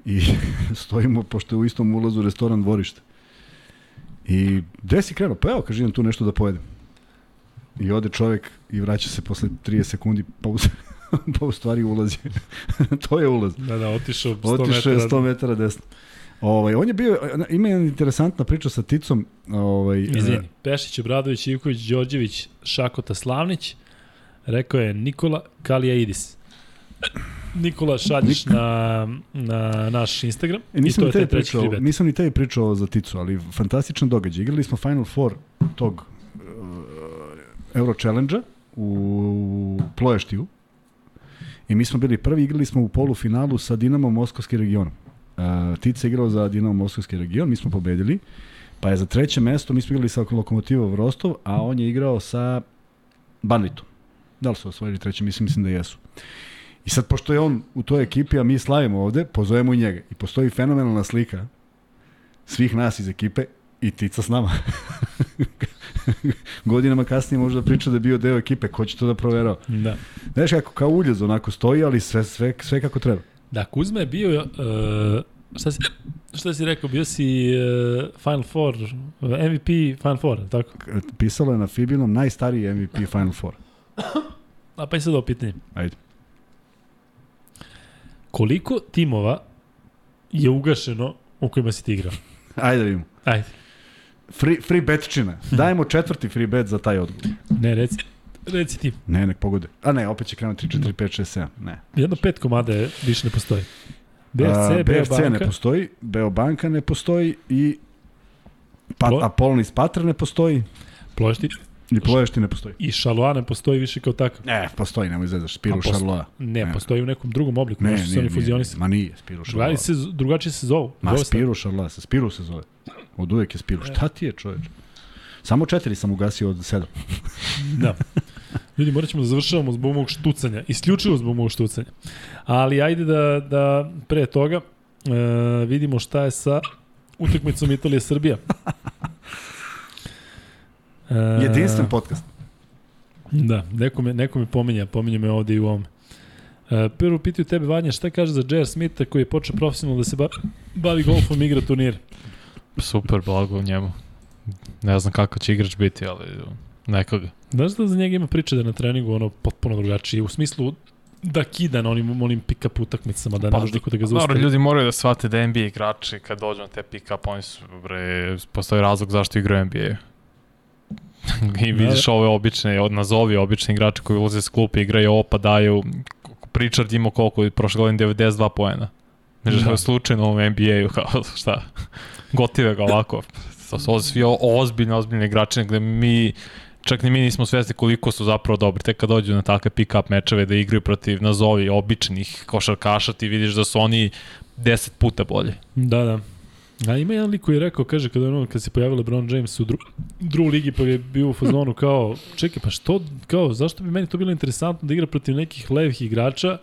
I stojimo, pošto je u istom ulazu restoran dvorište. I gde si krenuo? Pa evo, kaže, imam tu nešto da pojedem. I ode čovek i vraća se posle 30 sekundi, pa u, pa u stvari ulazi. to je ulaz. Da, da, otišao 100 Otišao je metara. 100 metara desno. Ovaj, on je bio, ima jedna interesantna priča sa Ticom. Ovaj, Izvini. Pešić, Obradović, Ivković, Đorđević, Šakota, Slavnić. Rekao je Nikola Kalijaidis. Nikola, šalješ na, na naš Instagram. E, nisam I ni to je tebi taj pričao, nisam ni tebi pričao za Ticu, ali fantastičan događaj. Igrali smo Final Four tog uh, Euro Challenge-a u Ploještiju. I mi smo bili prvi, igrali smo u polufinalu sa Dinamo Moskovski region. Uh, Tica je igrao za Dinamo Moskovski region, mi smo pobedili. Pa je za treće mesto, mi smo igrali sa Lokomotivom Rostov, a on je igrao sa Banvitom. Da li su osvojili treće? Mislim, mislim da jesu. I sad, pošto je on u toj ekipi, a mi slavimo ovde, pozovemo i njega. I postoji fenomenalna slika svih nas iz ekipe i Tica s nama. Godinama kasnije možda priča da je bio deo ekipe, ko će to da proverao. Da. Znaš kako, kao uljez onako stoji, ali sve, sve, sve kako treba. Da, Kuzma je bio, uh, šta, si, šta si rekao, bio si uh, Final Four, MVP Final Four, tako? Pisalo je na Fibinom najstariji MVP Final Four. A pa i sad ovo pitanje. Ajde. Koliko timova je ugašeno u kojima si ti igrao? Ajde da vidimo. Ajde. Free, free betčina. Dajemo četvrti free bet za taj odgovor. Ne, reci, reci ti. Ne, nek pogode. A ne, opet će krenuti 3, 4, 5, 6, 7. Ne. Jedno pet komada je, više ne postoji. BFC, A, BFC Beobanka, ne postoji, Beobanka ne postoji i pa, Plo- Apollonis Patra ne postoji Ploješti i Ploješti ne postoji. i Šaloa ne postoji više kao takav. Ne, postoji, nemoj zezaš, Spiru posto- Šarloa. Ne, Ne. postoji u nekom drugom obliku, Ne, ne, su oni nije, fuzionisani. Ma nije, Spiru Šarloa. Drugačije se, drugačije se zovu. Ma Zove se- Spiru Šarloa, sa Spiru se zove. Od uvek je Spiru. Šta ti je čoveč? Samo četiri sam ugasio od sedam. Da. Ljudi, morat ćemo da završavamo zbog mog štucanja. Isključivo zbog mog štucanja. Ali ajde da, da pre toga e, vidimo šta je sa utakmicom Italija-Srbija. E, Jedinstven podcast. Da, neko me, neko me pominja, pominja me ovde i u ovome. E, prvo pitaju tebe, Vanja, šta kaže za J.R. Smitha koji je počeo profesionalno da se ba, bavi golfom i igra turnir? Super, blago njemu. Ne znam kako će igrač biti, ali nekoga. Znaš da za njega ima priče da je na treningu ono potpuno drugačije, u smislu da kida na onim, onim pick-up utakmicama, da ne može niko da ga Dobro, zaustavi. ljudi moraju da shvate da NBA igrači kad dođu na te pick-up, oni su, bre, postoji razlog zašto igraju NBA. I vidiš ove obične, nazovi obični igrači koji ulaze s klupe, igraju ovo, pa daju Pritchard imao koliko prošle godine 92 poena. Da. slučajno u NBA-u, kao šta, gotive ga ovako. To su svi ozbiljni, ozbiljni igrači, gde mi čak ni mi nismo svesni koliko su zapravo dobri. Tek kad dođu na takve pick-up mečeve da igraju protiv nazovi običnih košarkaša, ti vidiš da su oni 10 puta bolje. Da, da. A ima jedan lik koji je rekao, kaže, kada ono, kad se pojavio LeBron James u dru, dru ligi, pa je bio u fazonu kao, čekaj, pa što, kao, zašto bi meni to bilo interesantno da igra protiv nekih levih igrača,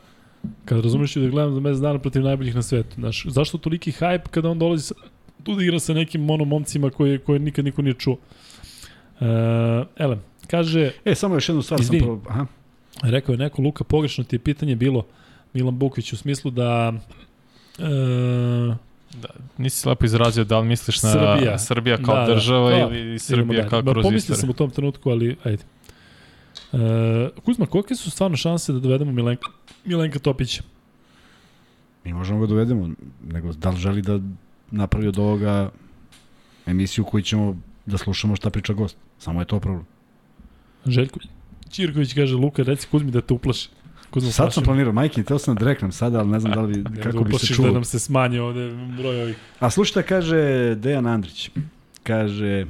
kad razumeš da gledam za mesec dana protiv najboljih na svetu. Znaš, zašto toliki hype kada on dolazi sa, tu da igra sa nekim monomomcima koje, koje nikad niko nije čuo. Uh, ele, kaže... E, samo još jednu stvar izvini, sam... Pro... Aha. Rekao je neko, Luka, pogrešno ti je pitanje bilo Milan Buković u smislu da... Uh, Da, nisi lepo izrazio da li misliš na Srbija, Srbija kao da, da. država da, ili Srbija kao kroz istoriju. sam u tom trenutku, ali ajde. Uh, Kuzma, kolike su stvarno šanse da dovedemo Milenka, Milenka Topića? Mi možemo ga dovedemo, nego da li želi da napravi od ovoga emisiju koju ćemo da slušamo šta priča gost. Samo je to problem. Željko Čirković kaže, Luka, reci Kuzmi da te uplaši. Kuzma sad sam planirao, majke, teo sam da reknem sada, ali ne znam da li kako bi se čuo. da nam se smanje ovde broj ovih. A slušajte, kaže Dejan Andrić, kaže,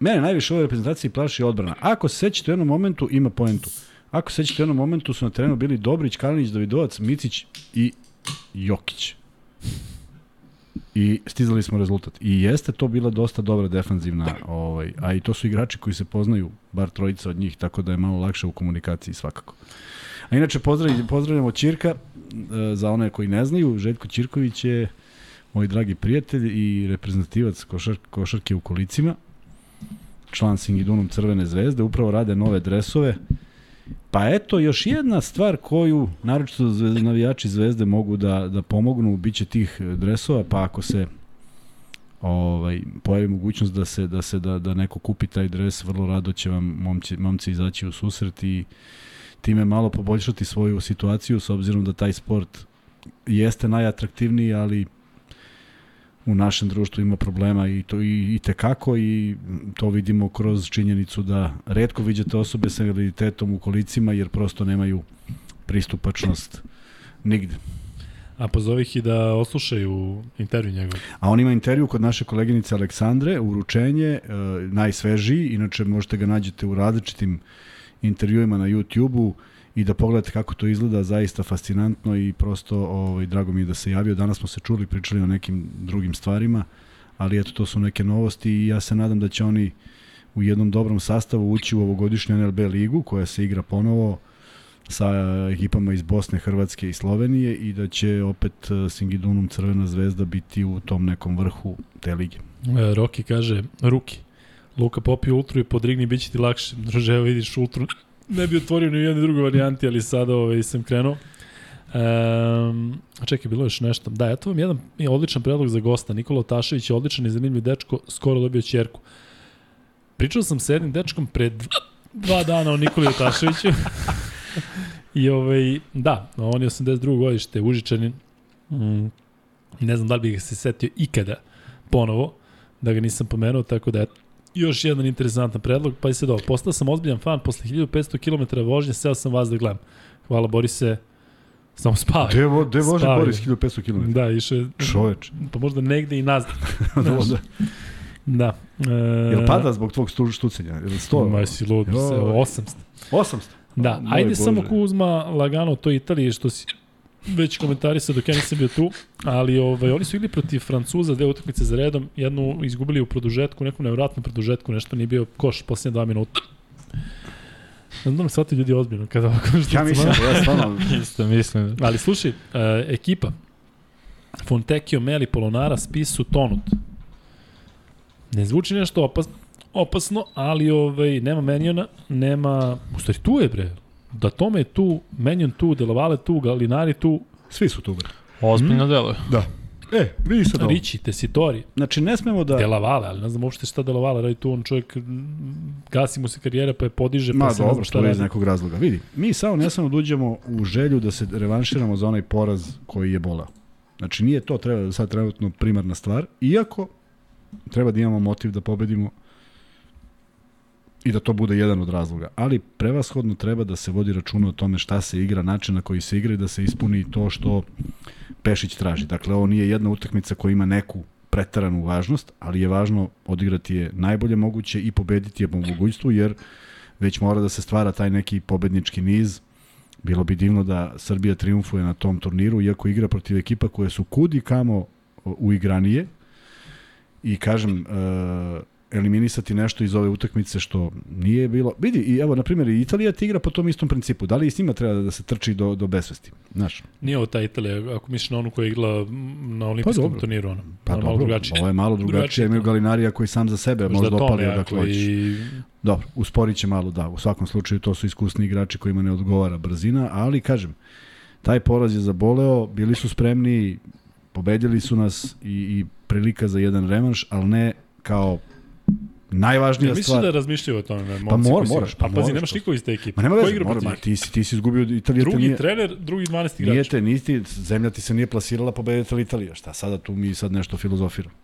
mene najviše u ovoj reprezentaciji plaši odbrana. Ako se sećate u jednom momentu, ima poentu. Ako se sećate u jednom momentu, su na terenu bili Dobrić, Kalinić, Davidovac, Micić i Jokić. I stizali smo rezultat. I jeste to bila dosta dobra defanzivna, ovaj, a i to su igrači koji se poznaju, bar trojica od njih, tako da je malo lakše u komunikaciji svakako. A inače pozdravljamo, pozdravljamo Ćirka, e, za one koji ne znaju, Željko Ćirković je moj dragi prijatelj i reprezentativac košar, košarke u kolicima, član Singidunum Crvene zvezde, upravo rade nove dresove. Pa eto, još jedna stvar koju, naročito navijači zvezde mogu da, da pomognu, bit će tih dresova, pa ako se ovaj pojavi mogućnost da se da se da da neko kupi taj dres, vrlo rado će vam momci momci izaći u susret i time malo poboljšati svoju situaciju s obzirom da taj sport jeste najatraktivniji, ali u našem društvu ima problema i to i, i tekako i to vidimo kroz činjenicu da redko viđate osobe sa invaliditetom u kolicima jer prosto nemaju pristupačnost nigde. A pozovi ih i da oslušaju intervju njegov. A on ima intervju kod naše koleginice Aleksandre, uručenje, e, najsvežiji, inače možete ga nađete u različitim intervjuima na YouTube-u i da pogledate kako to izgleda, zaista fascinantno i prosto ovaj, drago mi je da se javio. Danas smo se čuli, pričali o nekim drugim stvarima, ali eto, to su neke novosti i ja se nadam da će oni u jednom dobrom sastavu ući u ovogodišnju NLB ligu koja se igra ponovo sa ekipama iz Bosne, Hrvatske i Slovenije i da će opet eh, Singidunum Crvena zvezda biti u tom nekom vrhu te lige. E, Roki kaže, Ruki, Luka popio ultru i podrigni, bit će ti lakše. Druže, evo vidiš ultru, ne bi otvorio ni u jednoj drugoj varijanti, ali sada ovaj, sam krenuo. Um, čekaj, bilo još nešto. Da, eto vam jedan odličan predlog za gosta. Nikola Otašević je odličan i zanimljiv dečko, skoro dobio čerku. Pričao sam sa jednim dečkom pred dva, dva dana o Nikoli Otaševiću. I ovaj, da, on je 82. godište, Užičanin. Mm, ne znam da li bih se setio ikada ponovo, da ga nisam pomenuo, tako da još jedan interesantan predlog, pa i se dobro. Postao sam ozbiljan fan, posle 1500 km vožnje, seo sam vas da gledam. Hvala Borise, samo spavaj. Gde, gde vože Boris 1500 km? Da, išao je... Čoveč. Pa možda negde i nazad. da, da. Da. E, Jel pada zbog tvog štucenja? Jel 100? Ma si lud, 800. 800? Da, Moj ajde Bože. samo Kuzma lagano to Italije što si već komentarisao dok ja nisam bio tu, ali ovaj, oni su igli protiv Francuza, dve utakmice za redom, jednu izgubili u produžetku, nekom nevratnom produžetku, nešto nije bio koš posljednje dva minuta. Ne znam shvati ljudi ozbiljno kada ovako što Ja mislim, ja stvarno. Isto mislim. Ali slušaj, uh, ekipa Fontecchio, Meli, Polonara, Spisu, Tonut. Ne zvuči nešto opasno, opasno ali ovaj, nema Menjona, nema... U stvari, tu je, bre. Da tome je tu, Menjon tu, Delavale tu, Galinari tu. Svi su tu. Ozbiljno hmm? deluje. Da. E, vidi sad ovo. Riči, Tesitori. Znači, ne smemo da... Delavale, ali ne znam uopšte šta Delavale radi tu, on čovjek gasi mu se karijera pa je podiže, pa Ma, se dobro, ne znam šta to je iz nekog razloga. Vidi, mi samo ne smemo da uđemo u želju da se revanširamo za onaj poraz koji je bola. Znači, nije to treba sad trenutno primarna stvar, iako treba da imamo motiv da pobedimo i da to bude jedan od razloga. Ali prevashodno treba da se vodi računa o tome šta se igra, način na koji se igra i da se ispuni to što Pešić traži. Dakle, ovo nije jedna utakmica koja ima neku pretaranu važnost, ali je važno odigrati je najbolje moguće i pobediti je po mogućstvu, jer već mora da se stvara taj neki pobednički niz. Bilo bi divno da Srbija triumfuje na tom turniru, iako igra protiv ekipa koje su kudi kamo uigranije. I kažem, uh, eliminisati nešto iz ove utakmice što nije bilo. Vidi, i evo, na primjer, Italija ti igra po tom istom principu. Da li i s njima treba da se trči do, do besvesti? Znaš? Nije ovo ta Italija, ako misliš na onu koja je igla na olimpijskom pa, turniru. Ono. Pa malo dobro, drugačije. ovo je malo drugačije. imaju Galinarija koji sam za sebe možda, možda opalio da hoćeš. I... Dobro, usporit će malo, da. U svakom slučaju to su iskusni igrači kojima ne odgovara brzina, ali kažem, taj poraz je zaboleo, bili su spremni, pobedili su nas i, i prilika za jedan revanš, ali ne kao najvažnija ja, stvar. Mislim da razmišljaju o tome. Pa mora, moraš. Pa, pazi, nemaš niko iz te ekipe. Ma nema veze, mora, ma, ti, si, ti si izgubio Italija. Drugi nije, trener, drugi 12 igrač. Nije te, nisi, zemlja ti se nije plasirala, pobedila Italija. Šta sada tu mi sad nešto filozofiramo?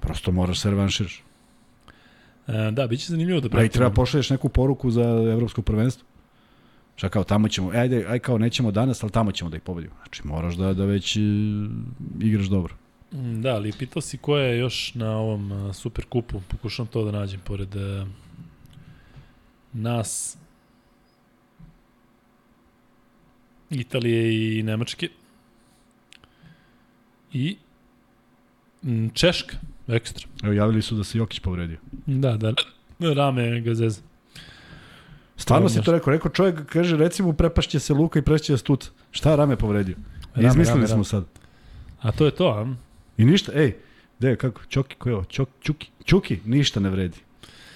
Prosto moraš se revanširaš. E, da, biće zanimljivo da pratimo. A i treba pošalješ neku poruku za evropsko prvenstvo. Šta kao, tamo ćemo, e, ajde, aj kao nećemo danas, ali tamo ćemo da ih pobedimo. Znači, moraš da, da već uh, igraš dobro. Mm, da, ali pitao si ko je još na ovom uh, super kupu, pokušam to da nađem pored uh, nas Italije i Nemačke i mm, Češka, ekstra. Evo, javili su da se Jokić povredio. Da, da, rame ga zeza. Stvarno si to rekao, rekao čovjek, kaže recimo prepašće se Luka i prešće Stut. Šta rame povredio? Rame, Izmislili rame, smo rame. sad. A to je to, a? I ništa, ej, de, kako, Čoki, ko je ovo? Čok, čuki, Čuki, ništa ne vredi.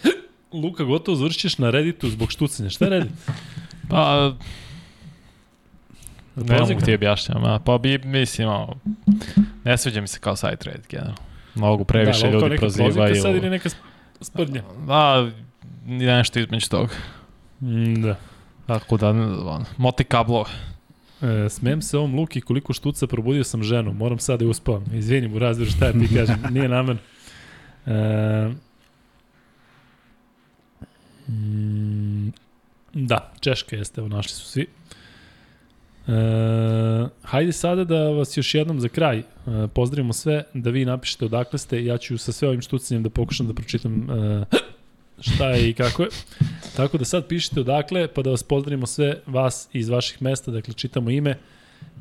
Luka, gotovo završićeš na Redditu zbog štucanja. Šta je Reddit? Pa, ne mogu ti objašnjam, pa bi, mislim, o, ne sviđa mi se kao sajt Reddit, generalno. Mnogo previše da, ljudi prozivaju. Da, sad ili neka sprdnja? Da, nešto između toga. Mm, da. Tako da, on, moti kablova. E, smem se ovom Luki koliko štuca probudio sam ženu. Moram sad da uspavam. Izvinim u razvoru šta ti kažem. Nije namen. E, mm, da, Češka jeste, evo našli su svi. E, hajde sada da vas još jednom za kraj e, pozdravimo sve, da vi napišete odakle ste. Ja ću sa sve ovim štucanjem da pokušam da pročitam e, šta je i kako je. Tako da sad pišite odakle, pa da vas pozdravimo sve vas iz vaših mesta, dakle čitamo ime,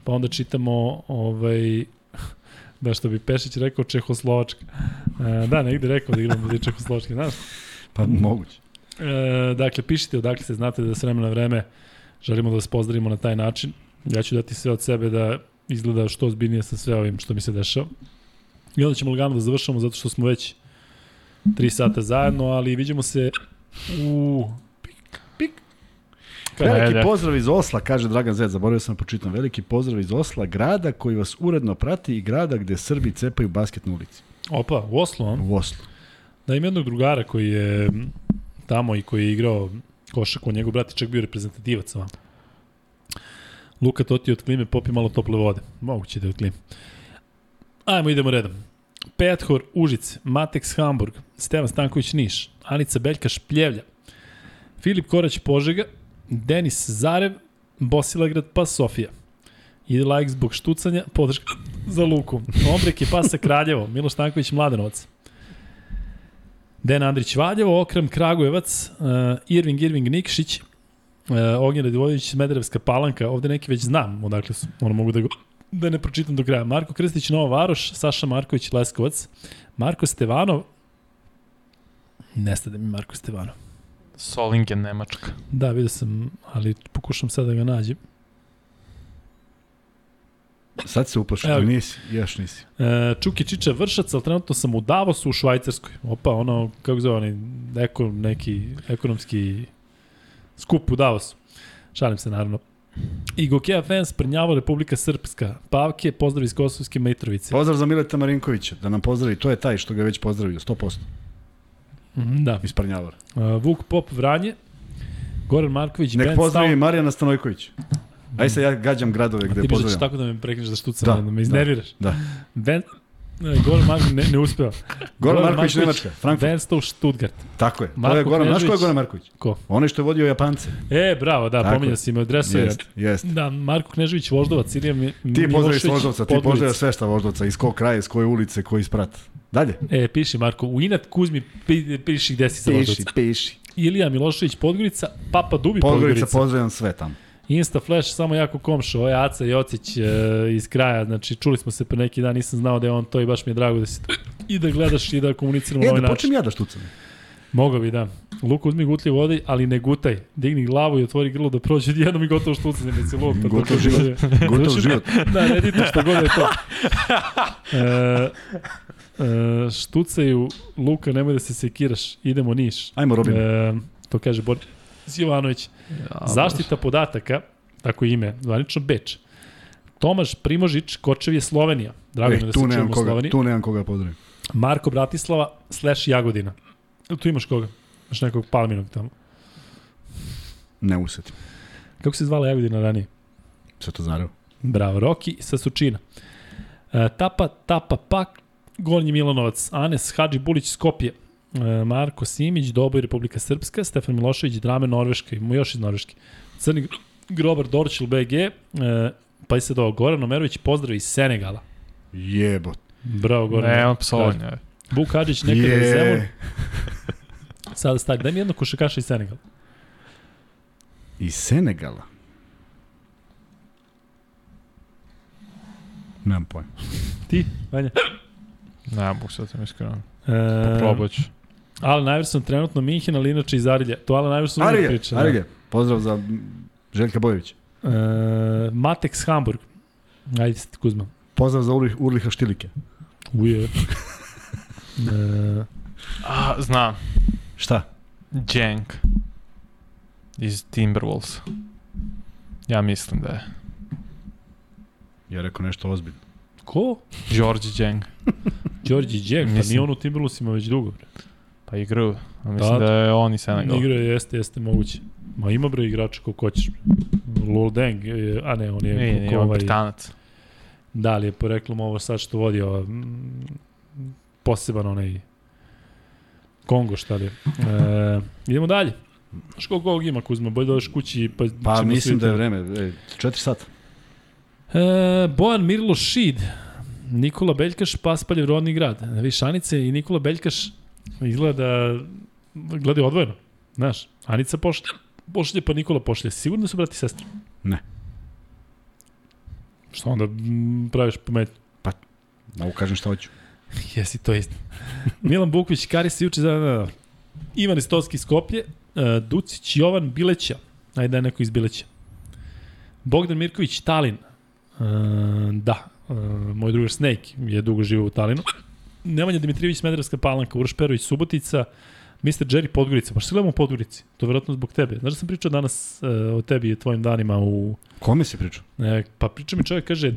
pa onda čitamo ovaj, da što bi Pešić rekao Čehoslovačka. E, da, negde rekao da igramo za Čehoslovačke, znaš? Pa moguće. E, dakle, pišite odakle se, znate da s vremena vreme želimo da vas pozdravimo na taj način. Ja ću dati sve od sebe da izgleda što ozbiljnije sa sve ovim što mi se dešava. I onda ćemo lagano da završamo zato što smo već 3 sata zajedno, ali vidimo se u pik. Veliki pozdrav iz Osla, kaže Dragan Zed, zaboravio sam da počitam. Veliki pozdrav iz Osla, grada koji vas uredno prati i grada gde Srbi cepaju basket na ulici. Opa, u Oslu, on? U Oslu. Da ima jednog drugara koji je tamo i koji je igrao košak, on njegov brat je čak bio reprezentativac vam. Luka Toti od klime popi malo tople vode. Moguće da je od klime. Ajmo, idemo redom. Pethor Užice, Matex Hamburg, Stevan Stanković Niš, Anica Beljka Špljevlja, Filip Korać Požega, Denis Zarev, Bosilegrad pa Sofija. Ide like zbog štucanja, podrška za Luku. Ombrek je pasa Kraljevo, Miloš Stanković Mladenovac. Den Andrić Valjevo, Okram Kragujevac, uh, Irving Irving Nikšić, uh, Ognjen Radivojević Smederevska palanka, ovde neki već znam odakle su, ono mogu da go da ne pročitam do kraja. Marko Krstić, Nova Varoš, Saša Marković, Leskovac, Marko Stevanov, nestade mi Marko Stevanov. Solingen, Nemačka. Da, vidio sam, ali pokušam sad da ga nađem. Sad se uplašao, nisi, još nisi. E, Čuki Čiča Vršac, ali trenutno sam u Davosu u Švajcarskoj. Opa, ono, kako zove, onaj, eko, neki ekonomski skup u Davosu. Šalim se, naravno. I Gokeja fans Prnjavo, Republika Srpska. Pavke, pozdrav iz Kosovske Mitrovice. Pozdrav za Mileta Marinkovića, da nam pozdravi. To je taj što ga već pozdravio, 100%. Mm, da. Iz Prnjavora. Uh, Vuk Pop Vranje, Goran Marković, Nek pozdravi Stav... Marijana Stanojković. Aj se ja gađam gradove gde pozdravljam. Ti tako da me prekneš da štucam, da, da me iznerviraš. Da. Ben, Ne, Goran Marković ne, ne uspeva. Goran Marković, Nemačka, Frankfurt. Wenstall Stuttgart. Tako je. to Marko je Goran, znaš ko je. Goran Marković? Ko? Onaj što je vodio Japance. E, bravo, da, je. si me adresuje. Jest, jest. Da, Marko Knežević Voždovac, Ilija Mi- Ti pozdravi Milošević, Voždovca, ti pozdravi sve šta Voždovca, iz kog kraja, iz koje ulice, koji sprat. Dalje. E, piši Marko, u inat Kuzmi pi, piši gde si sa Voždovca. piši. Ilija Milošević Podgorica, Papa Dubi Podgorica, Podgorica. pozdravljam sve tamo. Insta Flash, samo jako komšo, ovo je Aca Jocić e, iz kraja, znači čuli smo se pre neki dan, nisam znao da je on to i baš mi je drago da si i da gledaš i da komuniciramo na E, ovaj da način. počnem ja da štucam. Mogao bi, da. Luka uzmi gutlje vode, ali ne gutaj. Digni glavu i otvori grlo da prođe odjednom i gotovo štucanje, ne si luk. To Gotov kaže- život. Gotov Znači, život. Da, ne dite što god je to. E, e, štucaju, Luka, nemoj da se sekiraš, idemo Niš. Ajmo, Robin. E, to kaže Boris Jovanović. Ja, Zaštita podataka, tako ime, zvanično Beč. Tomaš Primožić, Kočev je Slovenija. Drago mi je E, da tu se nemam čujemo koga, Sloveniji. tu nemam koga pozdravim. Marko Bratislava slash Jagodina. Tu imaš koga? Imaš nekog palminog tamo. Ne usetim. Kako se zvala Jagodina ranije? Sve to zareo. Bravo, Roki sa Sučina. E, tapa, Tapa, Pak, Gornji Milanovac, Anes, Hadži Bulić, Skopje, e, Marko Simić, Doboj, Republika Srpska, Stefan Milošević, Drame, Norveška, imamo još iz Norveške. Crni Grobar, Dorčil, BG, e, pa i sad ovo, Goran Omerović, pozdrav iz Senegala. Jebot. Bravo, Goran. Ne, on psovanje. Vuk Hadžić, nekada je Zemun, sada stavi. Daj mi jedno košakaša iz Senegala. Iz Senegala. Nemam pojma. Ti, Vanja? Ne, mogu sad sam iskreno. E, Probat ću. Alan Iverson trenutno Minhen, ali inače iz Arilja. To Alan Iverson uvijek priča. da. Arige. Pozdrav za Željka Bojovića. E, Matex Hamburg. Ajde, Kuzma. Pozdrav za Urlih, Urliha Štilike. Uje. e, A, znam. Šta? Jank. Iz Timberwolves. Ja mislim da je. Ja rekao nešto ozbiljno. Ko? George Jank. Đorđi Đek, pa nije on u Timberwolvesima već dugo. Bre. Pa igraju. A mislim Da. da, je on i Senegal. Igra je, jeste, jeste moguće. Ma ima bre igrača koliko hoćeš. Lol Deng, je- a ne, on je Nije, ko- nije, ko on ovaj, Britanac. da li je poreklom ovo sad što vodi ova, mm, poseban onaj Kongo šta li je. E, idemo dalje. Koliko ovog ima Kuzma, bolje da odeš kući pa, Pa mislim svi da je vreme. E, četiri sata. E, Bojan Mirlo Šid, Nikola Beljkaš, Paspaljev rodni grad. Viš, Anice i Nikola Beljkaš izgleda da gledaju odvojeno. Znaš, Anica pošlje, pošlje pa Nikola pošlje. Sigurno da su brati i sestre? Ne. Što onda praviš pametnju? Mogu kažem šta hoću. Jesi, to isto. Milan Bukvić, Kari se juče za... Da, da. Ivan Istovski Skoplje, uh, Ducić, Jovan Bileća. Ajde da je neko iz Bileća. Bogdan Mirković, Talin. Uh, da, uh, moj drugar Snake je dugo živao u Talinu. Nemanja Dimitrijević, Smederevska palanka, Uroš Perović, Subotica, Mr. Jerry Podgorica. Baš se gledamo u Podgorici. To je vjerojatno zbog tebe. Znaš da sam pričao danas uh, o tebi i tvojim danima u... Kome si pričao? E, pa priča mi čovjek, kaže,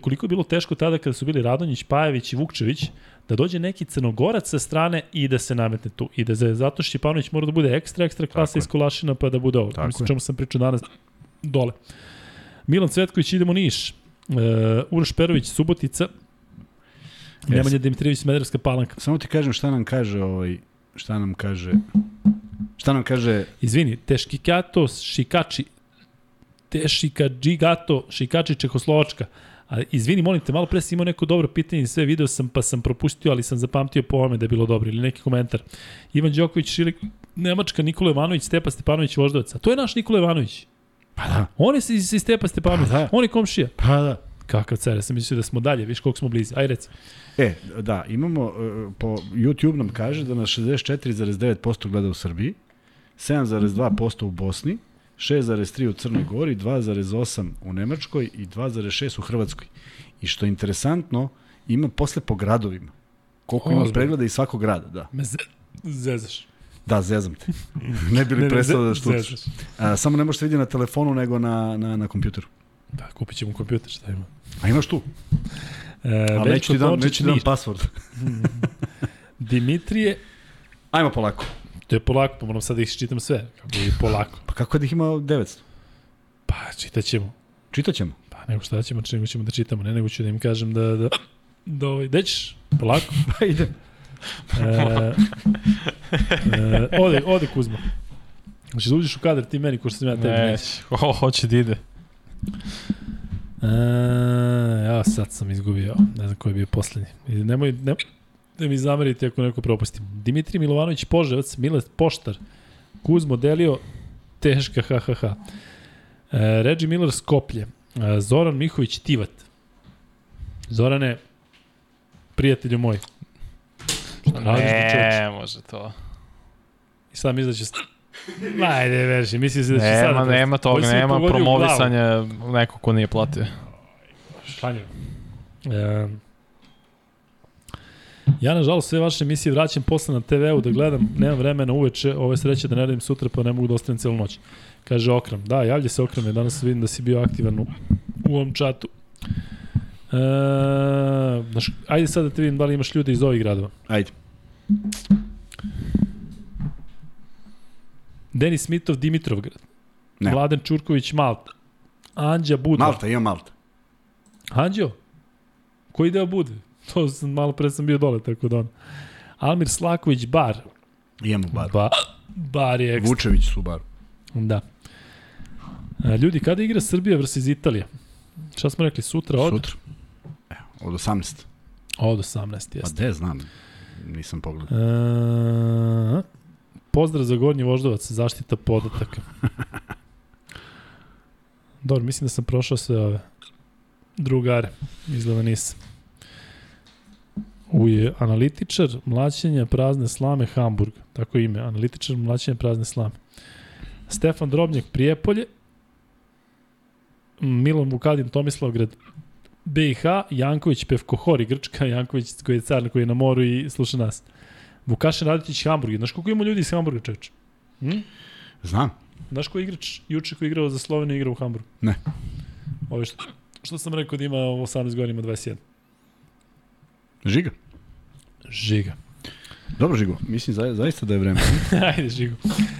koliko je bilo teško tada kada su bili Radonjić, Pajević i Vukčević, da dođe neki crnogorac sa strane i da se nametne tu. I da za, zato Šćipanović mora da bude ekstra, ekstra klasa Tako je. iz Kolašina pa da bude ovo. Mislim je. čemu sam pričao danas dole. Milan Cvetković, idemo Niš. Uh, Uroš Perović, Subotica. Nemanja Dimitrijević, Smederevska palanka. Samo ti kažem šta nam kaže ovaj šta nam kaže šta nam kaže Izvini, Teškikato, Šikači, Tešika Džigato, Šikači Čehoslovačka. A, izvini, molim te, malo pre si imao neko dobro pitanje, sve video sam pa sam propustio, ali sam zapamtio po ovome da je bilo dobro, ili neki komentar. Ivan Đoković, Šilik, Nemačka, Nikola Ivanović, Stepa Stepanović, Voždovac. A to je naš Nikola Ivanović. Pa da On je iz, iz Stepa Stepanović. Pa da. On je komšija. pa da Kakav car, ja sam mislio da smo dalje, viš koliko smo blizi. Aj reci. E, da, imamo, e, po YouTube nam kaže da nas 64,9% gleda u Srbiji, 7,2% u Bosni, 6,3 u Crnoj Gori, 2,8 u Nemačkoj i 2,6 u Hrvatskoj. I što je interesantno, ima posle po gradovima. Koliko ima pregleda iz svakog grada, da. Me ze, zezaš. Da, zezam te. ne bi li prestao da štucaš. A, samo ne možeš se vidi na telefonu nego na, na, na kompjuteru. Da, kupit ćemo kompjuter, šta ima. A imaš tu. E, Ali neću ti dam, neću ti dam password. Dimitrije, Ajmo polako. To je polako, pa moram sad da ih čitam sve. Kako je polako. Pa kako da ih ima 900? Pa čitat ćemo. Čitat ćemo. Pa nego šta ćemo, nego ćemo da čitamo, ne nego ću da im kažem da, da Do, ovaj, gde ćeš? Polako. Pa ide. E, e, ode, ode Kuzma. Hoćeš da uđeš u kadar ti meni ko što sam ja tebi. Neć, ho, hoće da ide. E, ja sad sam izgubio, ne znam ko je bio poslednji. Nemoj, ne, da mi zamerite ako neko propustim. Dimitri Milovanović Poževac, Miles Poštar, Kuzmo Delio, teška, ha, ha, ha. E, Reggie Miller Skoplje, e, Zoran Mihović Tivat. Zorane, prijatelju moj. Šta radiš, ne? Ne, može to. I sad misliš da će... Ajde, verši, misli se da će sada... Nema, nema Koji toga, nema promovisanja nekog ko nije platio. Klanjam. E, ja, nažalost, sve vaše emisije vraćam posle na TV-u da gledam. Nemam vremena uveče, ove sreće da ne radim sutra, pa ne mogu da ostavim celu noć. Kaže Okram. Da, javlja se Okram, danas vidim da si bio aktivan u, u ovom čatu. E, znaš, ajde sad da te vidim da li imaš ljude iz ovih gradova. Ajde. Denis Smitov, Dimitrovgrad. Ne. Vladen Čurković, Malta. Anđa Budva. Malta, imam Malta. Anđeo? Koji deo bude? To sam, malo pre sam bio dole, tako da on. Almir Slaković, Bar. Imam u baru. Ba, bar je ekstra. Vučević su u baru. Da. E, ljudi, kada igra Srbija versus Italija? Šta smo rekli, sutra od? Sutra. Od 18. Od 18, Pa jeste. de, znam. Nisam pogledao. E, pozdrav za Gornji Voždovac, zaštita podataka. Dobro, mislim da sam prošao sve ove drugare. Izgleda nisam. Uje, analitičar mlaćenja prazne slame Hamburg. Tako je ime, analitičar mlaćenja prazne slame. Stefan Drobnjak Prijepolje, Milan Vukadin Tomislavgrad BiH, Janković Pevkohori Grčka, Janković koji je car koji je na moru i sluša nas. Vukašin Raditić Hamburg. Znaš koliko ima ljudi iz Hamburga, čovječ? Hm? Znam. Znaš koji igrač juče koji je igrao za Sloveniju igrao u Hamburgu? Ne. Ovo što, što sam rekao da ima 18 godina, ima 21. Žiga. Žiga. Dobro, Žigo. Mislim za, zaista da je vreme. Ajde, Žigo.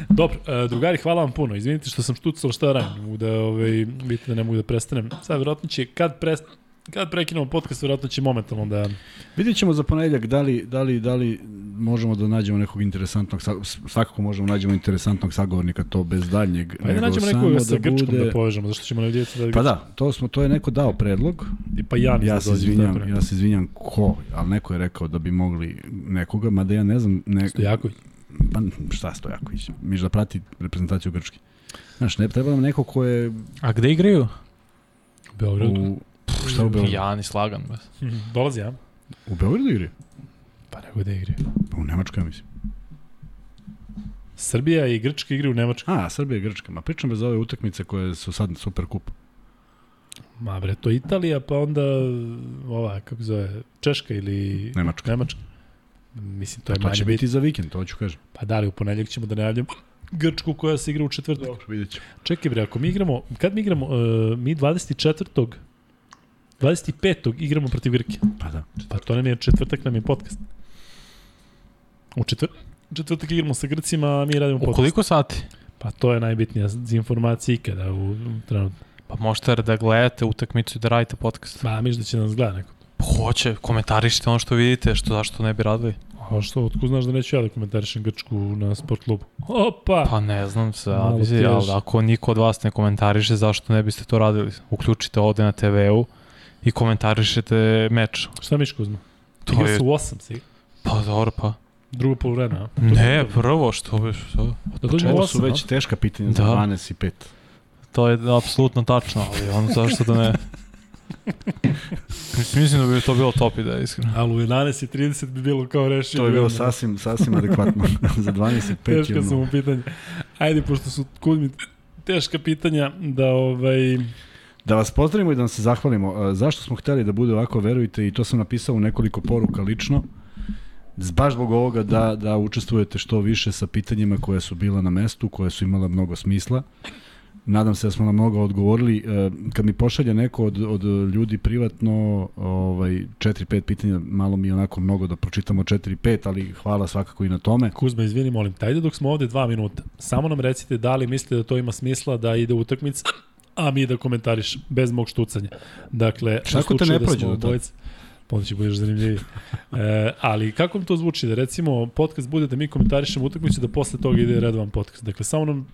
Dobro, e, drugari, hvala vam puno. Izvinite što sam štucao šta radim. Ne mogu da, ovaj, vidite da ne mogu da prestanem. Sad, vjerojatno će, kad, prest, kad prekinemo podcast, vjerojatno će momentalno da... Vidjet ćemo za ponedjeljak da li, da li, da li možemo da nađemo nekog interesantnog, sa- svakako možemo da nađemo interesantnog sagovornika, to bez daljnjeg. Nego naćemo samo nekoga sa da Grčkom bude- da povežemo, zašto ćemo ne vidjeti da... Pa da, to, smo, to je neko dao predlog. I pa Ja da se izvinjam, ja se izvinjam ko, ali neko je rekao da bi mogli nekoga, mada ja ne znam, ne, Stojaković. pa šta Stojaković, miš da prati reprezentaciju Grčke. Znaš, ne treba nam neko ko je A gde igraju? U Beogradu. u, šta u Beogradu? Janis Lagan. Dolazi, ja? U Beogradu igri? Pa nego da igri. Pa u Nemačkoj, ja mislim. Srbija i Grčka igri u Nemačkoj. A, Srbija i Grčka. Ma pričam bez ove utakmice koje su sad super kup. Ma bre, to Italija, pa onda ova, kako zove, Češka ili Nemačka. Nemačka. Mislim, to je To, to manje će biti. biti za vikend, to ću kažem. Pa da li, u ponedjeljak ćemo da najavljamo Grčku koja se igra u četvrtak. Dobro, vidjet ću. Čekaj bre, ako mi igramo, kad mi igramo, uh, mi 24. 25. igramo protiv Grke. Pa da. Pa to nam je četvrtak, nam je podcast. U četvr... četvrtak igramo sa Grcima, a mi radimo U podcast. koliko sati? Pa to je najbitnija informacija ikada u, u trenutku. Pa možete da gledate utakmicu i da radite podcast. Ma, miš da će nas gleda neko. Pa Hoće, komentarišite ono što vidite, što zašto ne bi radili. A što, otko znaš da neću ja da komentarišem Grčku na sport klubu? Opa! Pa ne znam se, ali, ali ako niko od vas ne komentariše, zašto ne biste to radili? Uključite ovde na TV-u i komentarišete meč. Šta Miško uzma? To Igra je- su u 8 si. Pa dobro, pa. Drugo polovreme, a? Ne, prvo, što bi, što? Da dođemo u Ovo 8, su već teška pitanja za Da. 12 i 5. To je apsolutno tačno, ali ono zašto da ne... Mislim, mislim da bi to bilo top ideja, iskreno. Ali u 11.30 bi bilo kao rešio. To je bilo sasvim, sasvim adekvatno. za 12 i 5 je Teška su ono. mu pitanja. Ajde, pošto su kod mi teška pitanja, da ovaj... Da vas pozdravimo i da vam se zahvalimo. E, Zašto smo hteli da bude ovako, verujte, i to sam napisao u nekoliko poruka lično, baš zbog ovoga da, da učestvujete što više sa pitanjima koje su bila na mestu, koje su imala mnogo smisla. Nadam se da smo na mnogo odgovorili. E, Kad mi pošalje neko od, od ljudi privatno ovaj, 4-5 pitanja, malo mi onako mnogo da pročitamo 4-5, ali hvala svakako i na tome. Kuzma, izvini, molim, tajde dok smo ovde dva minuta. Samo nam recite da li mislite da to ima smisla da ide utakmica, a mi da komentariš bez mog štucanja. Dakle, Šta u ako te ne prođe smo do tada? obojica- onda će bude još zanimljiviji. E, ali kako vam to zvuči da recimo podcast bude da mi komentarišemo utakmicu da posle toga ide redovan podcast. Dakle, samo nam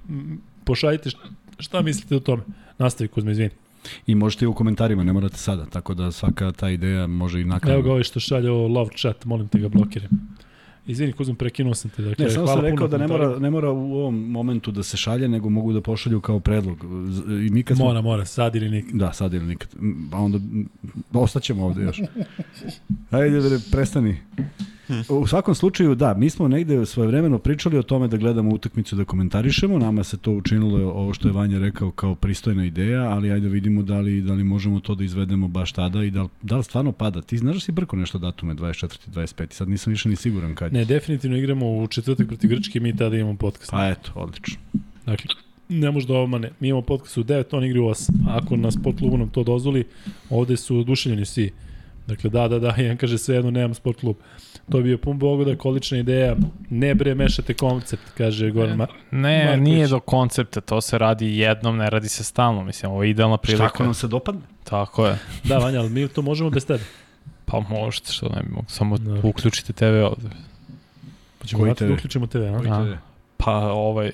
pošaljite šta, mislite o tome. Nastavi Kuzma, izvini. I možete i u komentarima, ne morate sada, tako da svaka ta ideja može i nakon. Evo ga ovaj što šalje o love chat, molim te ga blokiraj. Izvini, Kuzma, prekinuo sam te. Dakle, Ne, samo sam rekao da ne mora, ne mora u ovom momentu da se šalje, nego mogu da pošalju kao predlog. I mi kad smo... Mora, mora, sad ili nikad. Da, sad ili nikad. A onda ostaćemo ovde još. Ajde, bre, prestani. U svakom slučaju, da, mi smo negde svojevremeno pričali o tome da gledamo utakmicu da komentarišemo, nama se to učinilo ovo što je Vanja rekao kao pristojna ideja, ali ajde vidimo da li, da li možemo to da izvedemo baš tada i da, da li stvarno pada. Ti znaš da si brko nešto datume 24. 25. Sad nisam više ni siguran kad. Ne, definitivno igramo u četvrtak protiv Grčke, mi tada imamo podcast. Pa eto, odlično. Dakle, ne može da obmane. Mi imamo podcast u 9, on igri u 8. Ako na sport klubu nam to dozvoli, ovde su oduševljeni svi. Dakle, da, da, da, jedan kaže sve jedno, nemam sport klub. To bi bio pun bogodak, odlična ideja. Ne bre, mešate koncept, kaže Goran Ma Ne, Marković. nije do koncepta, to se radi jednom, ne radi se stalno, mislim, ovo je idealna Šta prilika. ako nam se dopadne? Tako je. Da, Vanja, ali mi to možemo bez tebe. Pa možete, što ne bi mogu, samo Da. uključite TV ovde. Pa ćemo Koji vratiti da TV? uključimo TV, a? Koji. TV? Pa ovaj,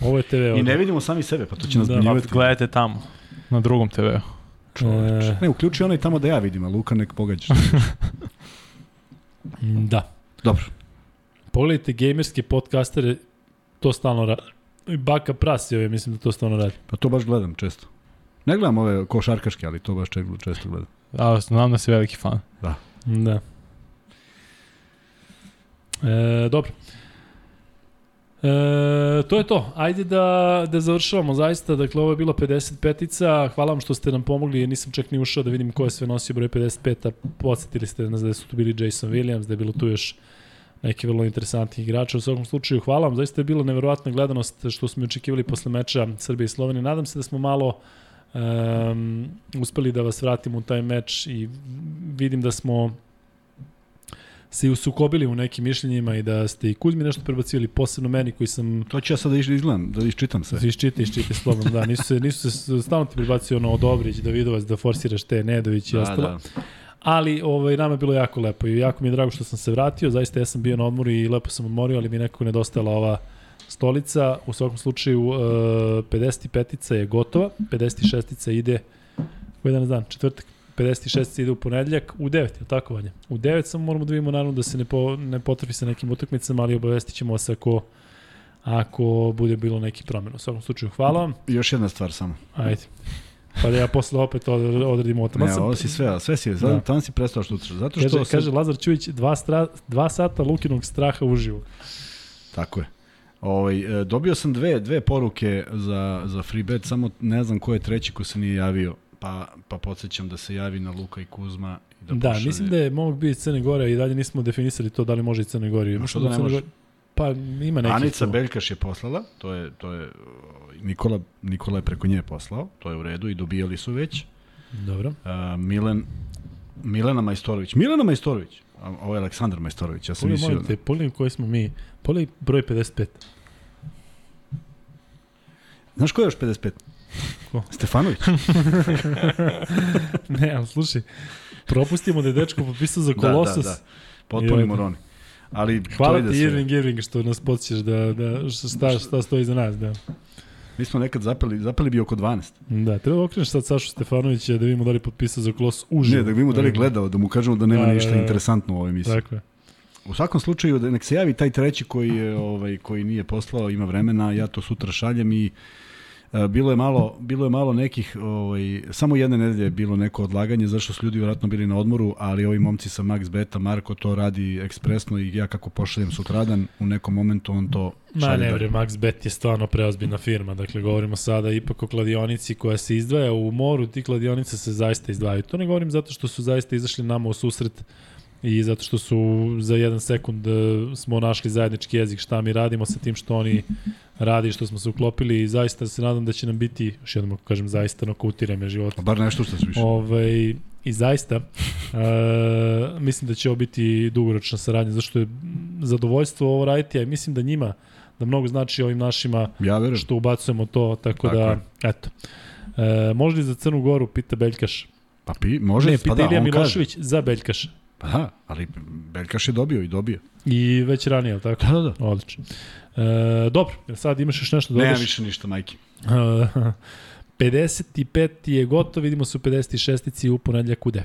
Ovo je TV ovde. I ne vidimo sami sebe, pa to će nas Da. pa gledajte tamo, na drugom TV-u. E, Ne, uključi onaj tamo da ja vidim, a Luka nek pogađa. da. Dobro. Pogledajte gamerske podcastere, to stalno radi. I Baka Pras je, mislim da to stalno radi. Pa to baš gledam često. Ne gledam ove košarkaške, ali to baš često, često gledam. A, znam da si veliki fan. Da. E, dobro. E, to je to. Ajde da, da završavamo zaista. Dakle, ovo je bilo 55-ica. Hvala vam što ste nam pomogli. Nisam čak ni ušao da vidim ko je sve nosio broj 55-a. Podsjetili ste nas da su tu bili Jason Williams, da je bilo tu još neki vrlo interesantnih igrača. U svakom slučaju, hvala vam. Zaista je bila neverovatna gledanost što smo očekivali posle meča Srbije i Slovenije. Nadam se da smo malo um, uspeli da vas vratimo u taj meč i vidim da smo se i usukobili u nekim mišljenjima i da ste i Kuzmi nešto prebacivali, posebno meni koji sam To ću ja sad da izgledam, da iščitam sve. se iščita, iščita slobodno, da, nisu se, nisu se, stalno ti prebacio ono Odobrić, Davidovac, da forsiraš te Nedović i Da, ostalo. da. Ali ovaj, nama je bilo jako lepo i jako mi je drago što sam se vratio, zaista ja sam bio na odmoru i lepo sam odmorio, ali mi je nekako nedostajala ova stolica. U svakom slučaju, uh, 55-ica je gotova, 56-ica ide, koji dan dan, četvrtak, 56 ide u ponedljak, u 9, je li tako Vanja? U 9 samo moramo da vidimo naravno da se ne, po, ne potrafi sa nekim utakmicama, ali obavestit ćemo vas ako, ako bude bilo neki promjena. U svakom slučaju, hvala vam. Još jedna stvar samo. Ajde. Pa da ja posle opet od- odredim ovo. Ne, ovo si sve, sve si, Da. tamo si prestao što utraš. Zato što Kaže, se- kaže Lazar Ćujić, dva, stra, dva sata Lukinog straha uživo. Tako je. Ovaj, e, dobio sam dve, dve poruke za, za free bet, samo ne znam ko je treći ko se nije javio, pa, pa podsjećam da se javi na Luka i Kuzma. I da, Da, pošalje. mislim da je mogu biti Crne Gore i dalje nismo definisali to da li može i Crne Gore. A što da ne Crne može? Gore- Pa ima neki. Anica Beljkaš je poslala, to je, to je ovaj, Nikola, Nikola je preko nje poslao, to je u redu i dobijali su već. Dobro. Uh, Milen, Milena Majstorović. Milena Majstorović. A, Ovo je Aleksandar Majstorović, ja sam mislio... molim te, pogledaj koji smo mi. Pogledaj broj 55. Znaš ko je još 55? Ko? Stefanović. ne, ali slušaj, propustimo da je dečko popisao za Kolosos. Da, da, da. Potpuni moroni. Ali Hvala ti sve. Irving Irving što nas podsjećaš da, da šta, šta stoji za nas. Da. Mi smo nekad zapeli, zapeli bi oko 12. Da, treba da okreneš sad Sašu Stefanovića da vidimo da li je potpisao za Kolos uživo. Ne, da vidimo da li je gledao, da mu kažemo da nema Da, da, ništa da. interesantno u ovoj emisiji. Tako je. U svakom slučaju, da nek se javi taj treći koji, je, ovaj, koji nije poslao, ima vremena, ja to sutra šaljem i e, bilo je malo bilo je malo nekih ovaj samo jedne nedelje je bilo neko odlaganje zašto su ljudi vjerojatno bili na odmoru ali ovi momci sa Max Beta Marko to radi ekspresno i ja kako pošaljem sutradan u nekom momentu on to Ma ne, bre, Max Bet je stvarno preozbiljna firma. Dakle, govorimo sada ipak o kladionici koja se izdvaja u moru. Ti kladionice se zaista izdvajaju. To ne govorim zato što su zaista izašli nama u susret i zato što su za jedan sekund e, smo našli zajednički jezik šta mi radimo sa tim što oni radi što smo se uklopili i zaista se nadam da će nam biti, još jednom ako kažem zaista, nokautira me život. Pa Bar nešto što se više. Ovaj, I zaista, e, mislim da će ovo biti dugoročna saradnja, zašto je zadovoljstvo ovo raditi, a mislim da njima, da mnogo znači ovim našima Ja verujem. što ubacujemo to, tako, Tako da, je. eto. E, može li za Crnu Goru, pita Beljkaš. Pa pi, može, ne, pa pita da, Ilija on kaže. Milošević za Beljkaš. Pa da, ali Beljkaš je dobio i dobio. I već ranije, ali tako? Da, da, da. Odlično. E, dobro, sad imaš još nešto da dodaš? Nema više ništa, majke. E, 55 je gotovo, vidimo se u 56. u ponedljaku u 9.